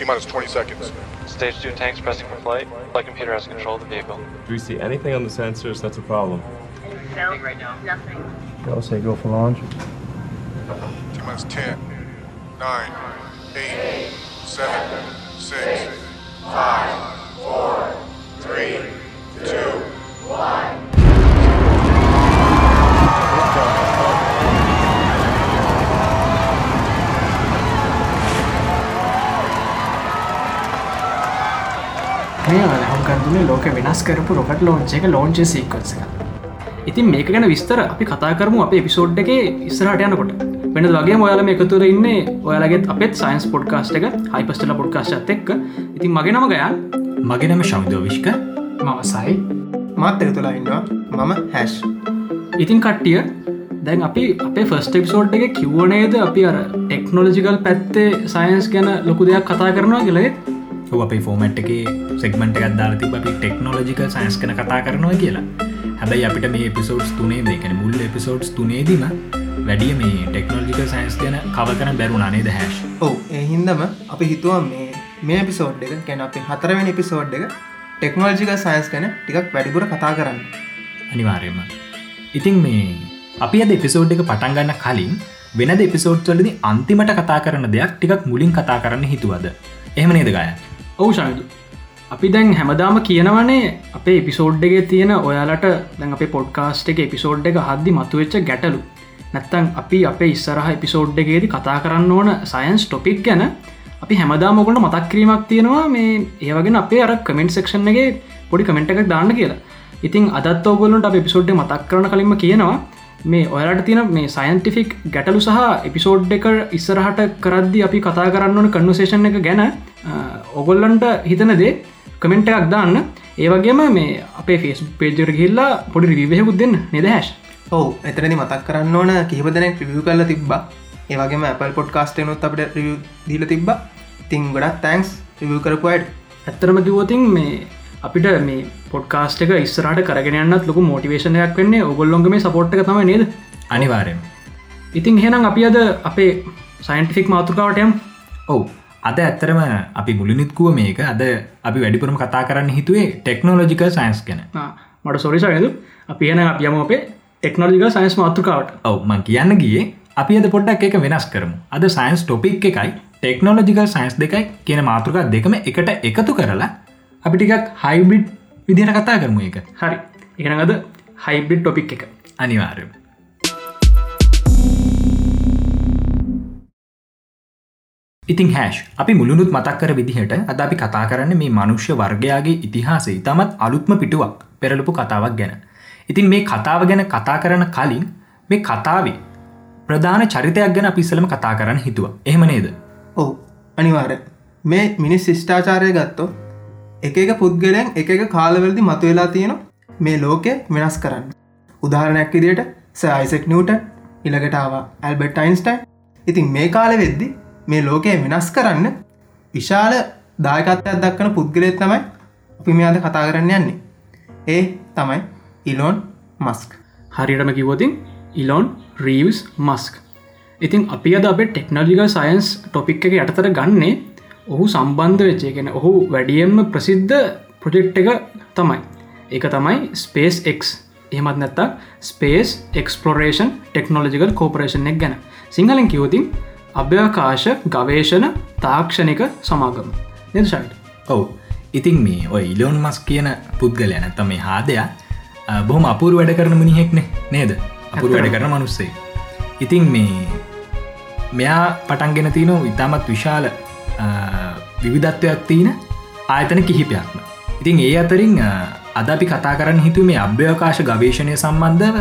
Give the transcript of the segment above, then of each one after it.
T minus 20 seconds. Stage 2 tanks pressing for flight. Flight computer has control of the vehicle. Do we see anything on the sensors that's a problem? No, right now. Nothing. I'll say go for launch. T minus 10, 9, 8, 7, 6, 5, 4, 3, 2, මේ හම්කන්දුනේ ලෝක වෙනස් කරපු rocket ලෝංච එක ලෝංච සීකන්ස ඉතින් මේක ගැන විස්තර අපි කතා කරමු අප පිසෝඩ් එක ඉස්සරහට යනකොට. වෙන වගේ ඔයාල මේ එකතුර ඉන්න ඔයාලගෙත් අපත් සයින්ස් පොඩ්කාස්ට එක හයිපස්ටල පොඩ්කාස්ටත් එක්ක. ඉතින් මගේ නම ගයන් මගෙනම ශෞදෝවිශ්ක මම සයි. මාත් එක තුලා ඉන්නවා. මම හැෂ් ඉතින් කට්ටිය දැන් අපි අපේ ෆස්ට එප්සෝඩ් එක කිව්වනේද අපි අර ටෙක්නෝලජිකල් පැත්තේ සයින්ස් ගැන ලොකු දෙයක් කතා කරනවා කියලෙත් අප ෆෝමට් එක සෙක්මට ගත්දාල තිබ අපි ටෙක්නෝලජික සයින්ස් කන කතා කරනවා කියලා. හැබැයි අපිට මේ එපිසෝඩ්ස් තුනේ දෙකන මුල් එපිසෝඩ්ස් තුනේදීම වැඩිය මේ ටෙක්නෝජික සයින්ස් ගැන කව කරන බැරුණනේ ද හැශ් ඔවු එහින්දම අපි හිතුවා මේ මේ පිසෝඩ් එක ගැන අපි හතරවෙනි පිසෝඩ් එක ටෙක්නෝජික සයින්ස් ගැන ටිකක් වැඩිපුර කතා කරන්න. අනිවාර්යම ඉතින් මේ අපි අද එපිසෝඩ් එක පටන්ගන්න කලින් වෙන එපිසෝඩ් වලදි අන්තිමට කතා කරන දෙයක් ටිකක් මුලින් කතා කරන්න හිතුවද? එහෙම නේද ගය ඔවු ශනදු අපි දැන් හැමදාම කියනවනේ අපේ එපිසෝඩ් එක තියෙන ඔයාලට දැන් අපේ පොඩ්කාස්ට් එක එපිසෝඩ් එක හද්දි මතුවෙච්ච ගැටලු. නැත්තං අපි අපේ ඉස්සරහ එපිසෝඩ් එකේද කතා කරන්න ඕන සයින්ස් ටොපික් ගැන අපි හැමදාමොකට මතක් කිරීමක් තියෙනවා. මේ ඒවගෙන අපේ අර කමෙන්ට් සක්ෂන් එක පොඩි කමෙන්ට් එකක් දාන්න කියලා. ඉතින් අදත් ඔගොලට අප එපිසෝඩ් මතක් කරන කලින්ම කියනවා. මේ ඔයාලට තියෙන මේ සයින්ටිෆික් ගැටලු සහ එපිසෝඩ් එක ඉස්සරහට කරද්දි අපි කතා කරන්න ඕන කන්වසේෂන් එක ගැන ඔගොල්ලන්ට හිතනදේ කමෙන්ට් එකක් දාන්න. ඒවගේම මේ අපේ ෆෙස් පේජර ගිල්ලා පොඩි රිවියහකුත් දෙන්න නිදහැශ් ඔවු එතනදි මතක් කරන්න ඕන කිහිප දෙනෙක් රිවිය කරල තිබ්බා. ඒවගේම අපල් පොඩ්කාස්ට නොත් අපට රිය දීල තිබ්බා. තිං ගොඩක් තැන්ක්ස් රිවිය කරපුයිඩ් ඇත්තරම කිවෝතින් මේ අපිට මේ පොඩ්කාස්ට එක ඉස්සරට කරගෙනන්නත් ලොක මෝටිවේශනයක් වෙන්නේ. ඔගොල්ලොන්ග මේ සපෝට් තම නේද? අනිවාරයෙන් ඉතින් හෙනම් අපි අද අපේ සයින්ටිෆික් මාතෘකාවටයම් ඔවු. අද ඇත්තරම අපි මුලිනිත්කුව මේක. අද අපි වැඩිපුරම කතා කරන්න හිතුවේ ටෙක්නෝලජිකල් සයින්ස් ගැන. මට සොරිසයද අපි එන අපියම අපේ ටෙක්නෝජික සයින්ස් මාතෘකාවට. ඔව මං කියන්න ගිය අපි අද පොඩ්ඩක් එක වෙනස් කරමු. අද සයින්ස් ටොපික් එකයි ටෙක්නෝලජිකල් සයින්ස් දෙකයි කියන මාතෘකා දෙකම එකට එකතු කරලා අපි ටිකක් හයිබිඩ් විදිහට කතා කරමු එක හරි. එකනගද හයිබිඩ් ටොපික් එක. අනිවාර්යම ඉතින් හැෂ් අපි මුළුණුත් මතක් කර විදිහට අද අපි කතා කරන්න මේ මනුෂ්‍ය වර්ගයාගේ ඉතිහාසේ ඉතාමත් අලුත්ම පිටුවක් පෙරලපු කතාවක් ගැන. ඉතින් මේ කතාව ගැන කතා කරන කලින් මේ කතාවේ ප්‍රධාන චරිතයක් ගැන පිස්සලම කතා කරන්න හිතුව. එහෙම නේද? ඔවු. අනිවාර මේ මිනිස් ශිෂ්ඨාචාරය ගත්තෝ එක එක පුද්ගලයන් එක එක කාලවලදි මතුවෙලා තියෙන මේ ලෝකය වෙනස් කරන්න. උදාහරණයක් විදියට සයිසෙක් නිියට ඉළඟටාව ඇල්බට් යින්ස්ටයින් ඉතින් මේ කාල වෙද්දි මේ ලෝකය වෙනස් කරන්න විශාල දායකත්වයක් දක්වන පුද්ගලයත් තමයි අපි මේ අද කතා කරන්න යන්නේ. ඒ තමයි ඉලෝන් මස්ක් හරියටම කිවෝතින් ඉලොන් රීවස් මස්ක් ඉතින් අපි අද අපේ ටෙක්නෝජිකල් සයින්ස් ටොපික් එක යටතර ගන්නේ ඔහු සම්බන්ධ වෙච්චේගෙන ඔහු වැඩියෙන්ම ප්‍රසිද්ධ ප්‍රොජෙක්් එක තමයි. ඒක තමයි ස්පේස් එක් එහමත් නැත්තා ස්පේස් එක්ස්පලෝරේෂන් ටෙක්නෝලජිකල් කෝපරේෂන් එක් ගැන. සිංහලෙන් කිවතින් අභ්‍යවකාශ ගවේෂණ තාක්ෂණික සමාගම. නිදශයිට ඔවු. ඉතින් මේ ඔය ඉලෝන් මස් කියන පුද්ගලය නැතම මේ හාදයා බොහොම අපූර වැඩ කරන මිනිහෙක්නේ. නේද? අපුර වැඩ කරන මනුස්සේ ඉතින් මේ මෙයා පටන්ගෙන තියනෝ ඉතාමත් විශාල විවිධත්වයක් තියෙන ආයතන කිහිපයක්ම. ඉතින් ඒ අතරින් අද අපි කතා කරන්න හිතු මේ අභ්‍යවකාශ ගවේශණය සම්බන්ධව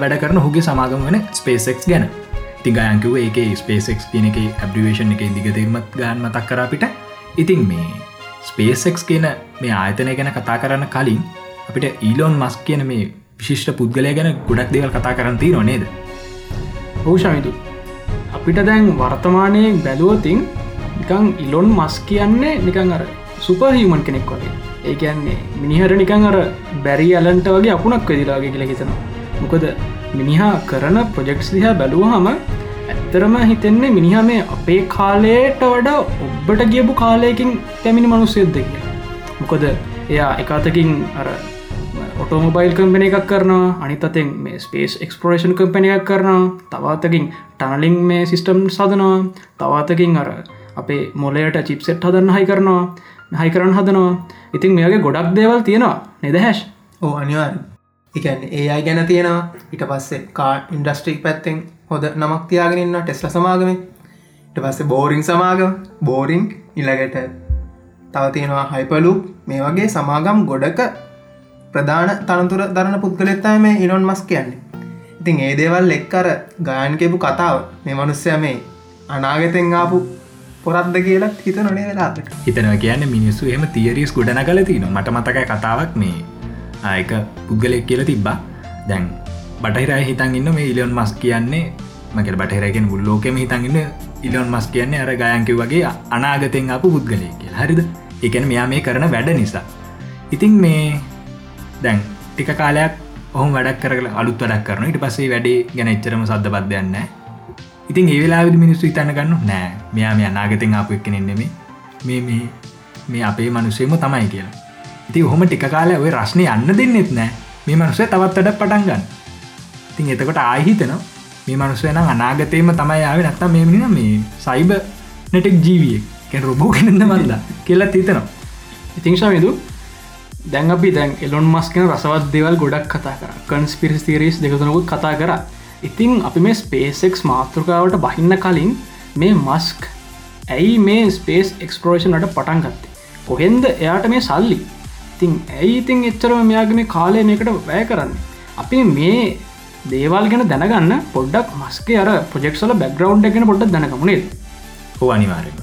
වැඩ කරන හුගේ සමාගම වන ස්පේසෙක්ස් ගැන. තිගයන්කිව ඒක ස්පේසෙක්ස් කියන එක ඇබ්‍රිවේෂන් එක දිගතීමත් ගාන් මතක් කරාපිට ඉතින් මේ ස්පේසෙක්ස් කියන මේ ආයතනය ගැන කතා කරන්න කලින් අපිට ඊලෝන් මස් කියන මේ විශිෂ්ට පුද්ගලය ගැන ගොඩක් දෙවල් කතා කරන්ති නොනේද හෝෂමිතු අපිට දැන් වර්තමානයෙන් බැලුවතින් නිකං ඉලොන් මස් කියන්නේ නිකං අර සුපහහිමන් කෙනෙක් වගේ. ඒ කියන්නේ මිනිහර නිකං අර බැරි අලන්ට වගේ අපපුනක් වෙදිලාගේ කියල හිතනවා. මොකද මිනිහා කරන ප්‍රජෙක්ස් දිහා බැලූහම නිතරම හිතෙන්නේ මිනිහ මේ අපේ කාලයට වඩා ඔබ්බට ගියපු කාලයකින් පැමිණි මනුස්සයද්ද කිය මොකද එයා එකතකින් අර ඔටෝමොබයිල් කම්පන එකක් කරනවා අනිතතෙන් මේ ස්පේස් එක්ස්පරේෂන් කම්පන එකක් කරනවා තවාතකින් ටනලිං මේ සිිස්ටම් සදනවා තවාතකින් අර අපේ මොලයට චිප්සෙට් හදන්න හයි කරනවා හයි කරන්න හදනවා. ඉතින් මේගේ ගොඩක් දේවල් තියෙනවා. නෙදහැශ් ඕ අනිවාර් එකන් ඒ අයි ගැන තියෙනවා. ඉට පස්සේ කා ඉන්ඩස්ට්‍රික් පැත්තෙන් හොද නමක් තියාගෙනන්න ටෙස්ල සමාගම ඉට පස්සේ බෝරිං සමාගම. බෝරිං ඉලගට තව තියෙනවා හයිපලු මේ වගේ සමාගම් ගොඩක ප්‍රධාන තනතුර දරන පුද්ගලෙත්තයි මේ ඉලොන් මස් කියන්නේ. ඉතින් ඒ දේවල් එක්කර ගායන්කෙපු කතාව මේ මනුස්සය මේ අනාගතෙන් ආපු පොරත්ද කියලා හිත නොනේ වෙලාට හිතනව කියන්න මිනිස්සු එම තියරිස් ගොඩන කල තින මට මතකයි කතාවක් මේ ආයක පුද්ගලෙක් කියල තිබ්බා. දැන් බටහිරයි හිතන් ඉන්න මේ ඉලියොන් මස් කියන්නේ මකට බටහිරගෙන මුල්ලෝකෙම හිතන්ගන්න ඉලියොන් මස් කියන්නේ අර ගයන්කව වගේ අනාගතෙන් අප පුද්ගලය කිය හරිද? එකන මෙයා මේ කරන වැඩ නිසා. ඉතින් මේ දැන් ටික කාලයක් ඔහු වැඩක් කර අලුත් වැඩක් කරන ඉට පසේ වැඩේ ගැන එච්චරම සද්ධ බද්ධයන්න ඉතින් ඒවෙලා මිනිස්සු ඉතන්න ගන්න නෑ මෙයා මේ අනාගතෙන් අප එක්කනෙන්නෙම මේ මේ මේ අපේ මනුසේම තමයි කියලා. ඉති හොම ටික කාල ඔය රශ්නය යන්න දෙන්නෙත් නෑ. මේ මනුසේ තවත් අඩ පටන් ගන්න. ඉතින් එතකොට ආහිතන මේ මනුස්සයන අනාගතයම තමයි ආව නත්තා මේ මිනින මේ සයිබ නැටෙක් ජීවිය කැන රොබෝ කෙනද මල්ලා කියලා තිතනවා ඉතිං ශමිදු දැන් අපි දැන් එලොන් මස්කන රසවත් දෙවල් ගොඩක් කතා කර. කන්ස්පිරිස් තීරස් දෙකතුනකුත් කතා කර. ඉතිං අපි මේ ස්පේසෙක්ස් මාතෘකාවට බහින්න කලින් මේ මස්ක් ඇයි මේ ස්පේස් එක්ස්පරේෂන්ට පටන් ගත්තේ? කොහෙන්ද එයාට මේ සල්ලි? ඉතිං ඇයි ඉතින් එච්චරම මෙයාගේ මේ කාලය මේකට වැෑ කරන්න? අපි මේ දේවල් ගැන දැනගන්න පොඩ්ඩක් මස්කේ අර ප්‍රජෙක්සල බැග්‍රවන්් එකෙන පොඩ්ඩක් දැනකමුණේ හෝ අනිවාරම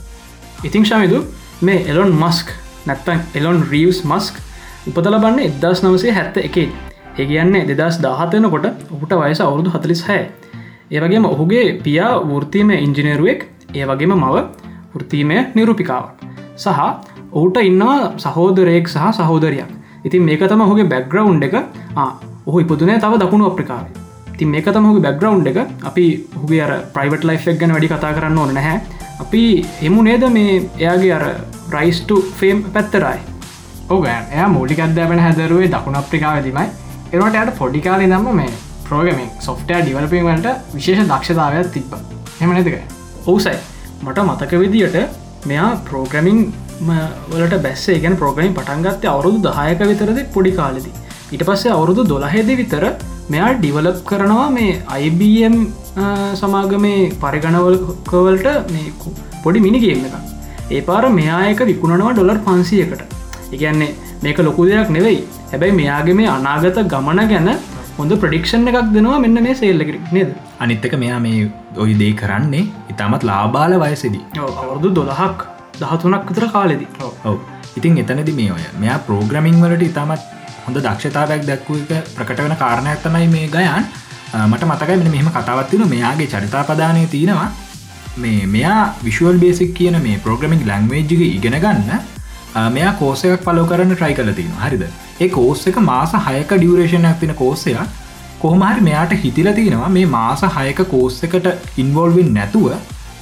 ඉතිං ශමිදු මේ එලොන් මස්ක් නැත්තන් එලොන් රීවස් මස්ක් උපදලබන්න එදස් නවසේ හැත්ත එකේ ඒ කියන්නේ දෙදස් දාහතයනකොට ඔහුට වයස අවුරුදු හතලිස් හැ ඒවගේම ඔහුගේ පියා වෘතිීම ඉංජිනේරුවෙක් ඒ වගේම මව වෘතිීමය නිරූපිකාවක්. සහ ඔහුට ඉන්නවා සහෝදරයෙක් සහ සහෝදරයක්. ඉතින් මේක තම හුගේ බැග්‍රවුන්් එක. ඔහු ඉපදුනේ තව දකුණු අප්‍රිකාව. තින් මේක තමහුගේ බැග්‍රවුන්් එක. අපි හුගේ අර ප්‍රයිවට් ලයිෆ් එක් ගැන වැඩි කතා කරන්න ඕන නැහැ. අපි එමු නේද මේ එයාගේ අර රයිස්ට ෆේම් පැත්තරයි ඕග එය මූලික අධ්‍යාපන හැදරුවේ දකුණ අප්‍රිකාවදීමයි. එරට යට පොඩිකාල දම්ම මේ ප්‍රෝගමින් සොෆ්ටය ඩිවලපීමට විශේෂ දක්ෂතාවයක් තිබ්බ. හෙම නැතික ඔවුසයි මට මතක විදියට මෙයා ප්‍රෝග්‍රමිං වලට බැස්සේ ගැන ප්‍රෝග්‍රමින් පටන්ගත්තේ අවුරුදු දහයක විතරද පොඩි කාලෙදි. ඊට පස්සේ අවුරුදු දොළහෙද විතර මෙයා ඩිවලප් කරනවා මේ IBM සමාගමේ පරිගණවලකවලට මේ පොඩි මිනිගේම එක ඒ පාර මෙයායක විකුණනවා ඩොලර් පන්සියකට. එකන්නේ මේක ලොකු දෙයක් නෙවෙයි. හැබැයි මෙයාගේ මේ අනාගත ගමන ගැන හොඳ ප්‍රඩික්ෂන් එකක් දෙනවා මෙන්න මේ සේල්ලකිරි නේද? අනිත්තක මෙයා මේ ඔයි දේ කරන්නේ ඉතාමත් ලාබාල වයසෙදී. අවුරුදු දොළහක් දහතුනක් විතර කාලෙදී. ඔව. ඉතින් එතනද මේ ඔය මෙයා ප්‍රෝග්‍රමිං වලට ඉතාමත් හොඳ දක්ෂතාවයක් දැක්වූ එක ප්‍රකට වෙන කාරණයක් තමයි මේ ගයන්. මට මතකයි මෙ මෙහම කතාවත්තින මෙයාගේ චරිතාපදානය තියෙනවා. මේ මෙයා විශුවල් බේසික් කියන මේ ප්‍රෝග්‍රමිං ලංවේජ්ග ඉගෙන ගන්න මෙයා කෝසයක් පලෝ කරන්න ට්‍රයි කල තියෙන හරිද ඒ කෝස් එක මාස හයක ඩියවරේෂණයක් තින කෝස්සයක් කොහමහරි මෙයාට හිතිල තියෙනවා මේ මාස හයක කෝස් එකට ඉන්වෝල්වෙන් නැතුව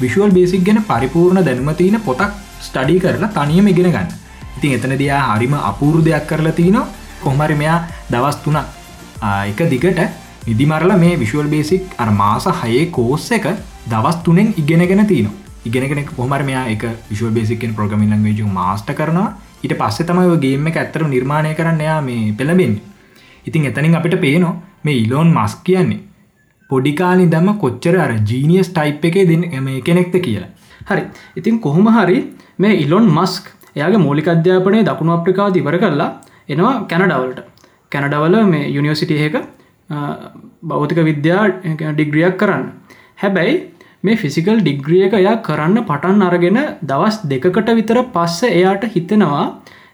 විශුවල් බේසික් ගැන පරිපූර්ණ දැනුමතියන පොතක් ස්ටඩි කරලා තනියම ඉගෙන ගන්න. ඉතින් එතන දයා හරිම අපූරු දෙයක් කරලා තියනවා කොහමරි මෙයා දවස් තුනක් එක දිගට නිදිමරල මේ විශුවල් බේසික් අර මාස හයේ කෝස්ස එක දවස් තුනෙන් ඉගෙනගෙන තියනවා ඉගෙනගෙන කොහමර මෙයා එක විශව බේසිකෙන් ප්‍රගමින් ලංවේජ මාස්ට කරනවා. ඊට පස්සේ තමයි ගේම එක ඇත්තර නිර්මාණය කරන්න එයා මේ පෙළබෙන් ඉතින් එතනින් අපිට පේනවා මේ ඉලෝන් මස් කියන්නේ පොඩිකාලි දම කොච්චර අර ජීනියස් ටයිප් එක දෙන්න එම කෙනෙක්ත කියලා. හරි. ඉතින් කොහොම හරි මේ ඉලොන් මස්ක් එයාගේ මූලික අධ්‍යාපනය දකුණු අප්‍රිකාව දිවර කරලා එනවා කැනඩවලට. කැනඩවල මේ යුනිවසිටියක බෞතික විද්‍යා ඩිග්‍රියක් කරන්න. හැබැයි මේ ෆිසිකල් ඩිග්‍රියක එයා කරන්න පටන් අරගෙන දවස් දෙකකට විතර පස්ස එයාට හිතෙනවා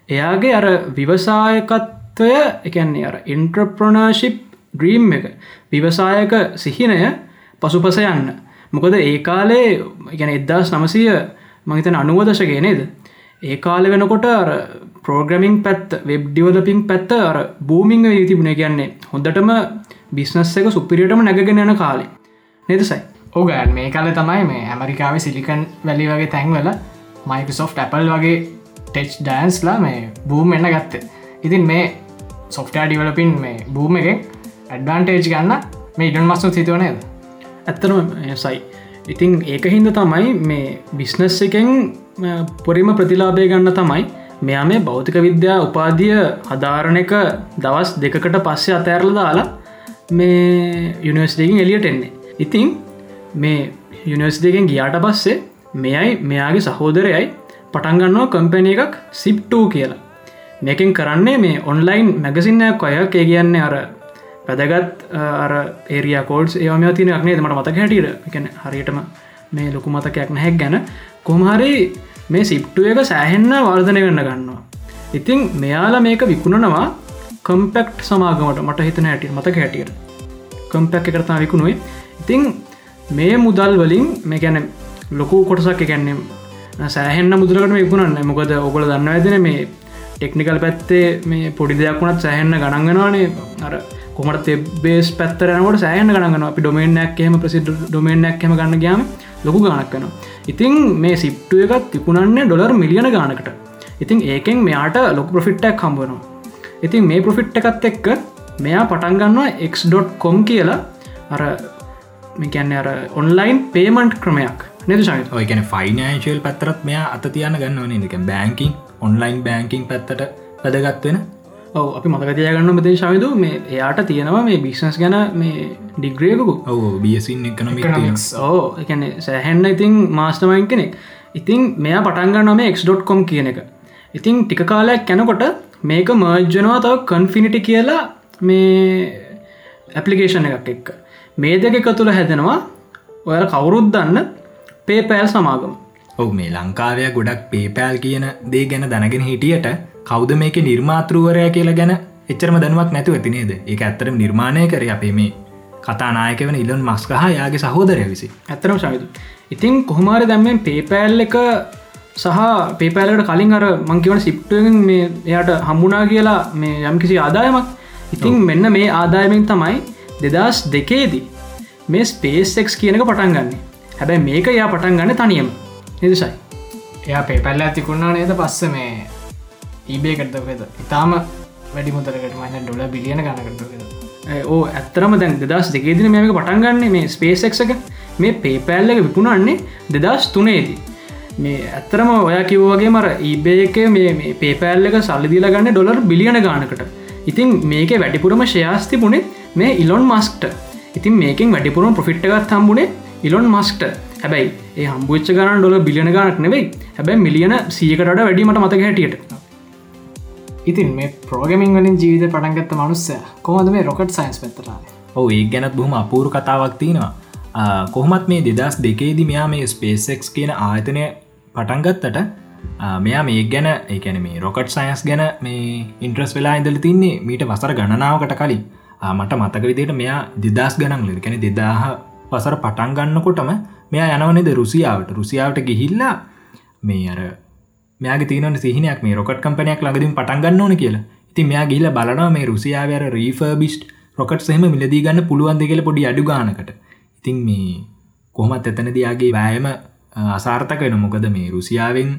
එයාගේ අර විවසායකත්වය එකන්නේ අර ඉන්ට්‍රප්‍රනාශිප් ඩ්‍රීම් එක විවසායක සිහිනය පසුපස යන්න. මොකද ඒ කාලේ ගැන එදදාස් නමසය මහිතන අනුවදශගේ නේද? ඒ කාල වෙනකොට ප්‍රෝග්‍රමිං පැත් වෙබ් ඩිවලපිං පැත්ත අර බූමිං තිබුණ. කියන්නේ හොඳටම බිස්නස් එක සුපිරියටම නැගෙන යන කාලේ. නේදසයි ඕගෑන් මේ කල තමයි මේ ඇමරිකාව සිලිකන් වැලි වගේ තැන්වල මයිකසෝ් ඇපල් වගේ ටෙච් ඩෑන්ස්ලා මේ බූම් එන්න ගත්තේ. ඉතින් මේ සොෆ්ටයා ඩිවලපින් මේ බූම එකෙන් ඇඩ්බන්ටේජ් ගන්න මේ ඉඩන් මස්සු සිතුවනේද ඇත්තරම සයි. ඉතින් ඒක හින්ද තමයි මේ බිස්නස් එකෙන් පොරිම ප්‍රතිලාබය ගන්න තමයි මෙයා මේ භෞතික විද්‍යා උපාදිය හදාරණ එක දවස් දෙකට පස්සේ අතෑරල දාලා මේ යුනිවර්සිටකින් එලියට එන්නේ. ඉතිං මේ යුනිවර්සිටගෙන් ගියාට පස්සේ මෙයයි මෙයාගේ සහෝදරයයි පටන්ගන්නවා කම්පැන එකක් සිප්ටූ කියලා. මේකින් කරන්නේ මේ ඔන්ලයින් මැගසින්නයක් අය ඒ කියන්නේ අර පැදගත් අර ඒරිය කෝඩ් ඒම තින නේ මට මතක හැටියට. එකන හරියටම මේ ලොකු මතකයක් නැහැක් ගැන. කොහමහරි මේ සිප්ටුව එක සෑහෙන්න වර්ධනය වෙන්න ගන්නවා. ඉතිං මෙයාලා මේක විකුණනවා කම්පෙක්ට් සමාගමට. මට හිතන හැටිය මතක හැටියට. කම්පැක් එකරතා විකුණුවේ. ඉතිං මේ මුදල් වලින් මේ ගැන ලොකු කොටසක් එකැන්නේ සෑහෙන්න්න මුදලකට විකුණන්න මොකද ඔගොල දන්න ඇතින මේ ටෙක්නිකල් පැත්තේ මේ පොඩි දෙයක් වුණත් සෑහෙන්න ගණන්ගෙනවානේ අර කොමට තෙබේස් පැත්තරනට සෑහන ගණගන අපි ඩොමේනයක් එහම ප්‍රසි ඩොමේනයක් හෙම ගන්න ගයාම ලොකු ගණක් වෙන ඉතින් මේ සිප්ටුව එකත් තිකුණන්නේ ඩොලර් මිලියන ගානකට ඉතින් ඒකෙන් මෙයාට ලොක ප්‍රෆිට්ටක් හම්බනවා ඉතින් මේ ප්‍රෆිට් එකත් එක්ක මෙයා පටන්ගන්නවා එක්.කොම් කියලා. අර මේකැන්න අර ඔන්ලයින් පේමන්ට් ක්‍රමයක් නෙද ශහිත ඔයගැන ෆයිනෑශල් පැත්තරත් මෙයා අත තියන ගන්න වන එක බෑංකින් ඔන්ලයින් බෑංකින් පැත්තට වැදගත්වෙන ඔව අපි මතකතියගන්න මෙතේ ශවිදු මේ එයාට තියෙනවා මේ බිස්නස් ගැන මේ ඩිග්‍රියකු ඔව බියසින් එකනොමික් ඕ එකන සැහැන්න ඉතින් මාස්ටමයින් කෙනෙක්. ඉතින් මෙයා පටන්ගන්න මේ එක්.කොම් කියන එක. ඉතින් ටික කාලයක් කැනකොට මේක මර්ජනවා තව කන්ෆිනිටි කියලා මේ ඇපලිකේෂන් එකක් එක්ක මේ දෙක එක තුළ හැදෙනවා. ඔයාල කවුරුත් දන්න පේපෑල් සමාගම. ඔව මේ ලංකාවය ගොඩක් පේපෑල් කියන දේ ගැන දැනගෙන හිටියට කෞද මේක නිර්මාතෘවරය කියලා ගැන එච්චරම දැනුවක් නැතුව ඇතිනේද ඒ ඇත්තරම නිර්මාණය කර අපේ මේ කතානායක වන ඉලොන් මස්කහ යාගේ සහෝදරය විසි ඇතරම සවිතු ඉතින් කොහොමාර දැම්මෙන් පේපෑල් එක සහ පේපෑලට කලින් අර මංකිවන සිප්ටුවෙන් මේ එයට හම්බුනා කියලා මේ යම් කිසි ආදායමක්. ඉතින් මෙන්න මේ ආදායමෙන් තමයි දෙදස් දෙකේදී මේ ස්පේස්ෙක්ස් කියනක පටන් ගන්න. හැබැයි මේක යා පටන් ගන්න තනියම. නිදසයි එයා පේපැල්ල ඇතිකුණා නේද පස්ස මේ ඊබේ කරතකද ඉතාම වැඩි මුතරකට මන්න ඩොල බිලියන ගනකරතකද ඕ ඇත්තරම දැන් දෙදස් දෙකේදින මේක පටන්ගන්නේ මේ ස්පේසෙක් එක. මේ පේපෑල්ල එක විකුණන්නේ දෙදස් තුනේදී. මේ ඇත්තරම ඔය කිව්වගේ මර ඊබේ එක මේ පේපෑල්ල එක සල්ලිදිල ගන්න ඩොලර් බිලියන ගානකට. ඉතින් මේක වැඩිපුරම ශයාස්තිබුණේ මේ ඉලොන් මස්ක්ට ඉතින් මේකින් වැඩිපුරම ප්‍රෆිට්ටගත් හම්බුණේ ඉලොන් මස්ට හැබැයි ඒ හම්බුච්ච ගන ඩොල බිලියන ගනක් නෙවෙයි. හැබැයි මිලියන සියකට වැඩීමට මතක හැටියට. ඉතින් මේ ප්‍රෝගමින් වලින් ජීවිත පටන්ගත්ත මනුස්සය කොහොද මේ රොකට් සයින්ස් පෙතරා ඔව ඒ ගැනත් බොහම අපූරු කතාවක් තියෙනවා. කොහොමත් මේ දෙදස් දෙකේදි මෙයා මේ ස්පේසෙක්ස් කියන ආයතනය පටන්ගත්තට මෙයා මේ ගැන ඒකැන මේ රොකට් සයින්ස් ගැන මේ ඉන්ට්‍රස් වෙලා ඉදල තින්නේ මීට වසර ගණනාවකට කලින් මට මතක විදියට මෙයා දෙදස් ගණන් ලෙ කැන දෙදාහ වසර පටන් ගන්නකොටම මෙයා යනවනෙද රුසියාවට. රුසියාවට ගිහිල්ලා මේ අර මෙයාගේ තියන සිහිනයක් මේ රොකට් කම්පනයක් ලඟදින් පටන්ගන්න ඕන කියලා. ඉතින් මෙයා ගිල්ල බලනවා මේ රුසියාවර රීෆර්බිස්ට් රොකට් සහම මිලදී ගන්න පුළුවන්ද කියල පොඩි අඩු ගානකට. ඉතින් මේ කොහොමත් එතනදයාගේ වෑයම අසාර්ථක වෙන මොකද මේ රුසියාවෙන්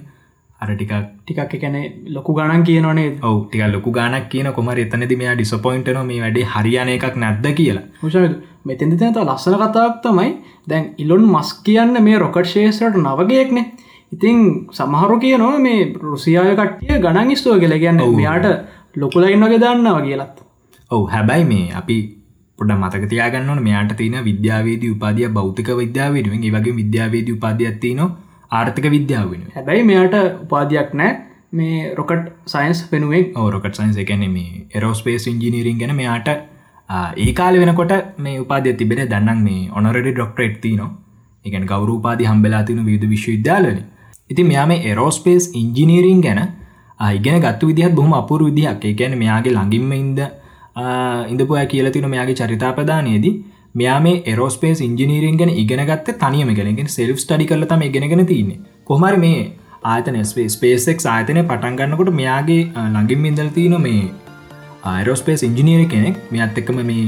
අරටිකක් ටිකක් එකැන ලොකු ගණන් කියනනේ ඔව ටික ලොකු ගානක් කියන කොමර එතනද මෙයා ඩිසපොයින්ටන මේ වැඩේ හරියන එකක් නැද්ද කියලා. හුෂ මෙතැදි තැත ලස්සන කතාවක් තමයි දැන් ඉලොන් මස් කියන්න මේ රොකට් ශේෂයට නවගයෙක්නේ. ඉතිං සමහරු කියනවා මේ රුසියාය කට්ටිය ගණන් ස්තුව කියල කියන්න මෙයාට ලොකුලයින්න වගේ දන්නවා කියලත් ඔවු හැබැයි මේ අපි පොඩ මතකතියාගන්නවන මෙයාට තින විද්‍යාවේද උපාදිය භෞතික විද්‍යාවේඩුවෙන් ඒවගේ විද්‍යාවේද උපාධියත්ති ආර්ථක විද්‍යාවෙන හැබැයි මෙයාට උපාධයක් නෑ මේ රොකට් සයින්ස් පෙනුවෙන් රොකට් සයින්ස් එකැන මේ එරෝස්පේස් ඉංජිනීරින් ගැන මෙයාට ඒ කාල වෙනකොට මේ උපාධය තිබෙන දන්නම් මේ ඔනරඩි ඩොක්ටර් එත්ති නවා එකන ගෞරූපාදි හම්බෙලා තින විධ විශ්වවිද්‍යාලන ඉති මෙයා මේ එරෝස්පේස් ඉංජිනීරින් ගැන අයිගෙන ගත්තු විදිහත් බොහම අපුරු විදිහක්. එකැන මෙයාගේ ළඟින්ම ඉද ඉඳපුය කියලතින මෙයාගේ චරිතාපදානයේදී මෙයා මේ එරෝස්පේස් ඉංජිනීරින් ගැන ඉගෙනගත්ත තනියම ගෙනගෙන සෙල්් ටඩි කරලතම ඉගෙනගෙන තින්නේ. කොමරි මේ ආතන ස්පේසෙක් ආතනය පටන්ගන්නකොට මෙයාගේ ළඟින් ඉදල් තියන මේ ආරෝස්පේස් ඉංජිනීර කෙනෙක් මෙත් එක්කම මේ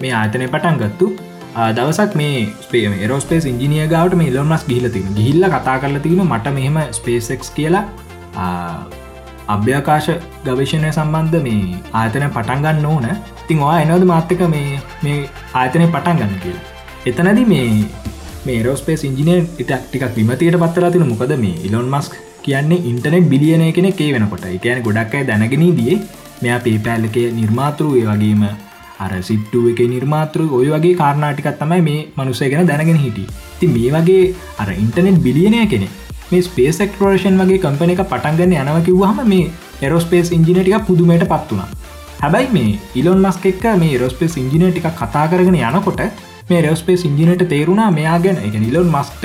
මේ ආතනය පටන් ගත්තු. ආ, දවසක් මේ ස්පේ රෝස්පේස් ඉංජිනිය ගවට මේ ඉලොන්මස් ගිහිල තින ගිහිල්ල කතා කරල තින මට මෙහෙම ස්පේසෙක්ස් කියලා ආ, අභ්‍යකාශ ගවේශණය සම්බන්ධ මේ ආතන පටන්ගන්න ඕන. තින් වා එනවද මාත්‍යක මේ මේ ආතනය පටන් ගන්න කිය එතනද මේ මේ රෝස්පේස් ඉංජිනය ඉටක් ටිකක් විමතියට පත්තලා තින මොකද මේ ඉලොන් මස්ක් කියන්නේ ඉන්ටනෙට් බිලියනය කෙන ඒ වෙනකොට. එකන ගොඩක් අයි දැනගෙන දිය මෙයා පේපෑල් එක නිර්මාතෘය වගේම අර සිට්ටුව එක නිර්මාතෘ ඔය වගේ කාරණාටිකත් තමයි මේ මනුසය ගැන දැනගෙන හිටිය. ති මේ වගේ අර ඉන්ටනෙට් බිලියනය කෙනෙ මේ ස්පේස් එක්ටරේෂන් වගේ කම්පන එක පටන්ගන්න යනව කිව්වහම මේ එරෝස්පේස් ඉංජිනටික පුදුමයට පත් වුණා. හැබැයි මේ ඉලොන් මස්ක එක්ක මේ රෝස්පේස් ඉංජිනය ටික කතා කරගෙන යනකොට මේ රෝස්පේස් ඉංජිනට තේරුණා මෙයා ගැන. එක නිලොන් මස්ට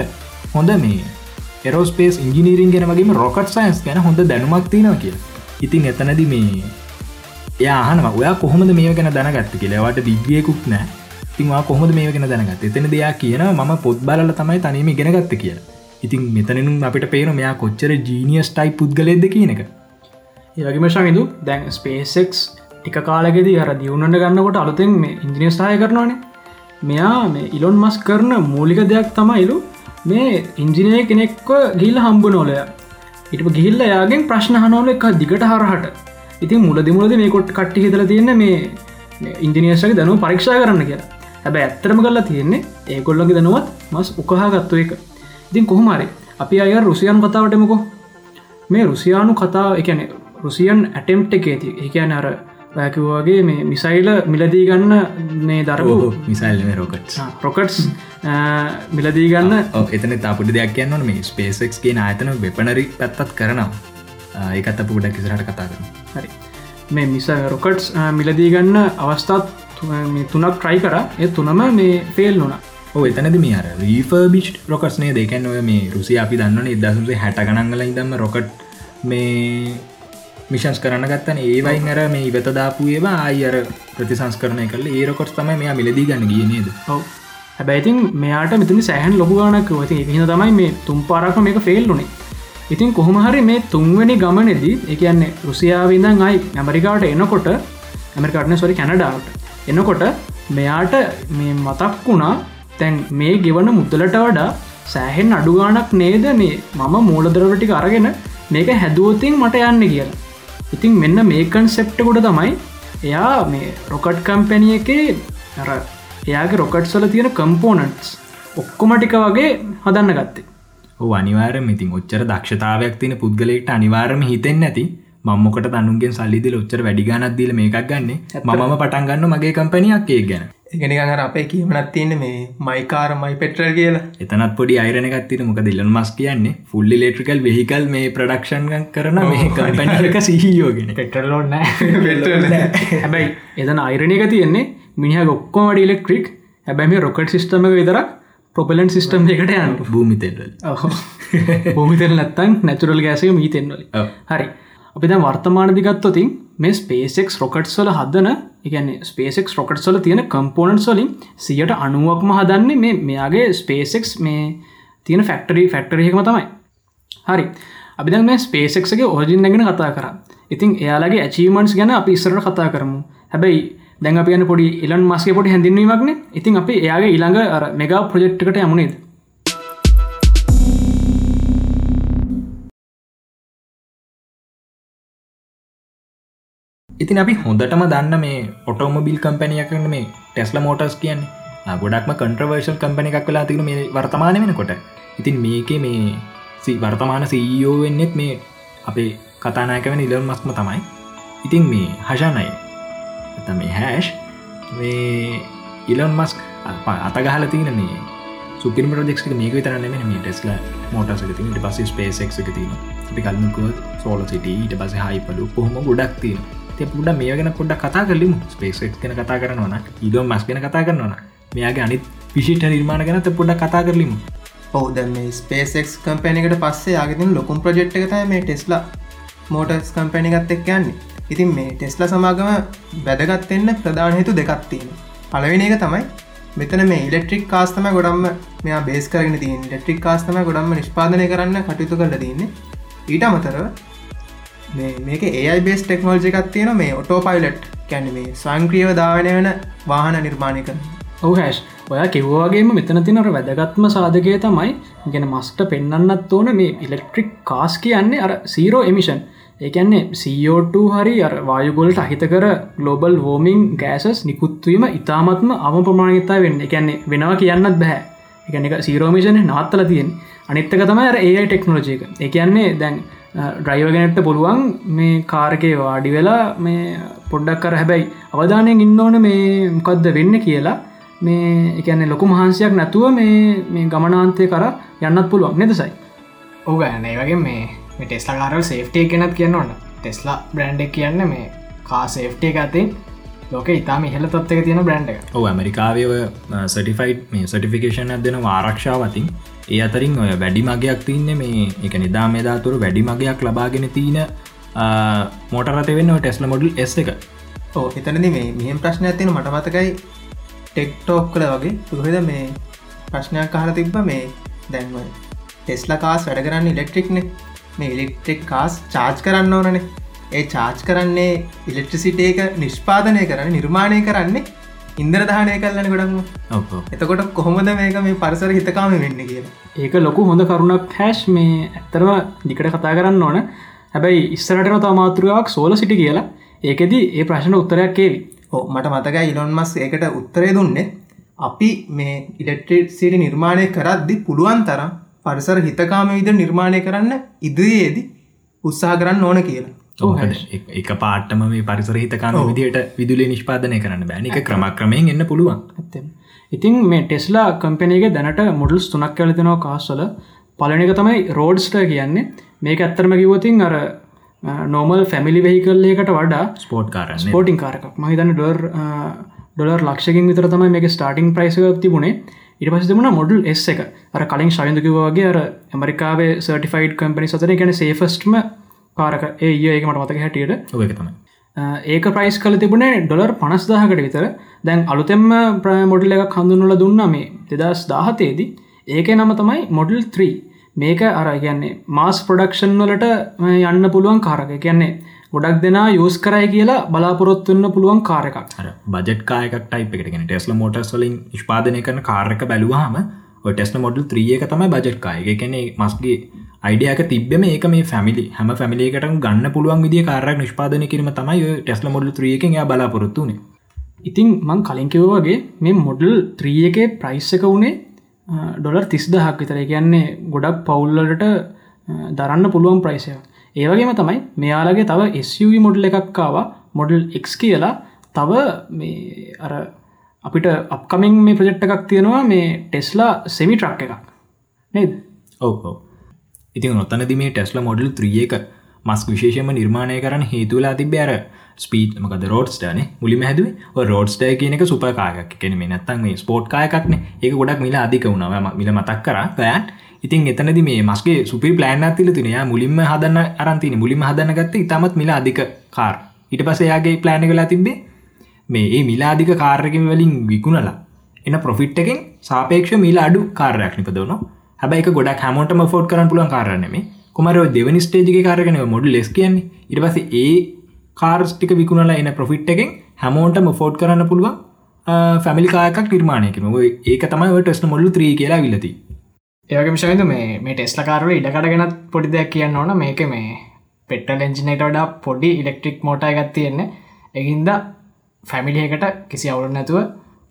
හොඳ මේ එරෝස්පේස් ඉංජිනීරින් ගෙන වගේ රොකට් සයින්ස් ගැන හොඳ දැනුමක් තියෙනවා කිය ඉතින් එතනද මේ යාහන ඔයා කොහොමද මේ ගැන දැනගත්ත? කියලවට දිගියකුත් නෑ තිවා කොහොමද මේ ගැන දැනගත් එතන දෙයක් කියන ම පොත් බලල තමයි තනීම ගෙනගත්ත කියලා. ඉතින් මෙතනිනුම් අපිට පේන මෙයා කොච්චර ජීනියස් ටයි පුද්ගලෙද කියන එක. ඒවගේමශාමිදු දැන් ස්පේසෙක්ස් ටික කාලගෙද අර දියුණට ගන්නකොට අලුතෙන් මේ ඉංජිනිස්ථාය කරනවානේ. මෙයා මේ ඉලොන් මස් කරන මූලික දෙයක් තමයිලු මේ ඉංජිනය කෙනෙක්ව ගිල්ල හම්බ නෝලය ඉට ගිල්ල යාගෙන් ප්‍රශ්න හනෝල එක දිගට හරහට. ඉතින් මුලද මුලද මේ කොට් කට්ටි හිතල තියෙන මේ ඉන්ජිනියර්සක දැනුව පරීක්ෂා කරන්න කියලා. හැබැ ඇත්තරම කරලා තියෙන්නේ ඒකොල්ලගේ දැනුවත් මස් උකහාගත්තු එක. ඉතින් කොහොමරි අපි අය රුසියන් කතාවටමකෝ මේ රුසියානු කතා එකන රුසියන් ඇටෙම්ට් එකේති එකන අර වැැකිවගේ මේ මිසයිල මිලදී ගන්න මේ දරපු මිසයිල් රෝකට් රොකට්ස්. මිලදී ගන්න. එතන තාපුට දෙයක් කියන්නවන මේ ස්පේසෙක්ගේ ආතන වෙපනරි පැත්තත් කරනවා. ඒකත් අප ගොඩක් කිසරට කතා කරන හරි. මේ මිස රොකට්ස් මිලදී ගන්න අවස්ථාත් තුනක් ට්‍රයි කර. ඒ තුනම මේ ෆෙල් ඕ එතනද මේ අර රීෆර්බිච් රොකස්නේ දෙකැන් ඔය මේ රුසිය අපි දන්නන ඉදසුසේ හැට ගනන්ගල ඉදම රොකට් මේ මිෂන්ස් කරන්න ගත්තන. ඒවයින් අර මේ ඉවතදාපු ඒවා අයිර ප්‍රතිසංස් කරනය කල ඒ රොකොට් තම මෙයා මිලදී ගන්න ගියනේද ඔව. හැබැයිතින් මෙයාට මෙතනි සෑහන් ලොකුගානක් වති හින තමයි මේ තුම් පාරක මේක ෆෙල්ලුනේ ඉතින් කොහොමහරි මේ තුන්වැනි ගමනෙදී එකන්නේ රුසියාවිදන් අයි ඇමරිකාට එනකොට ඇමරිකාටන සොරි කැනඩාවට එනකොට මෙයාට මේ මතක් වුණා තැන් මේ ගෙවන මුද්දලට වඩා සෑහෙන් අඩුගානක් නේද? මේ මම මූලදරවටික අරගෙන මේක හැදුවතින් මට යන්න කියලා. ඉතින් මෙන්න මේකන් සෙප්ටකුට තමයි එයා මේ රොකට් කම්පැනිය එකේ අර එයාගේ රොකට්සල තියෙන කම්පෝනට්ස් ඔක්කොමටික වගේ හදන්න ගත්තේ. අනිවාරම ඉතින් ඔච්චර දක්ෂතාවයක් තින පුද්ගලෙක්ට අනිවාරම හිතෙන් නැති. මම්මකට තනුන්ගෙන් සල්ලිදිල ඔච්චර වැඩිගානත්දීල මේකක් ගන්න? මම පටන්ගන්න මගේ කම්පනයක් ඒ ගැන. එකනිගර අපේ කියමනත් තියන්න මේ මයිකාර මයි පෙට්‍රල් කියලා. එතනත් පොඩි අයිරනකත්තින මොක දිල්ලන් මස් කියන්නේ ෆුල්ලි ලේට්‍රිකල් වෙහිකල් මේ ප්‍රඩක්ෂන් කරන මේ කම්පැනික සිහියෝගෙන පෙටරලෝන්න හැබැයි එතන අයිරණයක තියෙන්නේ මිනිහ ගොක්කොමට ඉලෙක්ට්‍රික් හැබැයි රොකට් සිිස්ටම විතරක් ප්‍රොපලන් සිිස්ටම් එකට යන්න භූමිතෙල්වල පොමිතෙල් නැත්තන් නැතුරල් ගෑසක මීතෙන්වල හරි අපි දැ වර්තමානදිගත්තොතින් මේ ස්පේසෙක් රොකට්සොල හදන එකන ස්පේසෙක් රොකට්සොල තියෙන කම්පෝනට් සොලින් සියට අනුවක්ම හදන්නේ මේ මෙයාගේ ස්පේසෙක්ස් මේ තියෙන ෆැක්ටරී ෆැක්ටරයකම තමයි. හරි. අපි දැන් මේ ස්පේසෙක්ගේ ඕජින් ගැන කතා කර. ඉතින් එයාලගේ ඇචීමන්ස් ගැන අපි ඉස්සරට කතා කරමු. හැබැයි දැන් අප යන පොඩි ඉලන් මස්ගේ පොඩි හැඳින්වීමක්න ඉතින් අපි එයාගේ ඉළඟ අර මෙගා ප්‍රජෙක්්කට යමුණේද ඉතින් අපි හොඳටම දන්න මේ ඔටෝමබිල් කම්පැනියකන්න මේ ටෙස්ල මෝටස් කියන්නේ. ගොඩක්ම කන්ට්‍රවර්ශල් කම්පනි එකක් වෙලා තින මේ වර්තමාන වෙනකොට. ඉතින් මේක මේ වර්තමාන සීෝ වෙන්නෙත් මේ අපේ කතානායකව ඉලන් මස්ම තමයි. ඉතින් මේ හෂානයි ඇත මේ හැෂ් මේ ඉලන් මස්ක් අතගහල තියන මේ සුපිම ප්‍රජෙක්ක මේක විතරන්න මේ ටෙස්ල මෝටස් ති ට පස පේසෙක් එක තින අපි කල්මකුව සෝල සිට ඊට පස හයිපලු කොහොම ගොඩක් තියෙන පුඩ මේ ගැන පොඩ්ඩ කතා කරලිම. ස්පේසෙක් කෙන කතා කරනවන ඉඩෝ මස් කෙන කතා කරනවන මෙයාගේ අනිත් විශිට නිර්මාණ ගැනත පොඩ්ඩ කතා කරලිම. ඔවද මේ ස්පේසෙක් කම්පැනිකට පස්සේ ආගතින් ලොකුම් ප්‍රජෙක්් එකතයි මේ ටෙස්ලා මෝටස් කම්පැනිගත් එක් යන්නේ. ඉතින් මේ ටෙස්ල සමාගම වැදගත්වෙන්න ප්‍රධාන හේතු දෙකත්තියෙන පලවෙනි එක තමයි මෙතන මේ ඉලෙක්ට්‍රික් කාස්තම ගොඩම්ම මෙයා බේස් කරගෙන තින් ෙක්ට්‍රික් කාස්තම ගොඩම්ම නිෂ්පාදනය කරන්න කටයුතු කරල තින්නේ ඊට අමතරව මේක ඒයි බේස් ටෙක්නෝජි එකක් තියෙන මේ ඔටෝ පයිලට් කැන මේ සංක්‍රියව ධාවනය වන වාහන නිර්මාණය කර ඔහු හැස් ඔය කිව්වාගේම මෙතන තිනර වැදගත්ම සාධකය තමයි ගෙන මස්ට පෙන්න්නත් ඕන මේ ඉලෙක්ට්‍රික් කාස් කියන්නේ අර සීරෝ එමිෂන් ඒකන්නේ CO2 හරි අර වායුගොලට අහිත කර ගලෝබල් වෝමිං ගෑසස් නිකුත්වීම ඉතාමත්ම අම ප්‍රමාණගතා වෙන්න එකන්නේ වෙනවා කියන්නත් බැහැ එකන එක සීරෝමිෂණ නවත්තල තියෙන් අනිත්තක තමයි ඒ ටෙක්නෝජයක එකන්නේ දැන් ඩ්‍රයිවගෙනට පුළුවන් මේ කාරකය වාඩි වෙලා මේ පොඩ්ඩක් කර හැබැයි අවධානයෙන් ඉන්න ඕන මේ මොකක්ද වෙන්න කියලා. මේ එකන්නේ ලොකු මහන්සයක් නැතුව මේ මේ ගමනාන්තය කර යන්නත් පුළුවන් නෙදසයි ඕග ඒ වගේ මේ ටෙස්ලා කාරල් සේෆ්ටේ කෙනත් කියන්න ඕන්න ටෙස්ලා බ්‍රන්්ඩක් කියන්න මේ කා සේෆ්ටේ එකතින් ලෝක ඉතාම ඉහල තත්වක තියෙන බ්‍රන්ඩ් එක. ඔ ඇමරිකාවය සටිෆයිට් මේ සටිෆිකේෂන් දෙන ආරක්ෂාවතින් ඒ අතරින් ඔය වැඩි මගයක් තියන්නේ මේ එක නිදා මෙදාතුර වැඩි මගයක් ලබාගෙන තියන මෝටරත වෙන්න ටෙස්ල මොඩල් එස් එක. ඕ එතනද මේ මෙහම ප්‍රශ්න ඇතින මට මතකයි ටෙක්ටෝක් කළ වගේ සුහද මේ ප්‍රශ්නයක් කාල තිබ්බ මේ දැන්ව ටෙස්ල කාස් වැඩ කරන්න ඉලෙක්ට්‍රික්න මේ ඉලෙක්ට්‍රික් කාස් චාර්ජ් කරන්න ඕනනේ. ඒ චාර්ජ් කරන්නේ ඉලෙක්ට්‍රසිට එක නිෂ්පාදනය කරන්න නිර්මාණය කරන්නේ ඉන්දර දානය කල්ලන ගොඩක්ම. එතකොට කොහොමද මේක මේ පරිසර හිතකාම වෙන්න කියලා? ඒක ලොකු හොඳ කරුණක් හැෂ් මේ ඇත්තරම දිකට කතා කරන්න ඕන. හැබැයි ඉස්සරටන තමාතුරාවක් සෝල සිටි කියලා. ඒකෙද ඒ ප්‍රශ්න උත්තරයක් ඒවි ඕ මට මතක ඉලොන් මස් ඒකට උත්තරය දුන්නේ. අපි මේ ඉලෙක්ට්‍රේට් සිටි නිර්මාණය කරද්දි පුළුවන් තරම් පරිසර හිතකාම විද නිර්මාණය කරන්න ඉදිරියේදී උත්සාහ කරන්න ඕන කියලා එක පාටම මේ පරිසර හිතකාම විදියට විදුලි නිෂ්පාදනය කරන්න බෑනික ක්‍රමක්‍රමයෙන් එන්න පුළුවන්. ඇත්තෙම ඉතින් මේ ටෙස්ලා කම්පනයගේ දැනට මොඩල්ස් තුනක් කලතිනවා කාස්වල. පලනික තමයි රෝඩ්ස්ට කියන්නේ. මේක ඇත්තරම කිවතින් අර නෝමල් ෆැමිලි වෙහිකල්ලයකට වඩා ස්පෝට් කාර ස්පෝටිං කාරක් මහිතන්න ඩොර් ඩොලර් ලක්ෂකින් විතර තමයි මේ ස්ටාටිං ප්‍රයිසක තිබුණේ. ඉට පස් තිබුණ මොඩල් එස් එක. අර කලින් ශයන්දකිවගේ අර ඇමරිකාවේ සර්ටිෆයිඩ් කම්පනි සතන ගැන සේෆස්ටම කාරක ඒ ඒක මට මතක හැටියට. ඔයතම ඒක ප්‍රයිස් කල තිබුණේ ඩොලර් පනස්දාහකට විතර. දැන් අලුතෙම ප්‍ර මොඩල් එක කඳුන්නල දුන්න මේ දෙදස් දාහතේදී ඒක නම තමයි මොඩල් 3 මේක අර කියන්නේ මාස් ප්‍රඩක්ෂන් වලට යන්න පුළුවන් කාරක කියන්නේ ගොඩක් දෙනා යස් කරයි කියලා බලාපොරොත්තුවන්න පුළුවන් කාරකක් බජට කායක ටයිප එකගෙන ටෙස්ල මෝටස් වලින් නිෂ්පාදනය කරන කාරක බැලුවහම ටෙස්න මොඩල් ත්‍රියක තමයි බජට් කායක කෙනෙ මස්ගේ අයිඩියක තිබ්බම ඒක මේ ෆැමිලි හැම ෆැමිලිකට ගන්න පුළුවන් විදි කාරක් නිෂ්පාදන කිරීම තමයි ටෙස්ල මොඩල් ත්‍රියකෙන් බලාපොරොත්තුන ඉතින් මං කලින්කිවෝගේ මේ මොඩල් ත්‍රියකේ ප්‍රයිස්සක වුණේ ඩොලර් තිස්දහක් විතර. කියන්නේ ගොඩක් පවුල්ලට දරන්න පුළුවන් ප්‍රයිසය ඒවගේම තමයි මෙයාලගේ තව SUV මොඩල් එකක්කාව මොඩල් එක් කියලා. තව මේ අර අපිට අපකමින් මේ ප්‍රජෙට් එකක් තියෙනවා මේ ටෙස්ලා සෙමි ට්‍රක් එකක්. නේද? ඔවෝ ඉතින් නොත්තනද මේ ටෙස්ල මොඩල් ත්‍රියක මස් විශේෂම නිර්මාණය කරන්න හේතුලා තිබ අර ස්පීට් මකද රෝඩ්ස්ටන මුලි හැදුව රෝඩ්ස්ටය කියනක සුපකායක් කෙන මේ නත්තන් මේ ස්පෝට් කායකක්න ඒ ගොඩක් මිලා අධික වුණාව මිල මතක් කර. පෑන් ඉතින් එතනද මේ මස්ගේ සුපි ප්ලෑන් ඇතිල තිනයා මුලින්ම හදන්න අරන්තින මුලින්ම හදන්නගත්ත ඉතාමත් මිලා අධික කාර් ඉට පසයාගේ ප්ලෑන කලා තිබේ මේ ඒ මිලාධික කාර්යකින් වලින් විකුණලා එන ප්‍රොෆිට් එකෙන් සාපේක්ෂ මිලා අඩු කාර්යක් නිපදවනවා. හැබයි ගොඩක් හැමෝටම ෆෝට් කරන පුලන් කාරනෙම කොමර දෙවනි ස්ටේජික කාරගෙන මොඩ ලෙස් කියන්නේ. ඉට පස ඒ කාර්ස්ටික විකුණලා එන ප්‍රොෆිට් එකෙන් හැමෝන්ටම ෆෝට් කරන්න පුළුවන් ෆැමිලි කායකක් නිර්මාණයකම ඒක තමයි ටෙස්ට මොල්ලු ත්‍රී කියලා විලති ඒවගේ විෂයද මේ ටෙස්ල කාරල ඉඩකටගෙනත් පොඩි දෙයක් කියන්න ඕන. මේක මේ පෙට්ටල් එංජිනට වඩා පොඩි ඉලෙක්ට්‍රික් මෝට එකත් තියෙන්නේ. එහින්ද ෆැමිලියකට කිසි අවුරු නැතුව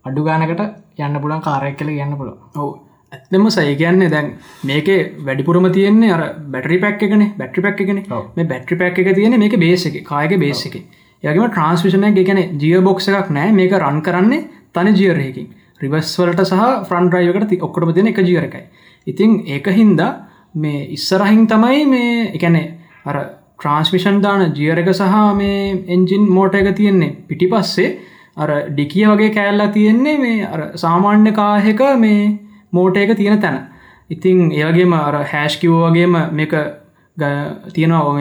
අඩු ගානකට යන්න පුලන් කාරයක් කල යන්න පුළුව ඔවු ඇත්තම සයි කියන්නේ දැන් මේක වැඩිපුරම තියෙන්නේ අර බැටරි පැක් එකන බැට්‍රි පැක් එකන. මේ බැට්‍රි පැක් එක තියෙන මේක බේස එක කායක බේස එක. යගේම ට්‍රන්ස්විෂන එකන ජිය බොක්ස එකක් නෑ මේක රන් කරන්නේ තනි ජියරයකින් රිවස් වලට සහ ෆ්‍රන් රයිවකට ඔක්කොට තියෙන එක ජියරකයි ඉතින් ඒක හින්දා මේ ඉස්සරහින් තමයි මේ එකනේ අර ට්‍රන්ස්මිෂන් දාන ජියර එක සහ මේ එන්ජින් මෝට එක තියෙන්නේ. පිටි පස්සේ අර ඩිකිය වගේ කෑල්ලා තියෙන්නේ මේ සාමාන්‍ය කාහෙක මේ මෝට එක තියෙන තැන. ඉතිං ඒවගේම අර හැෂ්කිව් වගේම මේක තියෙනවා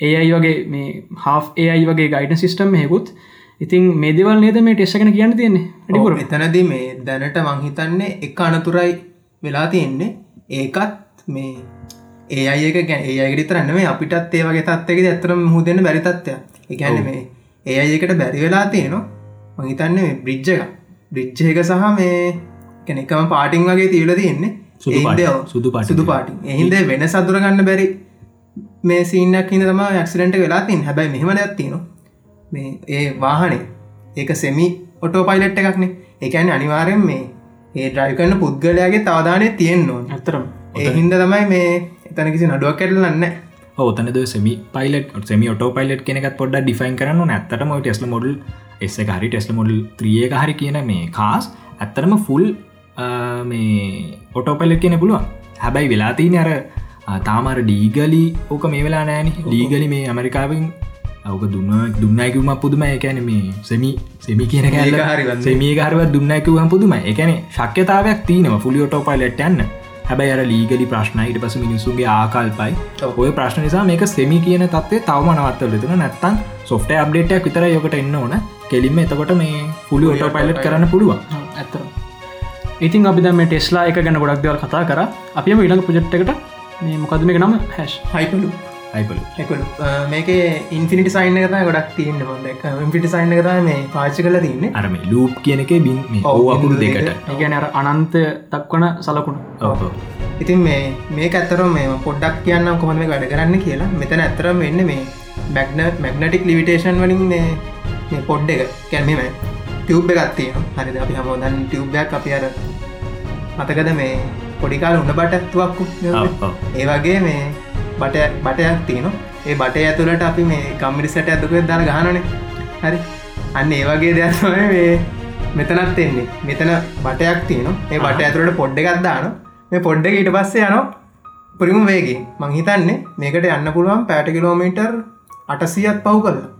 ඒ අයි වගේ මේ හා ඒයි වගේ ගයිඩ සිිස්ටම් හෙකුත් ඉතින් මේදවල් නේද මේ ටෙස්සගෙන කියන්න තියෙන්නේ? ඩිපුර එතනද මේ දැනට මංහිතන්නේ එක අනතුරයි වෙලා තියෙන්නේ. ඒකත් මේ ඒ අයක ගැන ඒ අයකට රන්නම අපිටත් ඒ වගේ තත්වක ඇතරම මුහදන්න බැරි තත්වය එකන්න මේ ඒ අයකට බැරි වෙලා තියෙනවා. මහිතන්න බ්‍රිජ්ජ එක. රිච්ච එක සහ මේ කෙනෙකම පාටිං වගේ තිීල තියෙන්නේ. සුදු සුදු පාටින් සුදු පාටින්. එහින්ද වෙන සතුරගන්න බැරි මේ සීනක් හිද තම ක්සිඩට වෙලා තින් හැබැයි මෙහම ඇත්තින මේ ඒ වාහනේ. ඒක සෙමි ඔටෝ පයිලට් එකක්නේ එකන අනිවාරෙන් මේ ඒ ඩ්‍රයි කරන්න පුද්ගලයාගේ තාදානය තියෙන්න්න ඕන. ඇතරම් එහින්ද තමයි මේ එතන කිසි නඩුවක් කැටලන්න ඕතනද සෙමි පයිලට සෙමි ොට පයිලට් කෙනෙක් පොඩ ඩිෆයින් කරන්න ඇත්තටම ටෙස්ල මොඩල් එස්ස හරි ටෙස්ල මොඩල් ත්‍රියක හරි කියන මේ කාස් ඇත්තරම ෆුල් මේ ඔටෝපල්ලට කියන පුළුවන්? හැබැයි වෙලාතිීන අර තාමර ඩීගලි ඕක මේ වෙලා නෑන. ලීගලි මේ ඇමරිකාවෙන් අවක දුන්න දුන්නයිකුම පුදුම එකැන මේ සෙමි සෙමි කියන හරි. සෙමිය හරව දුන්නයිකුවම් පුදුම එකැන ශක්්‍යතාවයක් තියනව ෆුලි ඔටෝපයිලට් යන්න. හැබැයි අර ලීගලි ප්‍රශ්නයිට පස මිනිසුන්ගේ ආකල්පයි. ඔය ප්‍රශ්න නිසා මේක සෙමි කියන තත්වේ තවම නවත්තල තුන නැත්තන් සොෆ්ට අප්ඩේටයක් විතර යොකට එන්න ඕන. කෙලින්ම එතකොට මේ පුලි ඔටෝ පයිලට් කරන්න පුළුවන්. ඇතර ඉතින් අපි දැම ටෙස්ලා එක ගැන ගොඩක් දෙවල් කතා කර. අපිම ඉළඟ ප්‍රජෙට් එකට. මේ මොකද මේ නම? හැෂ් හයිපලු එකලු මේක ඉන්ෆිනිටි සයින්න කතා ගොඩක් තියන්න මොද ඉන්ෆිටි සයින්න කතා මේ පාචි කල තින්නේ අරම ලූප් කියන එක බින් මේ ඔව්, ඕ අකුරු බිඳු දෙකට. ඒගැන අර අනන්තය දක්වන සලකුණු. ඉතින් මේ මේ ඇත්තර මේ පොඩ්ඩක් කියන්න කොහොම මේ වැඩ කරන්න කියලා. මෙතන ඇතරම වෙන්න මේ මැග්න මැග්නටික් ලිවිටේෂන් වලින් මේ මේ පොඩ් එක. කැන්මම ටියව් එකත්තිය හරිද? අපි හමෝදන් ටියව්බයක් අපි අර මතකද මේ පොඩිකාල උඩ බටත්තුවක්කු. ඒ වගේ මේ බට බටයක් තියන ඒ බටය ඇතුළට අපි මේ කම්මිරිසට ඇතුක දාල ගහනනේ හරි. අන්න ඒ වගේ දෙයක්ම මේ මෙතනත් එන්නේ. මෙතන බටයක් තියන ඒ බට ඇතුළට පොඩ්ඩ එකක් දාන මේ පොඩ්ඩ ඊට පස්සේ යන පුරිම වේගේ මංහිතන්නේ මේකට යන්න පුළුවන් පෑට කිලෝමීටර් අටසියත් පව් කරලා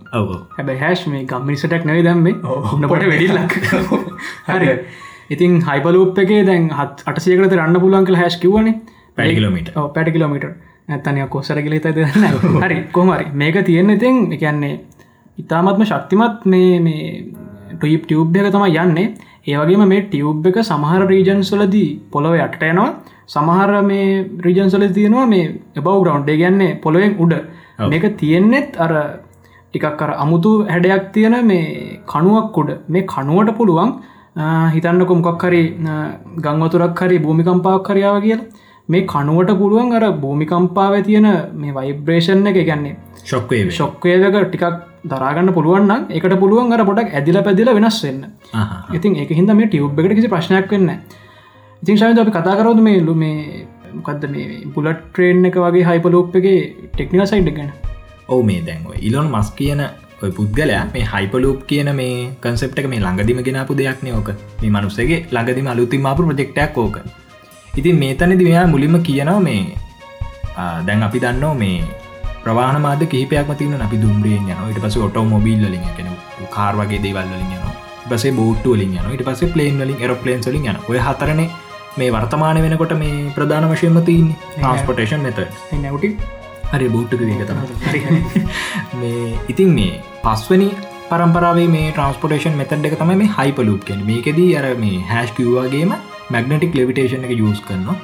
හැබැයි හැෂ් මේ ගම්මිනිසටක් නැවි දැම්බේ ඔව්. උන්නපට වැඩිල්ලක් හරි. ඉතින් හයිපලූප් එකේ දැන් හත් අටසයකට රන්න පුළුවන් කළ හැස් කිවනේ පැඩි කිලෝමීටර්. පැටි කිලෝමීට ඇත්තනය කොස්සර කිලි තද හරි කොමරි මේක තියෙන්න ඉතින් එකන්නේ ඉතාමත්ම ශක්තිමත් මේ මේ ටීප් ටියව් එක තම යන්නේ. ඒවගේම මේ ටියව් එක සමහර රීජන්ස්වලදී පොළොව යටට යනවා. සමහර මේ රීජන්සල තියෙනවා මේ එබව් ග්‍රවන්් ගැන්නේ පොළොවෙන් උඩ. මේක තියෙන්නෙත් අර ටිකක් අර අමුතු හැඩයක් තියෙන මේ කනුවක් උඩ. මේ කනුවට පුළුවන් හිතන්නකො මොකක් හරි ගංවතුරක් හරි භූමිකම්පාවක් කරයාව කියල. මේ කනුවට පුළුවන් අර භූමිකම්පාව තියෙන මේ වයිබ්‍රේෂන් එක ගැන්නේ ශොක්වේ ශොක්වේදක ටිකක් දරාගන්න පුළුවන් එකට පුළුවන් අර පොඩක් ඇදිල පැදිල වෙනස් වෙන්න. ඉතින් එක හිද මේ ටියව් එකට කිසි ප්‍රශ්නයක් වෙන්න ඉතින් ශය අපි කතා කරවද මේ ලු මේ මොකක්ද මේ පුලට් ට්‍රේන් එක වගේ හයිපලෝප් එක ටෙක්නික සයිඩ් ගැන ඔව මේ දැන්ව ඉලොන් මස් කියන ඔය පුද්ගලයා මේ හයිපලූප් කියන මේ කන්සෙප්ට මේ ළඟදිම ගෙනපු දෙයක්න ඕක. මේ මනුස්සගේ ළඟදිම අලුතිම අපපු ප්‍රජෙක්ටයක් ඕක. ඉතින් මේ තැනදි මෙයා මුලින්ම කියනවා මේ දැන් අපි දන්නෝ මේ ප්‍රවාණ මාද කිහිපයක්ම තින අපි දුම්රේ යන ඉට පස ඔටෝ මොබිල් ලින් කෙන කාර් වගේ දේවල් වලින් යන පසේ බෝට්ටු වලින් යන ඉට පසේ පලේන් වලින් එරපලේන් වලින් යන ඔය හතරන මේ වර්තමාන වෙනකොට මේ ප්‍රධාන වශයම තින් ට්‍රන්ස්පොටේෂන් මෙත නැවටි හරි බෝට්ටක වේගතම මේ ඉතින් මේ පස්වනි පරම්පරාවේ මේ ට්‍රන්ස්පොටේෂන් මෙතඩ් එක තම මේ හයිපලූප් කෙන මේකෙදී අර මේ හැස් කිව්වාගේම මැගනටික් ලෙවිටේෂන් එක යස් කරනවා.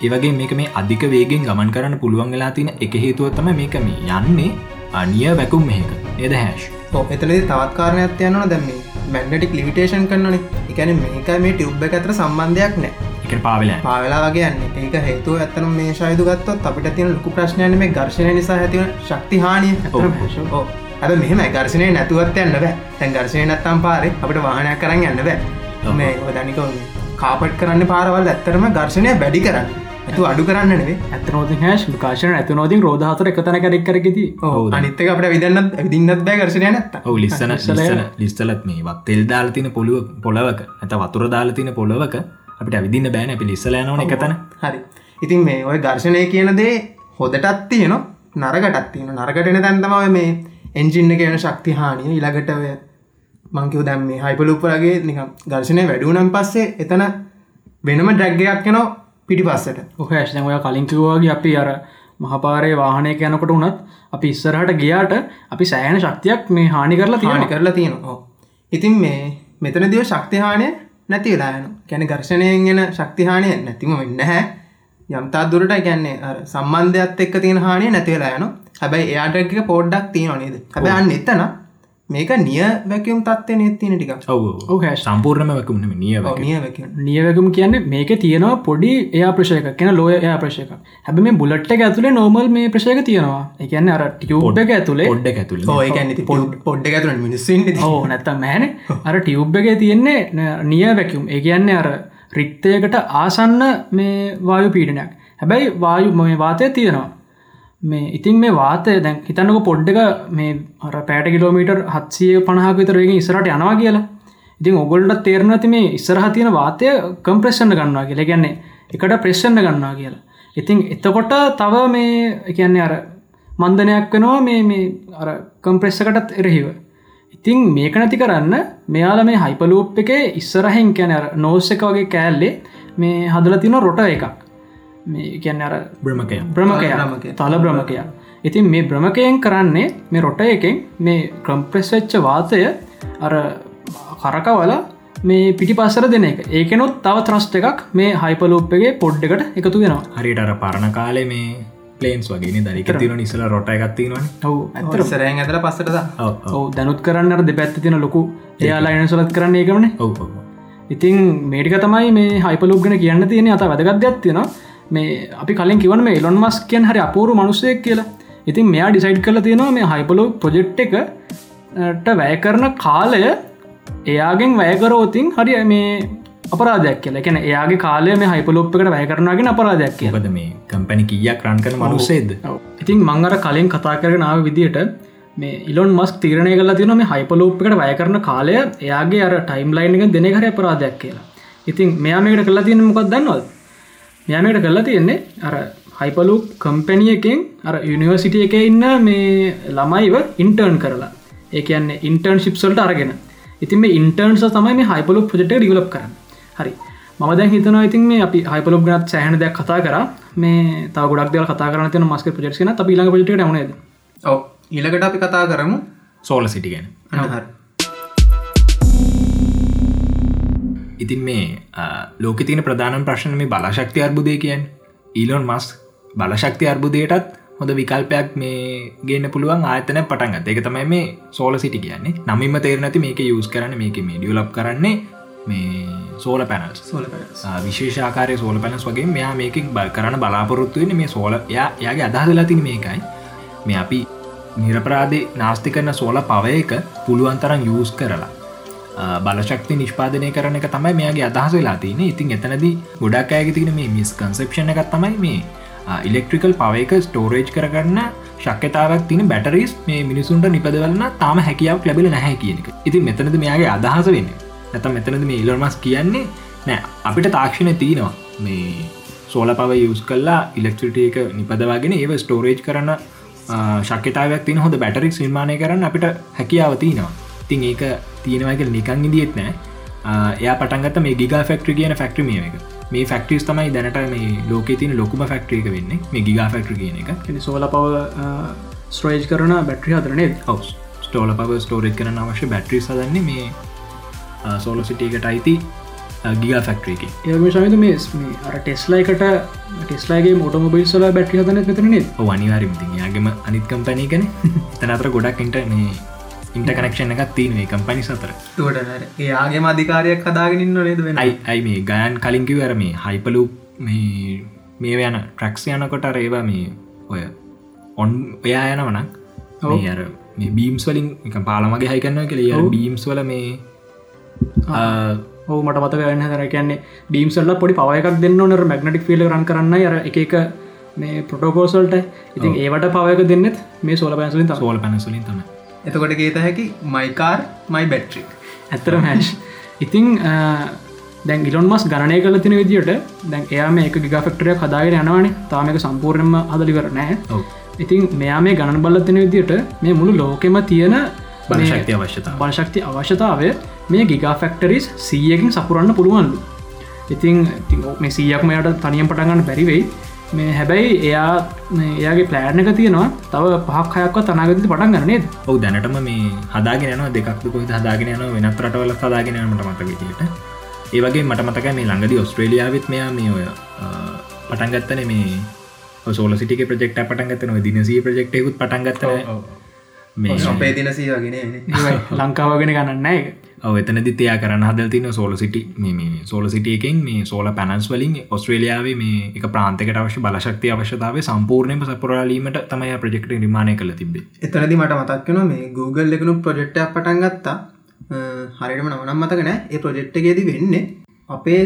ඒවගේ මේක මේ අධික වේගෙන් ගමන් කරන්න පුළුවන් වෙලා තින එක හේතුව තම මේක මේ යන්නේ අනිය වැකුම් මේක එද හැෂ් එතලේ තවත් කාරණයක් යනන දැම මැගනටික් ලිවිටේෂන් කරන්නන එකන මේක මේ ටියුබ් එක අතර සම්බන්ධයක් නෑ පාවෙල පාවෙලා වගේ යන්න. ඒක හේතුව ඇත්තන මේ ශයුතු ගත්තොත් අපිට තියෙන ලොකු ප්‍රශ්නයන මේ ගර්ශණය නිසා ඇතිවන ශක්තිහානිය. ඕ ඇ මෙහම ගර්ශනය නැතුවත් යන්න බෑ. තැන් ගර්ශනය නැත්තම් පාරෙ අපිට වාහනයක් කරන්න යන්න බෑ. මේ ඔදනික කාපට් කරන්න පාරවල් ඇත්තරම ගර්ශනය බැඩි කරන්න. ඇතු අඩු කරන්න නෙවේ ඇතනෝති හැස් කාශන ඇතනෝතින් රෝධහතර එකතන කරෙක් කරකති ඕ අනිත්තක අපට විදන්න විදින්නත් බෑ ගර්ශනය නැත්ත ඔව ලිස්සන ලිස්සන ලිස්සලත් මේ වත් තෙල් දාල තින පොළුව පොලවක ඇත වතුර දාල තින පොලවක අපිට ඇවිදින්න බෑන අපි ලිස්සලයනවන එකතන හරි. ඉතින් මේ ඔය ගර්ශනය කියන දේ හොදටත් තියෙන නරකටත් තියෙන නරකටන තැන්තමව මේ එන්ජින්න කියන ශක්තිහානිය ඉළඟටව මංකිව දැම් මේ හයිපලුපරගේ නික ගර්ශනය වැඩුවනම් පස්සේ එතන වෙනම ඩැග්ගයක් යනෝ පිටි පස්සට ඔහෑශ ඔය කලින්කිවවාගේ අපි අර මහපාරය වාහනය යනකොට වනත් අපි ඉස්සරහට ගියාට අපි සෑන ශක්තියක් මේ හානි කරලා හානි තියෙන කරලා තියෙනවා. ඉතින් මේ මෙතන දිව ශක්තිහානය නැති වෙලායන කැන ගර්ශනයෙන් ගෙන ශක්තිහානය නැතිම වෙන්න හැ යම්තා දුරට ගැන්නේ සම්බන්ධයක්ත් එක්ක තියෙන හානිය නැතිවෙලා යන හැබැයි එයාටක පෝඩ්ඩක් තියෙන නේද? හැබැයි අන්න එතන මේක නිය වැැකම් තත්වය නෙත්තින ටික හැස් සම්පූර්ණම වකුම නිය නිය වැැකම්. නියවැකම් කියන්නේ මේක තියෙනවා පොඩි එයා ප්‍රශයක කියෙන ලෝය එයා ප්‍රශයක හැබ මේ බුලට් එක ඇතුලේ නෝමල් මේ ප්‍රශයක තියෙනවා. එකන්න අර ටියෝබ් එක ඇතුලේ ඇතුළ ඕයකැන පොඩ්ඩ ඇතුන මිනිස්සුන් ඕ නැත්තම් මෑන අර ටියුබ් එක තියෙන්නේ නිය වැැකම්. ඒ කියන්නේ අර රික්තයකට ආසන්න මේ වායු පීඩනයක්. හැබැයි වායු මේ වාතය තියෙනවා මේ ඉතින් මේ වාතය දැන් හිතන්නක පොඩ්ඩක මේ අර පෑට කිලෝමීටර් හත්සිය පණහක විතරගේ ඉස්සරට යනවා කියලා. ඉතින් ඔගොල්ට තේරන ඇති මේ ඉස්සරහ තියෙන වාතය කම්ප්‍රෙස්සන්න ගන්නවා කියලා. ගැන්නේ එකට ප්‍රෙශ්ෂන්න ගන්නවා කියලා. ඉතින් එතකොට තව මේ කියන්නේ අර මන්දනයක් වෙනවා මේ මේ අර කම්ප්‍රෙස්සකටත් එරහිව. ඉතින් මේක නැති කරන්න මෙයාල මේ හයිපලූප් එක ඉස්සරහෙන් කැන අර නෝස්ස එක වගේ කෑල්ලේ මේ හදල තින රොට එකක්. මේ කියන්න අර බ්‍රමකය බ්‍රමකය. තල බ්‍රමකය ඉතින් මේ බ්‍රමකයෙන් කරන්නේ මේ රොට එකෙන් මේ ක්‍රම්ප්‍රෙස්වෙච්ච වාතය අර කරකවල මේ පිටි පස්සර දෙන එක. ඒකනොත් තව ත්‍රස්ට එකක් මේ හයිපලූප්ගේ පොඩ්ඩකට එකතු වෙනවා. හරිට අර පරණ කාලේ මේ පලේන්ස් වගේ දරික තින නිසල රොට එකත්තිනවන ඔවු ඇතර සරෑන් ඇතල පස්සටද ඔව දැනුත් කරන්න දෙ පැත්ති තින ලොකු එයාලා එනසලත් කරන්න ඒකමන. ඔව ඉතින් මේටික තමයි මේ හයිපලුක්ගෙන කියන්න තියෙන අත වැදගත්යක් තියෙන මේ අපි කලින් කිවන මේ එලොන් මස් කියන් හරි අපූරු මනුස්සයක් කියලා. ඉතින් මෙයා ඩිසයිඩ් කල තියෙනවා මේ හයිපලෝ ප්‍රජෙක්් එකට වැය කරන කාලය එයාගෙන් වැයකරෝතින් හරි මේ අපරාධයක් කියලා. එකන එයාගේ කාලය මේ හයිපලොප්කට වැය කරනගෙන අපරාධයක් කිය කියපද මේ කම්පැනි කියක් රන් කන මනුස්සේද ඉතින් මංගර කලින් කතා කරනාව විදිහට මේ ඉලොන් මස් තීරණය කල තියන මේ හයිපලෝප්කට වැය කරන කාලය එයාගේ අර ටයිම් ලයින් එක දෙන හර අපරාධයක් කියලා. ඉතින් මෙයාමකට කලා තියෙන මොකක් දන්නවද මෙයාමට කල්ලා තියෙන්නේ අර හයිපලු කම්පැනියකෙන් අර යුනිවර්සිටිය එක ඉන්න මේ ළමයිව ඉන්ටර්න් කරලා. ඒ කියන්නේ ඉන්ටර්න් ශිප්සල්ට අරගෙන. ඉතින් මේ ඉන්ටර්න්ස තමයි මේ හයිපලු ප්‍රජෙක්ට ඩිවලප් කරන්න. හරි. මම දැන් හිතනවා ඉතින් මේ අපි හයිපලොබ් ගනත් සෑහන දෙයක් කතා කර. මේ තා ගොඩක් දෙවල් කතා කරන තින මස්ක ප්‍රජෙක්ෂන අපි ළඟ ප්‍රජෙක්ට නේද? ඔව. ඊළකට අපි කතා කරමු සෝල සිටිගෙන අනහර ඉතින් මේ ලෝක තින ප්‍රධාන ප්‍රශ්න මේ බලශක්ති අර්බුදය කියන් ඊලොන් මස් බලශක්ති අර්බුදයටත් හොඳ විකල්පයක් මේ ගන්න පුළුවන් ආතන පටන් ගත එක තමයි මේ සෝල සිටි කියන්නේ. නමින්ම තේරනැති මේක යස් කරන මේක මේ ඩියලප් කරන්නේ මේ සෝල පැනල්ස් සෝල විශේෂාකාරය සෝල පැනස් වගේ මෙයා මේක බල් කරන්න බලාපොරොත්තුවෙන මේ සෝල යා යාගේ අදහදලා තින මේකයි. මේ අපි නිරපරාදේ නාස්ති කරන සෝල පවය එක පුළුවන් තරම් යස් කරලා බලශක්ති නිෂ්පාදනය කරන එක තමයි මේගේ අදහස වෙලා තියන ඉතින් එතනද ගොඩක් අයග තින මේ මිස් කන්සප්ෂණ එකත් තමයි මේ ඉලෙක්ට්‍රිකල් පවයක ස්ටෝරේජ් කරගන්න ශක්්‍යතාවක් තින බැටරිස් මේ මිනිසුන්ට නිපදවලන්න තාම හැකියාවක් ලැබෙල නැහැ කියන එක. ඉතින් මෙතනද මෙයාගේ අදහස වෙන්න. ඇතම් මෙතනද මේ ඉලොර්මස් කියන්නේ නෑ. අපිට තාක්ෂණය තියෙනවා. මේ සෝල පව යස් කල්ලා ඉලෙක්ට්‍රිටිය එක නිපදවාගෙන ඒව ස්ටෝරේජ් කරන්න ශක්්‍යතාවක් තින හොඳ බැටරික් නිර්මාණය කරන්න අපිට හැකියාව තියෙනවා. තින් ඒක තියෙනවක නිකං ඉදිත් නෑ. එයා පටන්ගත මේ ගිගා ෆෙක්ට්‍රි කියන ෆෙක්ට්‍රමිය එක. මේ ෆෙක්ටරිස් තමයි දැනට මේ ලෝක තින ලොකුම ෆෙක්ට්‍රික වෙන්න. මේ ගිගා ෆෙක්ට්‍ර කියන එක. සෝල පව ස්ට්‍රේජ් කරන බැට්‍රි හදරනේ ඔවස් ස්ටෝල පව ස්ටෝරේජ් කරන අවශ්‍ය බැට්‍රි සදන්නේ මේ සෝලෝ සිටියකට අයිති ගිගා ෆෙක්ට්‍රීක ඒම ශවිත මේ අර ටෙස්ලයිකට ටෙස්ලාගේ මොටමොබයිල් සල බැට්‍රි හදන මෙතරනේ අනිවාරම් යාගේම අනිත් කම්පැනී කන තනතර ගොඩක් ඉට මේ ඉන්ට කනක්ෂණ එකක් තියනේ කම්පනි සතර. තුට ඒයාගේ අධිකාරයක් හදාගෙනන්න නේද වෙන? අයි මේ ගයන් කලින්කිව අර මේ හයිපලු මේ මේ යන ට්‍රක්ස් යනකොට රේවා මේ ඔය ඔන් ඔයා යනවනක් මේ අර මේ බීම්ස් වලින් එක පාලමගේ හයිකන්න කළ බීම්ස් වල මේ ඔහු මට මත ගන්න හදර කියන්නේ බීම්සල්ල පොඩි පවයකක් දෙන්න ඕනර මැගනටික් ෆිල රන් කරන්න අර එක මේ පොටෝකෝසල්ට ඉතින් ඒවට පවයක දෙන්නෙත් මේ සෝල පැසලින් සෝල පැනසලින් තම එතකොට ගේත හැකි මයිකාර් මයි බැට්‍රික් ඇත්තර මෑෂ් ඉතිං දැන් ඉලොන් මස් ගණනය කල තින විදිට දැන් එයා මේ එක ගිග ෆෙක්ටරය කදාගෙන යනවානේ. තාමක සම්පූර්ණයම හදලිවර නෑ ඉතින් මෙයා මේ ගණන් බල්ලතින විදිට මේ මුළු ලෝකෙම තියෙන බලශක්ති අවශ්‍යතා බලශක්ති අවශ්‍යතාවය. මේ ගිගා ෆෙක්ටරිස් සීයකින් සපුරන්න පුළුවන්ලු. ඉතින් මේ සීයක් මෙයට තනියම් පටගන්න බැරිවෙයි මේ හැබැයි එයා එයාගේ ප්ලෑඩ් එක තියෙනවා. තව පහක් හයක්ව තනාගති පටන් ගන්නේද ඔව දැනටම මේ හදාගෙන දෙකක් කොයි හදාගෙන යන වෙනත් රටවල හදාගෙනමට මත විදිට ඒවගේ මට මතක මේ ළඟදි ඔස්ට්‍රේලියාවත් මෙයා මේ ඔය පටන්ගත්තන මේ සෝල සිටික ප්‍රෙක්ට පටන්ගත්තන දිනසී ප්‍රෙක්්ෙකුත් පටන්ගත්තන මේ අපේ දිනසී වගෙන ලංකාවගෙන ඔව එතනදි තියා කරන්න හදල් තින සෝල සිටි සෝල සිටියකෙන් මේ සෝල පැනන්ස් වලින් ඔස්ට්‍රේලියාවේ මේ එක ප්‍රාන්තකට අවශ්‍ය බලශක්ති අවශ්‍යතාව සම්පූර්ණයම සපුරාලීමට තමයි ප්‍රජෙක්ට නිර්මාණය කළ තිබේ එතනදි මට මතක්කෙන මේ Google එකනු ප්‍රජෙක්්ටයක් පටන් ගත්තා. හරිටම නමනම් මතකනෑ ඒ ප්‍රජෙක්්ටගේදී වෙන්නේ අපේ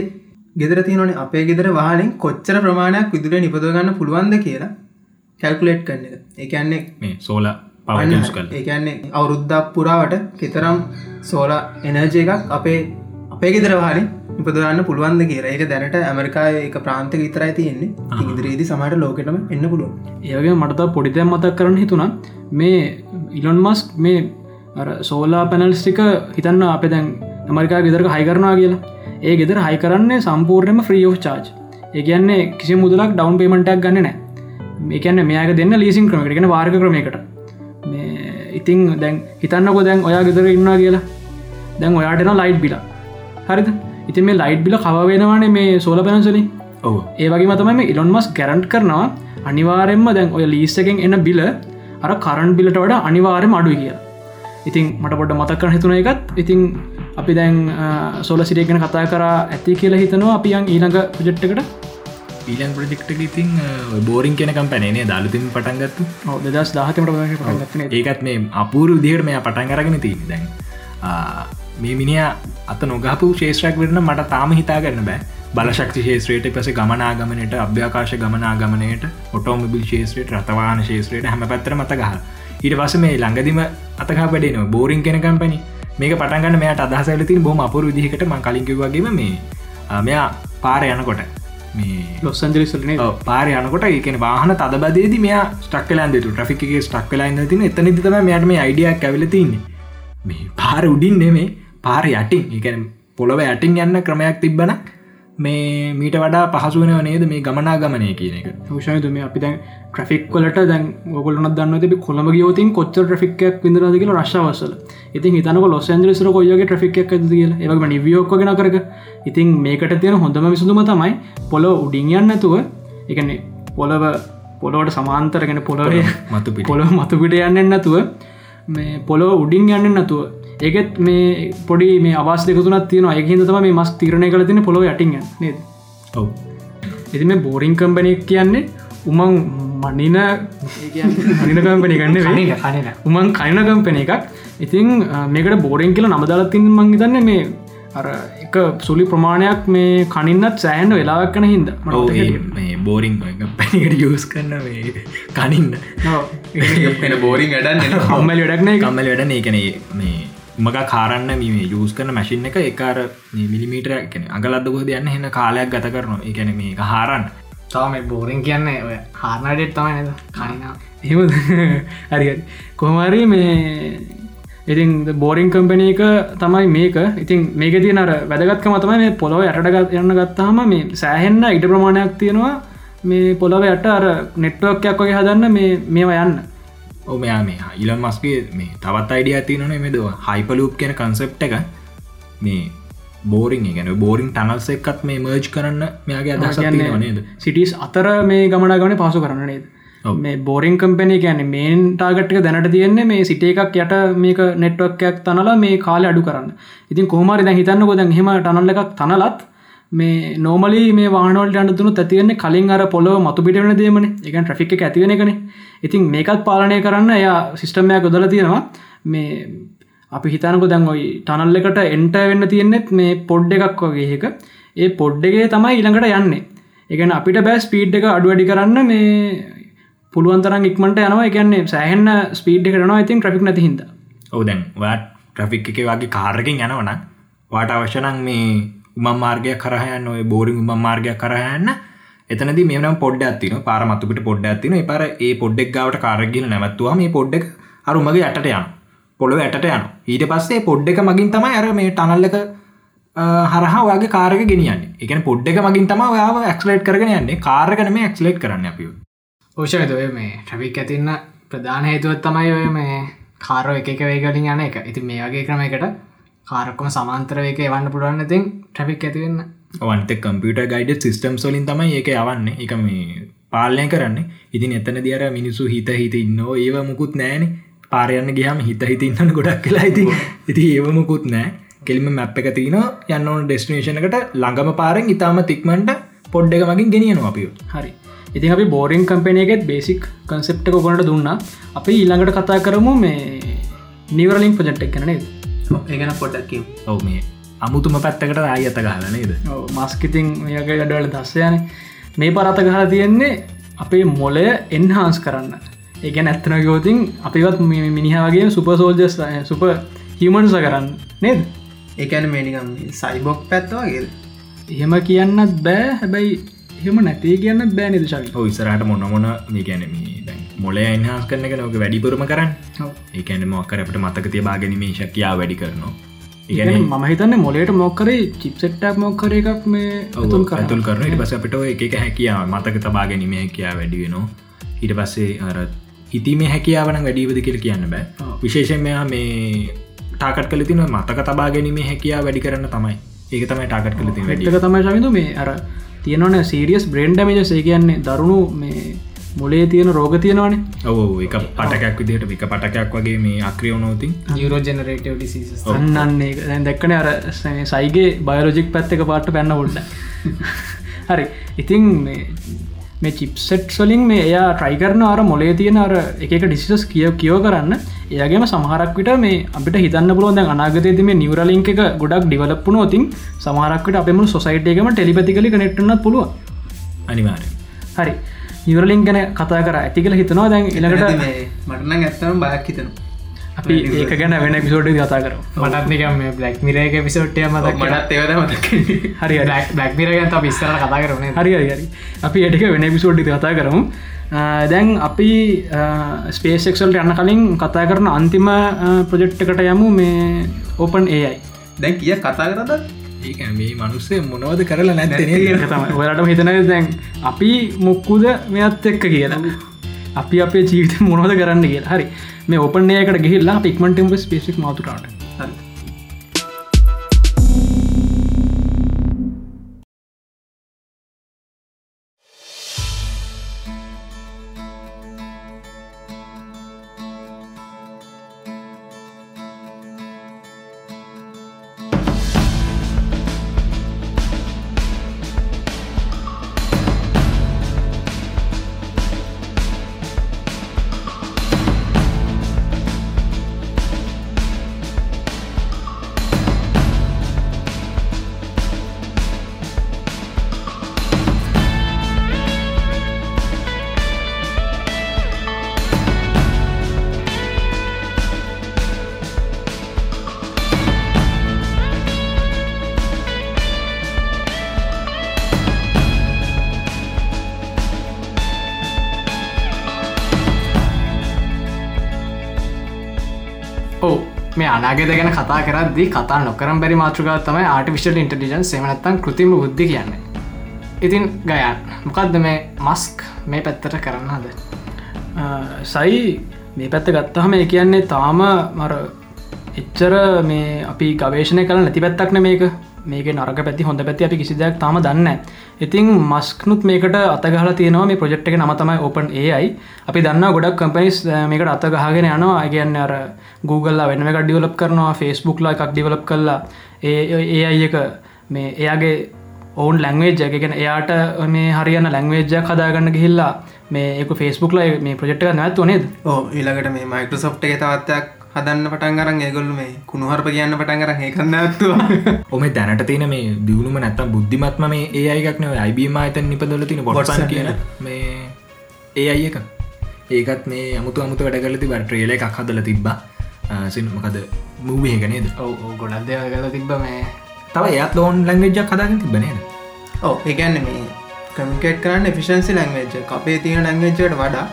ගෙදර තියනනේ අපේ ගෙදර වාලින් කොච්චර ප්‍රමාණයක් විදුර නිපදගන්න පුළුවන්ද කියලා කැල්කුලේට් කරන එක. එකන්නේ මේ සෝල පවස් කල් ඒකන්නේ අවුරුද්දක් පුරාවට කෙතරම් සෝල එනර්ජය එකක් අපේ අපේ ගෙදර වාලින් ඉපදරන්න පුළුවන්ද කියලා. ඒක දැනට ඇමරිකාය එක ප්‍රාන්ත විතරයි තියෙන්නේ. ඉදිරියේදී සමට ලෝකටම එන්න පුළුවන්. ඒගේ මටත පොඩිතැ මතක් කරන්න හිතුනා මේ ඉලොන් මස්ක් මේ සෝලා පැනල්ස්ටික හිතන්න අප දැන් ඇමරිකා ගෙදරක හයිකරනවා කියලා. ඒ ගෙදර හයි කරන්නේ සම්පූර්ණයම ෆ්‍රී ෝ් චාර්ජ් ඒගන්නේ කිසි මුදලක් ඩවන් පේමටක් ගන්න නෑ මේකන්න මේක දෙන්න ලීසින් ක්‍රමට ගෙන වාර්ග ක්‍රමයකට ඉතිං දැන් හිතන්නකො දැන් ඔයා ගෙදර ඉන්නා කියලා. දැන් ඔයාටන ලයිට් බිලා හරිද? ඉතින් මේ ලයිට් බිල කවවෙනවානේ මේ සෝල පැනසලින් ඔව. ඒ වගේ මතම මේ ඉලොන් මස් ගැරන්ට් කරනවා අනිවාරෙන්ම දැන් ඔය ලීස්සකෙන් එන්න බිල අර කරන් බිලට වඩ අනිවාරෙන් අඩුයි කියලා. ඉතින් මට පොඩ මතක්කර හිතුන එකත් ඉතින් අපි දැන් සෝල සිරියගෙන කතා කර ඇති කියලා හිතනවා අපියන් ඊළඟ ප්‍රජෙට්කට ඊලන් ප්‍රජෙක්්ක ඉතින් බෝරින් කෙනකම් පැනේ දාලතින් පටන්ගත්තු දෙදස් දාහතමට ඒකත් මේ අපූරු දිහට මේ පටන් අරගෙන තිී දැන්. මේ මිනිිය අත නොගහපු ශේෂ්‍රයක් වෙන්න මට තාම හිතාගන්න බෑ. බලශක්ති ශේත්‍රයට පස ගමනාගමනයට අභ්‍යාකාශ ගමනාගමනයට ඔටෝමබිල් ශේත්‍රයට රතවාන ශේත්‍රයට හැම පැත්තර මත ගහ ඊට පස මේ ළඟදිම අතකා වැඩේන බෝරින් කෙන කම්පනි මේක පටන්ගන්න මෙයට අදහසලතින් බොම අපපුර විදිහකට ම කලින්කිවගේම මේ මෙයා පාර යනකොට මේ ලොස්සන්ජලිස්ලන පාර යනකොට ඒකන වාහන තද බදේද මේ ස්ටක්කලන්ද ට්‍රිකගේ ස්ටක්කලයින්න තින එතන තම මෙයට මේ අයිඩියක් ඇවලතින්නේ මේ පාර උඩින් නෙමේ පාර යටින් එකන පොළොව යටින් යන්න ක්‍රමයක් තිබ්බන මේ මීට වඩා පහසුවනව නේද මේ ගමනා ගමනය කියන එක? විෂයතුම අපි දැන් ට්‍රෆික් වලට දැන් ගොලන දන්න තිබ කොළම ගියෝතින් කොච්ච ට්‍රික්ක් විදරද කියල රශවසල ඉතින් හිතනක ලොස් ඇන්ජලිසර කොයගේ ට්‍රික් එක කියල. ඒවම නිවියෝක්ගෙන කරක ඉතින් මේකට තියෙන හොඳම විසඳුම තමයි පොල උඩින් යන්නතුව එකන්නේ පොලව පොලොවට සමාන්තරගෙන පොලොවේ මතු පොළො මතුපිට. යන්න නැතුව මේ පොලො උඩින් යන්න නැතුව ඒකෙත් මේ පොඩි මේ අවස් දෙකුතුනත් තියෙන අයහිද තම මේ මස් තිරණය කල තින පොලොව යටින් නේද? ඔව. එති මේ බෝරිං කම්පනයක් කියන්නේ උමං මනින කම්පනය ගන්න උමන් කයින කම්පන එකක්. ඉතින් මේකට බෝරෙන් කියල නමදාලත්තින් මං හිතන්න මේ අර එක සුලි ප්‍රමාණයක් මේ කනින්නත් සෑහන වෙලාවක් කන හිද මේ බෝරිං පැනිකට යස් කරන්න කනින්න. එන බෝරිං වැඩන්න හම්මල වැඩක්න කම්මල වැඩන ඒකන මේ මක කාරන්න මේ යස් කරන මැසින් එක එකර මිලිමීටර කන අගලදකො දෙයන්න හෙන්න කාලයක් ගත කරනවා. එකන මේ හාරන්න. තම බෝරින් කියන්නේ හාරණඩෙත් තමයි නද? කනිනා එම හරි කොහමරි මේ ඉතින් බෝරිං කම්පනය එක තමයි මේක. ඉතින් මේක තියනර වැදගත්කම තමයි මේ පොළොව යටගත් යන්න ගත්තාම මේ සෑහෙන්න ඉට ප්‍රමාණයක් තියෙනවා මේ පොළොව යට අර නෙට්වර්ක්යක් වගේ හදන්න මේ මේවා යන්න ඕ මෙයා මේ ඉලන් මස්ගේ මේ තවත් අයිඩිය තියනන මෙදව හයිපලූප් කියෙන කන්සෙප් එක. මේ බෝරිං ගැන බෝරිං ටනල්ස එකත් මේ මර්ජ් කරන්න මෙයාගේ අදහස නේද? සිටිස් අතර මේ ගමනාගමන පාසු කරන්න නේද? මේ බෝරිං කම්පනය ගැන මේන් ටාගට්ක දැනට තියෙන්නේ මේ සිට එකක් යට මේක නෙට්වක්යක් තනලා මේ කාල අඩු කරන්න. ඉතින් කොහමරි දැ හිතන්න ගොද හෙම ටනල්ල එකක් තනලත් මේ නෝමලි මේ වානවලට අන්තුන ඇතිවන්නේ කලින් අර පොලොව මතු පිටවන දේමන. එක ට්‍රික් ඇතිවෙන කන ඉතින් මේකත් පාලනය කරන්න එයා සිිස්ටමයක් ගොදල තියෙනවා. මේ අපි හිතනකො දැන් ඔයි ටනල් එකට එන්ට වෙන්න තියෙන්නෙත් මේ පොඩ් එකක් වගේ එක. ඒ පොඩ්ඩගේ තමයි ඉළඟට යන්නේ. එකන අපිට බෑ ස්පීඩ් එක අඩුවැඩි කරන්න මේ පුළුවන්තරන් ඉක්මට යනවා. එකන්නේ සෑහන්න ස්පීඩ් කරනවා ඉතින් ට්‍රික් නැති හිද ඔව දැන් වාට ට්‍රෆික් එක වගේ කාරකින් යනවන වාට අවශ්‍යනං මේ උමම් මාර්ගය කරහයන්න ඔය බෝරිං උම මාර්ගයක් කරහයන්න එතනද මෙනම් පොඩ් ඇතින පාරමතුකට පොඩ් ඇතින පර ඒ පොඩ්ඩක් ගවට කාරගල නැවත්තුවා මේ පොඩ්ඩක් අරුමගේ යටට යන පොළොව ඇට යන ඊට පස්සේ පොඩ් එක මගින් තමයි අර මේ ටනල්ලක හරහා වගේ කාරක ගෙනියන්න. එකන පොඩ් එක මගින් තම යාව ඇක්ලේට් කරගෙන යන්නේ. කාරකන මේ ඇක්ලේට් කරන්න අපිය ඕෂයතුව මේ ට්‍රවික් ඇතින්න ප්‍රධාන හේතුවත් තමයි ඔය මේ කාරෝ එක එක වේගලින් යන එක. ඉති මේ වගේ ක්‍රමයකට කාරක්කොම සමාන්තර වේක එවන්න පුළුවන් ඉතින් ට්‍රෆික් ඇතිවෙන්න වන්ත කම්පියට ගයිඩ සිිස්ටම් සොලින් තමයි ඒක යවන්න. එක මේ පාලනය කරන්න. ඉතින් එතන දියර මිනිසු හිත හිත ඉන්න ඒව මුකුත් නෑන පාරයන්න ගයාම හිත හිතින්නට ගොඩක් කියලා ඉති ඉති ඒවමකුත් නෑ කෙලිම මැප් එක තින යන්න ඕන ඩෙස්ටිනේෂනකට ළඟම පාරෙන් ඉතාම තික්මට පොඩ්ඩ එක මගින් ගෙනියනවා අපිය හරි. ඉතින් අපි බෝරිං කම්පනයගෙත් බේසික් කන්සෙප්ට කොනට දුන්න. අපි ඊළඟට කතා කරමු මේ නිවරලින් ප්‍රජෙක්්ටක් කනනේ ඒගැන පොඩ්ඩක්කම් ඔව මේ අමුතුම පැත්තකට ආයත ගහලනේද මස්කිතින් මේක ගඩවල දස්සයන මේ පරත ගහලා තියෙන්නේ අපේ මොලය එන්හාන්ස් කරන්න. ඒගැන ඇත්තන ගෝතින් අපිවත් මිනිහාගේ සුපසෝල්ජස් සුප හිමන්ස කරන්න නේද? ඒකැන මේනිකම් සයිබොක් පැත්වාගේ එහෙම කියන්නත් බෑ. හැබැයි එහෙම නැති කියන්න බෑ නිදශවි ඉසරට මොන්න මොන මේ ගැනම මොල එන්හස් කරන එක නොක වැඩිපුරම කරන්න. ඒකැන මොක්කරට මතක තිය බාගැනීමේ ශක්‍යාව වැඩි කරනවා මම හිතන්න මොලට මොක්කරේ චිප්සෙට්ටක් මොක්කර එකක් මේ තුල් කරතුල් කරන ඉට පස අපිට එක හැකියාව මතක තබා ගැනීම හැකයා වැඩි වෙනවා. ඊට පස්සේ අර හිතීම හැකියාවන වැඩීවද කියල කියන්න බෑ. විශේෂෙන් මෙයා මේ ටාකට් කල තින මතක තබා ගැනීම හැකියා වැඩි කරන්න තමයි. ඒක තමයි ටාකට් කල වැඩික තමයි සමිතු මේ අර තියෙනවන සීරියස් බ්‍රේන්්ඩමජ සේ කියන්නේ දරුණු මේ මොලේ තියෙන රෝග තියෙනවානේ. ඔව එක පටකයක් විදිට එක පටකයක් වගේ මේ ඩිසිස් අන්නන්නේ දැන් දැක්කන අර සයිගේ බයෝජික් පැත්ත එක පාට පැන්න ොඩ හරි. ඉතින් මේ චිප්සෙට් සොලින් මේ එයා ට්‍රයි කරන අර මොලේ තියෙන අර එක ඩිසිස් කිය කියෝ කරන්න. ඒගේම සමහරක් විට මේ අපිට හිතන්න පුළුවන් දැන් අනාගතයේද මේ නිවරලින්ක එක ගොඩක් ඩිවලප්පුන ොතින් සමහරක්කට අපම සොසයිටයකම ටෙලිපතිකලි කනෙට්ටනත් පුළුව අනිවාරය හරි නිවරලින් ගැන කතා කර. ඇතිකල හිතනවා දැන් එලකට මටන ඇත්තම බයක් හිතන අපි ඒක ගැන වෙන පිසෝඩ් කතා කර මටත්නිකම බ්ලක් මිරේක පිසෝට්ටය මතක් මටත් ඒවද මතක් හරි බ්ලක් මිරගත පිස්සර කතා කරන හරි හරි අපි එටික වෙන පිසෝඩ්ි කතා කරමු. දැන් අපි ස්පේසෙක්සල්ට යන්න කලින් කතා කරන අන්තිම ප්‍රජෙක්්කට යමු මේ ඕපන් ඒයි දැන් කිය කතා කරද ඒක මේ මනුස්සේ මොනවද කරලා නැත්තන තම ඔලට හිතන දැන් අපි මොක්කුද මෙත් එක්ක කියලා. අපි අපේ ජීවිත මොනවද කරන්න කියලා. හරි. මේ ඔපනයකට ගහිල්ලා පික්මටම් ස්පේසික් මතුරට අනාගෙත ගැන කතා කරදදි කතා නොකරම් බැරි මාතෘකාව තමයි ආටිවිශල් ඉන්ටලිජන් සමනත්තන් කෘතිම බුද්ධි කියන්නේ. ඉතින් ගයන් මොකක්ද මේ මස්ක් මේ පැත්තට කරන්න හද සයි මේ පැත්ත ගත්තහම ඒ කියන්නේ තාම මර එච්චර මේ අපි ගවේශණය කළ නැති පැත්තක්න මේක. මේක නරක පැති හොඳ පැති අපි කිසි දෙයක් තම දන්න ඉතින් මස්කනුත් මේකට අතගහල තියෙනවා. මේ ප්‍රජෙක්් එක නම තමයි ඕපන් ඒයි අපි දන්න ගොඩක් කම්පනිස් මේකට අතගහගෙන යනවා. අගන්න අර Googleලා වෙනම එක ඩියවලප් කරනවා. ෆස්බුක්ලා එකක් ඩිවලප් කරලා ඒ ඒ අයි එක මේ එයාගේ ඔවුන් ලැංවේජ් එකගෙන එයාට මේ හරියන්න ලැංවේජ්ජ කදාගන්න ගිහිල්ලා මේ එක ෆස්බුක්ලා මේ ප්‍රජෙක්්ක නැත්ව නේද? ඕ ඊළඟට මේ මයිකෝසොප්ට එක තවත්තයක් හදන්න පටන් අරන් ඒගොල්ල මේ කුණුහරප කියන්න පටන් අර ඒකන්න ඇත්තුව ඔම දැනට තියෙන මේ දියුණුම නැත්තම් බුද්ධිමත්ම මේ ඒ අයක්න අයිබීම අතන් නිපදොල තින බොටසන් කියන මේ ඒ අය එක. ඒකත් මේ අමුතු අමුතු වැඩ කලති බ ට්‍රේල එකක් හදල තිබ්බා. සිනමකද මූවේක නේද? ඔව ගොඩක් දෙව කල තිබ මේ. තව එයත් ලෝන් ලංවෙජ්ජක් හදාගෙන තිබනේද ඕ ඒගැන්න මේ කමිකේට් කරන්න ෆිෂන්සි ලංවේජ් අපේ තියෙන ලංවේජ්ජට වඩා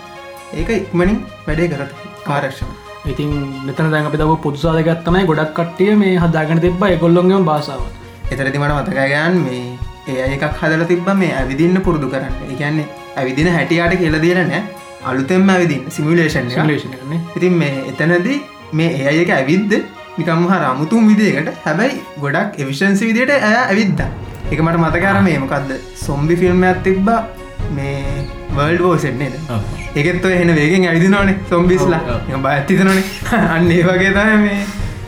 ඒක ඉක්මනින් වැඩේ කරට කාරක්ෂම ඉතින් මෙතන දැන් අපි දව පුදුසාදගත්තමයි ගොඩක් කට්ටිය මේ හදාගෙන තිබ එකොල්ලොන්ගම බාසාාව එතරති මට මතකගයන් මේ ඒ එකක් හදල තිබ මේ ඇවිදින්න පුරුදු කරන්න. එකන්නේ ඇවිදින හැටියාට කියල දීරනෑ අලුතෙම ඇවිදින් සිමිලේෂන් ලේෂන ඉතින් මේ එතනදී මේ ඒ අයක ඇවිද්ද නිකම් හර අමුතුම් විදිකට හැබැයි ගොඩක් එවිෂන්සි විදියට ඇය ඇවිද්ද. එක මට මතකාර මේ මොකක්ද සොම්බි ෆිල්ම් ඇත් තිබ්බ මේ වර්ල්ඩ් ෝසෙන්නේද. එකෙත් ඔය එන වේගෙන් ඇවිදිනවානේ සොම්බිස්ලා. බඇතිතනනේ අන්න ඒ වගේ තම මේ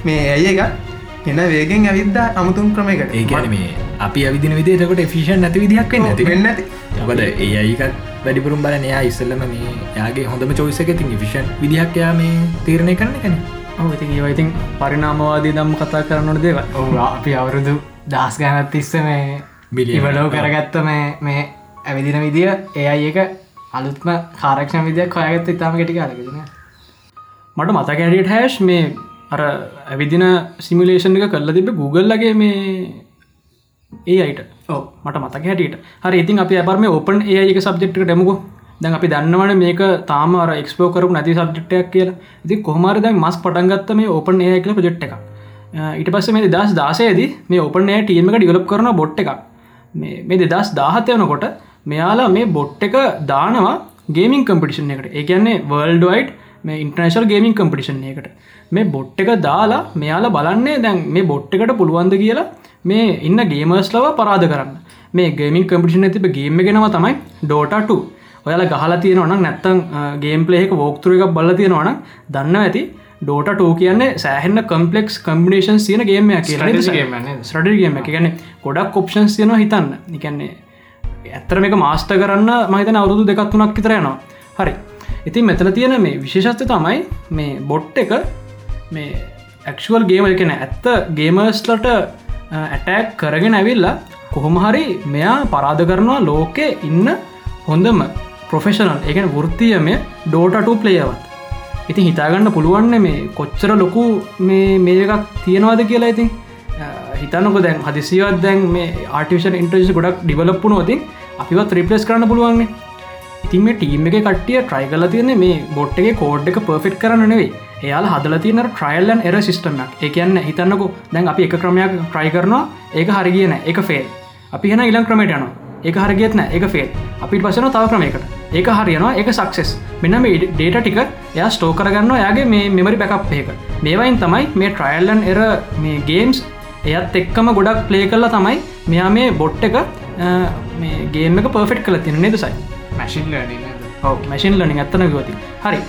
මේ ඇයි එක එන වේගෙන් ඇවිද්දා අමුතුම් ක්‍රමයකට. ඒ ගැන මේ අපි අවිදින විදිටකට ෆිෂන් නැති විදිහක් වෙන්න ඇති වෙන්න මොකද ඒ අයිකත් වැඩිපුරුම් බල නයා ඉස්සල්ලම මේ යාගේ හොඳම චෝයිසක තින් ෆිෂන් විදිහක් යා මේ තීරණය කරන කන ඔ ඉතින් ඒව ඉතින් පරිනාමවාදී දම් කතා කරන්නට දේව ඔව. අපි අවුරුදු දස් ගානත් තිස්ස මේ. ඉවලෝ කරගත්ත මේ මේ ඇවිදින විදිිය ඒ අයි එක අලුත්ම කාරක්ෂණ විදියක් හොයගත්ත ඉතාම කෙටි කාලකෙන මට මතක හැඩියට හැෂ් මේ අර ඇවිදින සිමිලේෂන් එක කල්ල තිබ Googleලගේ මේ ඒ අයිට ඔව්. මට මතක හැටියට. හරි ඉතින් අපි ඇබරම ඕපන් ඒක සබ්ජෙක්්ක ටෙමුකු දැන් අපි දන්නවන මේක තාම එක්ස්පෝ කරු නැති සබ්ජෙක්ටයක් කියලා. ඉති කොහමර දැන් මස් පටන්ගත්ත මේ ඕපන් ඒ කියල ප්‍රජෙට් එක ඊට පස්ස මේ දස් දාසයේදී මේ ඕපන් ඒ ටීම එක ඩිවලප් කරන බොට් එකක්. මේ මේ දෙදස් දාහත වනකොට මෙයාලා මේ බොට් එක දානවා ගේමින් කම්පිටිෂන් එකට. ඒකන්නේ වර්ල්ඩයිට් මේ ඉන්ටර්නශල් ගේමින් කම්පිටිෂන් එකට මේ බොට් එක දාලා මෙයාලා බලන්නේ දැන් මේ බොට් එකට පුළුවන්ද කියලා මේ ඉන්න ගේමර්ස්ලව පරාද කරන්න. මේ ගේමින් කම්පිටිෂන් ඇතිබ ගේම ගෙනව තමයි ඩෝටට ඔයාල ගහල තියෙනවන නැත්තං ගේම් පලේක වෝක්තුර එකක් බල තියෙනවන දන්න ඇති ඩෝට ටෝ කියන්නේ සෑහෙන්න කම්පලෙක්ස් කම්බිනේෂන් සියන ගේමයක් ස්ටඩගේම එක ගැන ගොඩක් කොප්ෂන් තියනවා හිතන්න. එකන්නේ ඇත්තර මේක මාස්ට කරන්න මහිතන අවුරුදු දෙකක් තුනක් විතරයනවා හරි. ඉතින් මෙතන තියෙන මේ විශේෂත්ව තමයි මේ බොට් එක මේ ඇක්ෂුවල් ගේම එකන ඇත්ත ගේමර්ස්ලට ඇටෑක් කරගෙන ඇවිල්ලා කොහොම හරි මෙයා පරාධ කරනවා ලෝකෙ ඉන්න හොඳම ප්‍රොෆෙෂනල් එකන වෘත්තිය මේ ඩෝටටු පලේයවත් ඉතින් හිතාගන්න පුළුවන්න මේ කොච්චර ලොකු මේ මේකක් තියෙනවාද කියලා ඉතින්. හිතනක දැන් හදිසිවත් දැන් මේ ආටිෂන් ඉන්ට්‍රජ ගොඩක් ඩිවලප්පුන ොතින් අපිවත් රිපලස් කරන්න පුළුවන්න්නේ ඉතින් මේ ටීම් එක කටිය ට්‍රයි කල තියන්නේ මේ බොට්ගේ කෝඩ් එක පර්ෆෙක්් කරන්න නෙවෙයි. එයාල හදල තියන ට්‍රයිල්ලන් එර සිිටමක් එකන්න හිතන්නකු දැන් අපි එක ක්‍රමයක් ට්‍රයි කරනවා ඒක හරි කියන එක ෆේල් අපි හෙන ඉලම් ක්‍රමට යනවා. ඒක හරගෙත්න එක ෆේල් අපි පසන තව ක්‍රමයකට. ඒක හරියනවා එක සක්සෙස් මෙන්න මේ ඩේට ටික එයා ස්ටෝ කරගන්න යාගේ මේ මෙමරි බැකප් එක. මේවයින් තමයි මේ ට්‍රයිල්ලන් එර මේ ගේම්ස් එයත් එක්කම ගොඩක් ප්ලේ කරලා තමයි මෙයා මේ බොට් එක මේ ගේම එක පර්ෆෙට් කල තින නෙදසයි මැසින් මැසින් ලනින් ඇත්තන ගවති හරි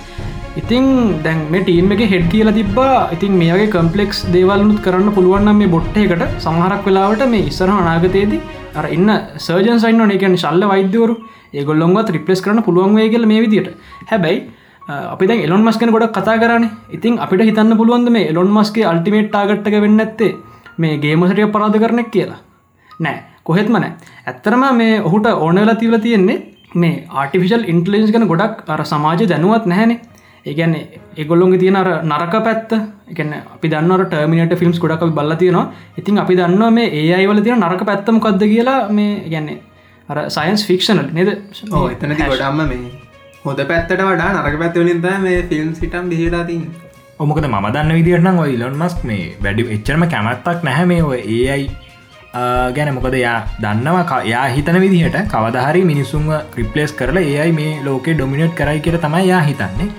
ඉතින් දැන් මේ ටීම් එක හෙඩ් කියල තිබා ඉතින් මේගේ කම්පලෙක්ස් දේවල්නුත් කරන්න පුළුවන්න මේ බොට්ට එකට සමහරක් වෙලාවට මේ ඉස්සර අනාගතයේදී අර ඉන්න සර්ජන් සයින්න එකන ශල්ල වෛද්‍යවරු ඒගොල්ලොන්වත් රිපලස් කරන පුළුවන්වේ කියල මේ විදිට හැබැයි අපි දැන් එලොන් මස්කන ගොඩක් කතා කරන්න ඉතින් අපිට හිතන්න පුළුවන්ද මේ එලොන් මස්ගේ අල්ටිමේට් ආගට්ක වෙන්න ඇත්තේ මේ ගේමසටිය පරාධ කරනෙක් කියලා නෑ කොහෙත්ම නෑ. ඇත්තරම මේ ඔහුට ඕනවෙලා තිවල තියෙන්නේ මේ ආටිෆිශල් ඉන්ටලෙන්ස් ගන ගොඩක් අර සමාජ දැනුවත් නැහැනේ. ඒගැන්නේ ඒගොල්ලොන්ගේ තියෙන අර නරක පැත්ත එකන අපි දන්නර ටර්මිනට ෆිල්ම්ස් ගොඩක් බල්ල තියෙනවා. ඉතින් අපි දන්නවා මේ ඒ අයිවල තියෙන නරක පැත්තම කක්ද කියලා මේ ගැන්නේ අර සයින්ස් ෆික්ෂනල් නද? ඕ එතනති ගොඩම්ම මේ හොද පැත්තට වඩා නරක පැත්වලින්ද මේ ෆිල්ම් සිටම් බිහිලා තින් ඔමකද ම දන්න විදිරනම් ඔය ඉලොන් මස්ක් මේ වැඩි එච්චරම කැමැත්තක් නැහැ මේ ඔය ඒයි ගැන මොකද යා දන්නවා යා හිතන විදිහට කවදහරි මිනිසුන් ක්‍රිප්ලේස් කරලා ඒයි මේ ලෝක ඩොමිනට් කරයි කියර තමයි යා හිතන්නේ.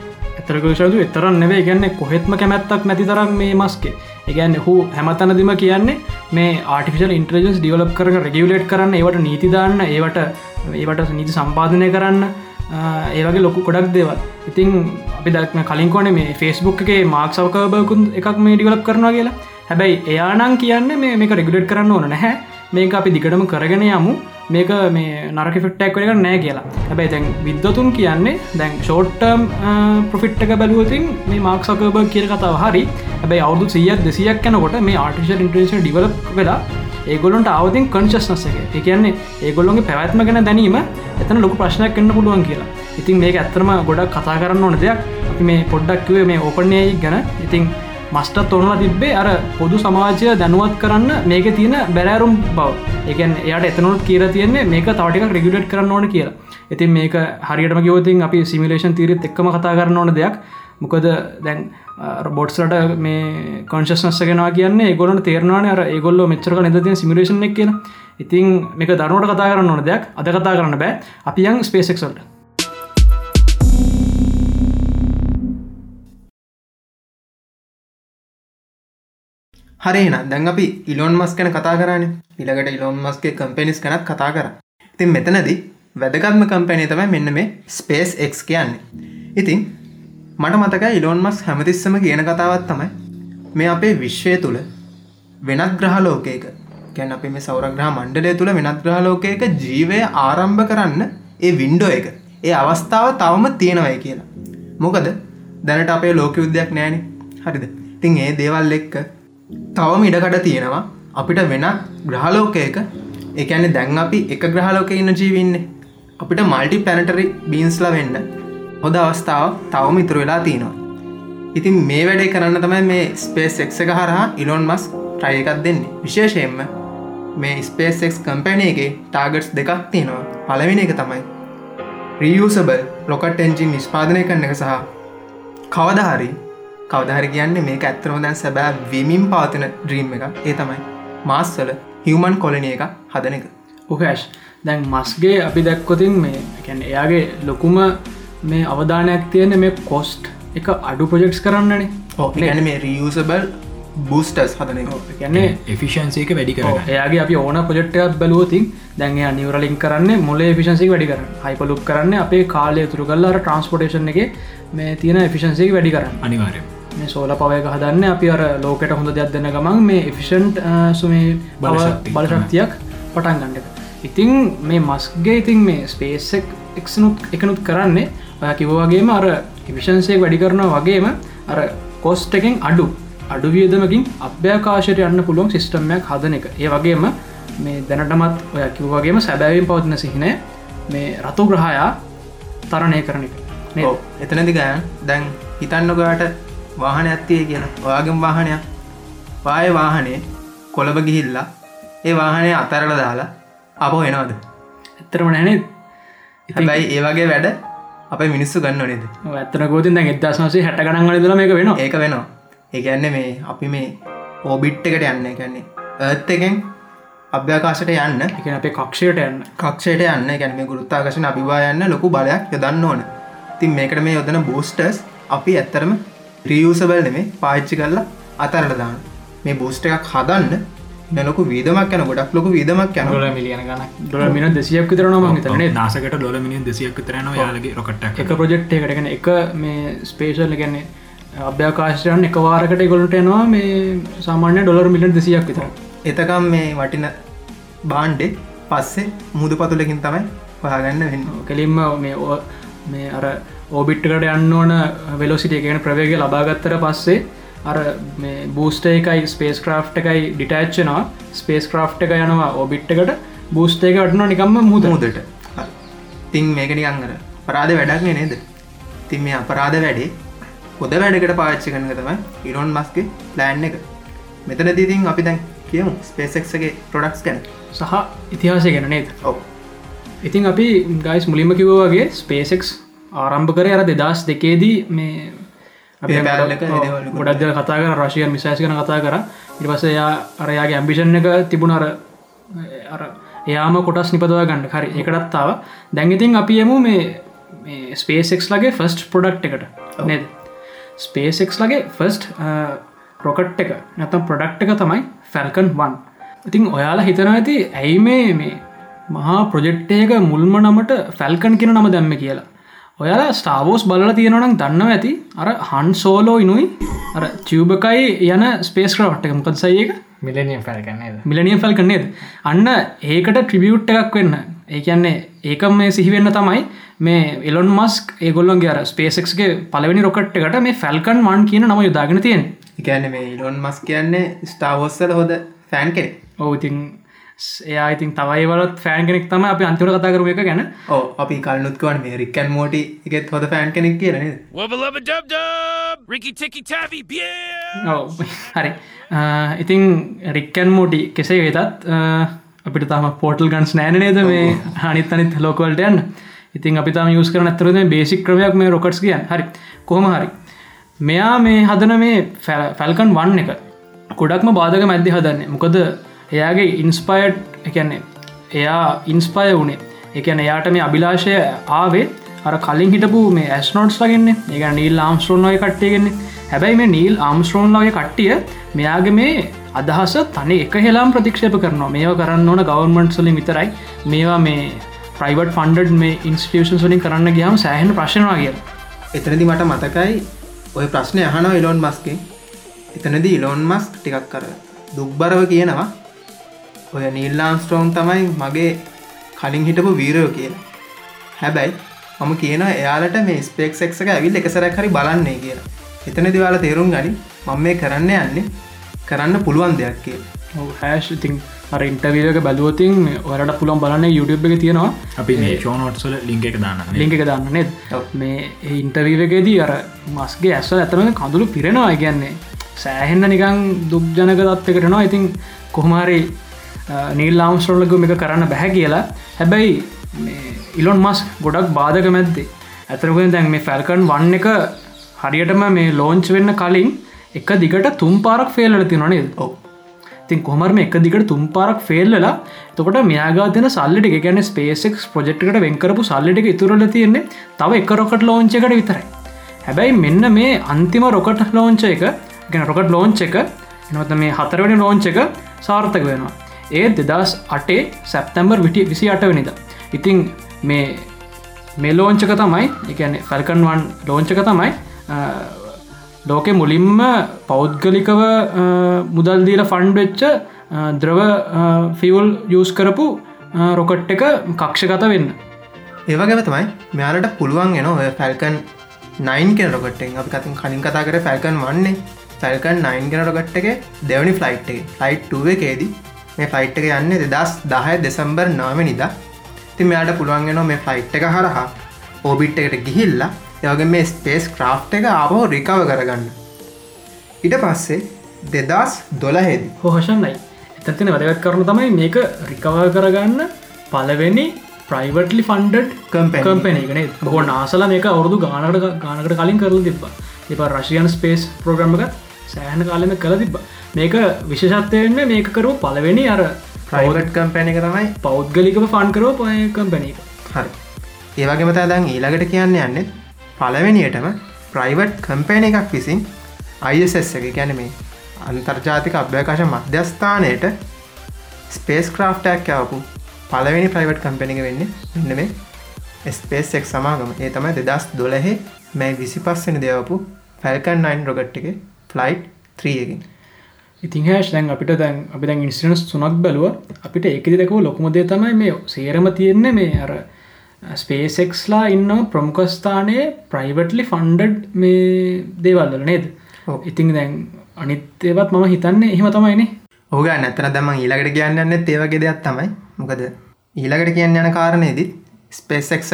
එතරකෂතු එතරන් නෙවේ ගැන්න කොහෙත්ම කැමැත්තක් නැති තරම් මේ මස්කේ ඒගැන්න හු හැමතනදිම කියන්නේ මේ ආටිෆිල් ඉන්ට්‍රජස් ඩියවලප් කර රෙගියලට් කරන්න ඒවට නීතිදාන්න ඒවට ඒවට නීති සම්පාධනය කරන්න ඒවගේ ලොකු කොඩක් දේවල්. ඉතින් අපි දක්ම කලින් කොන මේ ෆෙස්බුක් එකේ මාක් සවකබකුන් එකක් මේ ඩිවලප් කරනවා කියලා? හැබැයි එයානං කියන්න මේ මේක රෙගුලට් කරන්න ඕන නැහැ. මේක අපි දිගටම කරගෙන යමු. මේක මේ නරක ෆිට්ටක් එක නෑ කියලා. හැබැයි දැන් විද්වතුන් කියන්නේ දැන් ෂෝට්ටම් ප්‍රෆිට් එක බැලුවතින් මේ මාක් සකබ කියර කතාව හරි. හැබයි අවුදු සියක් දෙසියක් යනකොට මේ ආටිෂල් ඉන්ට්‍රේෂන් ඩිවලප් වෙලා ඒගොලොන්ට අවතින් කංශස්නස එක. එකන්නේ ඒගොල්ලොන්ගේ පැවැත්ම ගැන දැනීම එතන ලොකු ප්‍රශ්නයක් කන්න පුළුවන් කියලා. ඉතින් මේක ඇත්තරම ගොඩක් කතා කරන්න ඕන දෙයක්. අපි මේ පොඩ්ඩක්වේ මේ ඕපනය ගැන. ඉතින් මස්ටත් ඔොනලා තිබ්බේ අර පොදු සමාජය දැනුවත් කරන්න මේක තියෙන බැරෑරුම් බව. එකන් එයට එතනොත් කියර තියන්නේ මේක තවටික රෙගුලට් කරන්න ඕන කියලා. ඉතින් මේක හරියටම ගවතින් අපි සිමිලේෂන් තීරත් එක්කම කතා කරන්න ඕන දෙයක්. මොකද දැන් බොට්ස්ලට මේ කොන්ශස්නස්සගෙනවා කියන්නේ ඒගොලට තේරවාන අර ඒගොල්ල මෙච්චරක නිදතිය සිමිලේෂන් එක් කියන ඉතින් මේක දරුවට කතා කරන්න ඕන දෙයක්. අද කතා කරන්න බෑ. අපි යන් ස්පේසෙක්සල්ට හරින දැන් අපි ඉලොන් මස් කන කතා කරන. ඉළඟට ඉලොන් මස්ගේ කම්පෙනිස් කනත් කතා කර. තින් මෙතනද වැදගත්ම කම්පැනය තමයි මෙන්න මේ ස්පේස් එක් කියන්නේ. ඉතින් මට මතක ඉලෝන් මස් හැමතිස්සම කියන කතාවත් තමයි මේ අපේ විශ්වය තුළ වෙනත් ග්‍රහලෝකයක ගැන අප මේ සෞරග්‍රහ මණ්ඩලය තුළ වෙනත් ග්‍රහලෝකයක ජීවය ආරම්භ කරන්න ඒ වින්ඩෝ එක ඒ අවස්ථාව තවම තියෙනවයි කියලා. මොකද දැනට අපේ ලෝක යුද්ධයක් නෑන. හරිද? තින් ඒ දේවල් එක්ක තවම ඉඩකට තියෙනවා. අපිට වෙනත් ග්‍රහලෝකයක එකන දැන් අපි එක ග්‍රහලෝක ඉන්න ජීවින්නේ අපිට මල්ටි පැනටරි බීන්ස්ලා වෙන්න හොද අවස්ථාව තවම ඉතුර වෙලා තියෙනවා. ඉතින් මේ වැඩේ කරන්න තමයි මේ ස්පේස් එක් එක හරහා ඉලොන් මස් ට්‍රය එකක් දෙන්නේ. විශේෂයෙන්ම මේ ස්පේසෙක්ස් කම්පැනයගේ ටාගට්ස් දෙකක් තියෙනවා. පලවෙන එක තමයි රියසබල් ලොකට් එන්ජින් නිස්පාදනය කරන එක සහ කවදහරි කවදහරි කියන්නේ මේ ඇත්තරම දැන් සැබෑ විමින් පාතින ඩ්‍රීම් එක ඒ තමයි මාස්වල හිවමන් කොලනිය එක හදන එක. උකෑශ් දැන් මස්ගේ අපි දැක්කොතින් මේ කැන එයාගේ ලොකුම මේ අවධානයක් තියෙන මේ කොස්ට් එක අඩු ප්‍රජෙක්ස් කරන්නනේ. ඕ ගැන මේ රියසබල් බූස්ටස් හදන එක. ගැන්නේ එෆිෂන්සේක වැඩි කර එයාගේ අපි ඕන පොජෙක්්ටයක් බැලුවතින් දැන් නිවරලින් කරන්න මොල ෆිෂන්සි වැඩි කර හයිපලුක් කරන්න අපේ කාලය තුරු කල්ලාර ට්‍රන්ස්පොටේෂන් එක මේ තියෙන එෆිෂන්සි වැඩි කරන්න. අනිවාරය සෝල පවයක හදන්න අපි අර ලෝකට හොඳ දෙයක් දෙන්න ගමන් මේ එෆිෂන්ට් සුමේ බලශක්ති. බලශක්තියක් පටන් ගන්නක ඉතිං මේ මස්ගේ ඉතින් මේ ස්පේසෙක් එක්නුත් එකනුත් කරන්නේ ඔය කිවවාගේම අර එවිෂන්සේ වැඩි කරන වගේම අර කොස්ට එකෙන් අඩු අඩු වියදමකින් අභ්‍යකාශයට යන්න පුළුවන් සිිස්ටම්මයක් හදන එක. ඒ වගේම මේ දැනටමත් ඔය කිව්වාගේම සැබැවින් පවතින සිහිනය මේ රතු ග්‍රහයා තරණය කරන එක. එතනදි ගෑන් දැන් හිතන්නගට වාහන ඇත්තිය කියලා. ඔයාගෙන් වාහනයක්. පාය වාහනේ කොළඹ ගිහිල්ලා ඒ වාහනය අතරල දාලා අප එනවද? ඇත්තරම නැනේ හැබැයි ඒ වගේ වැඩ අප මිනිස්සු ගන්න නේද? ඇත්තන ගෝතින් දැන් එදදාශනසේ හැට ගනන් වලදල මේක වෙනවා. ඒක වෙනවා. ඒකන්න මේ අපි මේ ඕබිට් එකට යන්න. එකන්නේ ඒත් එකෙන් අභ්‍යාකාශයට යන්න. එක අපේ කක්ෂයට යන්න. කක්ෂයට යන්න. ගැන මේ ගුරුත්තාකශන අභිවා යන්න ලොකු බලයක් යොදන්න ඕන. තින් මේකට මේ යොදන බෝස්ටර්ස් අපි ඇත්තරම රියසබල් නෙමේ පාච්චි කරලා අතරට දාන්න. මේ බෝස්ට එකක් හදන්න නලොකු වීදමක් යන ගොඩක් ලොකු වීදමක් යන ොල මිලියන ගන ඩොල මින දෙසියක් විතරන ම හිතනේ නාසකට ඩොල මිනි දෙසියක් තරන යාලගේ රොකට්ට එක ප්‍රජෙක්් එකටගෙන එක මේ ස්පේෂල් ගැන්නේ අභ්‍යාකාශයන් එක වාරකට ගොලට එනවා මේ සාමාන්‍ය ඩොලර් මිලියන් දෙසියක් විතර. එතකම් මේ වටින බාන්්ඩෙ පස්සේ මුද පතුලකින් තමයි පහගන්න වෙන්න. කෙලින්ම මේ ඕ- මේ අර ඕබිට්කට යන්න ඕන වෙලොසිටිය කියන ප්‍රවේග ලබාගත්තර පස්සේ අර බූස්ට එකයි ස්පේස් ක්‍රාෆ් එකයි ඩිටච්චනවා ස්පේස් ක්‍රාෆ් එක යනවා ඕබිට්කට බූස්ට එක අටන නිකම්ම මුද මුදට තින් මේකනිකං අර පරාද වැඩක් නේද? තින් මේ අපරාධ වැඩේ හොද වැඩකට පාච්චි කනක තමයි ඉරොන් මස්ගේ ප්ලෑන් එක. මෙතන දීතින් අපි දැන් කියමු ස්පේසෙක්ගේ ප්‍රොඩක්ස් ගැන. සහ ඉතිහාසය ගැන නේද? ඔව ඉතින් අපි ගයිස් මුලින්ම කිව්වාගේ ස්පේසෙක්ස් ආරම්භ කර අර දෙදස් දෙකේදී මේ අපි ඒ බෑල්ල එක ඒ දේවල් ගොඩක් දෙල කතා කර රශයන් මිසයිස් කන කතා කර. ඉරිවස එයා අරයාගේ ඇම්බිෂන් එක තිබුණ අර එයාම කොටස් නිපදවා ගන්න. හරි එකටත්තාව දැන්ඉතින් අපි යමු මේ ස්පේසෙක්ස් ලගේ ෆස්ට් පොඩක්් එකට. නේද? ස්පේසෙක්ස් ලගේ ෆස්ට් රොකට් එක. නැතම් ප්‍රොඩක්් එක තමයි ෆැල්කන් වන් ඉතින් ඔයාලා හිතන ඇති ඇයි මේ මේ මහා ප්‍රොජෙක්්ටයක මුල්ම නමට ෆැල්කන් කියෙන නම දැම්ම කියලා. ඔයාලා ස්ටාවෝස් බලල තියෙනවනම් දන්න ඇති. අර හන්සෝලෝ ඉනුයි. අර චියබකයි යන ස්පේස් ක්‍රවට් එක මොකද සයක මිලනියම් පැල්කන්නේද මිලනියම් ෆැල් කන්නේද අන්න ඒකට ට්‍රිබියුට් එකක් වෙන්න. ඒකන්නේ ඒකම් මේ සිහිවෙන්න තමයි මේ එලොන් මස්ක් ඒගොල්ලන්ගේ අර ස්පේසෙක්ගේ පලවෙනි රොකට් එකට මේ ෆැල්කන් වන් කියන නම යුදාගෙන තියෙන එකන්න මේ ඉලොන් මස් කියන්නේ ස්ටාවෝස්සල හොද ෆෑන් කෙනෙ ඔව ඉතින් එයා ඉතින් තවයි වලත් ෆෑන් කෙනෙක් තම අපි අන්තිර කතා කරුව එක ගැන. ඕ අපි කල්නුත්කවන් මේ රික්කන් මෝටි එකෙත් හොද ෆෑන් කෙනෙක්! ඔව් හරි. ඉතින් රික්කන් මෝටි කෙසේ වෙතත් අපිට තම පෝටල් ගන්ස් නෑන නේද මේ හනිත් අනිත් ලෝකවල්ට යන්න. ඉතින් අපි තම යස් කරන ඇතරද බේසික් ක්‍රමයක් මේ රොකට්ස් කියන් හරි. කොහම හරි. මෙයා මේ හදන මේ ෆැල්කන් වන්න එක ගොඩක්ම බාධක මැද්දි හදන්නේ. මොකද එයාගේ ඉන්ස්පයට් එකන්නේ එයා ඉන්ස්පය වනේ එකන එයාට මේ අභිලාශය ආවේ අර කලින් හිටපු මේ ඇස්නෝට්ස් ලගන්නේ ඒක නීල් ආම්ස්ට්‍රෝන්ගේ කට්ටියගෙන්නේ හැබැයි මේ නීල් ආම්ස්ට්‍රෝන්ලගේ කට්ටිය මෙයාගේ මේ අදහස තනි එක හෙලාම් ප්‍රතික්ෂේප කරනවා. මේවා කරන්න ඕන ගවර්මන්ට් සලින් විතරයි. මේවා මේ ප්‍රයිවට් ෆන්ඩඩ් මේ ඉන්ස්ටියෂන් වලින් කරන්න ගියම සෑහන ප්‍රශ්නවා කියල. එතනදි මට මතකයි ඔය ප්‍රශ්නය අහන ඉලෝන් මස්කෙන් එතනද ඉලෝන් මස් ටිකක් කර දුක්බරව කියනවා. ඔය නිල්ලාම් ස්ටෝන් තමයි මගේ කලින් හිටපු වීරයෝ කියලා. හැබැයි මම කියන එයාලට මේ ස්පෙක් එක්ක ඇවිල් එකසරක් හරි බලන්නේ කියලා. එතන දිවාල තේරුම් ගනි මම මේ කරන්න යන්නේ කරන්න පුළුවන් දෙයක් කිය හැෂ් ඉතින් අර ඉන්ටවක බැලුවතින් ඔරට පුළන් බලන්න YouTube එක තියෙනවා. අපි මේ ෂෝනොට්සල ලිංක එක දාන්න ලිංක එක දන්න නෙත් මේ ඉන්ටවීවකේදී අර මස්ගේ ඇස්වල ඇතම කඳුළු පිරෙනවා. ඉගැන්නේ සෑහෙන්න නිකං දුක්ජනක දත්වකටනවා ඉතින් කොහමාරි නීල් ලාම්ස්ටෝල්ලක එක කරන්න බැහැ කියලා. හැබැයි ඉලොන් මස් ගොඩක් බාධක මැද්දේ. ඇතරකුෙන් දැන් මේ ෆැල්කන් වන්න එක හරියටම මේ ලෝංච් වෙන්න කලින් එක දිගට තුම් පාරක් ෆෙල්ල තිනනේ ඕ තින් කොමරම එක දිකට තුම් පාරක් ෆෙල්ලලා තකොට මෙයාගාතින සල්ලට ගැන ස්පේසෙක් ප්‍රජෙක්්කට වෙන්කරපු සල්ලට ඉතුරල තියෙන්නේ තව එක රොකට ලෝංච එකට විතරයි. හැබැයි මෙන්න මේ අන්තිම රොකට ලෝංච එක ගෙන රොකට ලෝංච එක එනවත මේ හතරවැනි ලෝංච එක සාර්ථක වෙනවා ඒ දෙදස් අටේ සැප්තැම්බර් විටි විසි අට වෙනිද. ඉතිං මේ මේ ලෝංචක තමයි එකන ෆැල්කන්වන් ලෝංචක තමයි ලෝකෙ මුලින්ම පෞද්ගලිකව මුදල් දීල ෆන්ඩ් වෙච්ච ද්‍රව ෆිවල් යස් කරපු රොකට් එක කක්ෂගත වෙන්න. ඒවගේම තමයි මෙයාලට පුළුවන් එන ඔය ෆැල්කන් නයින් කෙන රොකට්ෙන් අප කතින් කලින් කතා කර ෆැල්කන් වන්නේ ෆැල්කන් නයින් කෙන රොකට් එක දෙවනි ෆ්ලයිට් එක. ෆ්ලයිට් එකේදී මේ ෆයිට් එක යන්නේ දෙදස් දහය දෙසම්බර් නාම නිදා. ති මෙයාට පුළුවන්ගෙන මේ ෆයිට් එක හරහා ඕබිට් එකට ගිහිල්ලා යගේ මේ ස්පේස් ක්‍රාෆ් එක ආපහෝ රිකව කරගන්න. ඉට පස්සේ දෙදස් දොලහෙදි හෝහෂන්නයි එතතින වැදගත් කරනු තමයි මේක රිකව කරගන්න පලවෙනි ප්‍රයිවටලි ෆන්ඩඩ් කම්පැනගෙන ගො නාසල මේක අවුරදු ගානකට ගානකට කලින් කරල තිබ්බ. එප රශයන් ස්පේස් ප්‍රෝග්‍රම එක සෑහන කාලම කළ තිබ්බ මේක විශෂත්වයන්න මේක කරු පලවෙනි අර ප්‍රයිවට් කම්පැන තමයි පෞද්ගලික ෆන් කරෝ පය කම්පැන හරි. ඒවගේම තදන් ඊළඟට කියන්න යන්නේ පලවෙනියටම ප්‍රයිවට් කම්පෑන එකක් විසින් අයිස් එක. ගැන මේ අන්තර්ජාතික අභ්‍යකාශ මධ්‍යස්ථානයට ස්පේස් ක්‍රාෆ්ටයක් යවපු පලවෙනි ප්‍රයිවට් කම්පැනික වෙන්න මෙන්න මේ ස්පේස් එක් සමාගම. ඒ තමයි දෙදස් දොලහෙ මේ විසි පස්සෙන දෙවපු ෆැල්කන් 9 රොගට් එක ෆ්ලයිට් ත්‍රියකින් ඉතින් හැෂ් දැන් අපිට දැන් අපි දැන් ඉන්ස්ටනස් තුනක් බැලුව. අපිට එකදි දෙකව ලොකුමදේ තමයි මේ සේරම තියෙන්නේ මේ අර ස්පේසෙක්ස්ලා ඉන්න ප්‍රමුඛස්ථානයේ ප්‍රයිවටලි ෆන්ඩඩ් මේ දේවල්ල නේද? ඉතින් දැන් අනිත්තේවත් මම හිතන්නේ එහෙම තමයිනේ ඕග නැතන දම ඊලකට කියන්න ඒවගේ දෙයක් තමයි. මොකද ඊලකට කියන්න යන කාරණයේදී ස්පේසෙක්ක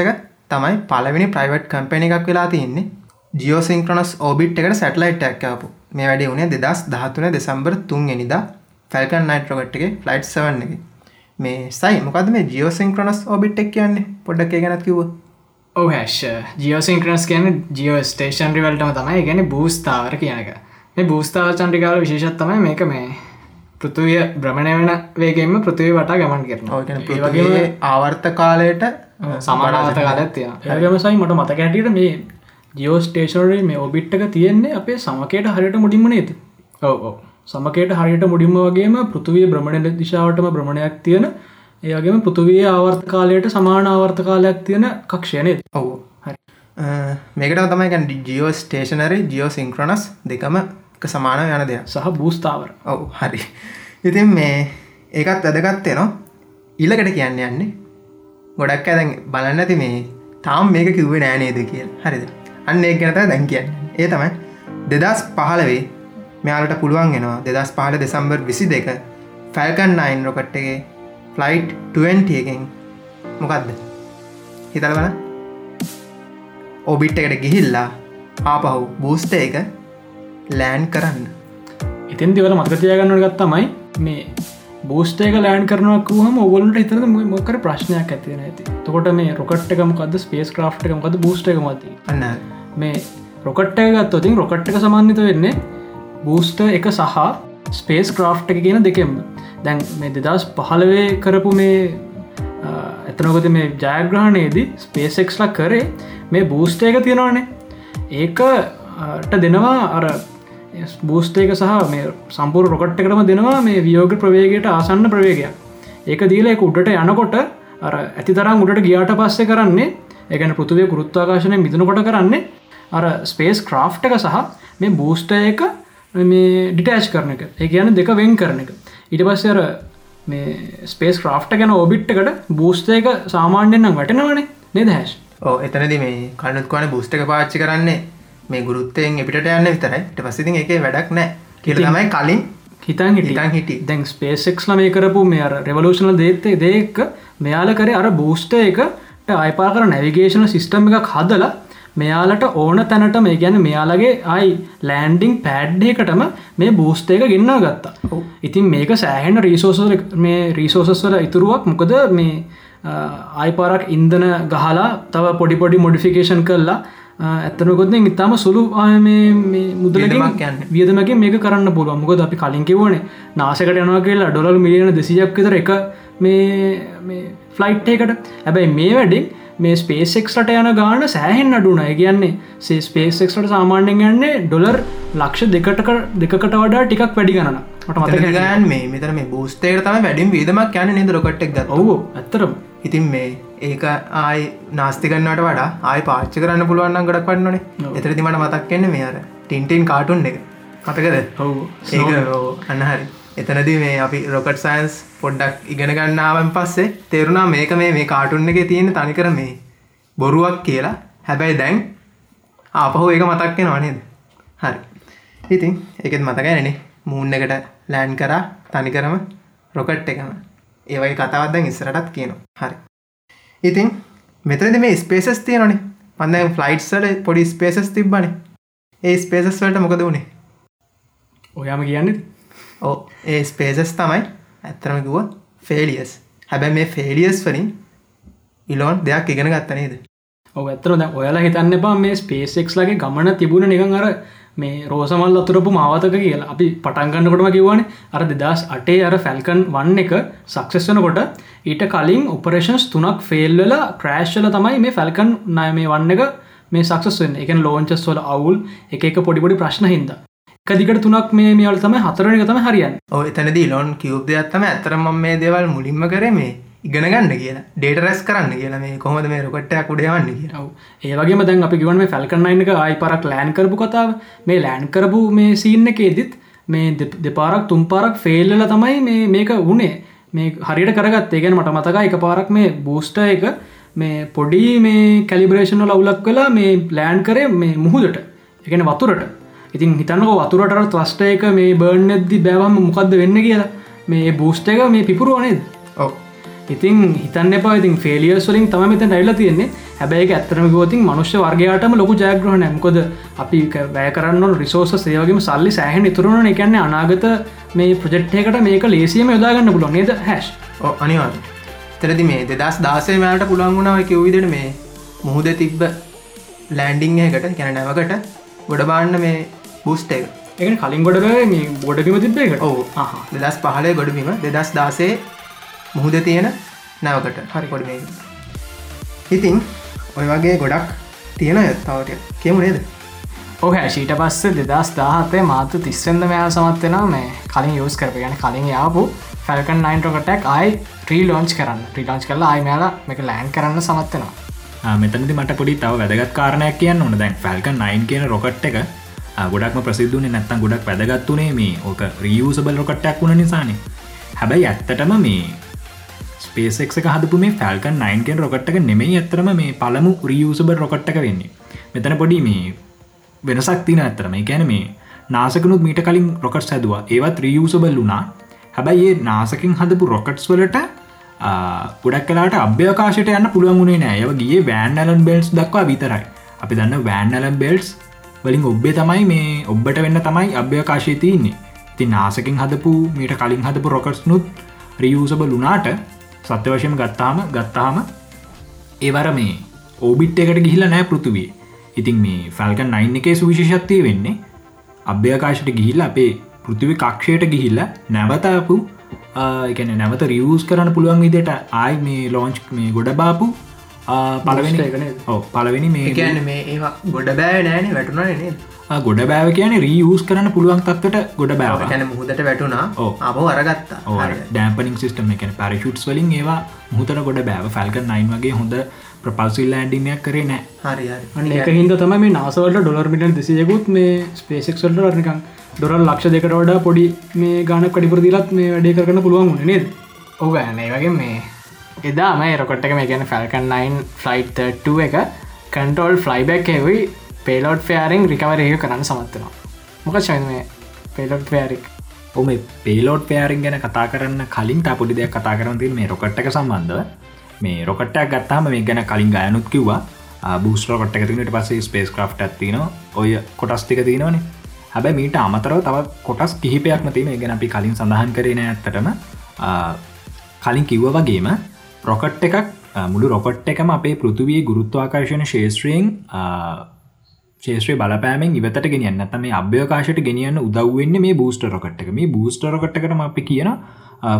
තමයි පලවෙනි ප්‍රයිවට් කම්පැනි එකක් වෙලා තියන්නේ. ජියෝසිංක්‍රනස් ඕබිට් එකට සැටලයිට් ඇක්කාපු මේ වැඩි වුණේ දෙදස් දහතුන දෙසම්බර් තුන් එනිදා ෆැල්කන් නයිට්‍රොගට් එක ෆ්ලයිට් සවන්න එක. මේ සයි මොකද මේ ජියෝසිංක්‍රනස් ඔබිට් එක් කියන්නේ? පොඩ්ඩක් ගැනත් කිව ඕහැශ ජියෝසිංක්‍රනස් කියන ජියෝ ස්ටේෂන් රිවල්ටම තමයි. ගැන බූස්ථාවර කියන එක. මේ බූස්ථාව චන්ඩිකාල විශේෂත් තමයි මේක මේ පෘතුවිය බ්‍රමණය වෙන වේගෙන්ම පෘතිවි වටා ගමන් කරන වගේ ආවර්ත කාලයට සමානාත කාලත්ය ඇගමසයි මට මතක හැටියට මේ ජියෝ ස්ටේෂනරේ මේ ඔබිට්ක තියෙන්නේ අපේ සමකයට හරියට මුඩිම නේද? ඔව සමකයට හරියට මුඩිම වගේම පෘතුවිය බ්‍රමණ දිශාවටම බ්‍රමණයක් තියෙන ඒගේම පෘතුවයේ ආවර්ත කාලයට සමාන ආවර්ත කාලයක් තියෙන කක්ෂයනය ඔවු. මේකට තමයි ජියෝ ස්ටේෂනරි ජියෝ සිංක්‍රනස් දෙකම සමාන යන දෙයක්. සහ බූස්ථාවර ඔවු හරි. ඉතින් මේ ඒකත් වැදගත්තේ නවා ඉල්ලකට කියන්න යන්නේ ගොඩක් ඇදැන් බලන්න ඇති මේ තාම් මේක කිව්වේ නෑනේද කියල්. හරිද අන්න ඒ ගැනත දැන් කියන්න. ඒ තමයි දෙදස් පහලවේ මෙයාලට පුළුවන් එෙනවා දෙදස් පහල දෙසම්බර් විසි දෙක ෆැල්කන් නයින් රොකට්ටගේ ෆ්ලයිට් 20 එකෙන් මොකක්ද හිතල බල ඔබිට් එකට ගිහිල්ලා ආපහු බූස්ට එක ලෑන් කරන්න. ඉතින් දෙවල මතකතියගන්නට ගත්තමයි මේ බෝස්ටේක ලෑන් කරනක් හම ඔගලට හිතන මොකර ප්‍රශ්නයක් ඇතින ඇති. තකොට මේ රොකට් එකමකද ස්පේස් ක්‍රා්ට එකමකද බූස්ට එක මති අන්න. මේ රොකට්ට ගත්තතින් රොකට් එක සමන්විත වෙන්නේ බූස්ට එක සහ ස්පේස් ක්‍රාෆ් එක කියන දෙකෙම දැන් මේ දෙදස් පහලවේ කරපු මේ ඇතනකොද මේ ජයග්‍රහණයේදී ස්පේසෙක්ස්ලා කරේ මේ බූස්ට එක තියෙනවානේ. ඒකට දෙනවා අර බූස්ටේක සහ මේ සම්පූර් රොකට් එකටම දෙනවා මේ වියෝග ප්‍රවේගයට ආසන්න ප්‍රවේගයක්. ඒක දීල එක උඩට යනකොට අර ඇති තරම් උඩට ගියාට පස්සේ කරන්නේ එකන පෘතුවය ගුරුත්වාකාශනය මිදනකොට කරන්නේ අර ස්පේස් ක්‍රාෆ් එක සහ මේ බූස්ට එක මේ ඩිටෑච් කරන එක. ඒ කියන දෙක වෙන් කරන එක. ඊට පස්සේ අර මේ ස්පේස් ක්‍රාෆ්ට ගැන ඔබිට්කට බූස්ට එක සාමාන්‍යයෙන්නම් වැටෙනවනේ නෙද හැස් ඕ එතනද මේ කණුත්කවන බුස්ට එක පාච්චි කරන්නේ මේ ගුරුත්තයෙන් එපිට යන්න විතරයි. ට පසිතින් එක වැඩක් නෑ. කියල තමයි කලින් හිතන් හිටන් හිටි දැන් ස්පේසෙක්ස්ල මේ කරපු මේ අර රෙවලූෂනල් දේත්තේ දෙක මෙයාල කරේ අර බූස්ට එකට අයිපා කර නැවිගේෂන සිිස්ටම් එකක් හදලා මෙයාලට ඕන තැනට මේ ගැන මෙයාලගේ අයි ලෑන්ඩිං පෑඩ්ඩයකටම මේ බූස්ට එක ගෙන්න්න ගත්තා. ඉතින් මේක සෑහෙන රීසෝස මේ රීසෝසස් වල ඉතුරුවක්. මොකද මේ ආයිපාරක් ඉන්දන ගහලා තව පොඩිපොඩි මොඩිෆිකේෂන් කරලා ඇත්තනකොත් ඉතාම සුළු මුදලක් වියදමගේ මේක කරන්න පුළුව මොකද අපි කලින් කිවන නාසකට යනවා කියලා ඩොලල් මිලියන දෙසියක් විතර එක මේ ෆ්ලයිට් එකට හැබැයි මේ වැඩින් මේ ස්පේසෙක්ට යන ගාන සෑහෙන් අඩුන කියන්නේ ස්පේසෙක්ට සාමාන්‍යෙන් යන්නේ ඩොලර් ලක්ෂ දෙකට දෙකට වඩා ටිකක් වැඩි ගන්න මට ගන් මේ මෙතර මේ බෝස්තේර තම වැඩින් විදමක් යන නිද රොකට්ක් ග ඔහු ඇතරම් ඉතින් මේ ඒක ආයි නාස්තිකන්නට වඩා ආය පාච්ච කරන්න පුළුවන්න ගඩක් වන්නනේ එතරති මට මතක් කන්න මේ අර ටින්ටන් කාටුන් එක. මතකද? ඔහු ඒක අන්නහරි එතනද මේ අපි රොකට් සයින්ස් පොඩ්ඩක් ඉගෙන ගන්නාවන් පස්සේ තෙරුණා මේක මේ මේ කාටුන්න එක තියෙන තනිකර මේ බොරුවක් කියලා. හැබැයි දැන් ආපහු ඒක මතක්කෙන වනේද හරි. ඉතින් එකත් මතකැනනේ මූන් එකට ලෑන් කරා තනිකරම රොකට් එකම. ඒවයි කතාවත්දැන් ඉස්සරටත් කියනවා. හරි ඉතින් මෙතනද මේ ස්පේසස් තියනනේ පන්දම් ෆ්ලයිට්සල පොඩි ස්පේසස් තිබ්බන. ඒ ස්පේසස් වලට මොකද වුණේ ඔයාම කියන්නේ? ඕ ඒ ස්පේසස් තමයි ඇත්තරමකුව ෆේලියස් හැබැ මේ ෆේලියස් වලින් ඉලෝන් දෙයක් ඉගෙන ගත්ත නේද? ඔ ඇතර ද ඔයාලා හිතන්න එපා මේ ස්පේසෙක්ස් ලගේ ගමන තිබුණ නිකන් අර මේ රෝසමල් අතුරපු මාවතක කියලා. අපි පටන්ගන්නකොටම කිව්වන අර දෙදස් අටේ අර ෆැල්කන් වන්න එක සක්සෙස්වනකොට ඊට කලින් ඔපරේෂන්ස් තුනක් ෆෙල්වෙලා ක්‍රෑශ්ල තමයි මේ ෆැල්කන් නය මේ වන්න එක මේ සක්සස් වෙන්න. එක ලෝංචස් වල අවුල් එක එක පොඩිපොඩි ප්‍රශ්න හින්ද. කදිකට තුනක් මේ මේවල් තම හතරන තම හරියන් ඔය එතනදී ලොන් කිව් දෙයක්ත්තම ඇතරම මේ දේවල් මුලින්ම කරේ මේ ඉගෙන ගන්න කියලා. ඩේට රැස් කරන්න කියලා. මේ කොහොමද මේ රොකට්ටයක් උඩයවන්න කියලා. ඒවගේ දැන් අපි ගවන මේ ෆැල්කන්නයින්න එක ආයි පරක් ලෑන් කරපු කතාව. මේ ලෑන් කරපු මේ සීන්න එකේදත් මේ දෙපාරක් තුම් පාරක් ෆෙල්ල තමයි මේ මේක වනේ මේ හරියට කරගත් ඒගෙන මට මතකා එක පාරක් මේ බූස්ට එක මේ පොඩි මේ කැලිබරේෂන ලවුලක් කලා මේ ලෑන් කරේ මේ මුහුදට. එකන වතුරට. ඉතින් හිතන්නක වතුරට ත්‍රස්ට එක මේ බර්න් ඇද්දි බෑවම මොකක්ද වෙන්න කියලා. මේ බූස්ට එක මේ පිපුරුවනේද ඔව ඉතින් හිතන්න එපා. ඉතින් ෆෙලියස් වලින් තම මෙත නැල්ල තියෙන්නේ. හැබැයි ඇත්තරම ගෝතින් මනුෂ්‍ය වර්ගයාටම ලොකු ජයග්‍රහණ මොකද අපි වැෑ කරන්න රිසෝස සේවගේම සල්ලි සෑහන් ඉතුරුණ එකන්නේ අනාගත මේ ප්‍රජෙක්්යකට මේක ලේසියම යොදාගන්න පුලො නේද හැස් අනිවා තරදි මේ දෙදස් දාසේ මෑට පුළන් වුණාව කිව්විදට මේ මුහුද තිබ්බ ලෑන්ඩිං එකට කැන නැවකට ගොඩබාන්න මේ බුස්ට එක. එක කලින් ගොඩ මේ ගොඩබිම තිබ්බේකට ඕ දෙදස් පහලේ ගොඩබීම දෙදස් දාසේ මුහුද තියෙන නැවකට. හරි කොඩි ඉතින් ඔය වගේ ගොඩක් තියෙන තවට කියමු නේද? ඕහ ශීට පස්ස දෙදස් දාහතේ මාතු තිස්සෙන්ද මෙයා සමත්වෙන මේ කලින් යස් කරප ගැන කලින් යාපු ෆැල්කන් 9ටකටක් අයි ත්‍රී ලෝච් කරන්න. ්‍රීලාච් කරලා අයිමයාලා මේක ලෑන් කරන්න සමත්වෙනවා මෙතනති මට පොඩි තව වැදගත් කාරණයක් කියන්න ඕන. දැන් ෆැල්කන් 9 කියන රොකට් එක ගොඩක්ම ප්‍රසිදුනේ නැත්තම් ගොඩක් වැදගත්තුනේ මේ ඕක රියසබල් රොකට්ටක් වුණ නිසානේ. හැබැයි ඇත්තටම මේ ස්පේසෙක් හදපු මේ ෆැල්කන් 9කෙන් රොකට්ක නෙමෙයි ඇතරම මේ පළමු රියසබල් රොකට්ටක වෙන්නේ. මෙතන පොඩි මේ වෙනසක් තින ඇතරම ගැන මේ නාසකනුත් මීට කලින් රොකට් හැදවා. ඒවත් රියසබල් වුනා හැබැයි ඒ නාසකින් හදපු රොකට්ස් වලට පුඩක් කලාට අභ්‍යකාශයට යන්න පුළුවන්ගුණේ නෑ. ඒව ගිය වෑන්ලන් බෙල්ස් දක්වා විතරයි. අපි දන්න වෑන්ලන් බෙල්ස් වලින් ඔබ්බේ තමයි මේ ඔබ්බට වෙන්න තමයි අභ්‍යකාශය තියන්නේ. ති නාසකින් හදපු මීට කලින් හදපු රොකට්ස් නුත් රියසබල් වනාට සත්‍ය වශයම ගත්තාම ගත්තාම ඒවර මේ ඕබිට් එකට ගිහිල නෑ පෘතුවේ ඉතින් මේ ෆැල්කන් නයින් එකේ සුවිශෂත්තිය වෙන්නේ අභ්‍යකාශයට ගිහිල්ල අපේ පෘතිවි කක්ෂයට ගිහිල්ල නැවතපු එකන නැවත රියස් කරන්න පුළුවන් විදිට ආයි මේ ලෝංච් මේ ගොඩ බාපු පලවෙනි පලවෙනි මේ කියන්න මේ ඒවා ගොඩ බෑ නෑන වැටුණ නේ ගොඩ බෑව කියන රීයස් කරන්න පුළුවන් තත්වට ගොඩ බෑව කැන මුහදට ඔව්. අපෝ අරගත්තා. ඩෑපනිින් සිස්ටම එක පැරෂුට්ස් වලින් ඒවා මුහතර ගොඩ බෑව ෆැල්ක නයින් වගේ හොඳ ප්‍රපල්සිල් ලෑන්ඩිමයක් කරේ නෑ. හරි එක හින්ද තමයි මේ නාසවලට ඩොලර් මිටන් දෙසියකුත් මේ ස්පේසෙක්වල්ට රනිකං ඩොරල් ලක්ෂ දෙකට වඩා පොඩි මේ ගාන කඩිපුරදිලත් මේ වැඩේ කරන්න පුළුවන් වුණ නේද? ඕග ඒ වගේ මේ එදා මේ රොකොට්ක මේ ගැන ෆැල්කන් 9 ෆ්ලයි් එක කන්ටෝල් ෆ්ලයිබැක් එවයි පේලෝඩ් ෆෑරිං රිකවර ඒ කරන්න සමත්වනවා මොක ශන මේ පේලොඩ් ෆෑරික් ඔම පේලෝඩ් පෑරින් ගැන කතා කරන්න කලින් තා පොඩි දෙයක් කතා කරන තින් මේ රොකට්ක සම්බන්ධව. මේ රොකට්ටක් ගත්තාම මේ ගැන කලින් ගයනුත් කිව්වා. බූස් රොකට් එක තිනට පස්සේ ස්පේස් ක්‍රෆ් ඇතින ඔය කොටස්තික තියෙනවනේ. හැබැ මීට අමතරව තව කොටස් කිහිපයක්ම තියෙන ගැන අපි කලින් සඳහන් කරන ඇත්තටම. ආ, කලින් කිව්ව වගේම රොකට් එකක් ආ, මුළු රොකට් එකම අපේ පෘතුවයේ ගුරුත්වාකර්ශණ ශේත්‍රයෙන් ශේත්‍රය බලපෑමෙන් ඉවතට ගෙනියන්න. ඇත මේ අභ්‍යකාශයට ගෙනියන්න උදව්වෙන්න මේ බූස්ට රොකට් එක. මේ බූස්ට රොකට්කටම අපි කියන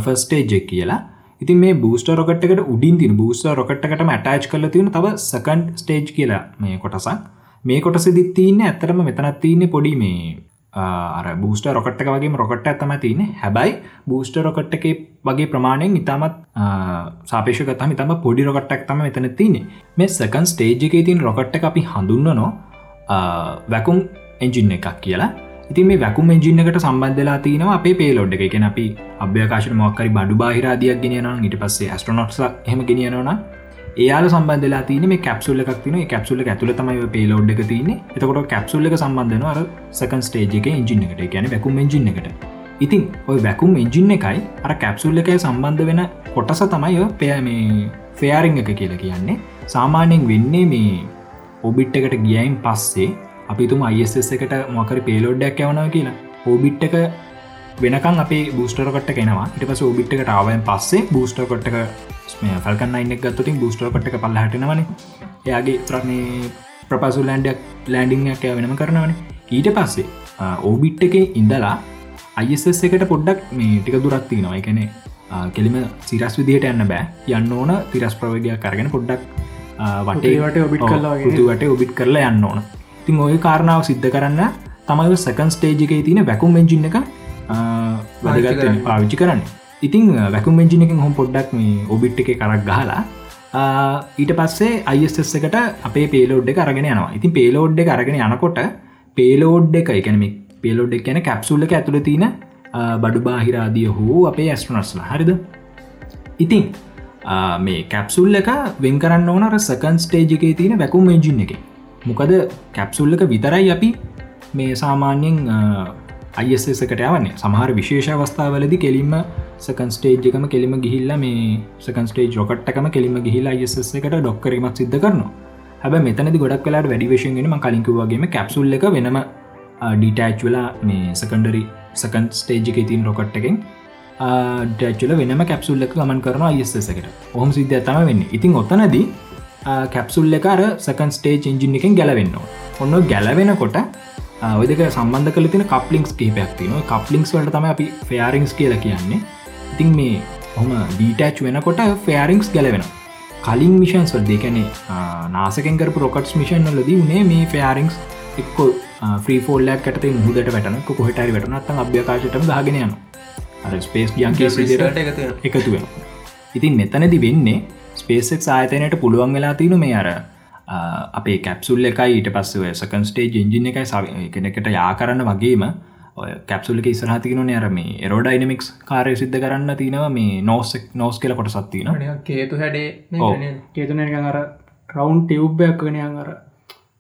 ෆස්ටේජෙක් කියලා. ඉතින් මේ බූස්ට රොකට්කට උඩින් තින බූස්ට රොකට්කට මටච් කල තියෙන තව සකන්් ස්ටේජ් කියලා මේ කොටසක්. මේ කොටසදි තියන්න ඇතරම මෙතනත් තියන්නේ පොඩි මේ අර බූස්ට රොකට්ක වගේ රොකට් ඇතම තියන හැබයි බූස්ට රොකට් එක වගේ ප්‍රමාණයෙන් ඉතාමත් සාපේෂකතම තම පොඩි රොකට්ටක් තම මෙතන තියන්නේ. මේ සකන් ස්ටේජ් එක තින් රොකට්ට අපි හඳුන්නනවා වැකුම් එජින්න එකක් කියලා. ඉතින් මේ වැකුම් එජින්න එකට සම්බන්ධලා තියනවා අපේ පේලෝඩ් එක. එකන අපි අභ්‍යකාශන මොක්කරි බඩු බාහිරාදයක් ගෙනයනවා ඉට පස්සේ ස්ට්‍රනොට්ස හෙම ගෙනියනවා ඒයාල සම්බන්ධලා තින මේ කැප්සුල්ල එකක් තින කැප්සුල්ල ඇතුල තමයි පේලෝඩ් එක තියන්නේ. එතකොට කැප්සුල්ල එක සම්බන්ධන අර සකන් ස්ටේජ් එක ඉජින්න එකට. ගැන වැකුම් එජින්න එකට. ඉතින් ඔය වැකුම් එජින්න එකයි අර කැප්සුල්ල එකයි සම්බන්ධ වෙන කොටස තමයි ඔය පය මේ ෆෙයාරිං එක කියලා කියන්නේ. සාමාන්‍යයෙන් වෙන්නේ මේ ඔබිට් එකට ගියයින් පස්සේ අපිතුම අයිස් එකට මොකරි පේලෝඩ්ඩක් යවනව කියලා. ඕබිට් එක වෙනකන් අපේ බූස්ටරකට කෙනවා ඉට පස ඔබිට් එක ටාවන් පස්සේ බූස්ටර් කොට්ටක ෆල්කන් අයින්න ගත්තුටින් බූස්ටර් කොට්ට පල්ල හටනවන එයාගේ ත්‍රන්නේ ප්‍රපසු ලෑන්ඩක් ලෑන්ඩිංයක් වෙනම කරනවන. ඊට පස්සේ ඕබිට් එක ඉඳලා අයිස් එකට පොඩ්ඩක් මේ ටික දුරත්ති නවා එකනේ කෙලිම සිරස් විදිහට යන්න බෑ. යන්න ඕන තිරස් ප්‍රවගයක් කරගෙන පොඩ්ඩක් පටේවට ඔබිට් වගේ. පුතුවට ඔබිට් කරලා යන්න ඕන. තින් ඔය කාරණාව සිද්ධ කරන්න තමයි සකන් ස්ටේජ් එක තින වැකුම් එජින්න එක වැදගත් පාවිච්චි කරන්න. ඉතින් වැකුම් එක හොම පොඩ්ඩක් මේ ඔබිට් එක කරක් ගහලා ඊට පස්සේ අයිස් එකට අපේ පේලෝඩ් එක අරගෙන යනවා. ඉතින් පේලෝඩ් එක අරගෙන යනකොට පේලෝඩ් එක එකනම පේලෝඩ් එක කියන කැප්සුල්ල ඇතුළ තින බඩු බාහිරාදිය හෝ අපේ ඇස්ට්‍රනස්ලා හරිද? ඉතින් මේ කැප්සුල් එක වෙන් කරන්න ඕනර සකන් ස්ටේජ් එක තියෙන වැකුම් එජින් එක. මොකද කැප්සුල් එක විතරයි අපි මේ සාමාන්‍යයෙන් අයිසකට යවන්නේ. සමහර විශේෂ අවස්ථාවලදි කෙලින්ම සකන් ස්ටේජ් එකම කෙලිම ගිහිල්ල මේ සකන් ස්ටේජ් රොකට්ටකම කෙලිම ගිහිලා අයිස එකට ඩොක්කරීමක් සිද්ධ කරනවා. හැබ මෙතනති ගොඩක් කලාට වැඩිවේශයෙන්ගෙනම කලින්කිවගේම කැප්සුල් එක වෙනම ඩිටෑච් වෙලා මේ සකන්ඩරි සකන් ස්ටේජ් එක තින් රොකට් එකෙන් ඩැච්චල වෙනම කැප්සුල් එක ගමන් කරන අයිස්සකට ඔහොම සිද්ධ ඇතම වෙන්න. ඉතින් ඔත්තනදී කැප්සුල් එක අර සකන් ස්ටේජ් එන්ජින් එකෙන් ගැලවෙන්න ඔන්න ගැලවෙනකොට ඔයදක සම්බන්ධ කල තින කප්ලිින්ක්ස් කිහිපයක් තින කප්ලිින්ක්ස් වලට තම අපි ෆෙයාරිංස් කියල කියන්නේ. ඉතින් මේ හොම ඩීටච් වෙනකොට ෆෙයාරිංස් ගැලවෙන කලින් මිෂන්ස් වල් දෙකැනේ නාසකෙන් කරපු රොකට්ස් මිෂන් ලදී වනේ මේ ෆෙයාරිංස් එක්කො ්‍රීෆෝල්ලක් කට මුදට වැටන කොහටරි වැටනත්තන් අභ්‍යකාශටම දාගෙන යන අර ස්පේස් ගියන්ගේ එකතු වෙන ඉතින් මෙතනදි වෙන්නේ ස්පේසෙක් ආයතනයට පුළුවන් වෙලා තියනු මේ අර අපේ කැප්සුල් එකයි ඊට පස්සේ සකන් ස්ටේජ් එජින එකයි සව කෙනෙකට යා කරන්න වගේම කැප්සුල්ක ඉස්රහතිකන නෑර මේ එරෝඩයිනමික්ස් කාරය සිද්ධ කරන්න තිනවා මේ නෝසෙක් නෝස් කියල කොට සත්තින කේතු හැඩේ ඔව්. කියතුන අර රවන්් ටියව්බයක් වෙනයන් අර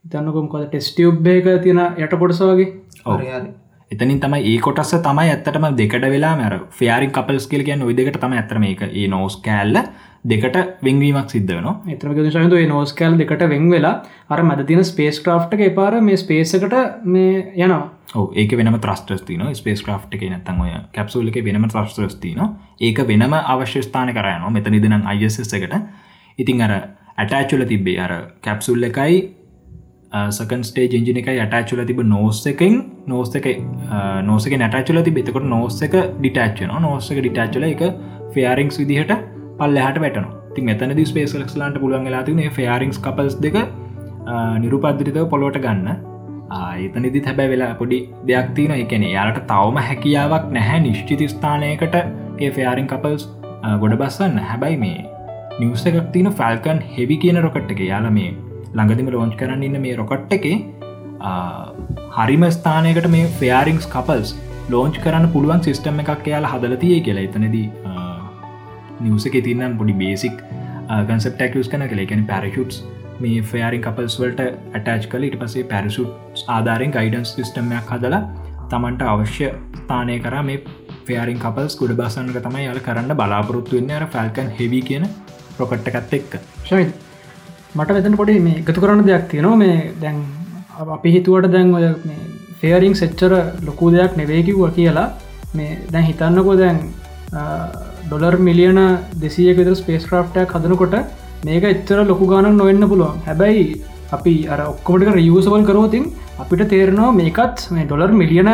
ඉතන්නකොම් කොද ටෙස්ටියුබ්බේක තියෙන යට පොටස වගේ එතනින් තමයි ඒ කොටස තමයි ඇත්තටම දෙකට වෙලා මර ෆයාරි කපල්ස් කියල කියන්න විදකට තම ඇතරම එක ඒ නෝස් කෑල්ල දෙකට වෙංවීමක් සිද්ධ වෙනවා. එතම සතු නෝස් කෑල් දෙකට වෙන් වෙලා අර මද තින ස්පේස් ක්‍රා්ට එක පාර මේ ස්පේසකට මේ යනවා. ඒක වෙනම ත්‍රස්ටස් තින ස්පේස් ක්‍රා් එක නැත්තන් ඔය කැප්සුල් එක වෙනම ත්‍රස්ටස් තින ඒක වෙනම අවශ්‍යස්ථාන කරයන මෙතන දෙනම් අයිස් එකට. ඉතින් අර ඇටෑචුල තිබ්බේ අර කැප්සුල් එකයි සකන් ස්ටේ ජිජින එක ඇටචුල තිබ නෝස් එකෙන් නෝස් එක නෝසක නැටචුල ති බෙතකොට නෝස් එක ඩිටච්චන නෝස් එක ඩිටච්චල එක ෆයාරිංස් විදිහට පල්ල හට වැටන ති මෙතන ස්පේසලක්ස්ලාන්ට පුළුවන් ලා තින ෆයාරිංස් කපල්ස් දෙක නිරුපද්දිරිතව පොලොට ගන්න. ඒතනිදි හැබැ වෙලා පොඩි දෙයක් තියන එකන යාලට තවම හැකියාවක් නැහැ නිශ්චිත ස්ථානයකට ඒ ෆයාරින් කපල්ස් ගොඩ බස්සන්න. හැබැයි මේ නිවස එකක් තින ෆල්කන් හෙවි කියන රොකට් එක. යාල මේ ළඟදිම ලෝංච් කරන්න ඉන්න මේ රොකට් එක හරිම ස්ථානයකට මේ ෆයාරිංස් කපල්ස් ලෝංච් කරන්න පුළුවන් සිිස්ටම් එකක් යාලා හදලතිය කියලා. එතනදී නිවස එක තින්නම් පොඩි බේසික් ගන්සප්ටක්ස් කන කළ එකැන පැරෂුට්ස් මේ ෆයාරින් කපල්ස් වලට ඇටච් කල ඉට පසේ පැරසුට් ආධාරෙන් ගයිඩන්ස් සිිස්ටම්යක් හදලා තමන්ට අවශ්‍ය ස්ථානය කර මේ ෆයාරින් කපල්ස් ගුඩ බසන්නක තමයි යාල කරන්න බලාපොරොත්තු වෙන්න. අර ෆැල්කන් හෙවි කියන රොකට්ටකත් එක්ක. ශවිත් මට වෙතන පොඩි මේ එකතු කරන්න දෙයක් තියෙනවා. මේ දැන් අපි හිතුවට දැන් ඔය ෆේරිං සෙච්චර ලොකු දෙයක් නෙවේකිව්ව කියලා. මේ දැන් හිතන්නකෝ දැන් ඩොලර් මිලියන දෙසියක විතර ස්පේස් ක්‍රාෆ්ටයක් හදනකොට මේක එච්චර ලොකු ගානක් නොවෙන්න පුළුවන්. හැබැයි අපි අර ඔක්කොමටික රියසබල් කරෝතින් අපිට තේරනවා මේකත් මේ ඩොලර් මිලියන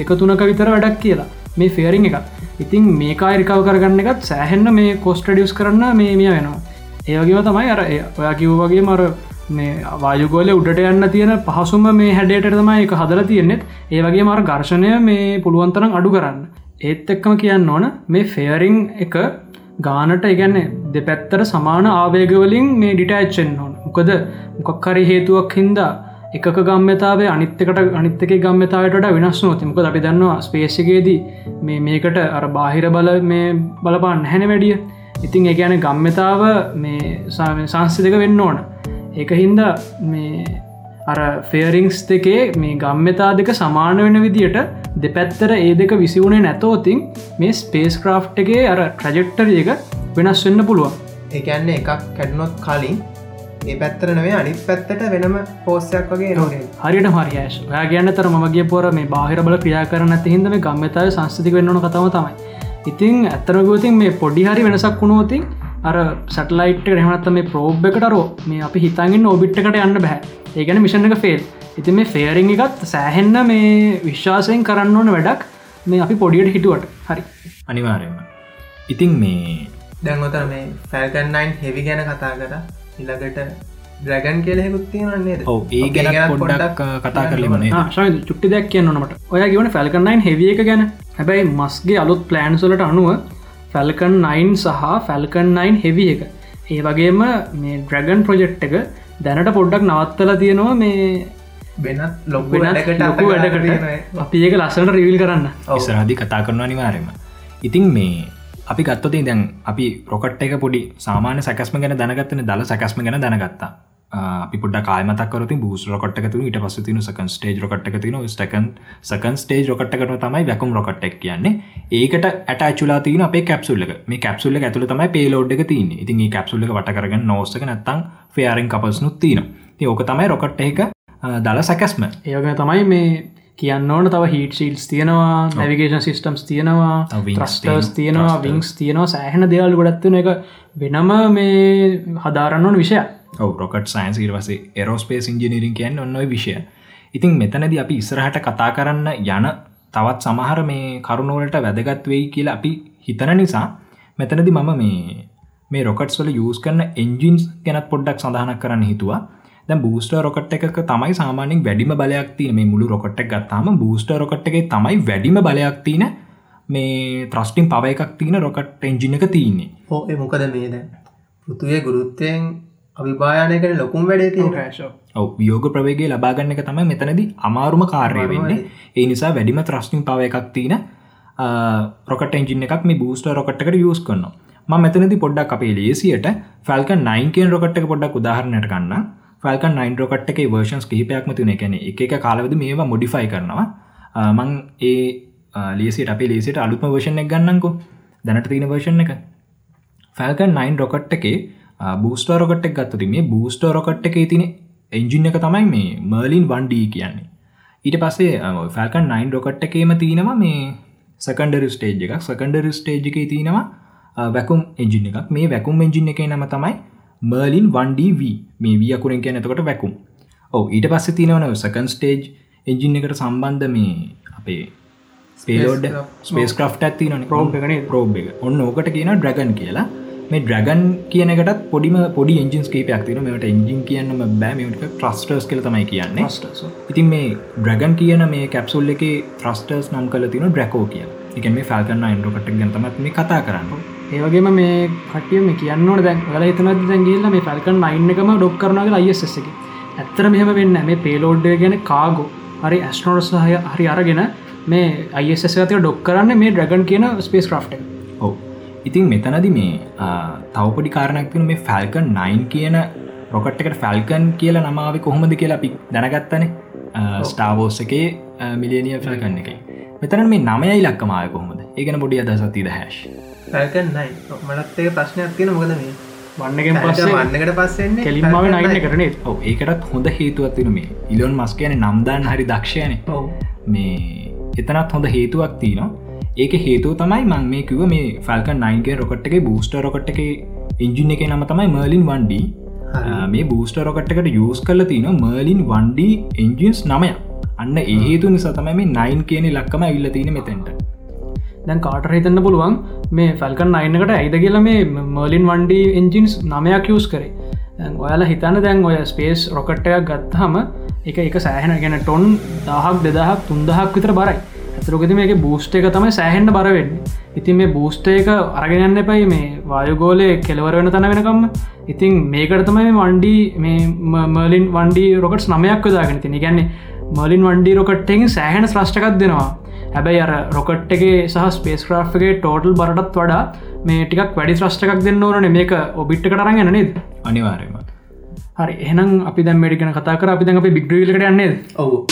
දෙකතුනක විතර වැඩක් කියලා. මේ ෆේරිං එක ඉතින් මේකා රිකව කරගන්න එකත් සෑහෙන්න මේ කොස්ටඩියස් කරන්න මේ මිය වෙනවා. ඒවගේම තමයි අර ඔයා කිව් වගේ මර මේ වායුගෝල උඩට යන්න තියෙන පහසුම මේ හැඩයට තමයි එක හදල තියෙන්නෙත් ඒවගේ මර ගර්ශණය මේ පුළුවන්තරම් අඩු කරන්න. ඒත් එක්කම කියන්න ඕන මේ ෆේරිං එක ගානට ඉගැන්නේ දෙපැත්තර සමාන ආවේගවලින් මේ ඩිටඇච්චෙන් හොන් මොකද මොකක්කරි හේතුවක් හින්දා එකක ගම්මතාවේ අනිත්තකට අනිත්තක ගම්මතාවට වෙනස් නොති මොක අපි දන්නවා ස්පේසිකේදී මේ මේකට අර බාහිර බල මේ බලපාන්න හැන වැඩිය. ඉතින් ඒ ගැන ගම්මතාව මේ සංස්ථ දෙක වෙන්න ඕන. ඒක හින්දා මේ අර ෆේරිංස් දෙකේ මේ ගම්මතා දෙක සමාන වෙන විදියට දෙපැත්තර ඒ දෙක විසිවුණේ නැතෝතින් මේ ස්පේස් ක්‍රාෆ් එකේ අර ට්‍රජෙක්ටර එක වෙනස් වෙන්න පුළුවන්. ඒකන්නේ එකක් කැඩනොත් කලින් ඒ පැත්තරනවේ අනිත් පැත්තට වෙනම පෝස්සයක් වගේ නොනේ හරිට හරියශ ඔයා කියන්න තර මගේ පොර මේ බාහිර බල ක්‍රියා කරන ඇතිහිද මේ ගම්මතාව සංස්තික වෙන්නන කතම තමයි ඉතින් ඇත්තරගෝතින් මේ පොඩි හරි වෙනසක් වුණුවතින් අර සටලයිට් රහමත් මේ ප්‍රෝබ් එකටරෝ මේ අපි හිතාගන්න ඔබිට්කට යන්න බැහැ ඒගැන මිෂණ එක ෆෙල් ඉති මේ ෆේරිං එකත් සෑහෙන්න මේ විශ්වාසයෙන් කරන්න ඕන වැඩක් මේ අපි පොඩියට හිටුවට හරි. අනිවාරයම ඉතින් මේ දැන්වතර මේ ෆැල්කන්නයින් හෙවි ගැන කතා කර. ඉළඟට තියෙනන්නේ ඔව ඒ ගැන පොඩ්ඩක් කතා කරලිමනේ ශය චුට්ටි දෙයක් කියන්නනට ඔය ගවන ෆැල්කන්නයින් හෙවිය එක ගැන. හැබැයි මස්ගේ අලුත් ප්ලෑන්සලට අනුව ෆැල්කන් 9 සහ ෆැල්කන් 9 හෙවි එක. ඒ වගේම මේ ඩ්‍රගන් ප්‍රොජෙක්් එක දැනට පොඩ්ඩක් නවත්තල තියෙනවා මේ වෙනත් ලොක්ු වෙනකට ලොකු වැඩකට. අපි ඒක ලස්සට රිවිල් කරන්න. ඉසරදි කතා කරන අනිවාරම ඉතින් මේ අපි ගත්තතේ දැන් අපි රොකට් එක පොඩි සාමාන සැකස්ම ගැන දැනගත්තන දල සැකස්ම ගැන දැනගත්තා අපි පුඩ කාමතකරති බූස් රොකට්ක තු ඉට පස තින සකන් ස්ටේජ් රොකට්ක තින ස්ටකන් සකන් ස්ටේජ් රොකට්කට තමයි වැකුම් රොකට්ක් කියන්නේ. ඒකට ඇටචුලා තින අප කැප්සුල්ල මේ කැප්සුල්ල ඇතුල තමයි පේලෝඩ් එක තින ඉතින් කැප්සුල්ල වටකරගන්න නෝස්සක නැත්තං ෆයාරෙන් කපස් නුත්තින ඕක තමයි රොකට් එක දල සැකස්ම. ඒග තමයි මේ කියන්න ඕන තව හිට ශීල්ස් තියෙනවා නැවිගේෂන් සිිස්ටම්ස් තියෙනවා ්‍රස්ටර්ස් තියෙනවා විංස් තියෙනවා සෑහන දෙවල් ගොඩත්වන එක වෙනම මේ හදාරන්නවන විෂය රොකට් සයින්ස් ඉරවසේ එරෝස්පේස් ඉංජිනිරින් කියන්න ඔන්නොයි විෂය. ඉතින් මෙතනද අපි ඉස්සරහට කතා කරන්න යන තවත් සමහර මේ කරුණුවලට වැදගත් වෙයි කියලා අපි හිතන නිසා මෙතනදි මම මේ මේ රොකට් වල යස් කරන එන්ජින්ස් ගැනත් පොඩ්ඩක් සඳහනක් කරන්න හිතුවා. දැ බූස්ට රොකට් එක තමයි සාමානින් වැඩිම බලයක් තින මේ මුළු රොකට් එක ගත්තාම බූස්ට රොකට් එක තමයි වැඩිම බලයක් තින මේ ත්‍රස්ටිම් පව එකක් තියන රොකට් එන්ජින එක තියන්නේ. හෝ මොකද මේද පෘතුවේ ගුරුත්තයෙන් අවිභායනකට ලොකුම් වැඩේ තිය ඔව වියෝග ප්‍රවේගේ ලබාගන්න එක තමයි මෙතනද අමාරුම කාර්ය වෙන්නේ. ඒ නිසා වැඩිම ත්‍රශ්නිින් පව එකක් තියන රොකට එන්ජින එකක් මේ බූස්ට රොකට්කට යස් කරන්න ම මෙතනති පොඩ්ඩක් අපේ ලේසියට ෆල්ක 9 කියෙන් රොකට් එක පොඩ්ඩක් උදාහරණයට ගන්න ෆල්ක 9 රොකට් එක වර්ෂන්ස් කිහිපයක්ම තින එකැන එක එක කාලවද මේවා මොඩිෆයි කරනවා. මං ඒ ලේසිට අපේ ලේසිට අලුත්ම වර්ෂණ එක ගන්නකෝ දැනට තියෙන වර්ෂණ එක. ෆල්කන් 9 රොකට් එකේ බූස්ට රොකට් එක ගත්තති මේ බූස්ට රොකට් එක තින එන්ජින එක තමයි මේ මර්ලින් වන්ඩී කියන්නේ. ඊට පස්සේ ෆල්කන් 9 රොකට් එකේම තියෙනවා මේ සකන්ඩර් ස්ටේජ් එකක්. සකන්ඩර් ස්ටේජ් එක තියෙනවා වැකුම් එජින එකක්. මේ වැකුම් එජින එක නම තමයි මර්ලින් වන්ඩව මේ වියකුරෙන් කියන එතකොට වැකුම් ඕ ඊට පස්ස තියෙනවන සකන් ස්ටේජ් එජින් එකට සම්බන්ධ මේ අපේ ස්පේලෝඩ් ස්පේස් ක්‍රෆ් ඇති න ප්‍රෝම් එක ප්‍රෝබ් එක. ඔන්න ඕකට කියන ඩ්‍රගන් කියලා මේ ඩ්‍රගන් කියනකටත් පොඩිම පොඩි එන්ජින්ස් කීපයක් තින මෙට එන්ජින් කියන්නම බෑමට ට්‍රස්ටර්ස් කල තමයි කියන්නේ. ඉතින් මේ ඩ්‍රගන් කියන මේ කැප්සුල් එක ට්‍රස්ටර්ස් නම් කල තින ඩ්‍රකෝ කිය එක මේ ෆල්කන්න ඉන්ඩරකට ගැතමත් මේ කතා කරන්න. ඒවගේම මේ කටිය මේ කියන්නට දැන් වල හිතනත් දැන්ගේල්ල මේ ෆල්කන් අයින්නකම ඩොක් කරනගේ අයිස් එක? ඇත්තර මෙහම වෙන්න මේ පේලෝඩ්ඩ ගැන කාගෝ හරි ඇස්නෝඩ සහය හරි අරගෙන මේ අයිසක ඩොක් කරන්න මේ ඩ්‍රගන් කියන ස්පේස් ක්‍රෆ්ට ඔව ඉතින් මෙතනද මේ තවපඩි කාරණක්තින මේ ෆැල්කන් 9 කියන රොකට් එකට ෆැල්කන් කියල නමාව කොහොමද කියලා අපි දැනගත්තන. ස්ටාවෝස් එකේ මිලියනිය ෆැල්කන්න එක. මෙතන මේ නමයයි ලක්කමාය කොහොමද? ඒගෙන බොඩි අදසතිද හැශ් පැල්කන් නයි මනත්තේ ප්‍රශ්නයක් තියෙන මොකද මේ? වන්නගෙන් පස්සේ වන්නකට පස්සෙන්නේ කෙලින්මාව නයින්න කරනේ ඔව ඒකටත් හොඳ හේතුවත්තින මේ. ඉලොන් මස් කියන නම්දාන්න හරි දක්ෂයන. මේ එතනත් හොඳ හේතුවක් තියනවා ඒක හේතුව තමයි මං මේ කිව මේ ෆල්ක නයින්ගේ රොකට් එක බූස්ට රොකට් එක ඉංජින එක නම තමයි මර්ලින් වන්ඩ මේ බූස්ට රොකට් එකට යස් කල තින මර්ලින් වන්ඩ එන්ජින්ස් නමය අන්න ඒහේතු නිසා තමයි මේ නයින් කියන ලක්කම ඉල්ල තියෙන මෙතැන්ට. දැන් කාට හිතන්න පුළුවන් මේ ෆැල්කන් අයින්නකට ඇයිද කියලා මේ මර්ලින් වන්ඩ එන්ජින්ස් නමයක් යස් කරේ. ඔයාලා හිතන්න දැන් ඔය ස්පේස් රොකට්ටයක් ගත්හම එක එක සෑහෙන ගැන ටොන් දහක් දෙදහක් තුන්දහක් විතර බරයි ඇතරකති මේක බූස්ට එක තමයි සෑහෙන්ට බරවෙන්න ඉතින් මේ බූස්ට එක අරගෙනන්න එපයි මේ වායුගෝලය කෙලවරවෙන තන වෙනකම්ම. ඉතින් මේකට තමයි වන්ඩි මේ මර්ලින් වන්ඩි රොකට් නමයක් දාගෙන තින ගැන්නේ මර්ලින් වන්ඩි රොකට්ටෙන් සෑහෙන ශ්‍රෂ්ටකක් දෙනවා. හැබැයි අර රොකට් එක සහ ස්පේස් ක්‍රා්ගේ ටෝටල් බරටත් වඩා මේ ටිකක් වැඩි ශ්‍රෂ්ටකක් දෙන්න ඕන මේක ඔබිට්ට කරගෙන නේද? අනිවාරයම හරි. එහනම් අපි දැම් මඩිගෙන කතා කර. අපි දැන් අපි බිග්‍රලට යන්නේ ඔවු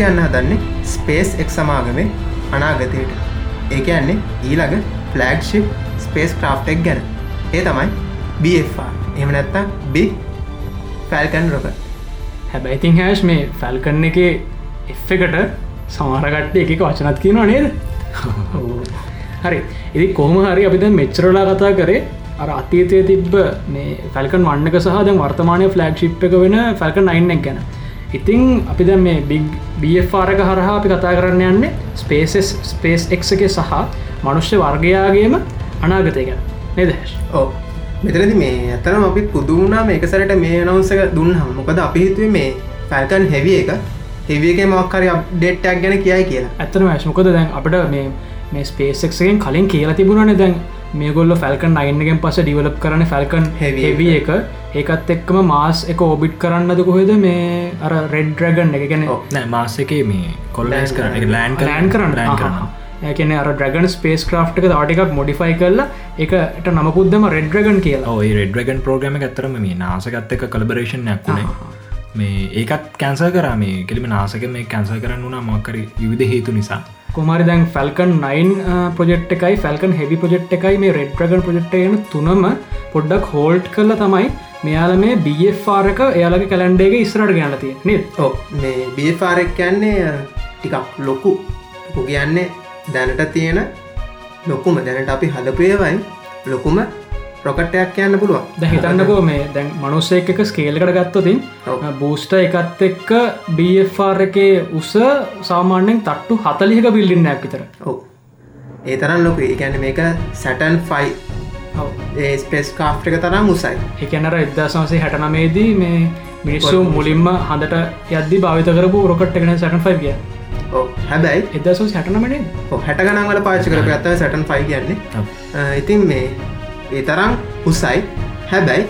අපි යන්න හදන්නේ ස්පේස් එක් සමාගමේ අනාගතයට. ඒක යන්නේ ඊළඟ ෆලග්ෂිප් ස්පේස් ක්‍රාෆ්ටෙක් ගැන. ඒ තමයි බFR එම නැත්තා බි ෆැල්කන් රොක. හැබැයිතින් හැස් මේ ෆැල්කන්න එක එකට සමාරගට්ට එක වචනත් කියනවා නේද? හරි. ඉදි කොහම හරි අපිද මෙච්චරලා කතා කරේ අර අතීතය තිබ්බ මේ ෆැල්කන් වන්නක සහ දැන් වර්තමානය ෆලග්ෂිප් එක වෙන ෆැල්කන් අයින්නෙක් ගැන ඉතිං අපි දැ මේ බිග් බFRක හරහා අපි කතා කරන්න යන්නේ ස්පේසස් ස්පේස් එක් එක සහ මනුෂ්‍ය වර්ගයාගේම අනාගතය ගැන. නේදශ ඕ මෙතරදි මේ ඇතනම් අපි පුදුුණා මේක සැරට මේ නවසක දුන්නම් මොකද අපි හිතුවේ මේ ෆැල්කන් හෙවිය එක හෙවියගේ මක්කරි ඩෙට්ටක් ගැන කියයි කියලා. ඇතන මශමකොද දැන් අපට මේ මේ ස්පේසක්ගෙන් කලින් කියලා තිබුණන දැන් මේගොල්ල ෆැල්කන් අයින්නගෙන් පස ඩිවලප් කරන ෆැල්කන් හෙවිය එක ඒකත් එක්කම මාස් එක ඔබිට් කරන්නද කොහෙද? මේ අර රෙඩ් ්‍රගන් එක. ගැන නෑ මාස එක මේ කොල්ලස් කරන ලෑන් ලෑන් කරන්න. ලෑන් කරන්න. ඒකන අර ඩ්‍රගන් ස්පේස් ක්‍රා් එක තාටිකක් මොඩිෆයි කරලා එකට නමකුද්දම රෙඩ්රගන් කියලා. ඔයි රෙඩ්රගන් ප්‍රෝග්‍රම ඇතරම මේ නාසකත් එක කලබරේෂන් නැක්ුණේ මේ ඒකත් කැන්ස කර. මේ කෙලිම නාසක මේ කැන්ස කරන්න වුණා. මක්කර විධ හේතු නිසා. කොමරි දැන් ෆැල්කන් 9 ප්‍රජෙට් එකයි ෆැල්කන් හෙවි ප්‍රජෙට් එකයි මේ රෙඩ්‍රගන් ප්‍රජෙක්්ට යන තුනම පොඩ්ඩක් හෝල්ට් කරල තමයි මෙයාල මේ බFRක එයාලගේ කැලන්ඩේගේ ඉස්රට ගැනතිය නත් ඕ මේ බෆාරක් කියන්නේ ටිකක් ලොකු. ලොකු කියන්නේ දැනට තියෙන ලොකුම. දැනට අපි හදපයවයි ලොකුම ප්‍රොකට්ටයක් කියන්න පුළුවන්. දැහිතන්නකෝ මේ දැන් මනුස්සය එක ස්කේල්කට ගත්තතින් බූස්ට එකත් එක්ක බFR එක උස සාමාන්‍යෙන් තට්ටු හතලික බිල්ලින්නයක් විතර. ඔව. ඒ තරන් ලොකු ඒකැන මේක සැටන් ෆයි ඒ ස්පේස් කාෆ් එක තරම් මුසයි එකනර එදදාසන්සේ හැටනමේදී මේ මිනිස්සු මුලින්ම හඳට යද්දි භාවිත කරපු රොකට් එකන සැටන් ෆයි කිය හැබැයි එදසු හැටනමනේ හැට ගනන්වල පාචි කර ඇත්ත සැටන් ෆයි කියන්නේ. ඉතින් මේ ඒ තරම් උසයි. හැබැයි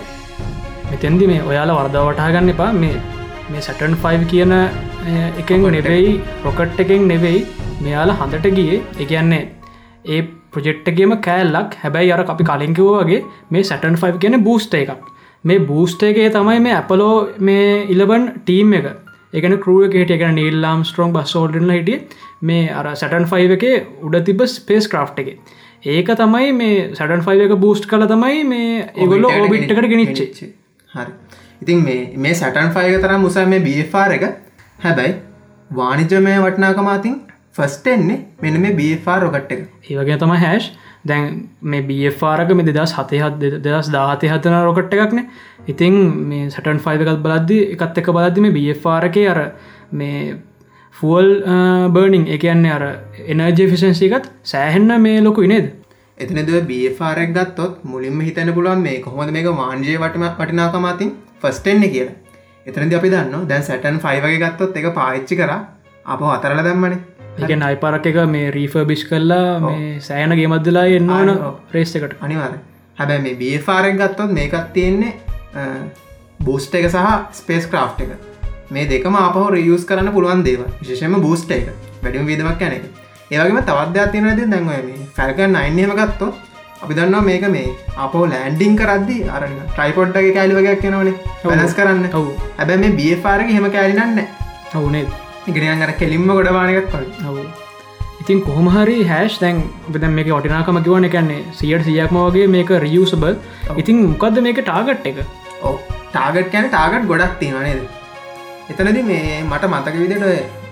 මෙතැන්දි මේ ඔයාලා වර්දවටහා ගන්න එපා. මේ මේ සැටන් 5 කියන එකෙන් නෙවෙයි රොකට් එකෙන් නෙවෙයි මෙයාලා හඳට ගියේ. එකන්නේ ඒ ප්‍රජෙක්්ටගේම කෑල්ලක්. හැබැයි අර අපි කලින්කිව වගේ මේ සැටන් 5 කියන බූස්ට එකක්. මේ බූස්ට එකේ තමයි මේ ඇපලෝ මේ ඉලබන් ටීම් එක. එකන කරුව එකට එක නිල්ලාම් ස්ට්‍රෝන් බස් ෝඩන හිටිය. මේ අර සැටන් 5 එක උඩ තිබ ස්පේස් ක්‍රා් එක. ඒක තමයි මේ සටන් 5 එක බූස්ට් කල තමයි මේ ඒගොල්ල ඕබිට්කට ගෙනනිච්චේ හරි. ඉතින් මේ මේ සැටන් ෆයික තරම් මුසා මේ බFR එක. හැබැයි වානිජමය වටනාකමාතින් ෆස්ටෙන්නේ මෙන්න මේ බFR රොකට් එක. ඒවගේ තම හැෂ් දැන් මේ බFRක මේ දෙදස් හතයහත් දෙදස් දාහතය හතන රොකට් එකක්නේ ඉතින් මේ සටන් ෆයිව එකත් බලද්දි එකත් එක බලද්දි මේ බFRක අර මේ ෆුවල් බර්නිින් එකන්නේ අර එනර්ජ ෆිසන්සිකත් සෑහෙන්න මේ ලොකු නේද? එතනද බFRක් ගත්තොත් මුලින්ම හිතන පුළුවන් මේ කොහොමද මේක මාන්ජය වටම වටිනාකමතින් ෆස්ටෙන්නේ කියලා. එතනද අපි දන්න දැන් සැටන් ෆයිවගේ ගත්තොත් එක පාච්චි කර. අප අතරල දැම්මනේ එක නයිපරක් එක මේ රීෆර්බිෂ් කරලා මේ සෑන ගේමදලා එන්න ඕන ප්‍රේස් එකට. අනිවාර හැබැ මේ බියෆාරෙක් ගත්තොත් මේකත් තියෙන්නේ බූස්ට එක සහ ස්පේස් ක්‍රාෆ් එක. මේ දෙකම අපහ රියස් කරන්න පුළුවන් දේව විශෂම බූස්ට එක. වැඩිම විදමක් යන එක. ඒවගේම තවත්දයක් තියෙනද දැන්ව මේ ෆැල්කන් අයින්නම ගත්තොත් අපි දන්නවා මේක මේ අපෝ ලෑන්ඩිං කරද්දි අර ට්‍රයිපොඩ්ඩගේ කෑලිවගයක් යනවනේ වෙනස් කරන්න. ඔවු. හැබැ මේ බියෆාරක හෙම කෑලිනන්න ඔවුනේ ඉගෙනයන් අර කෙලින්ම ගොඩවානකත් පයි ඔවු. ඉතින් කොහමහරි හැෂ් දැන් බද මේක ඔටිනාකම කිවන එකන්නේ සියට සියක්ම වගේ මේක රියසබල් ඉතින් මොකක්ද මේක ටාගට් එක? ඕ ටාගට් කැන ටාගට් ගොඩක් තියෙනනේද එතනද මේ මට මතක විදිට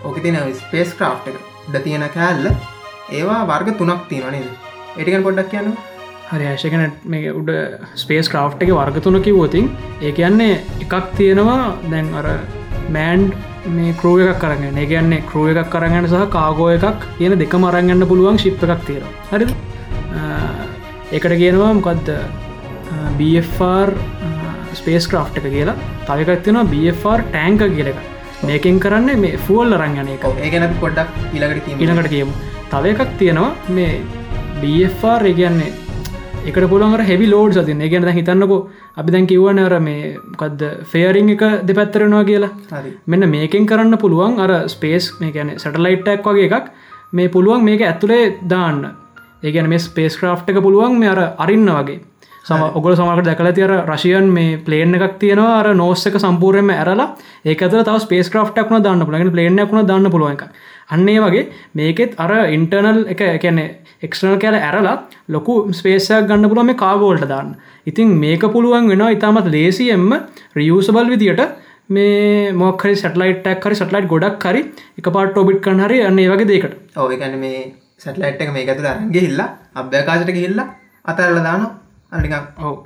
ඕක තින ස්පේස් ක්‍රා් එක ඩ තියෙන කෑල්ල ඒවා වර්ග තුනක් තියෙනනේද එටිකන් පොඩ්ඩක් කියන්න හරි ඇශකන මේ උඩ ස්පේස් ක්‍රා් එක වර්ග තුන කිවෝතින් ඒ කියන්නේ එකක් තියෙනවා දැන් අර මෑන්ඩ් මේ කරෝ එකක් කරගන්න කියන්නේ කරෝ එකක් කරගන්න සහ කාගෝ එකක් කියන දෙක මරංගන්න පුළුවන් ශිප් එකක් තියෙන හරි එකට කියනවා මොකක්ද BFR ස්පේස් ක්‍රා් එක කියලා. තවකත් තියෙනවා BFR ටෑංක කියල එක මේකින් කරන්න මේ ෆුවල් අරංගන එක. ඒගැන පොඩ්ඩක් ඉලකට ඉළඟට කියමු. තව එකක් තියෙනවා මේ BFR ඒ කියන්නේ එකට පුළන්ට හෙවි ලෝඩ් සතින් ගැන හිතන්නකෝ අපි දැන් කිව්වන අර මේ කද ෆේරිං එක දෙපැත්තරෙනවා කියලා. මෙන්න මේකෙන් කරන්න පුළුවන් අර ස්පේස් මේ ගැන සටලයිට්ටක් වගේ එකක්. මේ පුළුවන් මේක ඇතුළේ දාන්න. ඒගැන මේ ස්පේස් ක්‍රා් එක පුළුවන් මේ අර අරින්න වගේ. සම ඔගොල සමකට දැකල තියර රශයන් මේ පලේන් එකක් තියෙනවා අර නෝස් එක සම්පූර්යම ඇරලා ඒකත තව ස්පේස් ක්‍රා්ටක්න දාන්න පුළගෙන පලේනක්න දාන්න පුළුවන් එක අන්නේ වගේ මේකෙත් අර ඉන්ටර්නල් එක එකැනෙ එක්ස්ටර්නල් කෑල ඇරලා ලොකු ස්පේසයක් ගන්න පුළුව මේ කාගෝල්ට දාන්න. ඉතින් මේක පුළුවන් වෙන ඉතාමත් ලේසියෙන්ම රියසබල් විදියට මේ මොක්හරි සටලයිටක් හරි සටලයිට් ගොඩක් හරි එක පාට ඔබිට් කන් හරි අන්න ඒ වගේ දේකට ඕකැන මේ සැටලයිට් එක මේකතු දරන්ගේ හිල්ලා අභ්‍යකාශට ගිහිල්ලා අතරල දාන අනික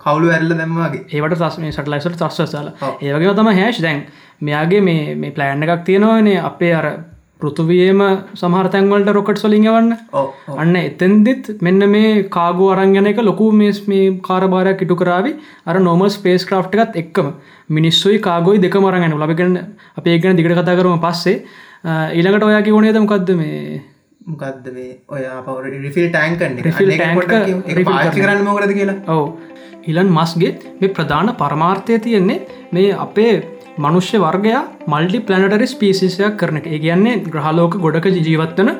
කවුලු ඇල්ල දැම්මගේ ඒවට තස් මේ සටලයිසට තස්වසල ඒවගේ තම හැෂ් දැන් මෙයාගේ මේ මේ ප්ලෑන්් එකක් තියෙනවනේ අපේ අර පෘතුවයේම සමහරතැන්වලට රොකට් සොලින් වන්න අන්න එතැන්දිත් මෙන්න මේ කාගු අරංගන එක ලොකු මේස් මේ කාරභාරයක් ඉටු කරාවි අර නොමල් ස්පේස් ක්‍රා් එකත් එක්කම. මිනිස්සුයි කාගොයි දෙක මරගන්න ලබිගන්න අපේ ගැන දිගට කතා කරම පස්සේ ඊළඟට ඔයා කිවනේද මොකක්ද මේ? මොකක්ද මේ? ඔය රිෆිල් ටෑන්කන් කරන්න. මොකද කියලා? ඔව. ඉලන් මස්ගේ මේ ප්‍රධාන පරමාර්ථය තියෙන්නේ මේ අපේ මනුෂ්‍ය වර්ගයා මල්ඩි පලනටරි ස්පිසිසයක් කරන එක. ඒ කියන්නේ ග්‍රහලෝක ගොඩක ජීවත්වන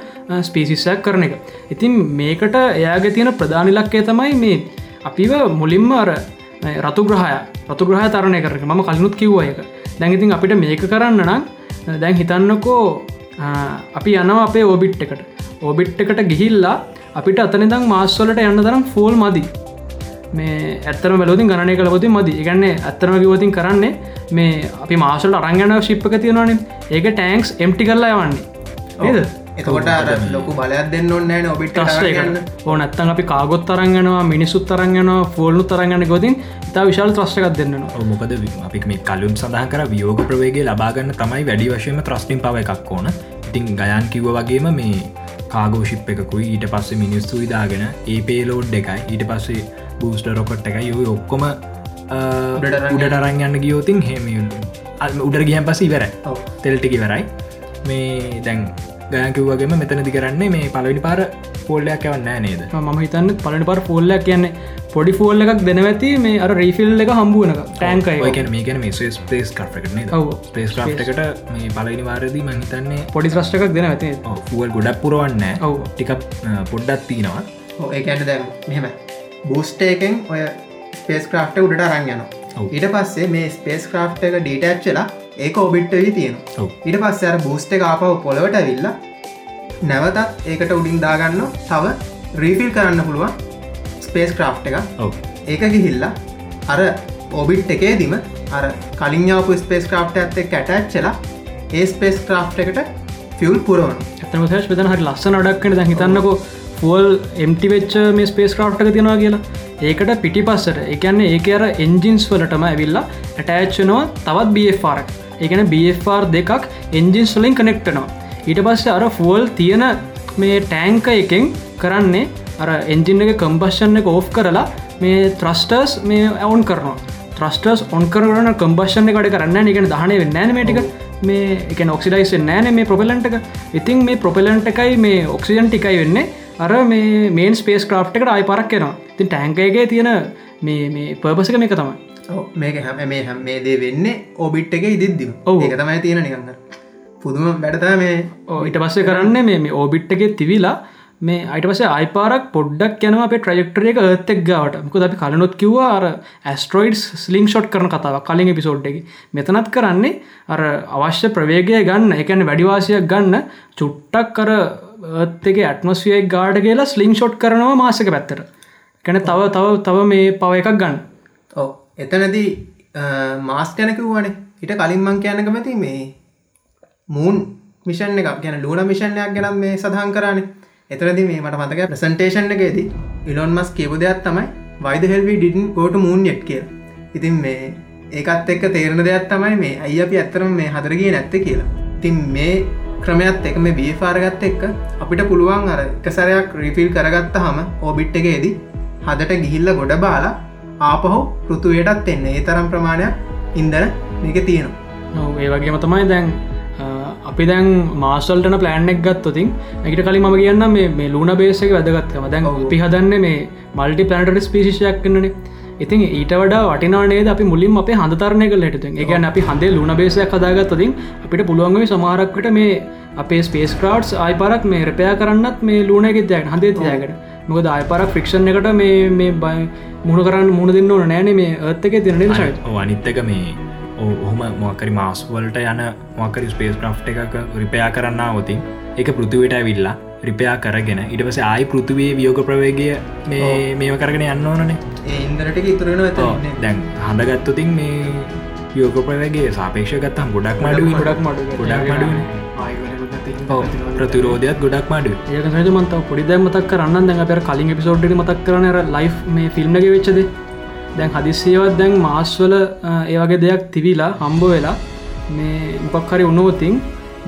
ස්පිසිසයක් කරන එක. ඉතින් මේකට එයාගේ තියෙන ප්‍රධානිලක්කය තමයි මේ අපිව මුලින්ම අර රතු ග්‍රහය රතු ග්‍රහ තරණය කරන ම කලිනුත් කිව්ව එක දැඟඉතින් අපිට මේක කරන්න නම් දැන් හිතන්නකෝ අපි යනවා අපේ ඕබිට් එකට. ඕබිට් එකට ගිහිල්ලා අපිට අතනිදං මාස්වලට යන්න තරම් ෆෝල් මදී. මේ ඇත්තර මෙලෝතින් ගණනය කලපොති මදි. ඉගන්නේ ඇත්තරම කිවතින් කරන්නේ මේ අපි මාසල් අරංගන ශිප්පක තියෙනවානේ. ඒක ටෑන්ක්ස් එම්ටි කරලා යවන්නේ. ඒද එතකොට ලොකු බලයක් දෙන්න ඔන්නෑ ඔබිට ටස්ට ඕන ඇත්තන් අපි කාගොත් තරන්ගෙනවා මිනිසුත් තරන්ගෙන ෆෝල්ලු තරගන්න ගොතින් ඉතා විශාල ත්‍රශ්ටකක් දෙන්නවා මොකද අපි මේ කලුම් සඳහන් කර වියෝග ප්‍රවේගේ ලබාගන්න තමයි වැඩි වශයම ත්‍රස්ටිම් පව එකක් ඕන. ඉතින් ගයන් කිව්ව වගේම මේ කාගෝශිප් එකකුයි ඊට පස්සේ මිනිස්සු විදාගෙන ඒ පේලෝඩ් එකයි. ඊට පස්සේ බූස්ට රොකට් එක යොයි ඔක්කොම උඩට අරන් යන්න ගියෝතින් හෙම උඩර ගියන් පසි ඉවර තෙල්ටිකි වරයි මේ දැන් ගයකිව්වගේම මෙතනදි කරන්නේ මේ පලවිනි පාර පෝල්ලයක් යවන්න නේද? ම හිතන්න පලනි පාර පෝල්ලයක් කියන්නේ පොඩි ෆෝල්ල එකක් දෙනවැති මේ අර රීෆිල් එක හම්බුවන ටෑන්ක ගැන මේ ගැන මේ ස්පේස් කරන ස්පේස් ක්‍රප්කට මේ පලනි වාරදී මහිතන්නේ පොඩි ්‍රශ්ටකක් දෙන ඇති ෆුවල් ගොඩක් පුරුවන්න ඔව. ටිකක් පොඩ්ඩත් තියෙනවා ඒකන්න දැම් මෙහෙම බූස්ට එකෙන් ඔය ස්පේස් ක්‍රාෆ්ට උඩට අරං යන. ඊට පස්සේ මේ ස්පේස් ක්‍රාෆ් එක ඩීටච්චලා ඒක ඔබිට්ට වී තියෙන. ඊට පස්ස අර බූස්ට එක ආපව පොළවට ඇවිල්ල නැවතත් ඒකට උඩින් දාගන්න තව රීෆිල් කරන්න පුළුවන් ස්පේස් ක්‍රාෆ් එක ඒක ගිහිල්ලා අර ඔබිට් එකේදිම අර කලින් යාපු ස්පේස් ක්‍රාප්ට ඇත්ත කැටච්චලා ඒ ස්පේස් ක්‍රාප් එකට ෆියල් පුරුවන ඇතම ශ වෙතන හරි ලස්සන අඩක්කන දැ හිතන්නකෝ ෆෝල් එම්ටි වෙච්ච මේ ස්පේස් ක්‍රා්්ක තියෙනවා කියලා. ඒකට පිටි පස්සට එකන්නේ ඒක අර එන්ජින්ස් වලටම ඇවිල්ලා ඇටෑච්චනවා තවත් බFR ඒකන බFR දෙකක් එන්ජින්ස් වලින් කනෙක්ටනවා ඊට පස්සේ අර ෆුවල් තියෙන මේ ටෑංක එකෙන් කරන්නේ අර එන්ජින් එක කම්පෂන් එක ඕෆ් කරලා මේ ත්‍රස්ටර්ස් මේ ඇවුන් කරනවා. ත්‍රස්ටර්ස් ඔන් කරන කම්පෂන් එකට කරන්න එක දහනය වෙන්න මේටික මේ එක ඔක්සිඩයිස් නෑන මේ ප්‍රපලන්ට එක. ඉතින් මේ ප්‍රපලන්ට එකයි මේ ඔක්සිජන් ටිකයි වෙන්නේ. අර මේ මේන් ස්පේස් ක්‍රාප් එකට අයි පරක් කෙනවා තින් ටෑන්කයගේ තියෙන මේ මේ පර්පසක මේක තමයි. මේක හැම මේ හැම මේ දේ වෙන්නේ ඔබිට් එක ඉදිද්දිම. ඔව්. ඒක තමයි තියෙන නිකන්න පුදුම වැඩතා මේ. ඊට පස්සේ කරන්න මේ මේ ඕබිට් එක තිවිලා මේ අයිට පස අයිපාරක් පොඩ්ඩක් යනව අපේ ට්‍රජෙක්ටර එක ඒත්තෙක් ගවට. මක අපි කලනොත් කිව්වා අර ඇස්ට්‍රෝයිඩ් ස්ලිං ෂොට් කරන කතාව කලින් එපිසෝඩ් එක. මෙතනත් කරන්නේ අර අවශ්‍ය ප්‍රවේගය ගන්න එකන වැඩිවාසියක් ගන්න චුට්ටක් කර ඒත්තක ඇටමස්වියක් ගාඩ කියලා ස්ලිං ෂොට් කරනවා මාසක පැත්තර කැන තව තව තව මේ පව එකක් ගන්න. ඕ එතනදී මාස් කැනකවනේ හිට කලින් මං කියන්න කමති මේ මූන් මිෂන් එක ගැන ලූන මිෂණයක් ගැනම් මේ සඳහන් කරන්නේ එතරදි මේ මට මතක ප්‍රසන්ටේෂන් එකේදී ඉලොන් මස් කියපු දෙයක් තමයි වයිද හෙල්වි ඩිටන් කෝට මූන් ෙට් කිය ඉතින් මේ ඒකත් එක්ක තේරණ දෙයක් තමයි මේ අයි අපි ඇත්තරම මේ හදරගේ නැත්ත? කියලා. තින් මේ ක්‍රමයත් එක මේ බියෆාරගත්ත එක්ක අපිට පුළුවන් අර එක සැරයක් රිෆිල් කරගත්ත හම ඕබිට් එකේදී හදට ගිහිල්ල ගොඩ බාලා ආපහු පෘතුවයටත් එන්න. ඒ තරම් ප්‍රමාණයක් ඉන්දන මේක තියෙනවා. නොව ඒ වගේම තමයි දැන් අපි දැන් මාසල්ටන ප්ලෑන්ෙක් ගත්තතින් එකට කලින් ම කියන්න මේ ලුණ බේසක වැදගත්කම දැන් ඔව්. අපි හදන්න මේ මල්ටි පලනට ස්පිසිෂයක් කන්නනේ ඉතින් ඊට වඩා වටිනානේද අපි මුලින් අපේ හඳතරනය කල හට එකගැන අපි හඳේ ලුණ බේසයක් හදාගත්තතින් අපිට පුළුවන්ගේ සමාරක්කට මේ අපේ ස්පේස් ක්‍රාඩ්ස් ආයිපරක් මේ රපයා කරන්නත් මේ ලුණ ගෙදයක් හඳේ තියකට මොකද ආයපරක් ෆික්ෂන් එකට මේ මේ බයි මුණ කරන්න මුණ දෙන්න ඕන නෑන මේ ඒත්තක තිරන ශයි ඔව්, අනිත් එක මේ ඔහොම මොකරි මාස්වලට යන මොකරි ස්පේස් ක්‍රෆ් එකක රිපයා කරන්න ඔතින් එක පෘතිවට ඇවිල්ලා රිපයා කරගෙන. ඉට පස ආයි පෘතිවේ වියෝග ප්‍රවේගය මේ මේව කරගෙන යන්න ඕනනේ. ඒ ඉන්දරට ඉතුරෙන ඇත දැන් හඳගත්තතින් මේ වියෝග ප්‍රවේගේ සාපේක්ෂ ගත්තම් ගොඩක් මඩුව. ගොඩක් මඩු ගොඩක් මඩුවන ප්‍රතිරෝධයක්. ගොඩක් මඩු ඒක මන්ත පොඩි දැ මතක් කරන්න දැන් අපර කලින් එපිසෝඩ්ඩි මතක් කරන ලයි් මේ ෆිල්ම්නගේ වෙච්චද දැන් හදිසියවත් දැන් මාස්වල ඒවගේ දෙයක් තිබිලා හම්බෝ වෙලා මේ මොපක්හරි උනුවතින්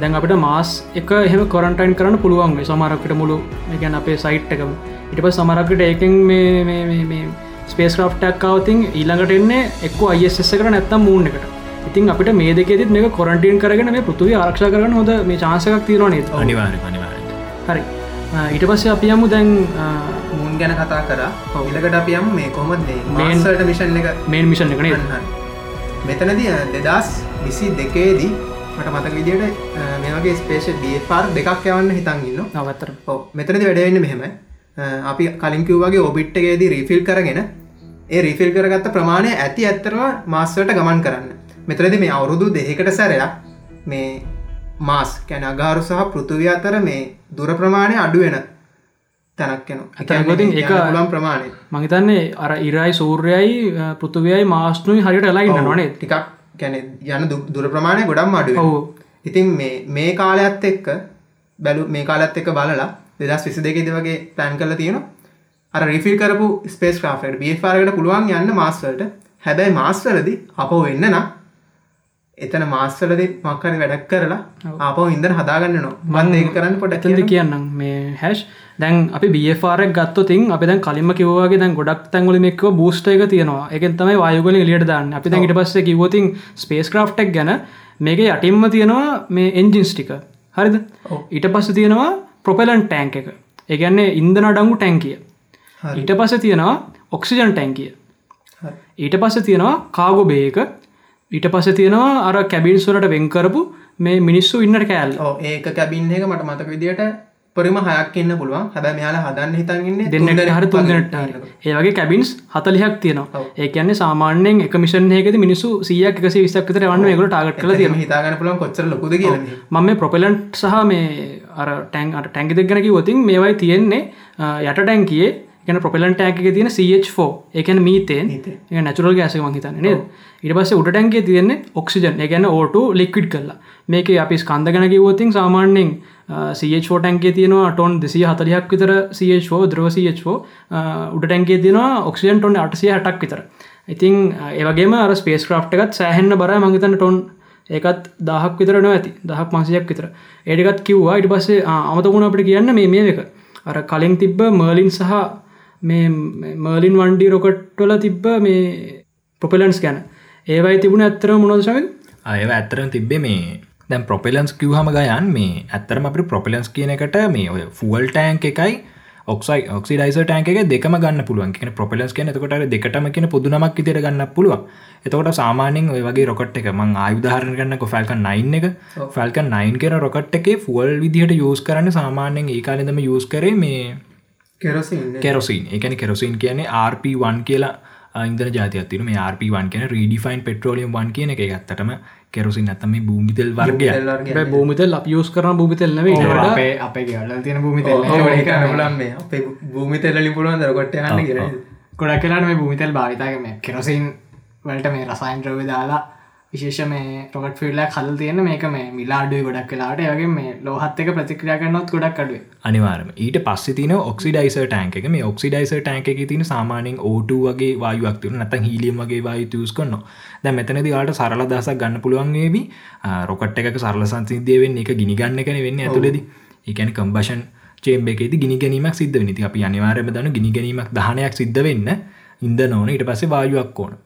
දැන් අපිට මාස් එක එහෙම කොරන්ටයින් කරන්න පුළුවන් මේ සමරක්කට මුළු ගැන අපේ සයිට් එකම. ඉට පස් සමරක්කට ඒකෙන් මේ ස්පේස් ක්‍රෆ්ටක් කවතින් ඊළඟට එන්නේ එක්ක අයිස්ස කර නැත්තම් මූන් එකට. ඉතින් අපිට මේ දෙකෙත් මේ කොරන්ටීන් කරගෙන මේ පෘතුව ආරක්ෂ කරන හොද මේ චාසකක් තිරනේ හරි. ඊට පස්සේ අපි යමු දැන් මුන් ගැන කතා කර. ඉලකට අපියම් මේ කොමත් Main- මේන්සල්ට මිෂන් එක? මේන් මිෂන් එකන මෙතනද දෙදස් විසි දෙකේදී මට මතක විදියට මේගේ ස්පේෂ ඩපාර් දෙකක් යවන්න හිතන් ඉන්න නවත්තර ඔව් මෙතනදි වැඩවෙන්න මෙහෙම අපි කලින්කිව්වාගේ ඔබිට් එකේදී රිෆිල් කරගෙන ඒ රිෆිල් කරගත්ත ප්‍රමාණය ඇති ඇත්තරම මාස්වට ගමන් කරන්න. මෙතරදි මේ අවුරුදු දෙකට සැරයක් මේ මාස් කැන අගාරු සහ පෘතුවිය අතර මේ දුර ප්‍රමාණය අඩුවෙන තැනක් යන ඇතැන්වතින් ඒක- ලම් ප්‍රමාණය. මහිතන්නේ අර ඉරයි සූර්යයි පෘතුවයයි මාස්නුයි හරිට එලයින්න නොනේ ටිකක් ගැන යන දුර ප්‍රමාණය ගොඩම් අඩුව ඔවු ඉතින් මේ කාලයක්ත් එක්ක බැලු මේ කාලත් එක්ක බලලා දෙදස් විසි දෙකෙද වගේ ප්ලෑන් කල තියෙන අර රිෆිල් කරපු ස්පේස් ක්‍රාෆ්ට බියෆාරකට පුළුවන් යන්න මාස්වලට හැබැයි මාස්වලදි අපෝ වෙන්න නම් එතන මාස්වලද මක්කරි වැඩක් කරලා අපෝ ඉදර හදාගන්න නො මන්ද ඒ කරන්න පොඩ ඇතද කියන්නම් මේ හැෂ් දැන් අපි බියෆාරක් ගත්ත තින් අපි දැන් කලින්ම කිවවාගේ දැන් ගොඩක් තැන්ගල මෙක්ව බූස්ට එක තියෙනවා. එක තමයි වායුගල ලියට දාන්න. අපි දැන් ඉට පස්සේ කිවතින් ස්පේස් ක්‍රෆ්ටක් ගැන මේක යටින්ම තියෙනවා මේ එන්ජින්ස් ටික. හරිද? ඊට පස්ස තියෙනවා ප්‍රොපෙලන් ටෑන්ක එක. ඒගැන්නේ ඉන්දන අඩංගු ටැන්කිය ඊට පස්ස තියෙනවා ඔක්සිජන් ටැන්කිය ඊට පස්ස තියෙනවා කාගු බේක ඊට පස්ස තියෙනවා අර කැබින්ස්වලට වෙන්කරපු මේ මිනිස්සු ඉන්නට කෑල් ඒක කැබින් එක මට මතක විදියට උපරිම හයක් ඉන්න පුළුවන්. හැබැ මෙයාලා හදන්න හිතන්ගන්න දෙන්නට හර තුන්දනට ඒවගේ කැබින්ස් හතලිහක් තියනවා. ඒකන්නේ සාමාන්‍යෙන් එක මිෂන්යකද මිනිසු සියක් එකසි විස්සක්තර වන්න ඒකට ටාගට කල තියෙන හිතාගන්න පුළන් කොච්චර ලොකුද මම ප්‍රොපලන්ට් සහ මේ අර ටැන් අට ටැන්ගි දෙක්ගෙන කිවතින් මේවයි තියෙන්නේ යට ටැන්කියේ ගැන ප්‍රපලන්ට ඇක තියෙන CH4 එකන මීතයෙන් නැචුරල් ගෑසක මහිතන්න නද? ඉට පස්ස උට ටැන්ගේ තියෙන්නේ ඔක්සිජන් ගැන ඕට ලික්විඩ් කරලා. මේක අපි ස්කන්දගන කිවෝතින් සාමාන්‍යෙන් CH4 ටැන්ගේ තියෙනවා ටොන් දෙසිය හතලයක් විතර CH4 ද්‍රව CH4 උට ටැන්ගේ තියෙනවා ඔක්සිජන් ටොන් අටසිය හටක් විතර. ඉතින් ඒවගේම අර ස්පේස් ක්‍රප් එකත් සෑහෙන්න්න බර මහිතන්න ටොන් ඒකත් දහක් විතර නො ඇති දහක් මාසයක් විතර ඒඩකත් කිව්වා. ඉට පස්සේ අමතකුණ අපට කියන්න මේ මේ එක. අර කලින් තිබ්බ මර්ලින් සහ මේ මර්ලින් වන්ඩි රොකට්ටොල තිබ්බ මේ ප්‍රොපෙලන්ස් ගැන. ඒවයි තිබුණ ඇත්තර මොනොදශම අය ඇත්තරම් තිබ්බේ මේ දැම් ප්‍රොපෙලන්ස් කිවහම ගයන් මේ ඇත්තරම අපි ප්‍රොපෙලන්ස් කියන එකට මේ ඔය ෆුවල් ටෑන්ක එකයි ඔක්සයි ඔක්සිඩයිස ටෑන්ක දෙකම ගන්න පුළුවන්. කියන ප්‍රොපෙලස් කියන එතකොට දෙකටම කියන පුදුනමක් ඉතර ගන්න පුළුවන්. එතකොට සාමානෙන් ඔය වගේ රොකට් එක මං ආයුධාරණ ගන්න ෆල්ක නයින් එක. ෆල්ක නයින් කෙන රොකට් එක ෆුවල් විදිහට යස් කරන්න සාමාන්‍යෙන් ඒ කාලෙදම යස් කරේ මේ කෙරොසින් එකන කෙරොසින් කියන්නේ RP1 කියලා ඉන්දර ජාතියත්තින මේ RP1 කියන රීඩිෆයින් පෙට්‍රෝලියම් වන් කියන එක. ගත්තටම කෙරසින් ඇතම භූමිතෙල් වර්ගය භූමිතල් අප යස් කරන භූමිතෙල් නව අපේ ගල තියෙන භූමිතෙල් භූමිතෙල්ලින් පුළුවන් දරකොට යන්න ගොඩක් කලාට මේ භූමිතෙල් භාවිතාගම කෙරසින් වලට මේ රසයින් ද්‍රව දාලා විශේෂ මේ රොකට් ෆිල්ලා කල් තියෙන මේක මේ මිලාඩුව ගොඩක් කලාට වගේ මේ ලෝහත් එක ප්‍රතික්‍රියා කරනොත් ගොඩක් අඩුව. අනිවාරම ඊට පස්ස තින ඔක්සිඩයිස ටෑන්ක මේ ඔක්සිඩයිස ටෑන්ක එක තින සාමානෙන් ඕට වගේ වායුවක්තිවන නත හිලියම් වගේ වායු තියස් කරන්න දැ මෙතනද වාට සරල දසක් ගන්න පුළුවන්ගේවි රොකට් එක සරල සංසිදයවෙන්න එක ගිනිගන්න කන වෙන්න ඇතුලෙද ඒකැන කම්බෂන් චේම්බෙකෙති ගිනි ගැනීමක් සිද්ධ නිති අපි අනිවාරම දන ගිනි ගැනීමක් දහනයක් සිද්ධ වෙන්න ඉද නොන ඊට පස්සේ වායුවක් ඕන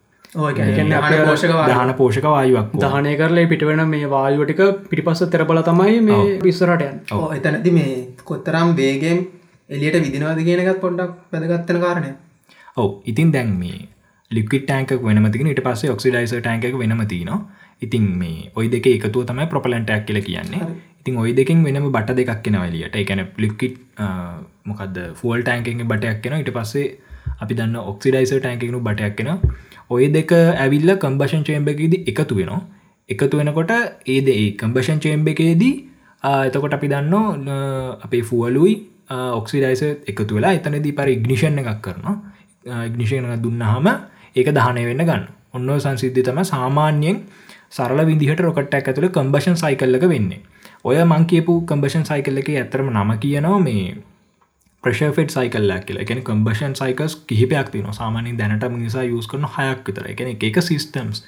දහන පෝෂක වායුවක්. දහනය කරලා පිටවෙන මේ වායුවටික පිටිපස්ස තෙරබල තමයි මේ පිස්සරටයන් එතනති මේ කොත්තරම් වේගෙන් එලියට විදිනවාද කියනකත් පොඩ්ඩක් පැදගත්තන කාරණය ඔව ඉතින් දැන් මේ ලික්විට ටෑන්ක වෙනමතික ට පස්සේ ඔක්සිඩයිස ටෑන්ක වෙනමතින ඉතින් මේ ඔයි දෙක එකතුව තමයි ප්‍රපලන්ටක් කියල කියන්නේ. ඉතින් ඔයි දෙකින් වෙනම බට දෙකක් කෙන වලියට එකන ලික්කිට් මොකද ෆෝල් ටෑන්කෙන් බටයක් කෙන ඉට පස්සේ අපි දන්න ඔක්සිඩයිස ටෑන්කෙනු බටයක් කෙන ඔය දෙක ඇවිල්ල කම්බෂන් චේම්බකේද එකතු වෙනවා. එකතු වෙනකොට ඒද ඒ කම්බෂන් චේම්බ එකේදී එතකොට අපි දන්න අපේ ෆුවලුයි ඔක්සිඩයිස එකතු වෙලා එතනදී පර ඉග්නිෂණ එකක් කරනවා. ඉග්නිෂණ දුන්න හම ඒක දහනය වෙන්න ගන්න. ඔන්න සංසිද්ධි තම සාමාන්‍යයෙන් සරල විදිහට රොකට්ටක් ඇතුළ කම්බෂන් සයිකල්ලක වෙන්නේ. ඔය මං කියපු කම්බෂන් සයිකල්ල එක ඇතරම නම කියනවා මේ ප්‍රශෆෙට් සයිකල්ලක් කියලා. එකන කම්බෂන් සයිකස් කිහිපයක් තින සාමානින් දැනට නිසා යස් කරන හයක් විතර එකන එක සිස්ටම්ස්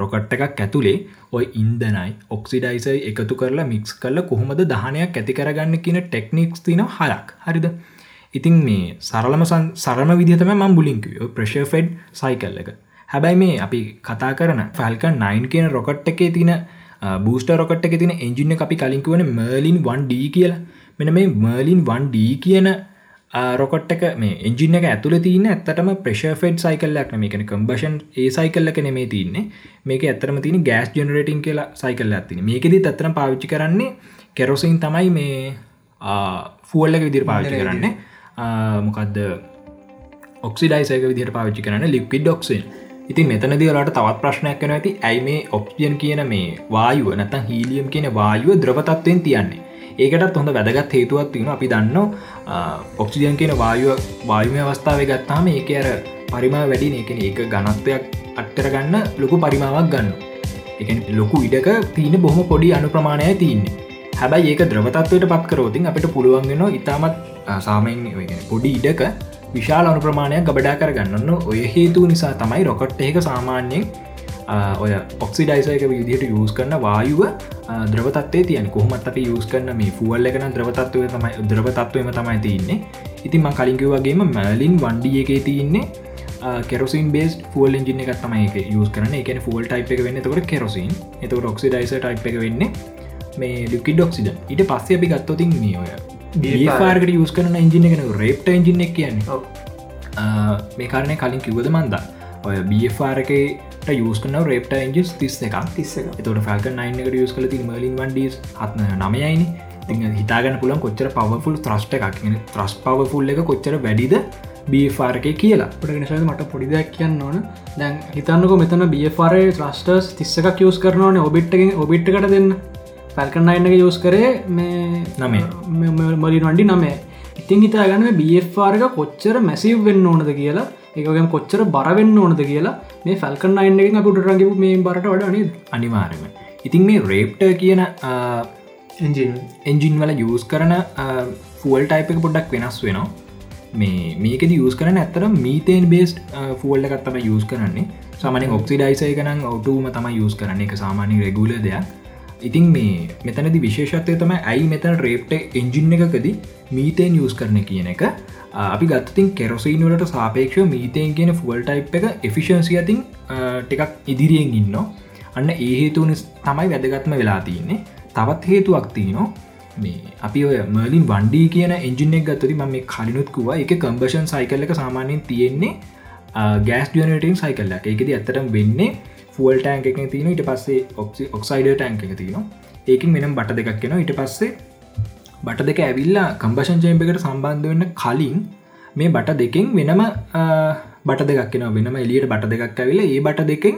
රොකට් එකක් ඇතුළේ ඔය ඉන්දනයි ඔක්සිඩයිසයි එකතු කරලා මික්ස් කරල කොහොමද දහනයක් ඇති කරගන්න කියන ටෙක්නික්ස් තින හයක් හරිද? ඉතින් මේ සරලම සරම විදිහතම මම් බුලින්කිව ප්‍රශෆෙඩ් සයිකල් එක. හැබැයි මේ අපි කතා කරන ෆල්ක 9 කියන රොකට් එකේ තින බූස්ට රොකට් එක තින එන්ජින්න අපි කලින්කුවන මර්ලින් 1D කියලා. මෙන මේ මර්ලින් 1D කියන රොකොට් එක මේ එන්ජින එක ඇතුළ තියන්න ඇත්තටම ප්‍රශෆෙඩ් සයිකල්ලක් මේකන කම්බෂන් ඒ සයිකල්ලක නෙමේ තින්නේ මේක ඇතරම තින ගෑස් ජනරටින් කියලා සයිකල්ල ඇතින මේකෙද අතරම පාවිච්චි කරන්නේ කෙරොසින් තමයි මේ ෆුවල්ලක විදිර පාවිච්චි කරන්නේ. මොකක්ද ඔක්සිඩයිසක විදිට පාවිච්චි කරන්න ලික්විඩ් ඩොක්සින් ඉතින් මෙතනදිලට තවත් ප්‍රශ්නයක් කන ඇති ඇයි මේ ඔක්සියන් කියන මේ වායුව නැතන් හීලියම් කියන වායුව ද්‍රපතත්වයෙන් තියන්නේ ඒකටත් හොඳ වැදගත් හේතුවත් තින අපි දන්න ඔක්සිජන් කියන වායුව වායුමය අවස්ථාව ගත්තාම ඒක අර පරිමා වැඩි එකන ඒක ගනත්වයක් අට්ටර ගන්න ලොකු පරිමාවක් ගන්න එක ලොකු ඉඩක තියන බොහොම පොඩි අනු ප්‍රමාණය තියන්නේ. හැබයි ඒක ද්‍රවතත්වයට පත්කරෝතින් අපිට පුළුවන්ගෙන ඉතාමත් සාමයෙන් පොඩි ඉඩක විශාල අනු ප්‍රමාණයක් ගබඩා කරගන්නන්න ඔය හේතු නිසා තමයි රොකට් ඒක සාමාන්‍යයෙන් ඔය ඔක්සිඩයිසයක විදිහට යස් කරන්න වායුව ද්‍රවතත්වේ තියන කොහමත් අපි යස් කරන්න මේ ෆුවල් එකන ද්‍රවතත්වය තමයි ද්‍රවතත්වයම තමයි තියන්නේ. ඉතින් ම කලින්කිව වගේම මැලින් වන්ඩිය එකේ තියන්නේ. කෙරසින් බේස් ෆුවල් ඉජින එකක් තමයි එක යස් කරන එක ෆුවල් ටයිප් එක වෙන්න තකට කෙරසින් එත ඔක්සිඩයිස ටයිප් එක වෙන්න මේ ලිකි ඩොක්සිඩ ඊට පස්සේ අපි ගත්තොතින් මේ ඔය පාර්කට යස් කරන ඉජින එකන රේප්ට ඉජින එක කියන්නේ. මේ කාරණය කලින් කිව්වද මන්දා ඔය බFRකේ යස්කන රේප්ට එන්ජස් තිස් එකක්. තිස්ස එතට ෆල්ක නයින් එකට යස් කල ති මලින් වන්ඩස් හත්න නමයයිනි ති හිතාගන්න පුලන් කොච්චර පවෆුල් ත්‍රස්ට එකක්. ත්‍රස් පවෆුල් එක කොච්චර වැඩිද බීෆාරක කියලා. පටගෙනශද මට පොඩි දෙයක් කියන්න ඕන. දැන් හිතන්නක මෙතන බියෆාර ්‍රස්ටර්ස් තිස්සක යස් කරනවන ඔබිට්ටකින් ඔබිට්කට දෙන්න. පැල්කන්නයින්නක යස් කරේ මේ නමේ මලින් වඩි නමේ ඉතින් හිතාගන්න බියෆාරක කොච්චර මැසිව් වෙන්න ඕනද කියලා එකගම් කොච්චර බරවෙන්න ඕනද කියලා මේ ෆැල්කන් අයින්නෙන් අපට රඟපු මේ බරට වඩ නද? අනිවාර්යම ඉතින් මේ රේප්ට කියන එන්ජින් වල යස් කරන ෆුවල් ටයිප එක පොඩ්ඩක් වෙනස් වෙනවා. මේ මේකද යස් කරන ඇත්තර මීතේන් බේස්් ෆුවල්ල එකත්තම යස් කරන්නේ. සාමන ඔක්සිඩයිසය කනම් ඔටුම තම යස් කරන්න. එක සාමානය රෙගුල දෙයක්. ඉතින් මේ මෙතනදි විශේෂත්වය තම ඇයි මෙතන රේප්ට එන්ජින් එකකදී මීතේන් යස් කරන කියන එක අපි ගත්තින් කෙරොසීනලට සාපේක්ෂ මීතයෙන් කියන ෆුවල් ටයිප් එක එෆිෂන්සි අතින් ටිකක් ඉදිරියෙන් ඉන්න අන්න ඒ හේතුවන තමයි වැදගත්ම වෙලා තියන්නේ. තවත් හේතුවක් තියනවා. මේ අපි ඔය මර්ලින් වන්ඩී කියන එන්ජිනෙක් ගත්තති ම මේ කලිනුත්කුව එක කම්බෂන් සයිකල් එක සාමානයෙන් තියෙන්නේ ගෑස් ජනටන් සයිකල්ල එකද ඇතරම් වෙන්නේ ෆුවල් ටෑන්ක එක තියන ඉට පස්සේ ඔක්සි ඔක්සයිඩ ටෑන්ක එක තියනවා. ඒකින් මෙනම් බට දෙකක් කියෙන ඉට පස්සේ බට දෙක ඇවිල්ලා කම්බෂන් චේම්පකට සම්බන්ධ වෙන්න කලින් මේ බට දෙකෙන් වෙනම බට දෙකක්ෙන වෙනම එලියට බට දෙකක් ඇවිල ඒ බට දෙකෙන්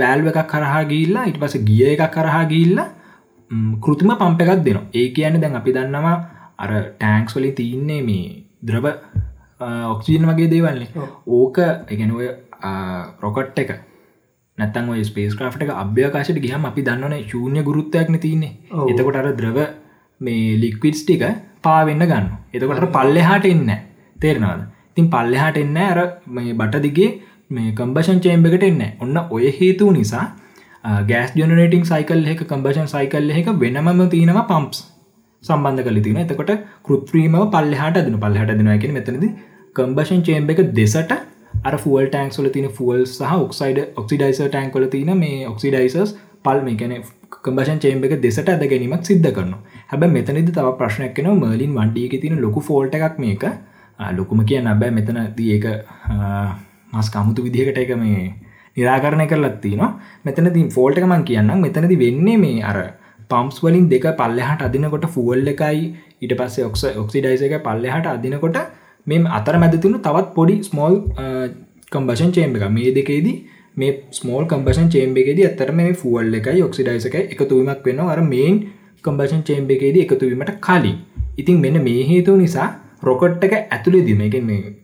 වෑල්ව එකක් කරහා ගිල්ලා ඉට පස ගිය එකක් කරහා ගිල්ලා කෘතිම පම්ප එකක් දෙනවා. ඒ කියන දැන් අපි දන්නවා අර ටෑන්ක්ස් වලින් තියන්නේ මේ ද්‍රව ඔක්සිජන් වගේ දේවල්න්නේ ඕක එකන ඔය රොකට් එක නැතන් ස්පේස් ක්‍රාට් එක අභ්‍යකාශයට ගහම අපි දන්නන ශූන්‍ය ගුරුත්තයක්න තියන්නේ. එතකොට අර ද්‍රව මේ ලික්විඩ්ස් ටික පාවෙන්න ගන්න එතකොට පල්ලෙ හාට එන්න තේරනවාද? තින් පල්ලෙ හාට එන්න අර මේ බට දිගේ මේ කම්බෂන් චේම්බකට එන්න ඔන්න ඔය හේතුව නිසා ගෑස් ජනරේටිං සයිකල් එක කම්බෂන් සයිකල් එක වෙනමම තියෙනවා පම්ප්ස් සම්බන්ධ කල තින එතකොට කෘත්‍රීම පල්ලහට දන පල්හට දෙනවාගෙන මෙතනද කම්බෂන් චේම්බ එක දෙසට අර ෆුවල් ටෑන්ක්ල තින ෆුවල් සහ ඔක්සයිඩ ඔක්සිඩයිස ටෑන්කොල තින මේ ඔක්සිඩයිසස් පල් මේකන කම්බෂන් චේම්බ එක දෙසට ඇද ගැනීමක් සිද්ධ කරන හැබ මෙතනද තව ප්‍රශ්නයක් කෙන මර්ලින් වන්ඩියක තින ලොකු ෆෝල්ට එකක් මේක. ලොකුම කිය නබෑ මෙතන දී ඒක මස් කමුතු විදිහකට එක මේ නිරාකරණය කරලත් තිනවා මෙතන ති ෆෝල්ට එක මං කියන්න මෙතනති වෙන්නේ මේ අර පම්ස් වලින් දෙක පල්ලෙහට අදිනකොට ෆුවල් එකයි ඊට පස්සේ ඔක්ස ඔක්සිඩයිස එක පල්ලෙහට අදිනකොට මෙම අතර මැදතිනු තවත් පොඩි ස්මෝල් කම්බෂන් චේම්බ එක මේ දෙකේදී මේ ස්මෝල් කම්බෂන් චේම්බ එකේදී ඇත්තර මේ ෆුවල් එකයි ඔක්සිඩයිස එක එකතුවීමක් වෙන අර මේන් කම්බෂන් චේම්බ එකේදී එකතුවීමට කලින්. ඉතින් මෙන්න මේ හේතුව නිසා රොකට් එක ඇතුළේ දීම එක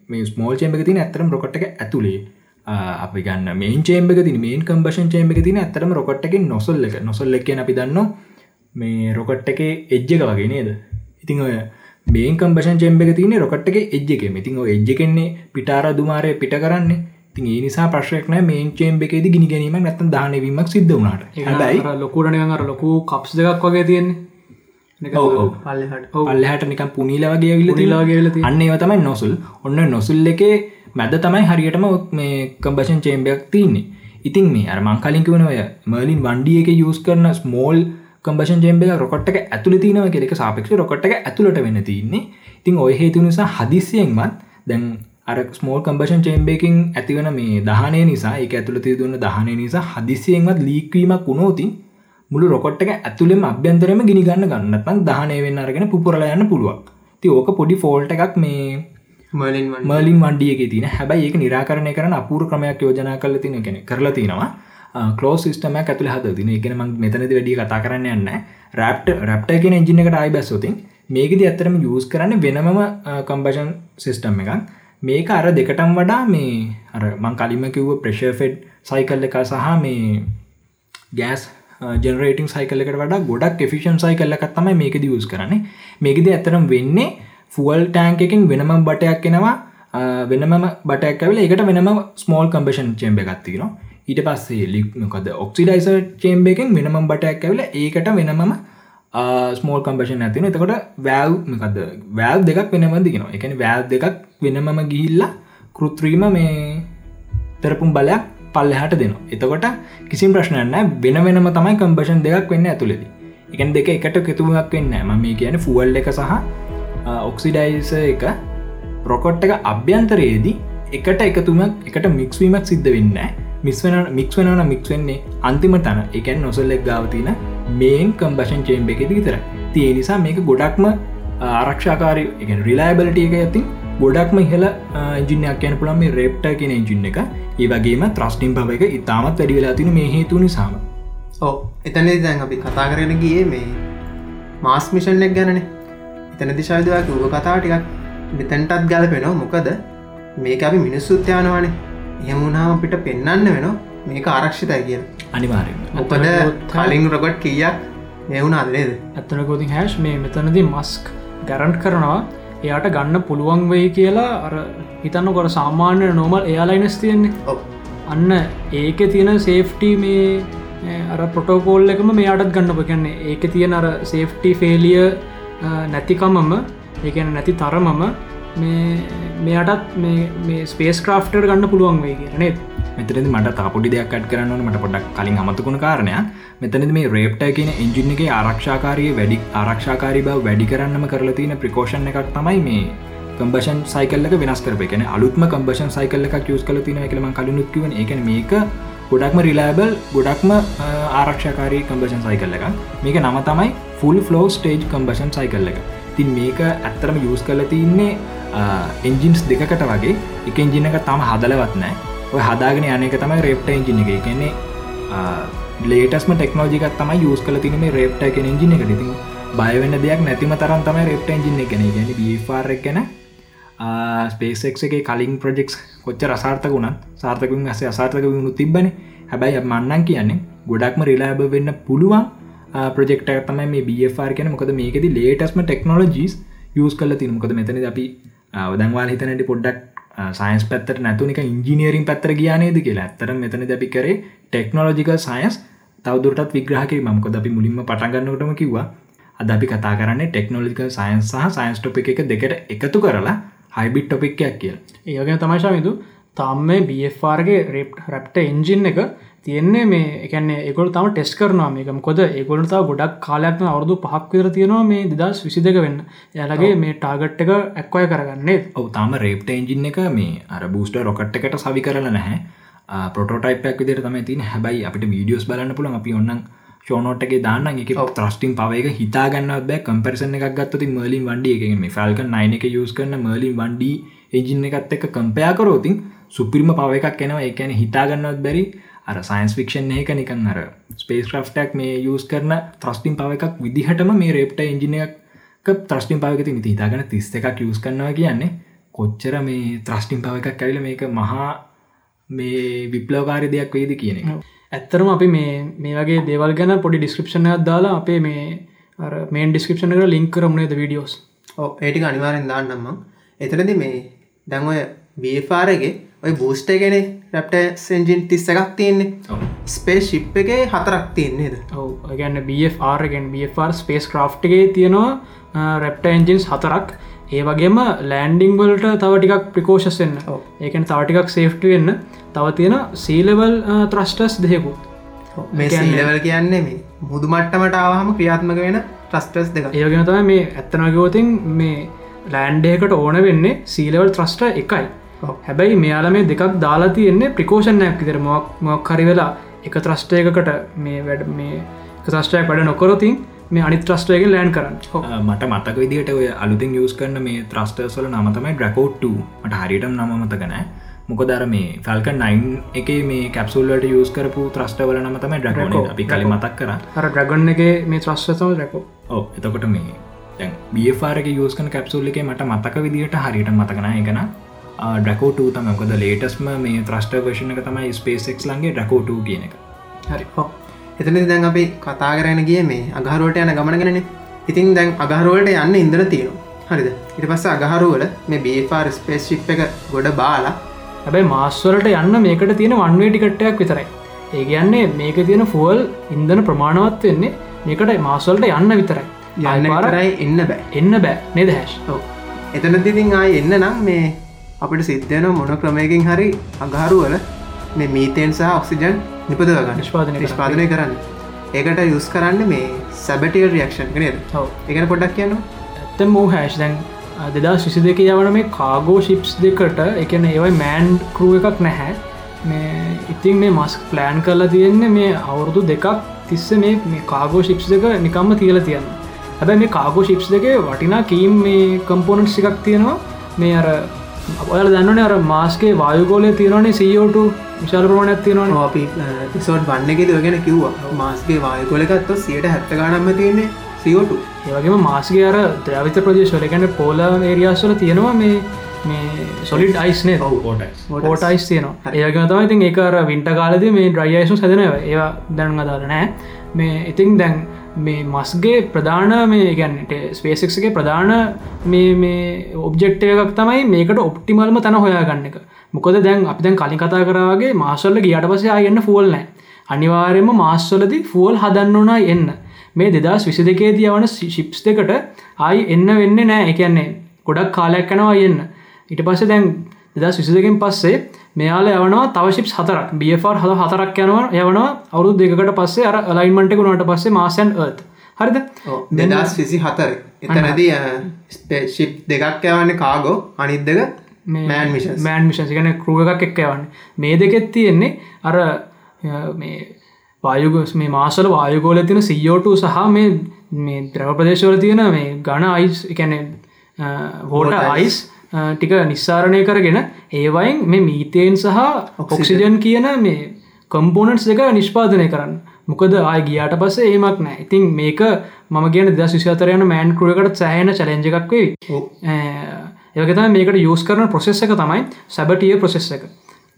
මේ ස්මෝල් චේම්බ තින ඇතරම් රොකට් එක ඇතුළේ. අපි ගන්න මේන් චේම්බ ති මේන් කම්බෂන් චේම්බ තින ඇතරම රොකට් එක නොසල් එක. නොසල් එක අපි දන්න මේ රොකට් එක එජ්ජ එක වගේ නේද? ඉතිං ඔය මේන් කම්බෂන් චෙම්බ එක තින රොකට් එක එජ්ජ එක ඉතින් එජ්ජ කෙන්නේ පිටාර දුමාරය පිට කරන්නේ. තින් ඒ නිසා ප්‍රශ්යක්න මේන් චේම්බ එකේද ගිනි ගැනීම නැත දානවීමක් සිද්ධ වුණට. හැබයි ලොකුටන අර ලොකු කප්ස් දෙකක් වගේ තියෙන්නේ. පල්ලහට. නිකම් පුනිල වගේ විල තිලාගේ අන්න තමයි නොසුල් ඔන්න නොසුල් එකේ මැද තමයි හරියටම මේ කම්බෂන් චේම්බයක් තින්නේ ඉතින් මේ අර මංකලින්කිවන ඔය මර්ලින් වන්ඩිය එක යස් කරන ස්මෝල් කම්බෂන් ජෙම්බ රොකට එක ඇතුළ තිනව කෙක සාපක්ෂ රොකට එක ඇතුළට වෙන්න තින්නේ ඉතින් ඔය හේතු නිසා හදිසියෙන්මත් දැන් අර ස්මෝල් කම්බෂන් චේම්බේකින් ඇතිවන මේ දහනය නිසා එක ඇතුළ තිදුන්න දහනය නිසා හදිසියෙන්වත් ලීක්වීමක් වුණෝතින් මුළු රොකොට් එක ඇතුළෙම අභ්‍යන්තරම ගිනිගන්න ගන්නතන් දහනය වෙන්න අරගෙන පුරල යන්න පුළුවක් ති ඕක පොඩි ෆෝල්ට එකක් මේ මර්ලින් වන්ඩියක තින හැබයි ඒක නිරාකරණය කරන අපූර ක්‍රමයක් යෝජනා කල තින කෙන කරලා තිනවා කලෝ සිස්ටම ඇතුළ හද දින එකන ම මෙතනද වැඩිය කතා කරන්න යන්න රැප්ට රැප්ට කියෙන එජින එකට අයි බැස්සෝතින් මේකද ඇත්තරම යස් කරන්න වෙනමම කම්බෂන් සිස්ටම් එකක් මේක අර දෙකටම් වඩා මේ අර මං කලිම කිව්ව ප්‍රශ ෆෙඩ් සයිකල් එක සහ මේ ගෑස් ජනරේටින් සයිකල් එකට වඩා ගොඩක් එෆිෂන් සයිකල්ල එකත්තමයි මේක දියස් කරන්නේ. මේකද ඇතරම් වෙන්නේ ෆුවල් ටෑන්ක එකින් වෙනම බටයක් කෙනවා uh, වෙනම බටක් ඇවල එකට වෙනම ස්මෝල් කම්පෂන් චේම්බ එකත්තිනවා ඊට පස්සේ ලික්මකද ඔක්සිඩයිස චේම්බ එකෙන් වෙනම බටයක් ඇවල ඒකට වෙනමම ස්මෝල් කම්පෂන් ඇතින එතකොට වැෑව් මකද වැෑව් දෙකක් වෙනමදිගෙන එකන වැෑව් දෙකක් වෙනමම ගිහිල්ලා කෘත්‍රීම මේ තරපුම් බලයක් පල්ලහට දෙනවා. එතකොට කිසි ප්‍රශ්නන්න වෙන වෙනම තමයි කම්පෂන් දෙකක් වෙන්න ඇතුළෙදි. එකන් දෙක එකට කෙතුමක් වෙන්න ම මේ කියන ෆුවල් එක සහ ඔක්සිඩයිස එක රොකොට් එක අභ්‍යන්තරයේදී එකට එකතුමක් එකට මික්ස්වීමක් සිද්ධ වෙන්න මිස්වන මික්ස් වෙනවන මික්ස් වෙන්නේ අන්තිම තන. එකන් නොසල්ලෙක් ගාවතින මේන් කම්බෂන් චේම්බ එකෙද විතර තිය නිසා මේක ගොඩක්ම ආරක්ෂාකාරය රිලාබලිට එක ඇතින් ගොඩක්ම ඉහල ඉජිනයක් කියන පුළන් මේ රේප්ට කියෙන ඉජින්න එක. ඒවගේම ත්‍රස්ටිම් පව එක ඉතාමත් වැඩි වෙලා තින මේ හේතු නිසාම. ඕ එතන දැන් අපි කතා කරන ගිය මේ මාස් මිෂන්ලෙක් ගැනන. එතන දිශාදයක් උග කතා ටිකක් මෙතැන්ටත් ගැලපෙනවා. මොකද මේක අපි මිනිස්සුත්්‍යයානවානේ එහෙමුණාම අපිට පෙන්න්න වෙන මේක ආරක්ෂිතයි කිය අනිවාරය මොකද කලින් රොගට් කියක් මෙවුණ අදනේද ඇත්තනකොතින් හැෂ් මේ මෙතනදී මස්ක් ගැරන්ට් කරනවා. එයාට ගන්න පුළුවන් වෙයි කියලා අර හිතන්න කොට සාමාන්‍ය නොමල් එයාලයිනස් තියෙන්නේ. අන්න ඒක තියෙන සේෆ්ටි මේ අර පොටෝකෝල් එකම මෙයාටත් ගන්න පකන්නේ ඒක තියෙන අර සේෆ්ටි ෆේලිය නැතිකමම ඒන නැති තරමම මෙයටත් මේ ස්පේස් ක්‍රාෆ්ටර් ගන්න පුළුවන් වේ කියරනේ මෙතනද මට තාපොඩි දෙයක් අට කරන්න මට පොඩක් කලින් අමතකුණ කාරණය මෙතනද මේ රේප්ට කියන එන්ජින් එක ආරක්ෂාකාරය වැඩි ආරක්ෂාකාරී බව වැඩි කරන්නම කරලා තියෙන ප්‍රිකෝෂණ එකක් තමයි මේ කම්බෂන් සයිකල්ලක වෙනස් කරපයන අලුත්ම කම්බෂන් සයිකල්ල එකක් යස් කල තින එකලම කලිනුත්කිව එක මේක ගොඩක්ම රිලෑබල් ගොඩක්ම ආරක්ෂාකාරී කම්බෂන් සයිකල්ල එක මේක නම තමයි ෆුල් ෆලෝ ස්ටේජ් කම්බෂන් සයිකල්ල එක. තින් මේක ඇත්තරම යස් කල තින්නේ එන්ජින්ස් දෙකට වගේ එක එන්ජින එක තම හදලවත් නෑ. ඔය හදාගෙන යනක තමයි රේප්ට එන්ජින එක. කියන්නේ ලේටස්ම ටෙක්නෝජිකත් තමයි යස් කල තින මේ රේප්ට එක එන්ජින එක ති බයවෙන්න දෙයක් නැතිම තරන් තමයි රේප්ට එන්ජින එකන ගැන බාර ගැන ස්පේසෙක් එක කලින් ප්‍රජෙක්ස් කොච්ච රසාර්ථක වුණත් සාර්ථකුන් ඇස අසාර්ථක වුණු තිබන හැබැයි මන්නන් කියන්නේ ගොඩක්ම රිලාබ වෙන්න පුළුවන් ප්‍රෙක්ට තම මේ බFR කියන මොකද මේකෙද ලේටස්ම ටෙක්නෝලජීස් යස් කල තින මොකද මෙතන අපි අවදංවාල් හිතනට පොඩ්ඩක් සයින්ස් පැත්තට නැතුනික ඉංජිනියරින් පැත්තර ගානේද කියලා. ඇත්තර මෙතන දැපි කරේ ටෙක්නෝලජිකල් සයින්ස් තවදුරටත් විග්‍රහක මමකොද අපි මුලින්ම පටන්ගන්නටම කිව්වා. අද අපි කතා කරන්න ටෙක්නෝලජිකල් සයින්ස් සහ සයින්ස් ටොපි එක දෙකට එකතු කරලා හයිබිට් ටොපික්යක් කිය ඒගෙන තමයිශාමිදු තම් මේ බFRගේ රෙප් රැප්ට එන්ජින් එක තියෙන්නේ මේ එකන්නේ ඒකොල තම ටෙස් කරනවා මේකම කොද ඒගොලට ගොඩක් කාලයක්න අවුදු පහක් විතර තියෙනවා මේ දෙදස් විසි දෙක වෙන්න යාලගේ මේ ටාගට් එක ඇක්වය කරගන්නේ ඔව තාම රේප්ට එන්ජින් එක මේ අර බූස්ට රොකට් එකට සවි කරල නැහැ. පොටෝටයිපක් විදිර තම තින් හැබයි අපිට වීඩියෝස් බලන්න පුළන් අපි ඔන්න ෂෝනෝට්ගේ දාන්න එක ත්‍රස්ටිම් පවයක හිතාගන්න බෑ. කම්පරසන එකක් ගත්තති මලින් වන්ඩිය එකෙන් මේ ෆල්ක නයින එක යස් කරන මලින් වන්ඩී එජින් එකත් එක කම්පයා කරෝතින් සුපිරිම පව එකක් එනවා. එකැන හිතාගන්නවත් බැරි අර සයින්ස් ෆික්ෂන් එක නිකන් අර ස්පේස් ක්‍රෆ්ටක් මේ යස් කරන ත්‍රස්ටිම් පව එකක් විදිහටම මේ රේප්ට එන්ජිනයක් ත්‍රස්ටිම් පවක ති හිතාගන තිස්ස එකක් යස් කරනවා කියන්නේ කොච්චර මේ ත්‍රස්ටිම් පව එකක් කැවිල මේක මහා මේ විප්ලෝකාරි දෙයක් වේද කියන එක. ඇත්තරම අපි මේ මේ වගේ දේවල් ගැන පොඩි ඩිස්ක්‍රපෂණයක් දාලා අපේ මේ මේන් ඩිස්ක්‍රපෂණ කර ලින්ක් කරමුණේද වීඩියෝස් ඒටික අනිවාරෙන් දාන්නම්ම එතනද මේ දැන්ඔය බේපාරගේ ඔය බූස්ට ගෙන රැප්ට සෙන්ජින් තිස්ස එකක් තියෙන්නේ. ස්පේස් ශිප් එක හතරක් තියන්නේද ඔව. ගැන්න BFRගෙන් BFR ස්පේස් ක්‍රෆ්ටගේ තියෙනවා රැප්ට එන්ජින්ස් හතරක්. ඒ වගේම ලෑන්ඩිං වලට තව ටිකක් ප්‍රිකෝෂස් වෙන්න. ඒකන තවටිකක් සේෆ්ට වෙන්න. තව තියෙන සීලවල් ත්‍රස්ටස් දෙයකුත් මේ සීලවල් කියන්නේ මේ මුදු මට්ටමට ආවහම ක්‍රියාත්මක වෙන ට්‍රස්ටස් දෙක ඒගෙන තම මේ ඇත්තනගෝතින් මේ ලෑන්්ඩේකට ඕන වෙන්නේ සීලවල් ත්‍රස්ට එකයි හැබැයි මෙයාල මේ දෙකක් දාලා තියෙන්නේ ප්‍රිකෝෂණයක් විතර මොක් මොක් හරි වෙලා එක ත්‍රස්ටයකට මේ වැඩ මේ ත්‍රස්ටයක් වැඩ නොකොරතින් මේ අනි ත්‍රස්ටයක ලෑන් කරන්න. මට මතක විදිට ඔය අලුතින් යස් කරන මේ ත්‍රස්ටර්ස්වල නමතමයි ඩ්‍රකෝට් මට හරිටම් නම මතකනෑ මොකදර මේ ෆල්ක නයින් එක මේ කැප්සුල්ලට යස් කරපු ත්‍රස්ටවල නම තමයි ඩ්‍රකෝන අපි කලි මතක් කර. අර ඩ්‍රගන් එක මේ ත්‍රස්ටතම රැකෝ ඕ එතකොට මේ බියෆාරක යස්කන කැප්සුල්ල එක මට මතක විදිට හරිට මතකන එකන ඩ්‍රකෝට තමකොද ලේටස්ම මේ ත්‍රස්ට වර්ෂණ එක තමයි ස්පේසෙක් ලන්ගේ ඩ්‍රකෝට කියන එක. හරි එතන දැන් අපි කතා කරන ගිය මේ අගහරුවට යන ගමනගෙනන ඉතින් දැන් අගහරුවලට යන්න ඉන්දර තියෙනවා. හරිද? ඉට පස්ස අගහරුවල මේ බේපාර් ස්පේස් ශිප් එක ගොඩ බාලා හැබැයි මාස්වලට යන්න මේකට තියෙන වන්වේටිකට්ටයක් විතරයි. ඒ කියන්නේ මේක තියෙන ෆුවල් ඉන්දන ප්‍රමාණවත් වෙන්නේ මේකට මාස්වලට යන්න විතරයි. යන්න කරයි එන්න බෑ. එන්න බෑ. නෙද හැශ් එතන තිතින් ආය එන්න නම් මේ අපිට සිද්ධයන මොන ක්‍රමයකින් හරි අගහරුවල මේ මීතයෙන් සහ ඔක්සිජන් නිපදවගන්න නිෂ්පාදනය නිෂ්පාදනය කරන්න. ඒකට යුස් කරන්න මේ සැබටිය රියක්ෂන් නේද? එකන පොඩක් කියන්න ඇත්ත මෝ හැෂ් දැන් දෙදා සිසි දෙක යවන මේ කාගෝ ශිප්ස් දෙකට එකන ඒවයි මෑන්් කරුව එකක් නැහැ. මේ ඉතින් මේ මස්ක් ප්ලෑන් කරලා තියෙන්නේ මේ අවුරුදු දෙකක් තිස්ස මේ කාගෝ ශිප්ස් දෙක නිකම්ම තියල තියන්න හැබැ මේ කාගෝ ශිප්ස් දෙක වටිනා කීම් මේ කම්පෝනට් එකක් තියෙනවා. මේ අර ඔයාල දන්නන අර මාස්ගේ වායුගෝලය තියෙනවනේ සීෝට විශාල ප්‍රමාණයක් තියෙනවා අපි පිසෝට් වන්නගෙද ඔගෙන කිව්වා. මාස්ගේ වායකොලකත්ව සියට හැත්ත ගනම්ම තියන්නේ සියෝට ඒවගේම මාස්ගේ අර ද්‍රවිත ප්‍රදේශවල ගැන පෝල ඒරියාස්වල තියෙනවා මේ මේ සොලිඩ් අයිස්නේ ෝට අයිස් තියනවා. ඒගම තම ඉතින් ඒකර වින්ට කාලද මේ ඩ්‍රයියිසු සදනව ඒවා දැන් අදාර නෑ මේ ඉතින් දැන් මේ මස්ගේ ප්‍රධාන මේ ගැන්නට ස්පේසික්ගේ ප්‍රධාන මේ ඔබ්ජෙක්්ටය එකක් තමයි මේකට ඔප්ටිමල්ම තැන හොයා ගන්න එක. මොකද දැන් අපි දැන් කලින් කතා කරාගේ මාසල්ල ගියට පසේ අයන්න ෆුවල් නෑ අනිවාර්යම මාස්සලදි ෆුවල් හදන්න ඕනා එන්න. මේ දෙදස් විසි දෙකේ දියවන ශිප්ස් දෙකට ආයි එන්න වෙන්න නෑ එකන්නේ ගොඩක් කාලයක් කනවා එන්න ඉට පස්සේ දැන් දෙදස් විසි දෙකින් පස්සේ මෙයාල යවනවා තවශිප් හතරක්. බියෆර් හද හතරක් යනවා යවනවා අවුරු දෙකට පස්සේ අර ලයින්මටකුණට පස්සේ මාසන් ඒත් හරිද? දෙදස් විසි හතර එතනදී ස්පේශිප් දෙකක් යවන්න කාගෝ අනිද්දක මෑන් මිෂ මෑන් මිෂන් ගන කරුව එකක් එක් යවන්න. මේ දෙකෙත් තියෙන්නේ අර මේ වායුගස් මේ මාසල වායුගෝල තින සීෝට සහ මේ මේ ද්‍රව ප්‍රදේශවල තියෙන මේ ගණ අයිස් එකැන හෝට අයිස් ටික නිස්සාරණය කරගෙන ඒවයින් මේ මීතයෙන් සහ ඔක්සිජන්. කියන මේ කම්පෝනට්ස් දෙක නිෂ්පාදනය කරන්න. මොකද ආය ගියාට පස ඒමක් නෑ. ඉතින් මේක මම කියන ද විසිතරයන මෑන් කරුවකට සෑහන චලෙන්ජ එකක් වේ ඒකත මේකට යස් කරන ප්‍රොසෙස් එක තමයි සැබටිය ප්‍රොසෙස් එක.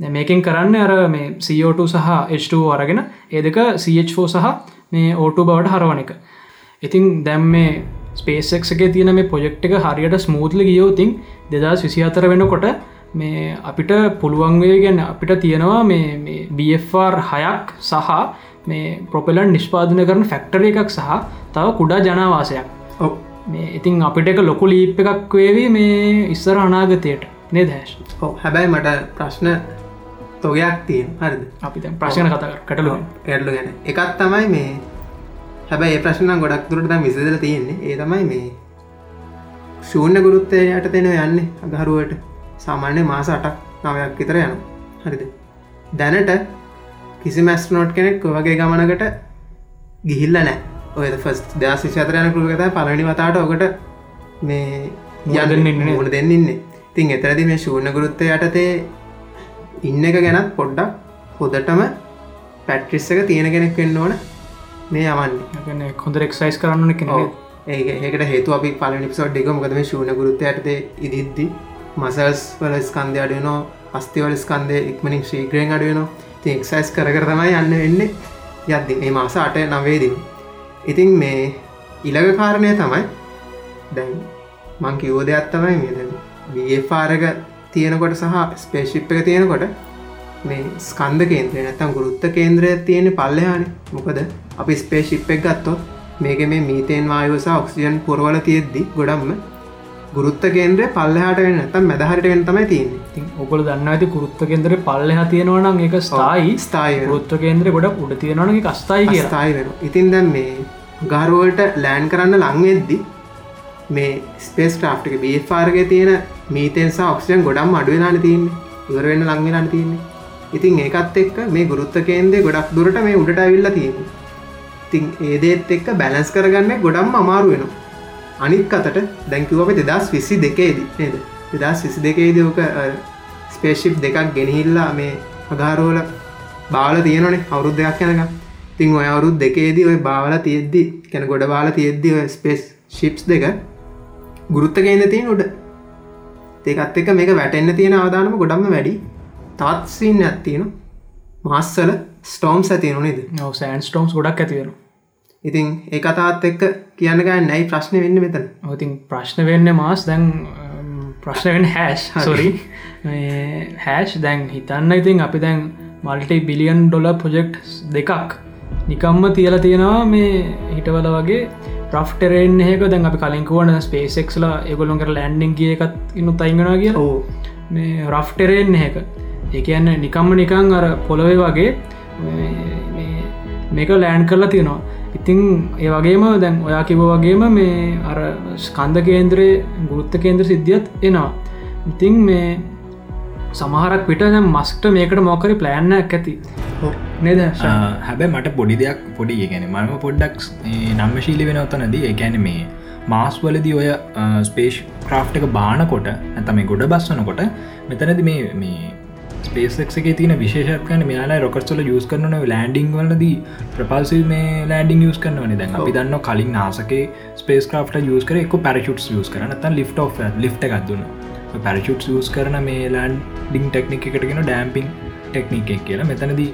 මේකින් කරන්න අර මේ CO2 සහ H2 අරගෙන ඒදක CH4 සහ මේ ඕටු බවට හරවන එක. ඉතින් දැම් මේ ස්පේසක්ගේ තියෙන මේ පොජෙක්් එක හරියට ස්මූත්ල ගියෝතින් දෙදස් විසි අතර වෙනකොට මේ අපිට පුළුවන්වේ ගැන අපිට තියෙනවා මේ BFR හයක් සහ මේ ප්‍රොපෙලන් නිෂ්පාදන කරන ෆැක්ටර එකක් සහ තව කුඩා ජනවාසයක්. මේ ඉතින් අපිට එක ලොකු ලීප් එකක් වේවී මේ ඉස්සර අනාගතයට. නේ දැශ් හැබැයි මට ප්‍රශ්න තොගයක් තියෙන් හරිද? අපි ප්‍රශ්න කතා කටලු ඇඩලු ගැන. එකත් තමයි මේ හැබැයි ප්‍රශ්න ගොඩක් දුරට විසදල තියෙන්නේ. ඒ තමයි මේ ශූන්‍ය ගුරුත්තය යට දෙනව යන්න අගහරුවට. සාමාන්‍ය මාස අටක් නවයක් විතර යන හරිද? දැනට කිසි මැස්නෝට් කෙනෙක් වගේ ගමනකට ගිහිල්ල නෑ ඔය ෆස් දස් විශතරයන කරුගත පලනි වතාට ඔකට මේ යදන්න මුණ දෙන්නන්නේ තින් එතරදි මේ ශූර්ණ ගුරුත්ත යටතේ ඉන්න එක ගැනත් පොඩ්ඩක් හොදටම පැට්‍රිස්සක තියෙන කෙනෙක් වෙන්න ඕන මේ යවන්නේ. හොඳ එක්සයිස් කරන්න කෙන ඒකට හේතු අපි පල නිපසෝඩ් එක මොකද මේ ශූන ගුරුත්ත ඇතේ ඉදිද්දි මසල්ස් වල ස්කන්ධය අඩුවනෝ අස්තිවල ස්කන්දය ඉක්මනින් ශීග්‍රයෙන් අඩුවනවා ති එක්සයිස් කර තමයි යන්න වෙන්නේ. යද්දි මේ මාස අට නවේදින ඉතින් මේ ඉළග කාරණය තමයි දැන් මං කිවෝ දෙයක් තමයි මේ බාරක තියෙනකොට සහ ස්පේශිප් එක තියෙනකොට මේ ස්කන්ද කේන්ද්‍රය නැතම් ගුරුත්ත කේන්ද්‍රය තියෙන පල්ලයාන මොකද අපි ස්පේශිප් එක ගත්තොත් මේක මේ මීතයෙන් වායවසා ඔක්සිජන් පුරවල තියෙද්දි ගොඩම්ම ගුරුත්ත කේන්ද්‍රය පල්ලහට වෙන ඇතම් මැදහරට වෙන තමයි තියන්නේ. ඔකල දන්න ඇති ගුරුත්ත කේන්ද්‍ර පල්ලහ තියෙනවනම් එක ස්ථායි. ස්ථායි ගුරුත්ත කේන්ද්‍ර ගොඩ උඩ තියෙනවන කස්ථායි ස්ථායි වෙන ඉතින් දැම් මේ ගරුවලට ලෑන් කරන්න ලංවෙද්දි මේ ස්පේස් ටාප්ටික බේෆාර්ගය තියෙන මීතෙන්සා ඔක්ෂයන් ගොඩම් අඩුවෙලාන තියන්නේ. ඉවර වෙන්න ලංවෙලාන තියන්නේ. ඉතින් ඒකත් එක්ක මේ ගුරුත්ත කේන්දේ ගොඩක් දුරට මේ උඩට ඇවිල්ල තියෙන්නේ තින් ඒදේත් එක්ක බැලන්ස් කරගන්න ගොඩම් අමාරු වෙනවා. අනිත් අතට දැංකිව අප දෙදස් විසි දෙකේදී නේද? දෙදස් විසි දෙකේදී ඕක ස්පේශිප් දෙකක් ගෙනහිල්ලා මේ අගාරෝල බාල තියනනේ අවුරුද් දෙයක් යනක තින් ඔය අවුරුත් දෙකේදී ඔය බාල තියෙද්දි කැන ගොඩ බාල තියෙද්දි ඔය ස්පේස් ශිප්ස් දෙක ගුරුත්තකේන්න තියෙන උඩ. ඒකත් එක මේක වැටෙන්න්න තියෙන අවධානම ගොඩම්ම වැඩි. තාත්සිීන් ඇත්තියෙන මස්සල ස්ටෝම්ස් ඇතියනු නේද? සෑන් ස්ටෝම්ස් ගොඩක් ඇතිවෙන ඉතින් ඒ කතාත් එක්ක කියන්න ගෑ නැයි ප්‍රශ්න වෙන්න මෙතන. ඔතින් ප්‍රශ්න වෙන්න මාස්. දැන් ප්‍රශ්න වෙන හැෂ් සොරි හැෂ් දැන් හිතන්න. ඉතින් අපි දැන් මල්ටි බිලියන් ඩොල ප්‍රොජෙක්් දෙකක් නිකම්ම තියල තියෙනවා. මේ හිටවල වගේ ප්‍රෆ්ටරෙන් ඒක දැන් අපි කලින්කුවන ස්පේසෙක්ලා ඒගොලොන්කට ලැන්ඩිං කිය එකත් ඉන්නු තයිගෙන කිය ඕ මේ රෆ්ටරෙන් එක ඒ කියන්න නිකම්ම නිකං අර පොළොවේ වගේ මේක ලෑන් කරලා තියෙනවා. ඉතිං ඒ වගේම දැන් ඔයා කිව වගේම මේ අර ස්කන්ධ කේන්ද්‍රයේ ගුරුත්ත කේන්ද්‍ර සිද්ධියත් එනවා. ඉතිං මේ සමහරක් පිට මස්ට මේකට මොකරි ප්ලෑන්නක් ඇති. නේද? හැබැ මට පොඩි දෙයක් පොඩි ගැන මම පොඩ්ඩක් නම්ම ශීලි වෙන ඔත්තනදී එකැන මේ මාස්වලදී ඔය ස්පේෂ් ක්‍රාෆ් එක බානකොට ඇතම ගොඩ බස්වනකොට මෙතනද මේ ස්පේසක් තින විශේෂකන මෙයාලා රොකට්සල යස් කරන ලෑන්ඩිං වලදී. ප්‍රපල්සි මේ ලෑඩිං යස් කරනවන. දැන් අපි දන්න කලින් නාසකේ ස්පේස් ක්‍රාෆ්ට යස් කර එක පැරචුට් යස් කරන තන් ලිෆ් ලි් එකක්දුන්න පැරචුට් යස් කරන මේ ලෑන්ඩිං ටෙක්නික එකටගෙන ඩෑම්පිං ටෙක්නික එක කියලා. මෙතනදී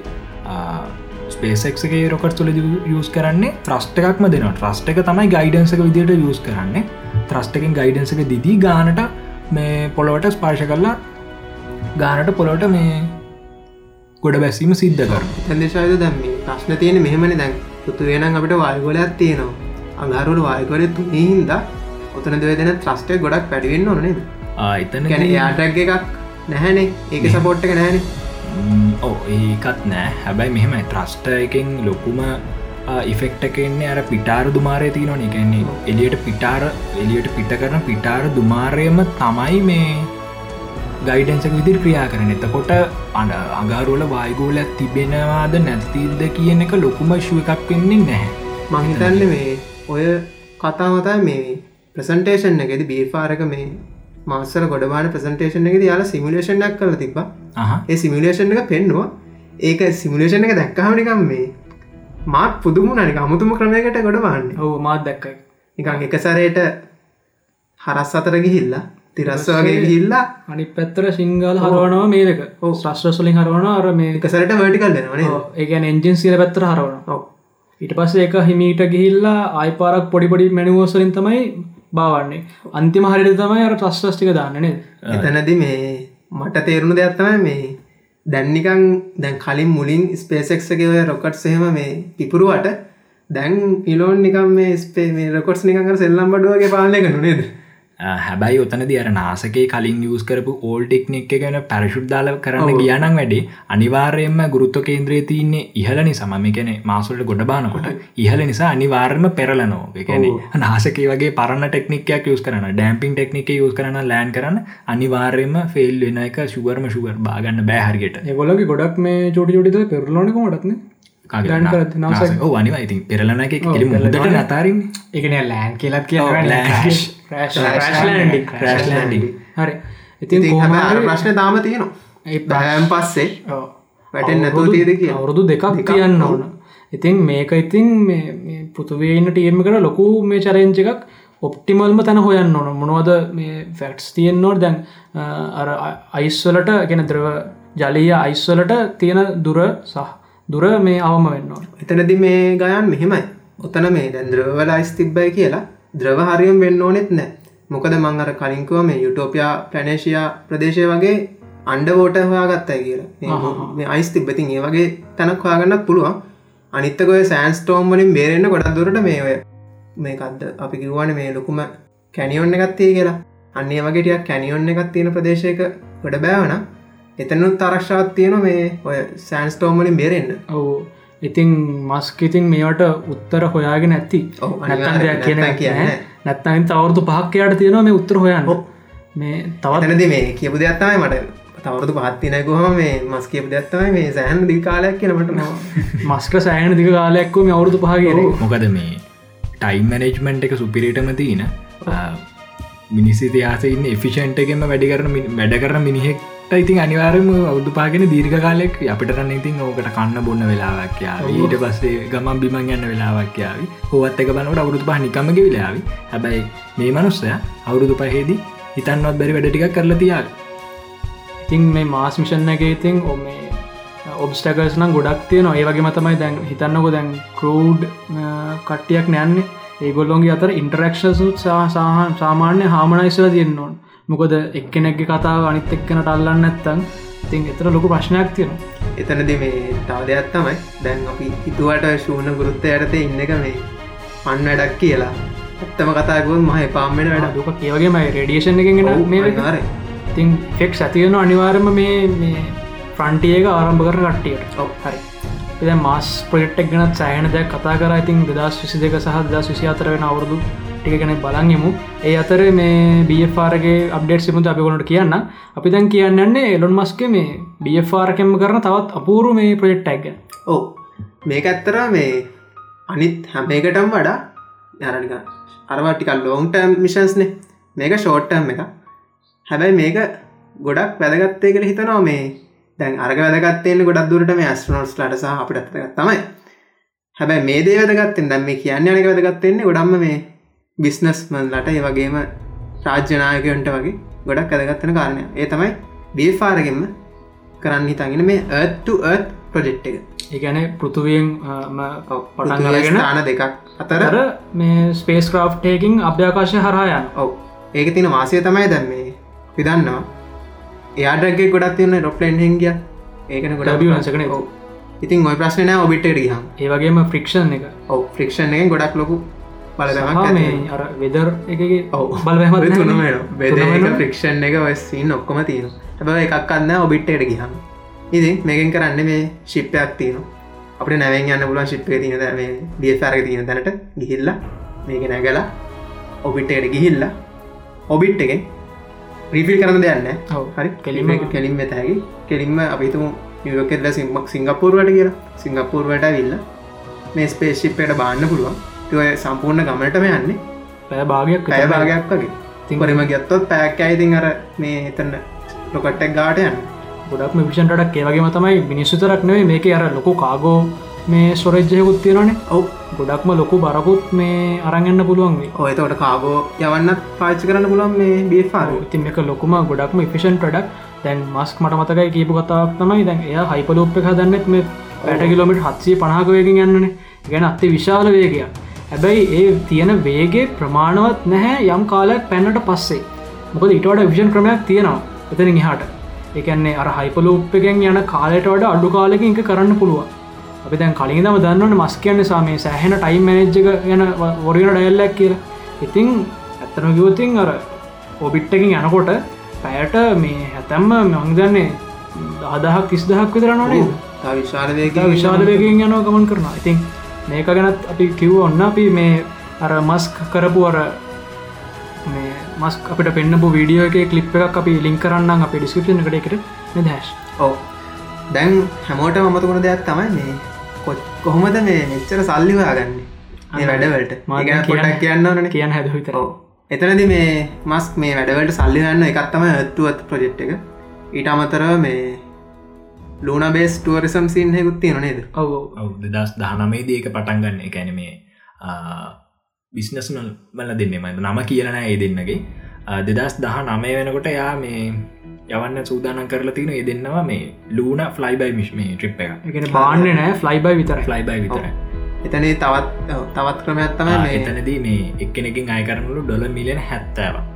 ස්පේසක්ගේ රොකට් තුළ යස් කරන්නේ ත්‍රස්ට එකක්ම දෙන ට්‍රස්ට එක තමයි ගයිඩන්සක විදියට යස් කරන්නේ. ත්‍රස්ටකින් ගයිඩන්සක දිදී ගානට මේ පොළොවට ස්පාර්ශ කරලා ගානට පොළොට මේ ගොඩ බැසීම සිද්ධ කර තැදේශයද දැම්ම ප්‍රශ්න තියෙන මෙහෙමනි. දැන් පුතු වෙනම් අපිට වායගොලයක් තියෙනවා. අඟරුට වායකොල තුනේ හින්ද ඔතන දව දෙන ත්‍රස්ටය ගොඩක් පැඩිවෙන්න ඕනේ ආතන ගැන යාටක් එකක් නැහැනේ. ඒක සපෝට්ක නෑනේ ඕ ඒකත් නෑ. හැබැයි මෙහෙම ත්‍රස්ට එකෙන් ලොකුම ඉෆෙක්ට එකෙන්නේ අර පිටාර දුමාරය තියනවා එකන්නේ එලියට පිටාර එලියට පිට කරන පිටාර දුමාරයම තමයි මේ ගයිඩන්සක විදිර ක්‍රියා කරන. එතකොට අඩ අගාරුවල වායගෝල තිබෙනවාද නැතිද කියන එක ලොකුම ශුව එකක් වෙන්නේ නැහැ. මහිතන්න මේ ඔය කතාමතයි මේ ප්‍රසන්ටේෂන් එකෙද බීෆාරක මේ මාස්සල ගොඩබාන ප්‍රසන්ටේෂන් එක යාල සිමිලේෂන්ක් කල තිබ ඒ සිමිලේෂන් එක පෙන්නවා. ඒක සිමිලේෂන් එක දැක්කාමනිකම් මේ මාත් පුදුම නනික අමුතුම ක්‍රමයකට ගොඩබාන්න. ඕ මාත් දැක්කයි. නිකං එක සරයට හරස් අතර ගිහිල්ලා තිරස්ස වගේ ගිහිල්ලා අනි පැත්තර සිංහල හරවනවා මේක ශ්‍රස්්‍රස්වලින් හරවන අර මේ එකසරට වැටිකල් දෙනවනේ ඒගැන එන්ජින් සිල පැත්තර හරවන ඊට පස්සේ එක හිමීට ගිහිල්ලා ආයිපාරක් පොඩිපොඩි මැනිවෝසලින් තමයි බාවන්නේ. අන්තිම හරිට තමයි අර ටස්ටස්ටික දාන්නන එතනද මේ මට තේරුණු දෙයක්ත්තමයි මේ දැන්නිකං දැන් කලින් මුලින් ස්පේසෙක්සගේ ඔය රොකට් සහෙම මේ පිපුරුවට දැන් ඉලෝන් නිකම් මේ ස්පේ මේ රොකොට්ස් නිකඟ සෙල්ලම් බඩුවගේ පාලය කනු නේද හැබැයි ඔතන දියර නාසකේ කලින් යස් කරපු ඕල් ටෙක්නෙක් ගැන පැරශුද්දාල කරන්න ගියනක් වැඩේ. අනිවාර්යයෙන්ම ගුරුත්ව කේන්ද්‍රය තියන්නේ ඉහලනි සමම ගැන මාසුලට ගොඩබානකොට ඉහල නිසා අනිවාර්ම පෙරලනෝ ගැන නාසකේ වගේ පරණ ටෙක්නිකයක් යස් කරන ඩැම්පින් ටෙක්නික යස් කරන ලෑන් කරන්න. අනිවාර්යම ෆෙල් වෙන එක ශුවර්ම ශුවර් බාගන්න බෑහරගට ඒගොලගේ ගොඩක් මේ චෝටි චෝටිද පෙරලනක මටත්න ගන්න අනිවා ඉතින් පෙරලන එක මුදට නතාරින් එකන ලෑන් කියලත් කිය හරි. ඉතින් ප්‍රශ්න තාම තියෙනවා. බෑම් පස්සේ වැටෙන් නැතුව තියද කිය අවුරුදු දෙකක් කියන්න ඕන. ඉතින් මේක ඉතින් පුතුවේන්න ටියම කර ලොකු මේ චරෙන්ච එකක් ඔප්ටිමල්ම තැන හොයන්න ඕන. මොනවද මේ ෆැක්ස් තියෙන් නෝට දැන් අර අයිස්වලට ගෙන ද්‍රව ජලීය අයිස්වලට තියෙන දුර සහ දුර මේ අවම වෙන්න එතනදි මේ ගයන් මෙහෙමයි. ඔතන මේ දැන් ද්‍රවවල අයිස් තිබ්බයි කියලා ද්‍රව හරියම් වෙන්න ඕනෙත් නෑ. මොකද මං අර කලින්කුව මේ යුටෝපයා ප්‍රනේශයා ප්‍රදේශය වගේ අන්ඩවෝට හොයාගත්තයි කියලා. මේ අයිස් තිබ්බතින් ඒ වගේ තැනක් හොයාගන්නත් පුළුවන්. අනිත්තකොය සෑන්ස්ටෝම් වලින් බේරෙන්න්න ගොඩක් දුරට මේ ඔය මේකක්ද අපි කිව්වාන මේ ලොකුම කැනියොන්න එකත්තේ කියලා. අන්නේ වගේටියක් කැනියොන්න එකත් තියෙන ප්‍රදේශයක ගොඩ බෑවන එතනුත් තරක්ෂාත් තියෙන මේ ඔය සෑන්ස්ටෝම්මලින් බේරෙන්න්න ඔවු ඉතින් මස්ක ඉතින් මේවට උත්තර හොයාගෙන ඇත්ති නැත්තන් දෙයක් කියන කියන නැත්තයින් තවරුදු පහක්කයට තියෙනවා මේ උත්තර හොයන්න. මේ තවතනද මේ කියපු දෙයක්ත්තමයි මට තවරදු පහත්තිනකොහම මේ මස් කියපු දෙයක්ත්තමයි මේ සෑහන් දි කාලයක් කියනට මස්ක සෑහන දික කාලයක්කම අවුරුදු පහගෙන මොකද මේ ටයිම් මැනේජ්මන්ට් එක සුපිරිටම තියන. මිනිසි තියාසඉන්න එෆිෂන්ට එකම වැඩි කරන වැඩ කරන මිනිහෙක් ඉතින් අනිවාරම අවුදු පාගෙන දීර්ඝ කාලෙක් අපිට රන්න ඉතින් ඕකට කන්න බොන්න වෙලාවක් යාව. ඊට පස්සේ ගමන් බිමන් යන්න වෙලාවක් යාව. හොවත් එක බනට අවුරුදු පහ නිකමග වෙලාව හැබැයි මේ මනුස්සය අවුරුදු පහේදී හිතන්වත් බැරි වැඩටික කරලා තියාව. ඉතින් මේ මාස් මිෂන් එක ඉතින් ඔ මේ ඔබස්ටකස් නම් ගොඩක් තියන ඒ වගේ මතමයි දැන් හිතන්නකො දැන් කරෝඩ් කට්ටියක් නෑන්නේ. ඒගොල්ලොන්ගේ අතර ඉන්ටරක්ෂසුත් සාහන් සාමාන්‍ය හාමනයිස්ල තියෙන්න්න ඕන් මොකද එක්කෙනෙක්ගේ කතාව අනිත් එක්කෙනට අල්ලන්න නැත්තන් ඉතින් එතර ලොකු ප්‍රශ්නයක් තියෙනවා. එතනද මේ තව දෙයක් තමයි. දැන් අපි හිතුවට ශූන ගුරුත්ත යටතේ ඉන්න එක මේ පන්න වැඩක් කියලා. ඇත්තම කතාගුවන් මහ පාමෙන වැඩ දුක කියවගේ මයි රඩියේෂන් එකගෙන මේ ර ඉතින් ෆෙක් ඇතියෙන අනිවාර්ම මේ මේ ෆ්‍රන්ටියක ආරම්භ කර කට්ටියට. ඔ හරි. එද මස් ප්‍රෙට්ක් ගනත් සෑහන දෙයක් කතා කර. ඉතින් දෙදස් විසි දෙක සහ දස් විසි අතර වෙන අවුරදු ටික ගැන බලන්ගමු ඒ අතර මේ බFRගේ අප්ඩේට් සිමුද අපිගොලට කියන්න. අපි දැන් කියන්නන්නේ එලොන් මස්ක මේ බFRකෙම කරන තවත් අපූරු මේ ප්‍රජෙක්් ඇග ඕ මේක ඇත්තර මේ අනිත් හැමේකටම් වඩා යනනික අරවටිකල් ලෝන්ටර්ම් මිෂන්ස්නේ මේක ෂෝට්ටම් එක හැබැයි මේක ගොඩක් වැදගත්තය කළ හිතනවා මේ දැන් අරග වැදගත්තයෙන් ගොඩක් දුරට මේ ඇස්ට්‍රනෝස් ලට සහ අපිට ඇත්තගත් තමයි. හැබැයි මේ දේ වැදගත්තෙන් දැම් මේ කියන්න අනක වැදගත්තෙන්නේ ගොඩම්ම මේ බිස්නස්මන්ලට ඒ වගේම රාජ්‍යනායකයන්ට වගේ ගොඩක් ඇදගත්තන කාරණය ඒ තමයි බේෆාරගෙන්ම කරන්න හිතගෙන මේ ඇත්තු ඇත් ප්‍රජෙක්් එක. ඒගැන පෘතුවයෙන් පටන්ගෙන තාන දෙකක් අතර මේ ස්පේස් ක්‍රාෆ්ටයකින් අභ්‍යාකාශය හරහයන් ඔව. ඒක තින වාසය තමයි දැම් මේ පිදන්නවා එයාඩගේ ගොඩත් තියන්න රොප්ලෙන් හිංගිය ඒකන ගොඩ වංසකන ඉතින් ඔය ප්‍රශ්නය ඔබිට රිහම් ඒවගේම ෆ්‍රික්ෂන් එක. ඔව. ෆ්‍රික්ෂන් එක ගොඩක් ලොකු බලදමක් මේ අර වෙදර් එක ඔව. බලවහම තුනම බෙද ෆ්‍රික්ෂන් එක ඔස්සින් ඔක්කොම තියෙන හැබ එකක් කන්න ඔබිට්ට ගිහම් ඉතින් මේකෙන් කරන්න මේ ශිප්පයක් තියන අප නැවෙන් යන්න පුලන් ශිප්පය තියන මේ දියසාරක තියෙන තැනට ගිහිල්ල මේක නැගලා ඔබිට්ටයට ගිහිල්ල ඔබිට් එකෙන් රීෆිල් කරන දෙයන්න හරි? කෙලිම කෙලින් මෙතැකි කෙලින්ම අපිතුම නියෝකෙල්ල සිම්මක් සිංගපූර්වට කියලා. සිංගපූර්වට විල්ල මේ ස්පේශිප්පයට බාන්න පුළුවන් ඔය සම්පූර්ණ ගමටම යන්නේ. පැය භාගයක් ඇය භාගයක් වගේ. තිංපරම ගත්තොත් පැක් ඇයිතින් අර මේ එතන්න ලොකට්ටක් ගාට යන්න. ගොඩක් විෂන්ටක් ඒවගේම තමයි මිනිස්සුතරක් නෙවේ මේක අර ලොකු කාගෝ මේ ස්වරජ්ජයකුත් තියෙනනේ ඔව්. ගොඩක්ම ලොකු බරකුත් මේ අරගන්න පුළුවන් ඔයතවට කාගෝ යවන්න පාච්චි කරන්න පුළන් මේ බේෆාර ඉතින් එක ලොකුම ගොඩක්ම ෆිෂන් ප්‍රඩක් දැන් මස්ක් මට මතකයි කියපු කතාවක් තමයි දැන් එය හයිපලෝප් එක දන්නෙත් මේ පැට කිලෝමිට හත්සේ පනාකවයකින් යන්නන. ගැන අත්තේ විශාල වේගයක් හැබැයි ඒ තියෙන වේගේ ප්‍රමාණවත් නැහැ යම් කාලයක් පැන්නට පස්සේ. මොකද ඉටවට විෂන් ක්‍රමයක් තියෙනවා එතන හාට එකන්නේ අර හයිපලෝප්පගෙන් යන කාලට වඩ අඩු කාලෙකින් එක කරන්න පුළුවන්. අපි දැන් කලින් දම දන්නවන මස් කියන්න සාමේ සෑහෙන ටයිම් මනජ්ජක ගැන වොරින ඩයල්ලක් කියලා. ඉතිං ඇත්තන ගියෝතින් අර ඔබිට්ටකින් යනකොට පැයට මේ හැතැම්ම මංදන්නේ දාදහක් තිස්දහක් විතර නොනේ විශාලවේක විශාලවයකින් යනව ගමන් කරනවා. ඉතින් මේක ගැනත් අපි කිව් ඔන්න අපි මේ අර මස්ක් කරපු අර මේ මස් අපට පෙන්න්නපු වීඩියෝ එක කලිප් එකක් අපි ලිින් කරන්න අප ඩිස්කපෂන එකට. එකට නිදශ ඕ දැන් හැමෝට මමතුකුණ දෙයක් තමයි මේ කොහොමද මේ මෙච්චර සල්ලි හොයාගන්න? මේ වැඩවලට. මග පොටක් කියන්න ඕන කියන්න හැද විතර එතනද මේ මස් මේ වැඩවලට සල්ලිගන්න එකත්තම ඇත්තුවත් ප්‍රජෙක්් එක. ඊට අමතරව මේ ලූන බේස් ටුවරිසම් සින්හෙකුත් තියෙන නේද? ඔව දස් දහනමේදී එක පටන්ගන්න එකැන මේ බිස්නස්නල් බල දෙන්නම නම කියලන ඒ දෙන්නගේ. දෙදස් දහ නමය වෙනකොට යා මේ යවන්න සූදානන් කරලා තින ඒ දෙන්නවා මේ ලූන ෆ්ලයිබයි මිශ්මේ ට්‍රිප් එක බාන්න නෑ ෆ්ලයිබයි විතර ෆ්ලයිබයි විතර එතනේ තවත් තවත් ක්‍රමයක්ත්තම එතනදී මේ එක්කෙනකින් අයකරනලු ඩොල මිලියන හැත්තෑව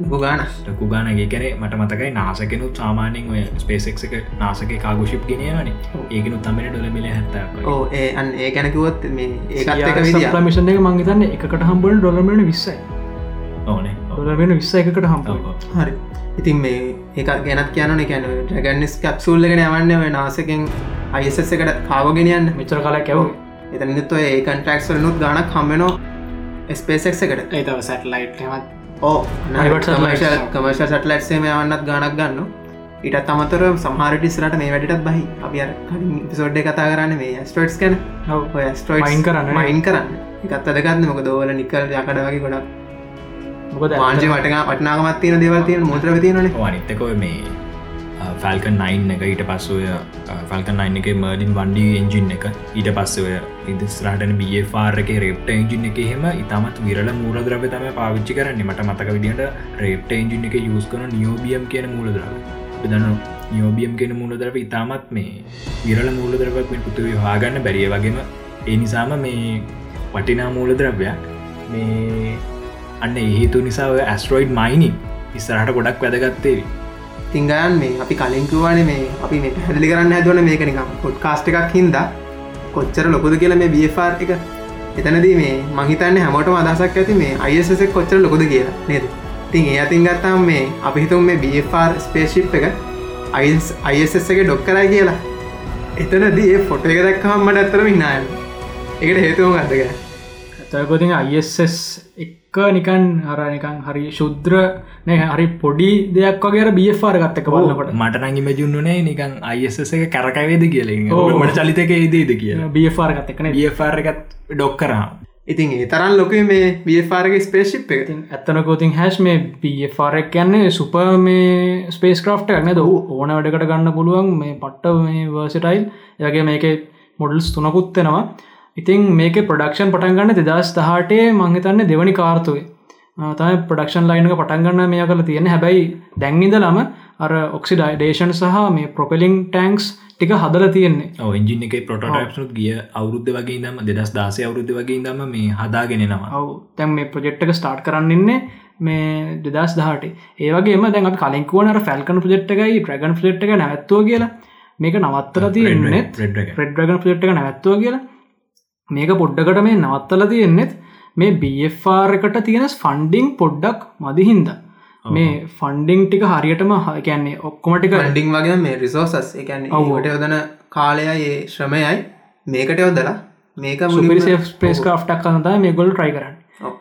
ගාන කුගානගේ කැන මට මතකයි නාසකෙනු සාමානෙන් ඔය ස්පේසෙක් එක නාසක කාගුෂිප් ගෙනයනන ඒකනු තමට ඩොල මිල හැත්ත ඕ ඒ ඒ ගැනකුවොත් මේ ඒකත් මිෂන් එක මංගතන්න එකට හම්බල ඩොලමෙන විස්සයි. ඕනේ. ඩොලමෙන විස්ස එකට හම්බ හරි. ඉතින් මේ එක ගැනත් කියනන කැන ටගනිස් කැප්සූල්ලගෙන යවන්න ඔය නාසකෙන් අයිසස් එකට කාවගෙනයන්න මෙචර කලා කැව එතනිත් ඔය ඒ කන්ට්‍රක්ස්වල නුත් ගානක් හම්බෙනෝ ස්පේසෙක් එකට. ඒතව සැටලයිට් හෙමත් ඕ කමර්ශ සටලයිට්සේම යවන්නත් ගානක් ගන්න. ඉටත් අමතර සහරටිස්රට මේ වැඩටත් බහි. අපි පිසෝඩ්ඩ කතා කරන්න මේ ස්ටෝට්ස් කන ස්ටෝයින් කරන්න මයින් කරන්න. එකත් අදගන්න මොක දෝල නිකල් යකට වගේ ගොඩක්. මොකද වාංජ වටක පටනාගමත් තියෙන දෙවල්තියෙන් මුත්‍ර තියනන අනිත්තක මේ ෆල්කන් නයින් එක ඊට පස්සෝය ෆල්කන් නයින් එක මර්ඩින් වන්ඩි එන්ජින් එක. ඊට පස්සවය ඉදිස්රාටන බියෆාර්ක රෙප්ට එන්ජින් එක හෙම ඉතාමත් විරල මූලද්‍රව තම පාවිච්චි කරන්න. මට මතක විදිට රේප්ට එන්ජින් එක යස් කන නියෝබියම් කියන මූලද්‍රව දන්න නියෝබියම් කියන මූලදරව ඉතාමත් මේ විරල මූලදරවක් පුතුව හාගන්න බැරිය වගේම ඒ නිසාම මේ වටිනා මූලද්‍රව්‍යයක්. මේ අන්න ඒහේතු නිසා ඇස්ට්‍රෝයිඩ් මයිනින් ඉස්සරහට ගොඩක් වැදගත්තේවි තිංගයන් මේ අපි කලින්කුවාන මේ අපි මේ පැදිලි කරන්න ඇදවන මේකනිකම් පොඩ් කාස්ට එකක් හින්ද. කොච්චර ලොකුද කියල මේ බියෆාර් එක. එතනදී මේ මහිතන්න හැමෝට අදසක් ඇති මේ අයිසෙක් කොච්චර ලොකුද කියලා නේද? තින් ඒ අතින් ගත්තාම් මේ අපිහිතුම් මේ බියෆාර් ස්පේශිප් එක අයිස් අයිස් එක ඩොක් කරයි කියලා. එතනදී ෆොට එක දක්කහම්මට ඇත්තරම හිනායන් එකට හේතුවම ගත්තක තකොතින් අයිස් නිකන් හර නිකන් හරි ශුද්‍ර නෑ හරි පොඩි දෙයක් වගේ බියෆාර ගත්තක බලන්නකොට මටනං ඉමජුන්නුනේ නිකන් අයිස එක කරකවේද කියල. ඕ. මට චලිතක ඒදේද කිය බියෆාර ගත්තකන බියෆාර්ගත් ඩොක් කරා. ඉතින් ඒ තරන් ලොක මේ බියෆාරගේ ස්පේශිප් එක ඇත්තනකෝතින් හැස් මේ පෆාරක් කියන්නේ සුප මේ ස්පේස් ක්‍රෆ්ට ඇන ද ඕන වැඩකට ගන්න පුළුවන් මේ පට්ට මේ වර්සිටයිල් යගේ මේක මොඩල්ස් තුනකුත්තෙනවා ඉතින් මේක ප්‍රඩක්ෂන් පටන්ගන්න දෙදස් දහටේ මංහිතන්න දෙවනි කාර්තුවේ. තම ප්‍රඩක්ෂන් ලයිනක පටන්ගන්න මේ කල තියෙන හැබැයි දැංනිදලම අර ඔක්සිඩයිඩේෂන් සහ මේ ප්‍රොපෙලිං ටැන්ක්ස් ටික හදල තියෙන්නේ. එන්ජින එක පොටටක්නුත් ගිය අවුද්ධ වගේ දම දෙදස් දාසය අවුද්ධ වගේ දම මේ හදාගෙනෙනවා ඔව තැන් මේ ප්‍රජෙක්්ක ස්ටාර්ට් කරන්නන්නේ මේ දෙදස් දහට ඒවගේම දැන් අපි කලින්කුවනට ෆැල්කන ප්‍රජෙට් එකයි ට්‍රගන් ෆලට් එක නැත්තුව කියලා. මේක නවත්තර තියෙන්නේ. ප්‍රඩ්‍රගන් ෆලට් එක නැත්තුව කියලා මේක පොඩ්ඩකට මේ නවත්තල තියෙන්නෙත් මේ බFR එකට තියෙන ෆන්ඩිං පොඩ්ඩක් මදිහින්ද මේ ෆන්ඩිං ටික හරියටම කියන්නේ ඔක්කොමටික ඩිං වගේ මේ රිසෝසස් එකන ඔව්. ට යොදන කාලයයි ඒ ශ්‍රමයයි මේකට යොදලා මේක සුපිරි ස්පේස් ක්‍රෆ්ටක් කනතා මේ ගොල් ට්‍රයි කරන්න ඔව්.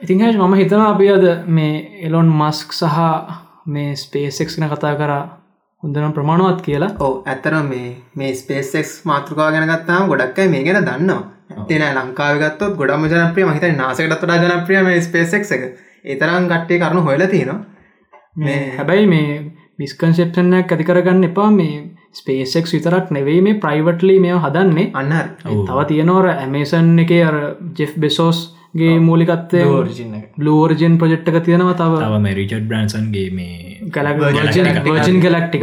ඉතින් හැ මම හිතන අපි අද මේ එලොන් මස්ක් සහ මේ ස්පේසෙක්න කතා කර හොඳනම් ප්‍රමාණවත් කියලා. ඕ ඇත්තර මේ මේ ස්පේසෙක්ස් මාතෘකා ගැන ගත්තාම ගොඩක්යි මේ ගැන දන්නවා. තින ලංකාවගත්තොත් ගොඩම ජනප්‍රිය මහිත නාසකටත් වඩා ජනප්‍රිය මේ ස්පේසෙක් එක. ඒතරම් ගට්ටේ කරුණු හොල තියෙනවා. මේ හැබැයි මේ මිස්කන්සෙප්ෂනයක් ඇති කරගන්න එපා. මේ ස්පේසෙක් විතරක් නෙවෙයි මේ ප්‍රයිවට්ලි මේ හදන්නේ. අන්න තව තියෙනවර ඇමේසන් එක අර ජෙෆ් බෙසෝස්ගේ මූලිකත්තය ෝරිජින්න බ්ලෝර්ජන් ප්‍රජෙක්්ක තියෙනවා තව. තව මේ රිචඩ් බ්‍රන්සන්ගේ මේ ගලජන් ගලක්ටික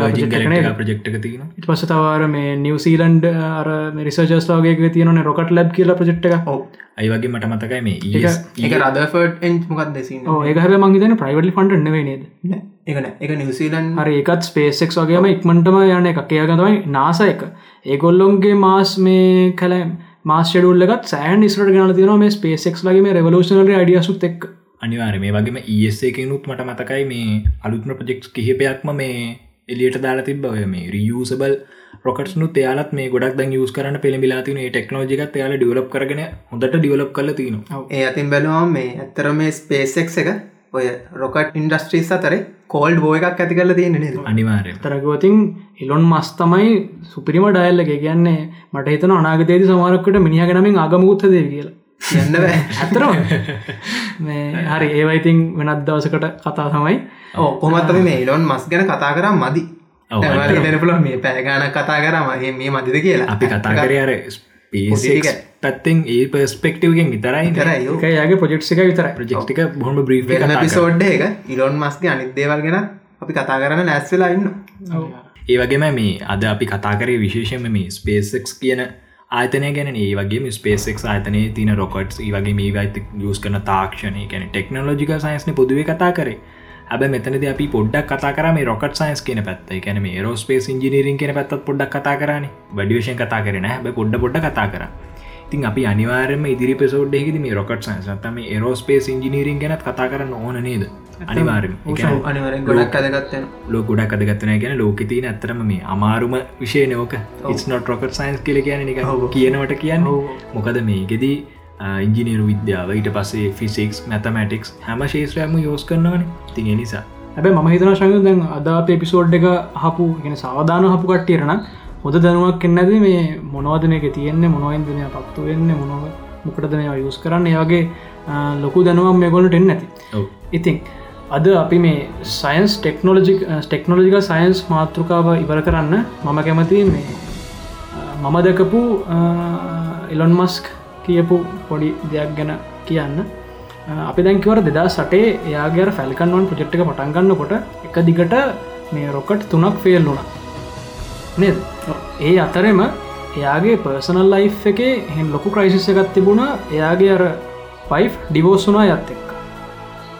ප්‍රජෙක්්ක තියෙන පස තවර මේ නිවසීලන්ඩ් අර රිසර්ජස් ලෝගේ තියන රොකට ලබ් කියල ප්‍රජෙක්්ක ඔව්. අයිවගේ මට මතකයි මේ E එක? රදෆර්ඩ් එන්් මොකක් දෙසින්න ඒහර මංගේතන ප්‍රයිවටලි ෆන්ඩ නෙවේ නේද එකන එක නිවසීලන් හරි එකත් ස්පේසෙක් වගේම ඉක්මටම යන එකක්. ඒගතමයි නාස එක. ඒගොල්ලොන්ගේ මාස් මේ කලම් මාස්ෂඩුල්ලගත් සෑන් ඉස්රට ගන තින මේ ස්පේසෙක් ලගේ මේ රවලූෂනර අඩියසුත් එක් අනිවාර මේ වගේම ඒසකනුත් මට මතකයි මේ අලුත්ම ප්‍රජෙක්් කිහිපයක්ම මේ එලියට දාලා තිබ්බව මේ රියසබල් රොකට්නු එයාලත් මේ ගොඩක් ද යස් කරන පෙළමිලා තින ටෙක්නෝජිකත් එයාල ඩියලප් කරගෙන හොඳට ඩියලප් කල තින ඒ අතින් බැලුවම් මේ ඇත්තර මේ ස්පේසෙක් එක ඔය රොකට් ඉන්ඩස්ට්‍රීස් අතර කෝල්ඩ් බෝ එකක් ඇති කරල තියෙන නේද? අනිවාරය තරගවතින් ඉලොන් මස් තමයි සුපිරිම ඩයිල්ල එක කියන්නේ මට හිතන අනාගතයේද සමාරක්කට මිනිහ ගැනමින් ආගමුත්ත දෙ කියලා. යන්න මේ හරි ඒවයිතින් වෙනත් දවසකට කතා තමයි. ඕ කොමත්තම මේ ඉලොන් මස් ගැන කතා කරම් මදි. දැනපුල මේ පෑගාන කතා කරම මේ මදිද කියලා. අපි කතා කර ටික. පැත්තෙන් ඒ පස්පෙක්ටවගෙන් විතරයි එක යාගේ ප්‍රජෙක්්ක විතරයි. ප්‍රජෙක්්ටික බොහම බ්‍රී වෙන පිසෝඩ් එක ඉලොන් මස්ගේ අනිත් දේවල් ගැන අපි කතා කරන්න ලැස්වෙලා ඉන්න ඒ වගේම මේ අද අපි කතා කරේ විශේෂම මේ ස්පේසෙක්ස් කියන ආතනය ගැන ඒ වගේ ස්පේසෙක් ආතනය තින රොකට්ස් ඒ වගේ මේ වයිත යස් කන තාක්ෂණය ගැන ටෙක්නෝජික සයින්ස්න පුදුව කතා කරේ හැබ මෙතනද අපි පොඩ්ඩක් කතා කර මේ රොකට් සයින්ස් කියන පැත්ත. එකැන මේ රෝස්පේස් ඉජිනීරින් කියන පැත් පොඩ්ඩක් කතා කරන. වැඩිවේෂන් කතා කරන හැබ පොඩ්ඩ පොඩ්ඩ කතා කර. ඉතින් අපි අනිවාරම ඉදිරි පෙසෝඩ් එකෙද මේ රොකට් සයින්ස් තම ඒරෝස්පේස් ඉජිනීරින් ගැනත් කතා කරන්න ඕන නේද? අනිවාරම ගොඩක් අදගත්තන ලෝ ගොඩක් අදගත්වන ගැන ලෝකතින ඇතරම මේ අමාරුම විෂය නෝක ඉස්නොට රොකට් සයින්ස් කියල කියන එක කියනවට කියන්න. මොකද මේගෙදී ඉංජිනීරු විද්‍යාව. ඊට පසේ ෆිසික්ස් මැතමටික්ස් හැම ශේත්‍රයම යෝස් කරනවන. තිය නිසා. හැබැ ම හිතන ශඟ දැන් අදාප එපිසෝඩ් එක හපු ගෙන සාධාන හපු කට්ටියරන හොද දැනුවක් කෙන්නද මේ මොනවද මේක තියෙන්නේ? මොනවන්දනය පත්තු වෙන්න? මොනව මොකටද මේ යුස් කරන්න? ඒගේ ලොකු දැනුවක් මේ ගොලට එන්න ඇති. ඉතින් අද අපි මේ සයින්ස් ටෙක්නෝලජි ටෙක්නෝලජික සයින්ස් මාතෘකාව ඉවර කරන්න මම කැමති මේ මම දැකපු එලොන් මස්ක් කියපු පොඩි දෙයක් ගැන කියන්න. අ, අපි දැන්කිවර දෙදා සටේ එයාගේ ෆැල්කන්වන් ප්‍රජෙක්්ක පටන්ගන්න කොට එක දිගට මේ රොකට් තුනක් ෆෙල් වුණ. නේද? ඒ අතරෙම එයාගේ පර්සනල් ලයි් එකේ හෙන් ලොකු ක්‍රයිසිස්ස එකත් තිබුණ. එයාගේ අර පයි් ඩිවෝසුනා යත් එක්ක.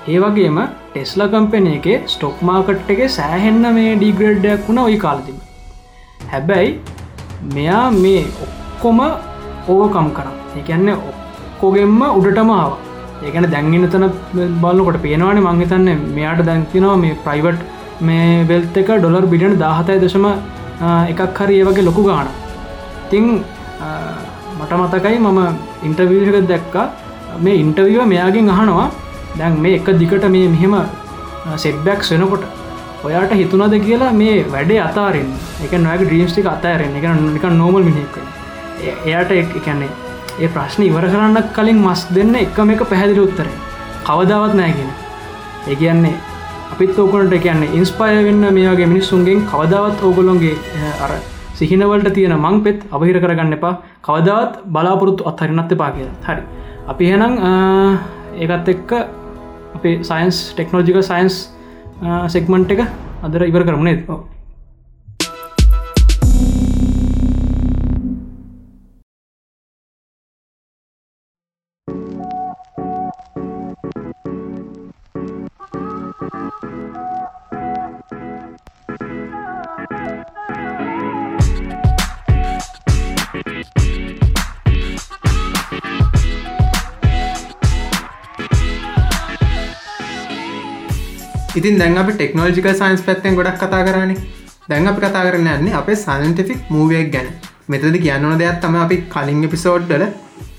ඒ වගේම ටෙස්ල කම්පෙන එක ස්ටොක් මාකට් එක සෑහෙන්න මේ ඩීග්‍රඩ්ඩයක් වුණ ඔයි කාලතිම හැබැයි මෙයා මේ ඔක්කොම ඕකම් කරම් එකන්න ඔක්කොගෙන්ම උඩටමාව ඒකන දැන්ගෙන තන බලකොට පේනවාන මංහිතන්න මෙයාට දැන්තිනවා මේ ප්‍රයිවට් මේ වෙල්ත එක ඩොලර් බිඩියන් දාහතයි දශම එකක් හරි ඒවගේ ලොකු ගාන තිං මට මතකයි මම ඉන්ටර්වියක දැක්කා. මේ ඉන්ටවිව මෙයාගෙන් අහනවා. දැන් මේ එක දිකට මේ මෙහෙම සෙට්බැක් වෙනකොට ඔයාට හිතුනද කියලා මේ වැඩේ අතාරෙන් එක නොයක ඩ්‍රීම්ස්ටික අතාරෙන් එක නික නෝමල් මිනික් එයාට එකන්නේ ඒ ප්‍රශ්න ඉවර කරන්න කලින් මස් දෙන්න එකම එක පැහැදිලි උත්තරේ. කවදාවත් නෑගෙන ඒ කියන්නේ අපිත් ඕකනට කියන්නේ ඉන්ස්පය වෙන්න මේගේ මිනිස්සුන්ගෙන් කවදාවත් ඕගොලොන්ගේ අර සිහිනවලට තියෙන මං පෙත් අවහිර කරගන්න එපා. කවදාවත් බලාපොරොත්තු අත්හරිනත් එපා කියලා. හරි. අපි හෙනම් ඒකත් එක්ක අපේ සයින්ස් ටෙක්නෝජික සයින්ස් සෙක්මන්ට් එක අදර ඉවර කරමුණේ ඉතින් දැන් අපි ටෙක්නෝජික සයින්ස් පැත්තෙන් ගොඩක් කතා කරන්නේ දැන් අපි කතා කරන්න යන්නේ අපේ සයින්ටිෆික් මූවයක් ගැන. මෙතද කියන්නන දෙයක් තම අපි කලින් එපිසෝඩ්ඩල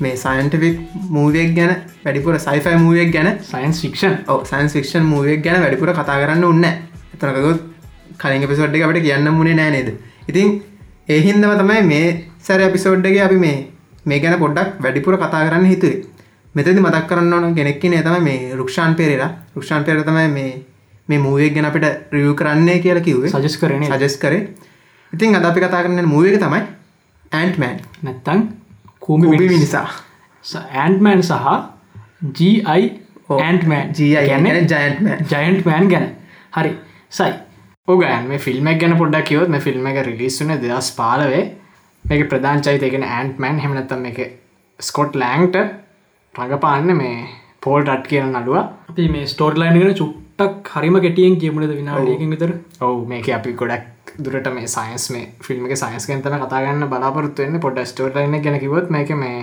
මේ සයින්ටිෆික් මූවයක් ගැන වැඩිපුර සයිෆයි මූවයක් ගැන සයින්ස් ෆික්ෂන් සයින්ස් ෆික්ෂන් මූවයක් ගැන වැඩිපුර කතා කරන්න උන්න එතනකගොත් කලින් එපිසෝඩ් එක අපට කියන්න මුණේ නෑ නේද? ඉතින් ඒහින්දව තමයි මේ සැර එපිසෝඩ්ඩගේ අපි මේ මේ ගැන පොඩ්ඩක් වැඩිපුර කතා කරන්න හිතුවේ. මෙතදි මදක් කරන්න ඕන කෙනෙක්කි නේ තම මේ රුක්ෂාන් පෙරේලා රුක්ෂාන් පෙර තමයි මේ මේ මූුවක් ගැන අපිට රියව් කරන්නේ කියලා කිව්වේ. සජස් කරන සජස් කරේ. ඉතින් අද අපි කතා කරන්න මූුවක තමයි ඇන්ට්මෑන් නැත්තං කූමි මිනිසා. ඇන්ට්මෑන් සහ ජයි ඇන්ටමෑන් ජයන් ජයන්ට්මෑන් ජයන්ට්මෑන් ගැන හරි සයි. ඕගෑන් මේ ෆිල්ම් ගැන පොඩ්ඩක් කිවොත් මේ ෆිල්ම් එක රිලිස්සුන දෙදස් පාලවේ. මේක ප්‍රධාන චයිතයගෙන ඇන්ට්මෑන් හෙමනත්තම් එක ස්කොට් ලෑන්ට රඟපාන්න මේ පෝල් ටට් කියන නඩුව අපි මේ ස්ටෝර් ලයින්ගෙන චුට්ටක් හරිම කෙටියෙන් කියමුණද විනාඩියකින් විතර? ඔවු මේක අපි ගොඩක් දුරට මේ සයින්ස් මේ ෆිල්ම් එක සයින්ස් ගැතන කතාගන්න බලාපොරත්තුවෙන්න පොඩ ස්ටෝර් ලයින ගැනකිවත් මේක මේ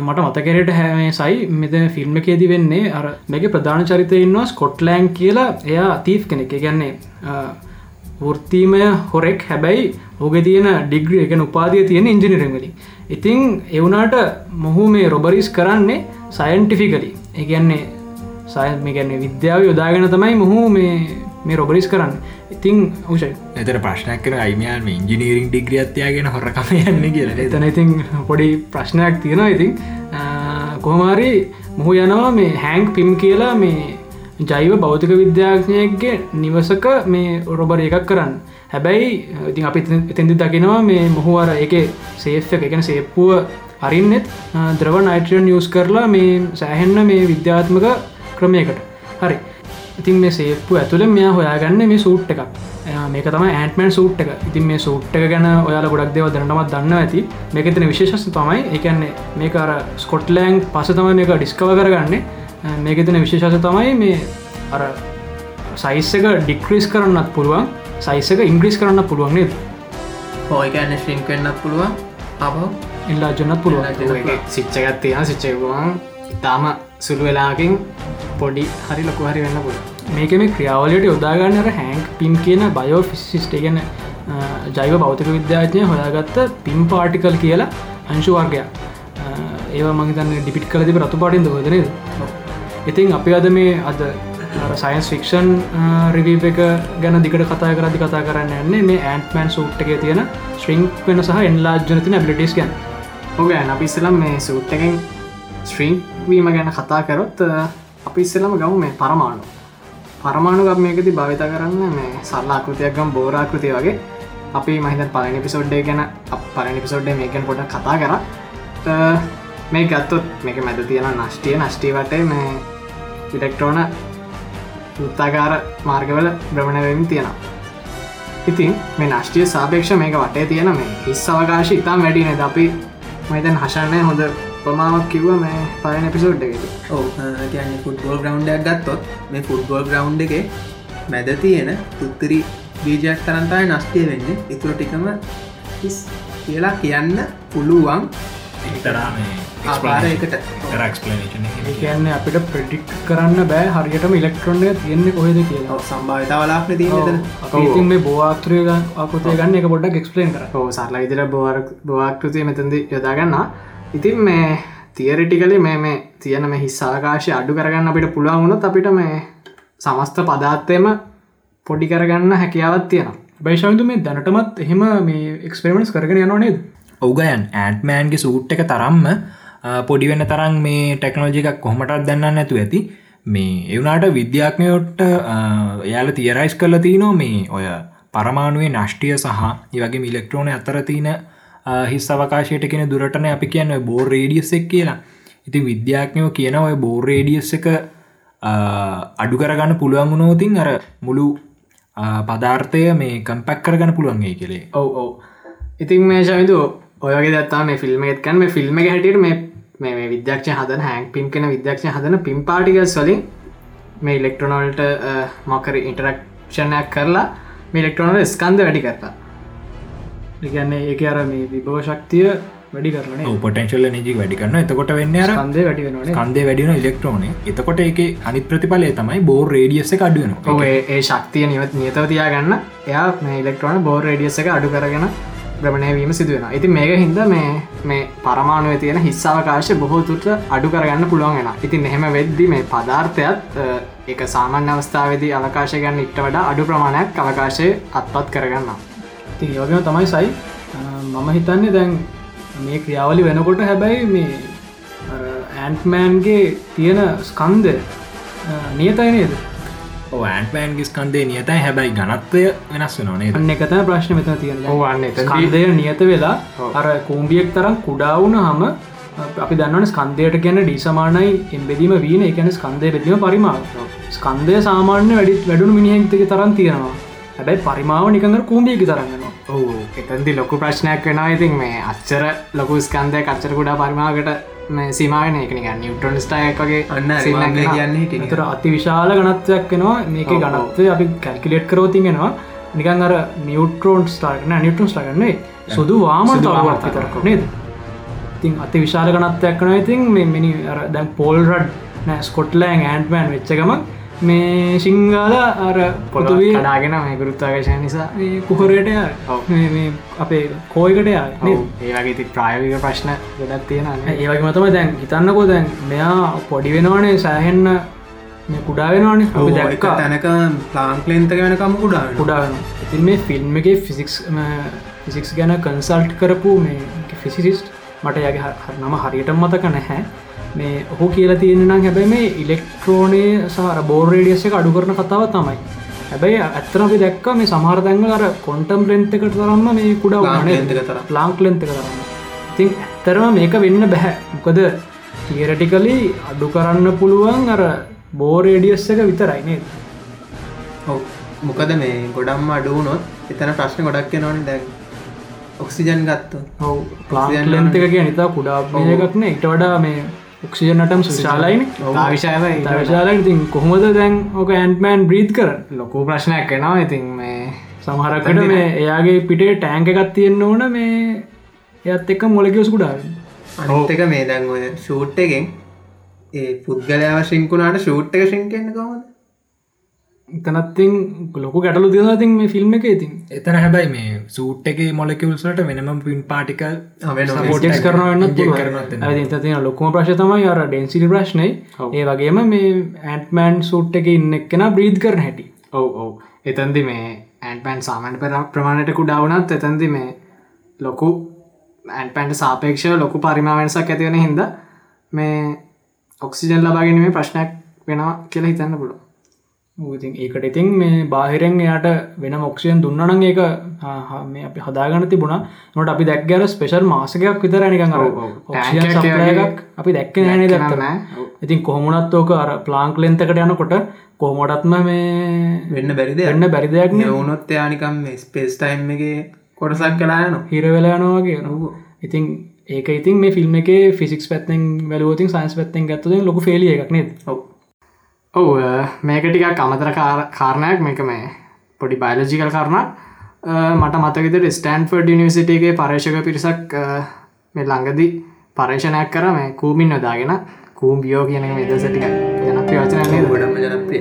මට මතකරට හැමේ සයි මෙත ෆිල්ම් එකේදී වෙන්නේ අර මේක ප්‍රධාන චරිතයන්නවා ස්කොට්ලෑන් කියලා. එයා අතීෆ් කෙනෙක්. ගැන්නේ වෘත්තීමය හොරෙක්. හැබැයි ඕග තියෙන ඩිග්‍රිය එකෙන උපාදිය තියෙන ඉංජිනිරංගලින් ඉතිං එවුනාට මොහු මේ රොබරිස් කරන්නේ සයින්ටිෆිකලි ඒගැන්නේ සය මේ ගැන්නේ විද්‍යාව යොදාගෙන තමයි මොහු මේ මේ රොබරිස් කරන්න. ඉතිං උෂයි එතර ප්‍රශ්නයක් කර අයිමයන් ඉංජිනීරිං ඩිග්‍රියත්යාගෙන හොරකම යන්න කියලා එතන ඉතින් පොඩි ප්‍රශ්නයක් තියෙනවා. ඉතින් කොහමාරි මොහු යනවා මේ හැංක් පිම් කියලා මේ ජෛව භෞතික විද්‍යාඥයක්ගේ නිවසක මේ රොබර එකක් කරන්න. හැබැයි ඉතින් අපි එතැදි දකිනවා මේ එක සේෆ් එක එකන සේප්පුුව අරින්නෙත් ද්‍රව නයිට්‍රියන් නිියස් කරලා මේ සෑහෙන්න මේ විද්‍යාත්මක ක්‍රමයකට. හරි. ඉතින් මේ සේප්පු ඇතුළ මෙයා හොයාගන්න මේ සූට් එකක්. මේක තම ඇන්ටමන් සූට් එක. ඉතින් මේ සූට් එක ගැන ඔයාල ගොඩක් දෙව දනටමත් දන්න ඇති. මේකතන විශේෂස් තමයි. එකන්නේ මේක අර ස්කොට්ලෑන්් පස තම මේක ඩිස්කව කරගන්නේ. මේකතන විශේෂස තමයි මේ අර සයිස්සක ඩික්‍රිස් කරන්නත් පුළුවන්. සයිසක ඉංග්‍රිස් කරන්න පුළුවන් නේද? හෝයකන්න ශ්‍රිංක් වෙන්නත් පුළුවන්. අප ඉල්ලා ජනත් පුළුවන්. සිච්චගත් තියෙන සිච්චයකුවන් ඉතාම සුළු වෙලාකින් පොඩි හරි ලොකු හරි වෙන්න පුළ මේක මේ ක්‍රියාවලට යොදාගන්නර හැන්ක් පිම් කියන බයෝ ෆිසිස්ට ගැන ජෛව භෞතික විද්‍යාඥය හොයාගත්ත පිම් පාටිකල් කියලා අංශු වර්ගයක්. ඒවා මහිතන්න ඩිපිට් කල තිබ රතු පාටින්ද හොදනද ඉතින් අපි අද මේ අද සයින්ස් ෆික්ෂන් රිවීප එක ගැන දිකට කතා කරදි කතා කරන්න යන්නේ මේ ඇන්ටමන් සූට් එක තියෙන ශ්‍රිංක් වෙන සහ එන්ලාජනතින බිලිටස් ගැන. ඕගෑන් අපි ඉස්සලම් මේ සූට් එකෙන් ස්ට්‍රීන්වීම ගැන කතා කරොත් අපි ඉස්සලම ගමු මේ පරමාණු. පරමාණු ගම් මේකති භවිත කරන්න මේ සල්ලාකෘතියක් ගම් බෝරාකෘතිය වගේ. අපි මහිත පලනි පිසෝඩ්ඩේ ගැන පලනි පිසෝඩ්ඩේ මේකෙන් පොට කතා කර. මේ ගත්තොත් මේක මැද තියෙන නෂ්ටිය නෂ්ටිවට මේ ඉලෙක්ට්‍රෝන උත්තාකාර මාර්ගවල බ්‍රමණවමින් තියෙනවා. ඉතින් මේ නෂ්ටිය සාපේක්ෂ මේක වටේ තියෙන මේ හිස් අවකාශ ඉතාම් වැඩි නද? අපි මතන් හශන්නය හොඳ ප්‍රමාවක් කිව්ව මේ පලන එපිසෝඩ් එක ඕ කියන්න ෆුට්බෝල් ග්‍රවන්්ඩක් ගත්තොත් මේ ෆුට්බෝල් ග්‍රවන්් එක මැද තියෙන තුත්තරි බීජයක් තරන්තයි නස්තිය වෙන්න. ඉතුර ටිකම හිස් කියලා කියන්න පුළුවන්. ආකාරයකට. කියන්න අපිට ප්‍රඩික් කරන්න බෑ හරියටම ඉලෙක්ට්‍රොන්ය තියෙන්නේ කොහෙද කියලා. සම්භාවිතාවලාක්න ඉතින් මේ බෝආත්‍රය අකුතය ගන්න එක පොඩ්ඩක් එක්ස්පලේන් කර සරලා ඉදිර බෝර බෝආකෘතිය මෙතැද යොදාගන්න ඉතින් මේ තියරිටිකලි මේ මේ තියෙන මේ හිස්සාකාශය අඩු කරගන්න අපිට පුළුවන් වුණොත් අපිට මේ සමස්ත පදාත්තයම පොඩි කරගන්න හැකියාවත් තියෙනවා. බයිශවිතු මේ දැනටමත් එහෙම මේ එක්ස්පෙරමෙන්ස් කරගෙන යනවා නේද? ඔගයන් ඇන්ට්මෑන්ගේ සූට් එක තරම්ම පොඩි වෙන්න තරම් මේ ටෙක්නෝජි එකක් කොහමටත් දන්න නැතු ඇති. මේ එවුනාට විද්‍යාඥයොට්ට එයාල තියරයිස් කරල තියනෝ මේ ඔය පරමාණුවේ නෂ්ටිය සහ ඒවගේ මිලෙක්ට්‍රෝන අතර තියන හිස් අවකාශයට කෙන දුරටන අපි කියන්න බෝර් රේඩියස් එක් කියලා. ඉතින් විද්‍යාඥයෝ කියන ඔය බෝර් රේඩියස් එක අඩු කරගන්න පුළුවන් වුණෝතින් අර මුළු පදාර්ථය මේ කම්පැක් කරගන්න පුළුවන්ගේ කෙළේ ඔව ඔව. ඉතින් මේ ශවිතු ඔයගේ දත්තා මේ ෆිල්ම් එකත් කන් මේ ෆිල්ම් එක හැටියට මේ මේ විද්‍යක්ෂ හදන හැන් පිම් කෙන විද්‍යක්ෂ හදන පිම් පාටිකස් වලින් මේ ඉලෙක්ට්‍රොනොල්ට මොකර ඉන්ටරක්ෂණයක් කරලා මේ ඉලෙක්ට්‍රොනල ස්කන්ද වැඩි කරලා ගන්නේ ඒක අර මේ විභව ශක්තිය වැඩි කරන පොටන්ශල් නජි වැඩි කරන එතකොට වෙන්න කන්දේ වැඩි වෙන කන්දේ වැඩින ඉලෙක්ට්‍රෝන එතකොට එක අනිත් ප්‍රතිඵලය තමයි බෝර් රේඩියස අඩුවන ඒ ශක්තිය නිවත් නියතව තියාගන්න එයා මේ ඉලෙක්ට්‍රෝන බෝර් රඩියස එක අඩු කරගෙන ප්‍රමණයවීම සිදුවෙන ඉති මේක හින්ද මේ මේ පරමාණුව තියෙන හිස්සාවකාශ බොහෝතුට අඩු කරගන්න පුළුවන්ගෙන ඉතින් එහෙම වෙද්දි මේ පදාර්ථයත් එක සාමාන්‍ය අවස්ථාවේදී අවකාශය ගන්න ඉට වඩා අඩු ප්‍රමාණයක් අවකාශය අත්පත් කරගන්න ති යෝගම තමයි සයි. මම හිතන්නේ දැන් මේ ක්‍රියාවලි වෙනකොට හැබැයි මේ ඇන්ට්මෑන්ගේ තියෙන ස්කන්ද නියතයි නේද? ඇන්ටමෑන්ගේ ස්කන්දේ නියතයි. හැබැයි ගනත්වය වෙනස් අන්න එකත ප්‍රශ්න මෙතන තියෙන ස්කන්දය නියත වෙලා අර කූම්බියෙක් තරම් කුඩාවුන හම අපි දන්නවන ස්කන්දයට ගැන ඩිසමානයි එම්බෙදීම වීන එකන ස්කන්දය බෙදීම පරිමාව. ස්කන්දය සාමාන්‍ය වැඩිත් වැඩුණු මිනිහෙක්තක තරන් තියෙනවා හැබැයි පරිමාව නිකඟ කූම්බියකි තරන්නවා ඔහු එතන්දි ලොකු ප්‍රශ්නයක් වෙනවා. ඉතින් මේ අච්චර ලොකු ස්කන්දය කච්චර කුඩා පරිමාවකට සීමාවෙන එක නික නිියවටන් ස්ටායක් වගේ අන්න කියන්නේ තර අති විශාල ගනත්වයක් වෙනවා. මේක ගනත්වය අපි කැල්කිලෙට් කරෝතිගෙනවා නිකන් අර නිියවටරෝන් ස්ටාර්න නිියටන් ස්ටාගන්නේ සුදු වාමන් තාවක් විතරක් නේද? ඉතින් අති විශාල ගනත්වයක් කන ඉතින් මේ මිනි දැන් පෝල් රඩ් නෑ ස්කොට්ලෑන් ඇන්ටමෑන් වෙච්චකම මේ සිංහල අර පොතුවේ ඩාගෙන මේ ගුරුත්තාගේශය නිසා කුහරයට අපේ කෝයකට ය ඒවගේ ති ප්‍රායවික ප්‍රශ්න ගොඩත් තියෙන ඒවගේ මතම දැන් හිතන්නකෝ දැන් මෙයා පොඩි වෙනවනේ සෑහෙන්න මේ කුඩා වෙනවානේ. අපි දැක්ක. තැනක ප්ලාන්ක්ලෙන්තක වෙනකම කුඩා කුඩාවෙන ඉතින් මේ ෆිල්ම් එක ෆිසික්ස් ෆිසික්ස් ගැන කන්සල්ට් කරපු මේ ෆිසිසිස්ට් මට යගේ නම හරියට මතක නැහැ මේ ඔහු කියලා තියෙන නම් හැබැයි මේ ඉලෙක්ට්‍රෝනය සහර බෝර්රේඩියස එක අඩු කරන කතාව තමයි. හැබැයි ඇත්තන අපි දැක්ක මේ සමහරදැංගල අර කොන්ටම් ලෙන්ත එකට තරම්ම මේ කුඩා වන ලාංක් ලෙන්ත කරන්න ඉතින් ඇත්තරම මේක වෙන්න බැහැ මොකද තියරටිකලි අඩු කරන්න පුළුවන් අර බෝරේඩියස් එක විතරයි නේද? ඔව්. මොකද මේ ගොඩම්ම අඩුවනොත් එතන ප්‍රශ්න ගොඩක් යනවන දැන්. ඔක්සිජන් ගත්ත ඔව. ප්ලාන් ලෙන්ත එක කිය නිතා කුඩා එකක්න ඉට වඩා මේ ඔක්සිජනටම් සුශාලයින විශාල විශාල ඉතින් කොහොමද දැන් ඕක ඇන්ටමෑන් බ්‍රීත් කර ලොකු ප්‍රශ්නයක් කෙනවා ඉතින් මේ සමහරකට මේ එයාගේ පිටේ ටෑංක එකත් තියෙන්න්න ඕන මේ එයත් එක්ක මොලකිවස් කුඩාවෙන් අනිතක මේ දැන් ඔය ෂූට් එකෙන් ඒ පුද්ගලයාව ශිංකුණට ෂූට් එක ශිංකෙන්න්න කොමද තනත්තින් ලොකු ගැටලු තියන තින් මේ ෆිල්ම් එක ඉතින්. එතන හැබැයි මේ සූට් එක මොලකිවල්සට වෙනම පින් පාටිකල් ටෙක්ස් කරනවන්න තින ලොකුම ප්‍රශ් තමයි අර ඩෙන්සිලි ප්‍රශ්නය ඒ වගේම මේ ඇන්ටමෑන් සූට් එක ඉන්න එක්කෙන බ්‍රීද් කරන හැටි. ඔව ඔව. එතන්දි මේ ඇන්පෑන් සාමන් පෙර ප්‍රමාණයට කුඩාවනත් එතන්දි මේ ලොකු ඇන්පෑන්ට සාපේක්ෂ ලොකු පරිමාවෙන්සක් ඇතිවෙන හින්ද මේ ඔක්සිජන් ලබාගෙනීමේ ප්‍රශ්නයක් වෙනවා කියලා හිතන්න පුළුව ඉතින් ඒකට ඉතින් මේ බාහිරෙන් එයාට වෙන මොක්ෂයෙන් දුන්නන ඒක මේ අපි හදාගන්න තිබුණ. නොට අපි දැක්ගර ස්පේෂල් මාසකයක් විතර නිකන් එකක් අපි දැක්ක නෑනේ දක්තරන ඉතින් කොහොමුණත් ඕක අර ප්ලාංක් ලෙන්තකට යනකොට කොහොමටත්ම මේ වෙන්න බැරිද එන්න බැරිදයක් වුණොත් යානිකම් ස්පේස් ටයිම් එක කොටසක් කලායන හිරවෙලානවාගේ නො ඉතින් ඒක ඉතින් මේ ෆිල්ම් එක ෆිසික්ස් පැත්තෙන් වැලුවතින් සයින්ස් පැත්තෙන් ගත්තුද ලොක ෆෙලිය එකක් නේද ඔව මේක ටිකක් අමතර කාරණයක් මේක මේ පොඩි බයිලජිකල් කරන මට මතකෙද ස්ටන්ෆර්ඩ් නිවසිටගේ පර්ේෂක පිරිසක් මේ ළඟදි පර්ේෂණයක් කර මේ කූමින් නොදාගෙන කූම්බියෝ කියන මෙදසටික ජනප්‍රිය වචන ගොඩම ජනප්‍රිය.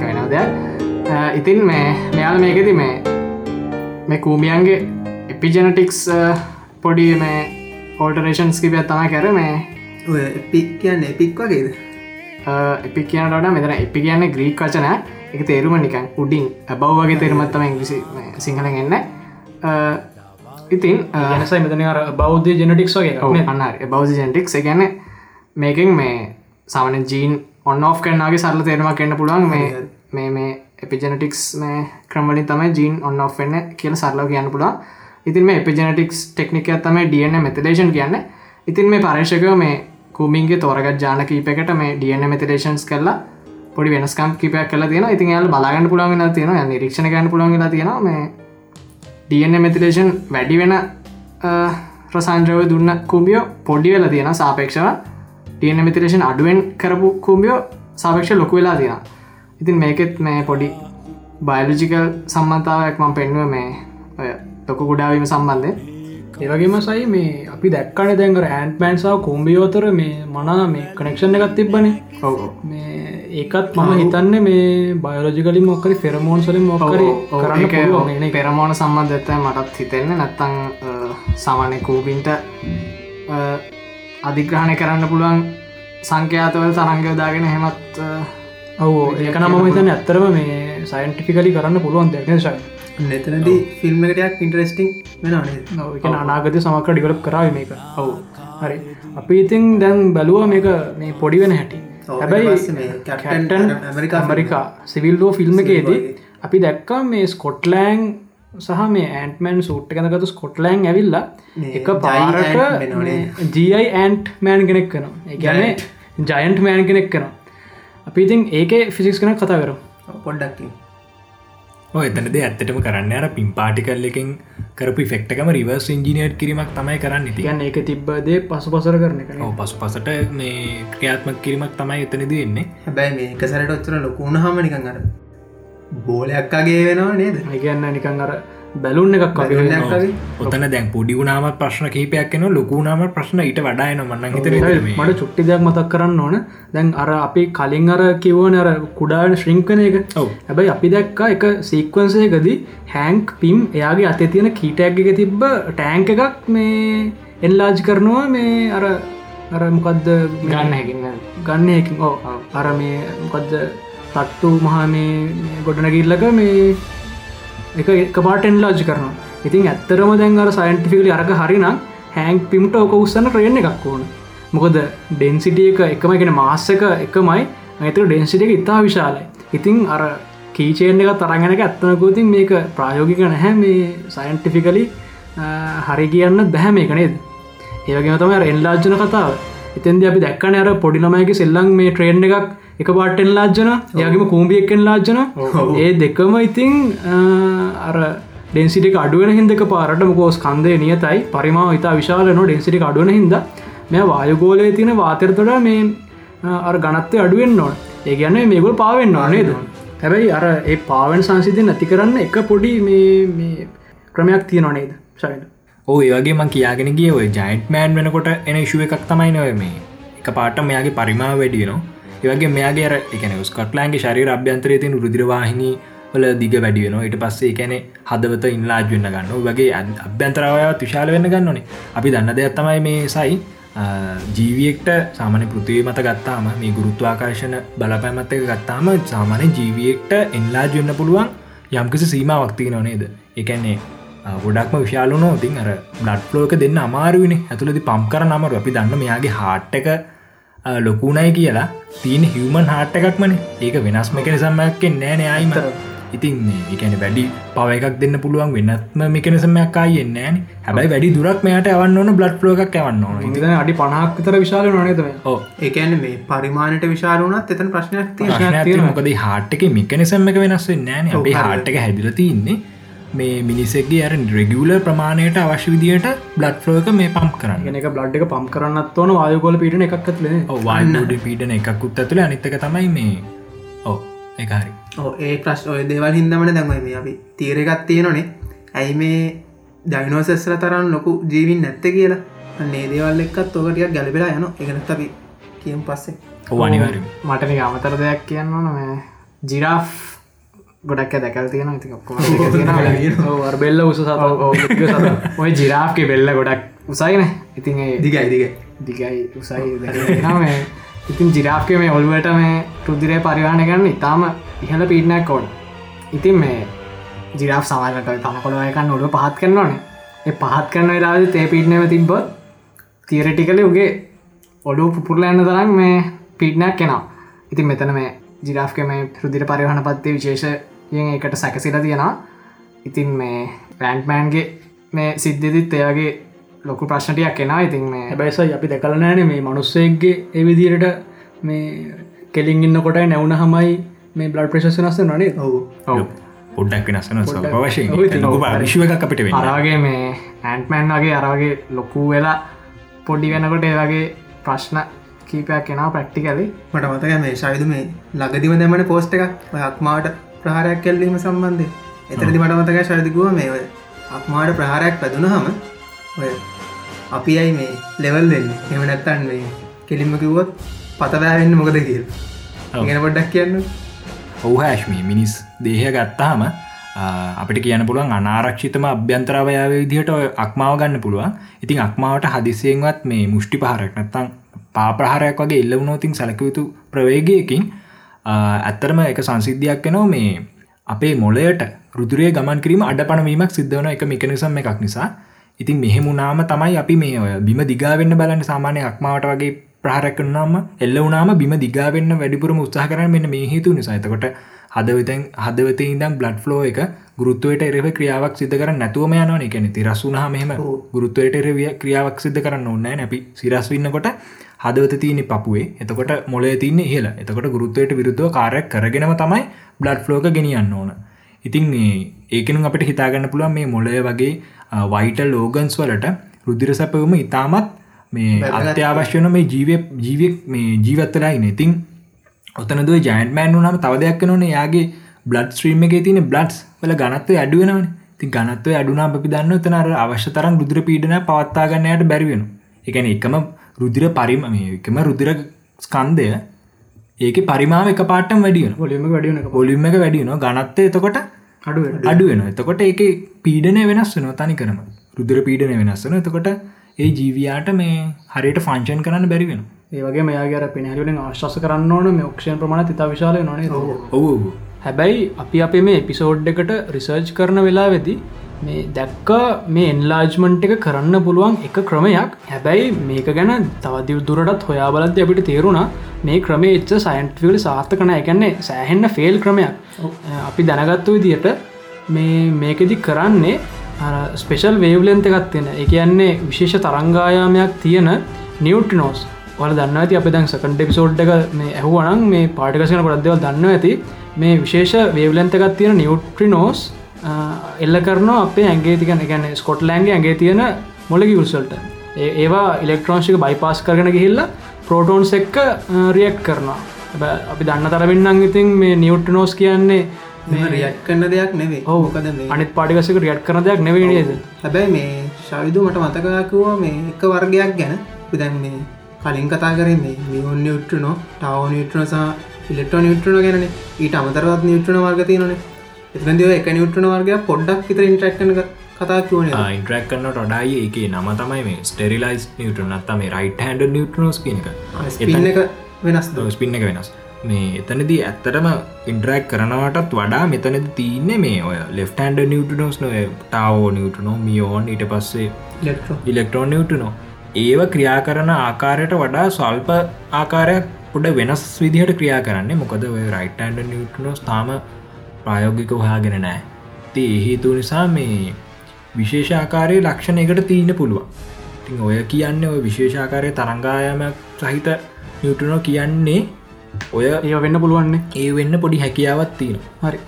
වෙනව දෙයක්. ඉතින් මේ මෙයාල් මේකෙති මේ මේ කූමියන්ගේ එපිජනටික්ස් පොඩි මේ හෝල්ටරේෂන්ස් කිපිය තමයි කර මේ එපික් කියන්න එපික් වගේද එපි කියනට මෙතන එපි කියන්න ග්‍රීක් වචන. එක තේරුම නිකන් උඩින් ඇබව් වගේ තේරුමත්තම ඉංග්‍රිසි සිංහලෙන් එන්න. ඉතින් ගැනසයි මෙතන බෞද්ධ ජෙනටික්ස් වගේ අන්න බෞද්ධ ජෙන්ටික් ගැන මේකින් මේ සාමන ජීන් ඔන්න ඔෆ් කන්නාගේ සරල තේරුමක් එන්න පුළුවන්. මේ මේ මේ එපිජනටික්ස් මේ ක්‍රමලින් තමයි ජීන් ඔන්න ඔෆ් එන්න කියල සරලව කියන්න පුළුවන්. ඉතින් මේ එපිජනටික්ස් ටෙක්නික තම ඩන මෙතදේශන් කියන්න. ඉතින් මේ පර්ේෂකව මේ කූමින්ගේ තෝරගත් ජාන කීපකට මේ ඩන මෙතදේශන්ස් කරලා පොඩි වෙනස්කම් කිපයක් කල තියෙන ඉතින් යාල බලාගන්න පුළුවන් තියෙන නිරීක්ෂණ ගන්න පුළුවන් තියෙන මේ ඩන මෙතිලේෂන් වැඩි වෙන රසන්ද්‍රව දුන්න කුම්බියෝ පොඩි වෙලා තියෙන සාපේක්ෂව. ඩන මෙතිලේෂන් අඩුවෙන් කරපු කුම්බියෝ සාපේක්ෂ ලොකු වෙලා තියෙන ඉතින් මේකෙත් මේ පොඩි බයිලජිකල් සම්බන්තාවක් මම පෙන්ුව මේ ඔය ලොකු ගුඩාවීම සම්බන්ධය ඒවගේම සයි මේ අපි දැක්කන දැන්ගර ඇන්පෑන්සාාව කෝම්බියෝතර මේ මනා මේ කනෙක්ෂණ එකත් තිබ්බන. මේ ඒකත් මම හිතන්න මේ බයෝලජිකලින් මොක්කරි ෆෙරමෝන් සලින් මොකර කරන්න පෙරමෝන සම්බන්ධත මටත් හිතෙන්න නැත්තං සාමානය කූබින්ට අධිග්‍රහණය කරන්න පුළුවන් සංඛ්‍යාතවල තරංගයෝදාගෙන හෙමත් ඔවෝ ඒක නම හිතන ඇත්තරම මේ සයින්ටිෆිකලි කරන්න පුළුවන් දෙක්නශයි නැතනදී ෆිල්ම් එකටයක් ඉන්ටරෙස්ටිං වෙන අනාගත සමක ඩිවලප් කරාව මේක. ඔවු. හරි. අපි ඉතින් දැන් බැලුව මේක මේ පොඩි වෙන හැටි. හැබැයි කැටන් ඇමරිකා ඇමරිකා සිවිල්ලෝ ෆිල්ම් එකේදී අපි දැක්කා මේ ස්කොට්ලෑන් සහ මේ ඇන්ටමන් සූට් එකනගතු ස්කොට්ලෑන් ඇවිල්ලා එක පාරට ජයි ඇන්ට් මෑන් කෙනෙක් කන ගැන ජයන්ට් මෑන් කෙනෙක් කන අපි ඉතින් ඒක ෆිසික්ස් කන කතා කර පොඩ්ඩක්කින් එතනද ඇත්තටම කරන්න අර පින් පාටිකල් එකින් කරපු ෆෙක්ටකම රිවර්ස් ඉංජිනයට කිරීමක් තමයි කරන්න තියන්න ඒක තිබ්බදේ පසු පසර කරන එක පසු පසට මේ ක්‍රියාත්මක් කිරීමක් තමයි එතනද එන්නේ. හැබැයි මේ එක සැරට ඔත්තර ලොකුණ හමනිකන් අර බෝලයක්කාගේ වෙනවා නේද? ඒගන්න නිකන් අර බැලුන් එකක් වගේ ඔතන දැන් පොඩිගුණාම ප්‍රශ්න කහිපයක් න ලොකුණාම ප්‍රශ්න ඊට වඩායන මන්න හිතර මට චුට්ටි දෙයක් මතක් කරන්න ඕන. දැන් අර අපි කලින් අර කිවන අර කුඩාන ශ්‍රිංකන එක. හැබැයි අපි දැක්ක එක සීක්වන්සයකදී හැන්ක් පිම් එයාගේ අත තියෙන කීටඇක්ගක තිබ්බ ටෑන්ක එකක් මේ එන්ලාජ් කරනවා මේ අර අර මොකක්ද ගන්න හැකින්න ගන්න. හැකින්. ඕ අර මේ මොකක්ද තට්ටු මහා මේ ගොඩන ගිල්ලක මේ එක එක පාටෙන් ලාජ් කරනවා. ඉතින් ඇත්තරම දැන් අර සයින්ටිෆිකලි අරක හරිනම් හැන්ක් පිම්ට ඕක උත්සන්න ට්‍රේන් එකක් ඕන. මොකද ඩෙන්සිටිය එක එකමගෙන මාස්සක එකමයි. ඇතර ඩෙන්සිට එක ඉතා විශාලයි. ඉතිං අර කීචේන් එක තරගෙනක ඇත්තනකෝතින් මේක ප්‍රායෝගික නැහැ. මේ සයින්ටිෆිකලි හරි කියන්න බැහැ මේක නේද? ඒවගේ තම එන්ලාජ්ජන කතාව. එතන්ද අපි දැක්කන අර පොඩිනමයක සෙල්ලං මේ ට්‍රේන්් එකක් එක පාටෙන් ලාජ්ජන යගේම කූම්බියෙක්ෙන් ලාජ්ජන. ඒ දෙකම ඉතිං අර ඩෙන්සිටික අඩුවෙන හිදක පාරට. මොකෝස් කන්දය නියතයි. පරිමාව ඉතා විශාලන ඩෙන්සිටික අඩුවන හිද මෙ වායුගෝලය තියෙන වාතරතොට මේ අර ගනත්තය අඩුවෙන් නොට ඒ ගැන්න මේගොල් පාවෙන්න නේද? හැබැයි අර ඒ පාවන් සංසිති නැති කරන්න එක පොඩි මේ ක්‍රමයක් තියෙන නේද? සයින ඕ ඒවගේ මං කියාගෙන ගිය ඔය ජයින්ට් මෑන් වෙනකොට එන ශුව එකක් තමයි නොව මේ? එක පාට මෙයාගේ පරිමා වැඩියනවා ඒවගේ මෙයාගේ එකන ස්කොට්ලන්ගේ ශරි අභ්‍යන්තරය තින් රුදිරවාහිනී වල දිග වැඩියන ඊට පස්සේ එකැන හදවත ඉන්ලාජ් වෙන්න ගන්න වගේ අභ්‍යන්තරාව තුශාල වෙන්න ගන්නනේ. අපි දන්න දෙයක් තමයි මේ සයි ජීවියෙක්ට සාමන පෘතිවී මත ගත්තාම මේ ගුරුත්වාකාශන බලපැමත් එක ගත්තාම සාමානය ජීවියෙක්ට එන්ලාජ් වෙන්න පුළුවන් යම්කිසි සීම වක්තිී නොනේද එකන්නේ ගොඩක්ම විශාලුනෝ තින් අර බ්ලඩ් ලෝක දෙන්න අමාරුවන ඇතුළදි පම් කර නමරු අපි දන්න මෙයාගේ හාට් එක ලොකුණයි කියලා. තියන හිවමන් හාට් එකක්මන. ඒක වෙනස් මෙකන සම්මයක්කෙන් නෑන අයිම ඉතින් එකන වැඩි පව එකක් දෙන්න පුළුවන් වෙන්නත්ම මෙකනසමයක් අයෙන් නෑන හැබයි වැඩි දුරක් මෙයට අවන්න ඕන බ්ලඩ් ලෝක් ඇවන්න ඉ අඩි පනහක් තර විශාල නොනේද ඕ ඒකන මේ පරිමාණයට විශාලුනත් එතන ප්‍රශ්නයක් මොකද හාට්ක මෙකනසම එක වෙනස් නෑන අපේ හාට්ක හැදිලතින්නේ මේ මිනිසෙක්ගේ අර රෙගියුල ප්‍රමාණයට අවශ්‍ය විදියට බ්ලඩ් ෆලෝක මේ පම් කරන්න. එක බ්ලඩ් එක පම් කරන්නත් ඕන වායගොල පිටන එකක්ත්ල වාඩ පිටන එකකුත් ඇතුළ අනිත්තක තමයි මේ ඕ එකහරි ඕ ඒ ප්‍රශ් ඔය දේවල් හින්දමට දැන්වයි මේ අපි තීරගත් තියෙනනේ ඇයි මේ ඩයිනෝසෙස්ල තරන් ලොකු ජීවින් නැත්ත කියලා? අන්නේ දේවල් එක්කත් ඕකටියක් ගැලපෙලා යන එකනත් අපි කියම් පස්සේ. ඕනිවර මටන අමතර දෙයක් කියන්න ඕන. මේ ජිරා් ගොඩක් දැකල් තියෙන ඉති බෙල්ල උස ඔය ජිරා්ගේ බෙල්ල ගොඩක් උසයින ඉතින් දිගයි දිග දිගයි උසයි මේ. ඉතින් ජිරාප්ක මේ ඔල්ුවට මේ රුදිරය පරිවාණ ගන්න ඉතාම ඉහල පිටනයක් ඕන. ඉතින් මේ ජිරාප් සමල්ලට තමකොළවයකන්න ඔඩු පහත් කරන්නවනේ ඒ පහත් කරන්න වෙලාද තේ පිට්නම තිබ්බ තීරටිකල උගේ ඔඩු පුපුරලන්න තරම් මේ පිට්නයක් කෙනවා ඉතින් මෙතන මේ ජිරාෆ්ක මේ රුදිර පරිවහන පත්තේ විශේෂයෙන් එකට සැකසිල තියෙනවා. ඉතින් මේ රෑන්ට්මෑන්ගේ මේ සිද්ධදිත් එයාගේ ලොකු ප්‍රශ්නටයක් කෙනා ඉතින් මේ හැබැයිසයි අපි දැකලනෑන මේ මනුස්සේගේ එවිදිරට මේ කෙලින් ඉන්න කොට නැවුණ හමයි මේ බ්ලඩ් ප්‍රශස් නස්ස නනේ ඔවු. ඔව්. පොඩ්ඩක් වෙනස්සන වශයෙන් ඔව් ඉතින් ලොකු විශ්ව එකක් අපිට අරගේ මේ ඇන්ටමෑන් වගේ අරගේ ලොකු වෙලා පොඩි වෙනකොට ඒ වගේ ප්‍රශ්න කීපයක් කෙනා ප්‍රක්ටිකලි මට මතක මේ ශවිද මේ ලගදිම දැමන පෝස්ට එකක්. ඔය අක්මාට ප්‍රහාරයක් කැල්ලීම සම්බන්ධය එතරදි මට මතක ශවිදිකුව මේ ඔය අක්මාට ප්‍රහාරයක් පැදුන හම ඔය අපි අයි මේ ලෙවල් දෙන්න එම නැත්තන් මේ කෙලින්ම කිව්වොත් පතදෑවෙන්න මොකද කියල්. ඉගෙන පොඩ්ඩක් කියන්න. ඔහෑශ්මී මිනිස් දේහ ගත්තාම අපිට කියන පුළුවන් අනාරක්ෂිතම අභ්‍යන්තරවයාව විදිහට අක්මාව ගන්න පුළුවන්. ඉතින් අක්මාවට හදිසියෙන්වත් මේ මුෂ්ටි පහරක් නැත්තං පාප්‍රහාරයක් වගේ එල්ලවුණෝතින් සැලකයුතු ප්‍රවේගයකින් ඇත්තරම එක සංසිද්ධයක් කෙනෝ මේ අපේ මොලයට රුදුරේ ගමන් කිරීම අඩ පනවීමක් සිද්ධවන එක මිකනිසම් එකක් නිසා. ඉතින් මෙහෙමුණනාම තමයි අපි මේ ඔය බිම දිගාවෙන්න බලන්න සාමානය අක්මාවට වගේ ප්‍රහරකනාම එල්ල වනාම බිම දිගාවෙන්න වැඩිපුරම උත්සාහ කරන මෙන්න මේ හේතු නිසාතකොට හදවතැන් හදවත ඉදම් බ්ලඩ් ෆලෝ එක ගුරුත්තුවයට එරව ක්‍රියාවක් සිද කර නැතුවම යන එකන තිරසුනා මෙහම ගුරුත්තුවයට එරවිය ක්‍රියාවක් සිද කරන්න ඕන්න නැපි සිරස් වන්නකොට හදවත තියනෙ පපුේ එතකොට මොලේ තියන්න ඉහල එතකොට ගුරුත්වයට විරුද්ධව කාරයක් කරගෙනම තමයි බ්ලඩ් ෆලෝක ගෙනියන්න ඕන. ඉතින් ඒකනු අපට හිතාගන්න පුළුවන් මේ මොලය වගේ වයිටල් ලෝගන්ස් වලට රුදිර සැපවම ඉතාමත් මේ අත්‍යවශ්‍යන මේ ජීව ජීවක් මේ ජීවත්තලායි නැතින් ඔතනද ජයන්මෑන් වනම තව දෙයක් නොන යාගේ බ්ලඩ් ස්ත්‍රීම එක තින බ්ලඩ්ස් වල ගනත්ව අඩුවනවන ති ගනත්ව අඩුනා අපි දන්න තනර අවශ්‍ය තරම් රුදුර පීඩන පවත්තාගන්නයට බැරිවෙන එකන එකම රුදිර පරිම එකම රුදිර ස්කන්දය ඒක පරිමාව එක පාටම් වැඩියන ොලිම වැඩියන පොලිම එක වැඩියන ගනත්ත එතකොට අඩුව අඩුවෙන එතකොට ඒක පීඩනය වෙනස් වෙන තනි කරම රුදුර පීඩනය වෙනස්සන එතකොට ඒ ජීවයාට මේ හරියට ෆංචන් කරන්න බැරි වෙන ඒවගේ මෙයාගර පෙනහලින් ආශ්වාස කරන්න ඕන මේ ඔක්ෂයන් ප්‍රමාණ ඉතා විශාල නොනේ ඔවු හැබැයි අපි අපේ මේ එපිසෝඩ් එකට රිසර්ච් කරන වෙලා වෙදි මේ දැක්ක මේ එන්ලාජ්මන්ට් එක කරන්න පුළුවන් එක ක්‍රමයක්. හැබැයි මේක ගැන තවදි දුරටත් හොයා බලද අපිට තේරුණා මේ ක්‍රමේ එච්ච සයින්ට්වල සාර්ථ කන එකන්නේ සෑහෙන්න ෆෙල් ක්‍රමයක්. අපි දැනගත්තු විදියට මේ මේකෙදි කරන්නේ ස්පෙෂල් වේවලන්ත එකත් තියෙන. එක කියන්නේ විශේෂ තරංගායාමයක් තියෙන නිියවට්ටිනෝස් වල දන්න ඇති අප දැන් සකන්ඩ පිසෝඩ් එක මේ ඇහුවනන් මේ පාටිකසන කොඩක්දව දන්න ඇති. මේ විශේෂ වේවලන්තකත් තියෙන නිියවට්‍රිනෝස් එල්ල කරන අපේ ඇගේ තිකන ගැන ස්කොට්ලෑන්ගේ ඇගේ තියෙන මොලකි උල්සල්ට ඒවා ඉලෙක්ට්‍රෝන්ශික බයිපස් කරන ගිහිල්ල පෝටෝන්ස් එක්ක රියෙක්් කරනවා අපි දන්න තරවෙන්නම් ඉතින් මේ නිියවට්නෝස් කියන්නේ රියට් කරන දෙයක් නෙවේ ඕකද අනිත් පාටිකසක රියට් කරන දෙයක් නෙවේ නේද හැබැයි මේ ශවිදු මට මතකකුව මේ එක වර්ගයක් ගැන පිදැන් මේ කලින් කතා කරේ මේ නිියෝන් නිියුට්‍රනෝ ටව නිියුට්‍රන සහ ඉලෙක්ට්‍රෝ නිියුට්‍රන ගැන ඊට අමතරවත් නිියුට්‍රන වර්ග තියනේ එතන්දව එක නිියුට්‍රන වර්ගයක් පොඩ්ඩක් විතර ඉන්ට්‍රක්න කතා කිවන ඉන්ට්‍රක් කන්නට ොඩයි එක නම තමයි මේ ස්ටෙරිලයිස් නිියුටන නත්තම රයිට හැන්ඩ නිියුටනෝස් කියනක එක. වෙනස් ස්පින්න එක වෙනස්. මේ එතනදී ඇත්තටම ඉන්ටරක් කරනවටත් වඩා මෙතනද තියන්නේ මේ ඔය ලෙෆ්ටන්ඩ නිියටනෝස් නොය ටාවෝ නිියටනෝ මියෝන් ඊට පස්සේ ඉලෙක්ට්‍රෝන් නිියටනෝ ඒව ක්‍රියා කරන ආකාරයට වඩා සල්ප ආකාරයක් පොඩ වෙනස් විදිහට ක්‍රියා කරන්නේ. මොකද ඔය රයිටන්ඩ නිියටනෝස් තාම ප්‍රායෝගික හොයාගෙන නෑ ති හේතු නිසා මේ විශේෂාකාරය ලක්ෂණයකට තියන්න පුළුවන්. තින් ඔය කියන්න ඔය විශේෂාකාරය තරංගායමක් සහිත නිියටනෝ කියන්නේ ඔය ඒ වෙන්න පුළුවන්නේ. ඒ වෙන්න පොඩි හැකියාවත් තියෙන හරි.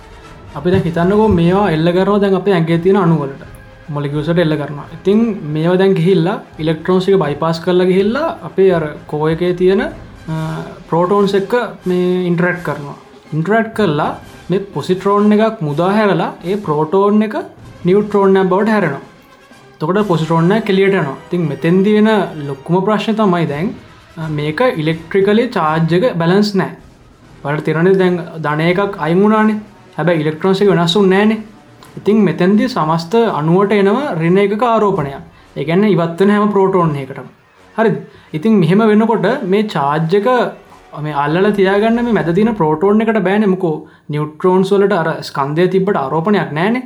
අපි හිතන්නකෝ මේවා එල්ල කරෝ දැන් අපේ ඇගේ තියෙන අනුවලට මොලිකසට එල්ල කරනවා. ඉතින් මේව දැන් ගිහිල්ලා ඉලෙක්ට්‍රෝන්සික බයිපස් කරලා ගිහිල්ලා අපේ අර කෝ එකේ තියෙන පෝටෝන්ස් එක්ක මේ ඉන්ටරට් කරනවා. ඉන්ටරට් කරලා මේ පොසිටරෝන් එකක් මුදා හැරලා ඒ ප්‍රෝටෝන් එක නිියවට්‍රෝන්න බවට හැරෙනවා. තොකට පොසිටරෝන්න කෙලියටනවා තින් මෙතැන්දි වෙන ලොක්කුම ප්‍රශ්න තමයි දැන් මේක ඉලෙක්ට්‍රිකලේ චාර්ජක බැලන්ස් නෑ පට තිරණ දැන් ධනය එකක් අයිමුණනේ හැබැ ඉලෙක්ට්‍රෝන්සික වෙනස්සු නෑනේ ඉතින් මෙතැන්දි සමස්ත අනුවට එනවා රින එක ආරෝපණයක්. ඒගැන්න ඉවත්වන හැම ප්‍රෝටෝන් එකට හරි ඉතින් මෙහෙම වෙනකොට මේ චාර්ජක මේ අල්ල තියාගන්න මේ මැතින ප්‍රෝටෝන් එකට බෑනමකෝ නිියුට්‍රෝන්ස් වලට අර ස්කන්දය තිබට ආරෝපනයක් නෑන.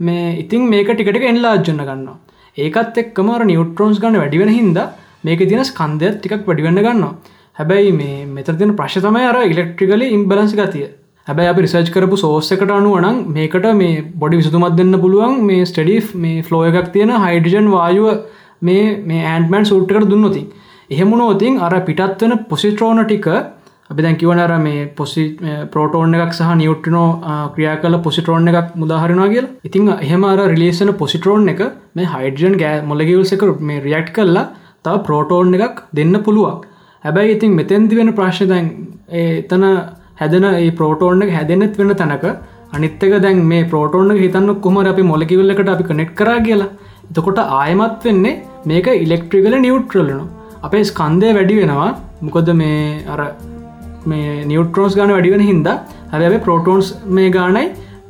මේ ඉතින් මේක ටිකට එන්ලාජ්ජන්න ගන්න ඒකත් එක්කමර නිියුට්‍රෝන්ස් ගන්න වැඩිවෙන හින්ද මේක තින ස්කන්දයක් ටිකක් වැඩිවෙන්න ගන්නවා. හැබැයි මේ මෙතර තින ප්‍රශ්තමය අර ඉලෙක්ට්‍රිකලි ඉම්බලන්සි ගතිය. හැබැයි අපි රිසර්ච් කරපු සෝස්සකට අනුවනං මේකට මේ බොඩි විසතුමත් දෙන්න පුළුවන්. මේ ස්ටඩි මේ ෆ්ලෝ එකක් තියෙන හයිඩජන් වායුව මේ මේ ඇන්ඩමන් සූට්කට දුන්නොතින් එහෙමුණෝතින් අර පිටත් වෙන පොසිට්‍රෝන ටික අපි දැන් කිවනර මේ පොසි පෝටෝන් එකක් සහ නිියුට්‍රනෝ ක්‍රියා කල පොසිටරෝන් එකක් මුදාහරනවා කියල. ඉතින් එහෙම අර රිලේසන පොසිටරෝන් එක මේ හයිඩජන් ගෑ මොලගවල්ස එක මේ රියක්් කල්ලා තව ප්‍රෝටෝන් එකක් දෙන්න පුළුවන්. හැබැයි ඉතින් මෙතැන්දි වෙන ප්‍රශ්න දැන් එතන හැදෙන ඒ ප්‍රෝටෝන් එක හැදෙනෙත් වෙන තැනක අනිත්තක දැන් මේ ප්‍රෝටෝන් හිතන්න කොමර අපි මොලකිවල්ලකට අපි කනෙට් කර කියලා. එතකොට ආයමත් වෙන්නේ මේක ඉලෙක්ට්‍රිකල නිියුට්‍රලනු අපේ ස්කන්දය වැඩි වෙනවා. මොකොද මේ අර මේ නිියුට්‍රෝන්ස් ගාන වැඩිවෙන හින්ද හැබැ ප්‍රෝටෝන්ස් මේ ගානයි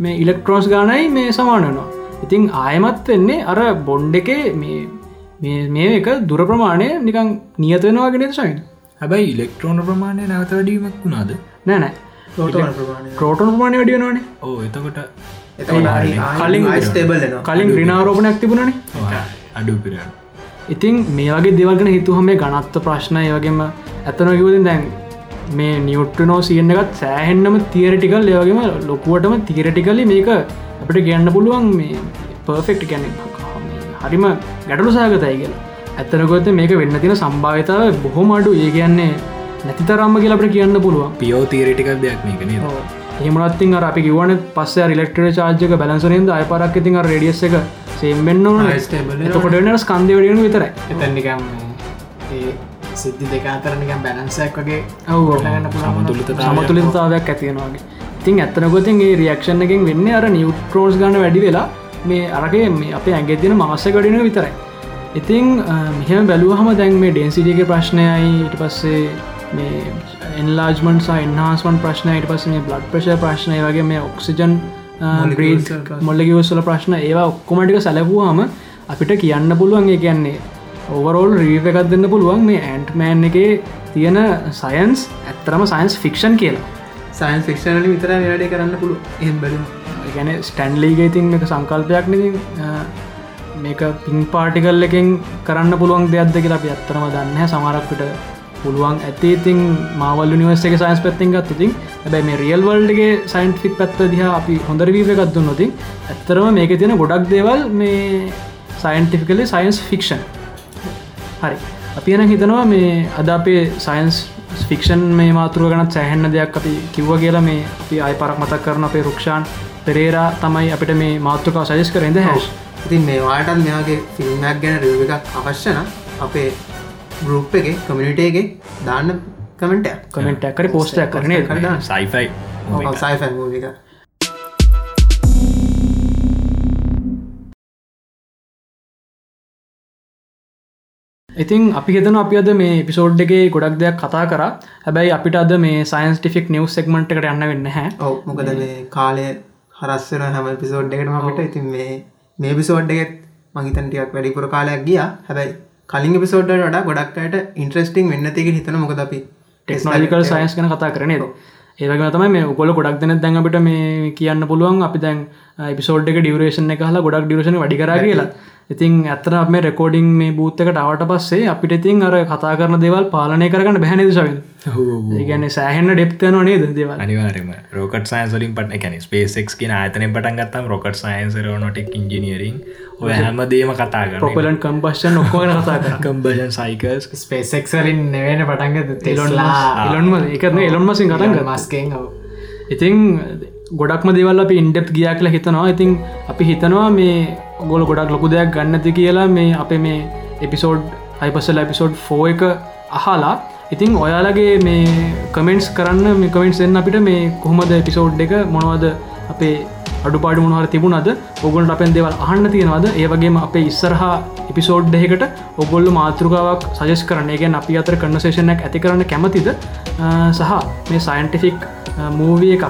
මේ ඉලෙක්ට්‍රෝන්ස් ගානයි මේ සමානනවා ඉතිං ආයමත් වෙන්නේ අර බොන්්ඩ එක මේ මේ එක දුර ප්‍රමාණය නිකං නියතවෙනවා ගෙනෙ සයින් හැබැයි ඉලෙක්ට්‍රෝන ප්‍රමාණය නැවත වැඩීමක් වුණාද? නෑනෑ ප්‍රෝටෝන් ප්‍රමාණය. වැඩියෙනවානේ ඕ එතකොට කලින් ස්ටේබල් කලින් ්‍රනාරෝපනයක් තිබුණනේ. අඩු පිරන ඉතින් මේ වගේ දෙවල්ගෙන හිතුහම මේ ගනත්ත ප්‍රශ්නය වගේම ඇතන කිවතින් දැන් මේ නිියුට්‍රනෝ සියන්න එකත් සෑහෙන්නම තියරටිකල් ඒවගේම ලොකුවටම තිරටිකලි මේක අපට ගන්න පුළුවන් මේ පර්ෆෙක්ට් ගැන හරිම ගැටලු සහගතයි කියලා. ඇත්තනකොත මේක වෙන්න තින සම්භාවිතාව බොහොම අඩු. ඒ කියන්නේ නැති තරම්ම කියලට කියන්න පුළුවන්. පියෝ තීරටිකල් දෙයක් මේකන එහමනත්තින් අපි කිවන පස්ස රිලෙක්ටර චාර්ජක බැලන්සරෙන්ද අයපරක් ඉතින් රඩියස් එක සේම්බෙන්න්න එතකොට වෙන ස්කන්දය වඩියන විතරයි. එතැනිකම් ඒ සිද්ධි දෙක අතරනිකම් බැලන්සයක් වගේ සමතුලිත සමතුලිතතාවයක්. ඇතියෙනවාගේ ඉතින් ඇත්තනකොතින් ඒ රියක්ෂණ එකෙන් වෙන්න අර නිියුට්‍රෝන්ස් ගන්න වැඩි වෙලා මේ අරගේ මේ අපේ ඇගෙ තින මාස ගඩින විතරයි. ඉතිං මෙහම බැලුවහම දැන් මේ ඩෙන්සිටියගේ ප්‍රශ්නයයි ඉට පස්සේ මේ එන්ලාජමන් සයින්හස්වන් ප්‍රශ්නයට පස මේ බ්ලඩ් ප්‍රශ ප්‍රශ්නය වගේ මේ ඔක්සිජන් ග්‍රීඩ් මොල්ලකිවස්සල ප්‍රශ්න ඒවා ඔක්කොමටික සැලපුවාම අපිට කියන්න පුළුවන් ඒ කියන්නේ ඕවරෝල් රීව එකක් දෙන්න පුළුවන් මේ ඇන්ට්මෑන් එක තියෙන සයන්ස් ඇත්තරම සයින්ස් ෆික්ෂන් කියලා. සයින්ස් ෆික්ෂනල විතර වැඩේ කරන්න පුළුව එම් බැලු ගැන ස්ටන්ලීගේ ඉතින් එක සංකල්පයක් න මේක පින් පාටිකල් එකෙන් කරන්න පුළුවන් දෙයක්ද කියලා අපි ඇත්තරම දන්න සමරක්කට පුළුවන් ඇති ඉතින් මාවල් නිවස් එක සයින්ස් පැත්තිෙන් ගත් ඉතින් ඇබැයි මේ රියල් වල්ඩගේ සයින්ටික් පැත්ත දිහ අපි හොඳර වීව එකත් දුන්න නොතින් ඇත්තරම මේක තියෙන ගොඩක් දේවල් මේ සයින්ටිෆිකලි සයින්ස් ෆික්ෂන් හරි. අපි එන හිතනවා මේ අද අපේ සයින්ස් ෆික්ෂන් මේ මාතුරුව ගනත් සෑහෙන්න දෙයක් අපි කිව්ව කියලා මේ අපි අයි පරක් මතක් කරන අපේ රුක්ෂාන් පෙරේරා තමයි අපිට මේ මාතෘකාව සජස් කරෙද හැස්. ඉතින් මේවාටත් මෙයාගේ ෆිල්ම්මයක් ගැන රිව එකක් අවශ්‍යන අපේ ගරුප් එක කමිනිටේගේ දාන්න කමෙන්ට කමෙන්ට කර පෝස්ටයක් කරන සයිෆයි සයිෆ එක ඉතින් අපි ගෙතන අපි අද මේ පිසෝඩ් එකේ ගොඩක් දෙයක් කතා කර. හැබැයි අපිට අද මේ සයින්ස්ටිෆික් නිවස් සෙක්මට එකට යන්න වෙන්න හැ ඔව මොකද මේ කාලය හරස්සන හැම පිසෝඩ් එකටම අපිට ඉතින් මේ මේ පිසෝඩ් එකෙත් මහිතන්ටියක් වැඩිපුර කාලයක් ගිය. හැබැයි කලින් පිසෝඩ්ඩ වඩා ගොඩක්ට ඉන්ට්‍රස්ටිං වෙන්නතික හිතන මොකද අපි ටෙක්නෝලිකල් සයින්ස් කන කතා කරනේද ඒවගේ තමයි මේ උකොල ගොඩක් දෙන දැන් අපිට මේ කියන්න පුළුවන් අපි දැන් පිසෝඩ් එක ඩියවරේෂන් එක හලා ගොඩක් ඩියරේෂන වැඩි කර කියලා. ඉතින් ඇත්තන මේ රෙකෝඩිං මේ බූත්තකට අවට පස්සේ අපිට ඉතින් අර කතා කරන දේවල් පාලනය කරගන්න බැහැනි සවිල් ඒගැන සෑහෙන්න ඩෙප්තන නේද දේවල්? අනිවාරම රෝකට සයින්සලින් පට එකැන ස්පේසෙක් කියන අතන පටන් ගත්තම් රොකට සයින්ස නොටෙක් ඉංජිනියරින් ඔය හැම දේම කතා ප්‍රොපලන් කම්පස්ෂන් කර කම්බෂන් සයිකස් ස්පේසෙක්සලින් නෙවෙන පටන්ග තෙලොන්ලා එලොන්ම එකන එලොන්මසින් කතන් මස්කෙන් ඉතින් ගොඩක්ම දෙවල් අපි ඉන්ඩප් ගියා කියලා හිතනවා. ඉතින් අපි හිතනවා මේ ගොල ගොඩක් ලොකු දෙයක් ගන්නති කියලා මේ අප මේ එපිසෝඩ් හයිපසල් එපිසෝඩ් ෆෝ එක අහලා ඉතිං ඔයාලගේ මේ කමෙන්ටස් කරන්න මේ කමෙන්ටස් එන්න අපිට මේ කොහොමද එපිසෝඩ් එක මොනවද අපේ අඩුපාඩු මොනවර තිබුණද ඔගොල්ට අපෙන් දේවල් අහන්න තියෙනවද? ඒවගේම අපේ ඉස්සරහා එපිසෝඩ් දෙකට ඔගොල්ල මාතෘකාවක් සජස් කරන ගැන අපි අතර කන්නසේෂනයක් ඇති කරන්න කැමතිද? සහ මේ සයින්ටිෆික් මූවිය එකක්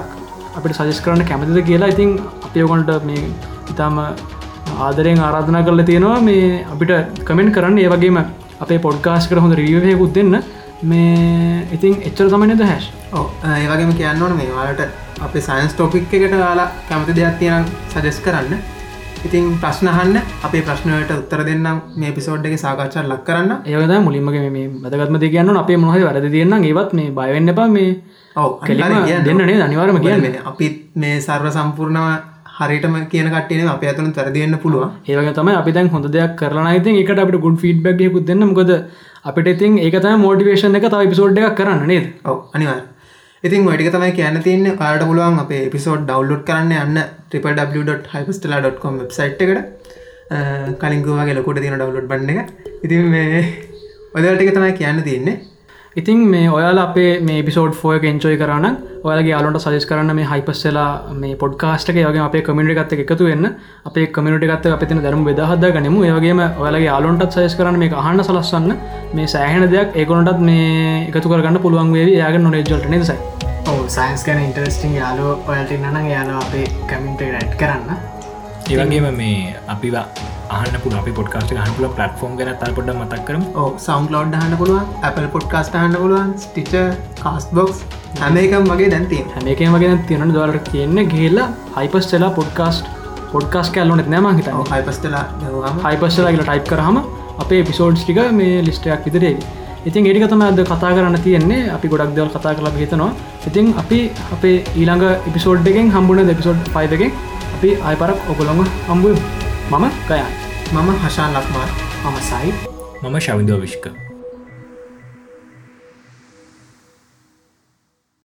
අපිට සජස් කරන්න කැමතිද කියලා ඉතින් අපි ඔගොන්ට මේ ඉතාම ආදරයෙන් ආරාධනා කරල තියෙනවා. මේ අපිට කමෙන්ට් කරන්න. ඒ වගේම අපේ පොඩ්කාස් කර හොඳ රියවයකුත් දෙන්න. මේ ඉතින් එච්චර තමයිනද හැස් ඒවගේම කියන්න ඕන මේ වාලට අපේ සයින්ස් ටොපික් එකට යාලා කැමති දෙයක් තියෙන සජෙස් කරන්න. ඉතින් ප්‍රශ්නහන්න අපේ ප්‍රශ්නයට උත්තර දෙන්නම් මේ පිසෝඩ් එක සාකච්ඡා ලක් කරන්න. ඒවද මුලින්මගේ මේ බදගත්ම දෙ කියන්න අපේ මොහහ වැරද තියන්න ඒවත් මේ බයවෙන්න එපා. මේ ඔව. දෙන්නනේ අනිවාරම කියන්න අපිත් මේ සර්ව සම්පූර්ණව හරිටම කියන කටන අප ඇතුන තරදිවෙන්න පුළුවන්. ඒවගේ තම අපි දැන් හොඳ දෙයක් කරන ඉතින් එකට අපට ගුඩ් ෆීඩ්බැක්යකුත් දෙන්න. මොකද අපිට ඉතින් ඒකත මෝටිවේෂන් එක තව පිසෝඩ් එකක් කරන්න නේද? ඔව අනිවාර ඉතින් වැඩික තමයි කියන්න තියන්න. කාට පුළුවන් අපේ පිසෝඩ් ඩව්ලෝඩ් කරන්න යන්න www.hypestella.com වෙබ්සයිට් එකට. කලින්ගවාගේ ලොකුට තියෙන ඩව්ලෝඩ් බන්න එක. ඉතින් මේ ඔදටික තමයි කියන්න තියන්නේ. ඉතින් මේ ඔයාල අපේ මේ පිසෝඩ් ෆෝය එන්චෝයි කරන්න ඔයාලගේ යාලොට සජස් කරන්න මේ හයිපස්සලා මේ පොඩ්කාස්ටක වගේ අපේ කමිට ගත්ත එකතු වෙන්න. අපේ කමිට ගත්ත අපතින දරම බෙදහද ගනමු. ඒවගේම ඔයාලගේ යාලොන්ටත් සයස් කරන්න මේ අහන්න සලස්වන්න. මේ සෑහෙන දෙයක් ඒකොනටත් මේ එකතු කරගන්න පුළුවන් වේ යාග නොනෙජල්ට නිසයි ඔව සයින්ස් ගැන ඉන්ටරස්ටිං යාලෝ ඔයට නන යාල අපේ කමින්ට රැට් කරන්න. ඒවගේම මේ අපිවා අහන්න පුළ අපි පොඩ්කාස්ට හන්පුල පලටෆෝම් ගැන තල් පොඩ මතක් කරම. ඕ සෞන් ලෝඩ් හන්න පුළුවන් Apple පොඩ්කාස්ට හන්න පුළුවන් ස්ටිච කාස් බොක්ස් හැමේකම් වගේ දැන්තින් හැමේකම වගෙන තියෙන දවලට කියන්න ගේල්ලා හයිපස් චලා පොඩ්කාස්ට පොඩ්කාස් කෑල්ලොනෙත් නෑම හිත හයිපස්ටලා හයිපස්සලා කියලා ටයිප් කරහම අපේ පිසෝඩ්ස් ටික මේ ලිස්ටයක් විතරේ ඉතින් එඩිකතම අද කතා කරන්න තියෙන්නේ. අපි ගොඩක් දෙවල් කතා කරලා හිතනවා. ඉතින් අපි අපේ ඊළඟ එපිසෝඩ් එකෙන් හම්බුණ දෙපිසෝඩ් පයිදකෙන් අපි අයිපරක් ඔකොළොඟ හම්බුව මම කයයි මම හශාන් ලක්මාර්. මම සයි මම ශවිදෝ විශ්ක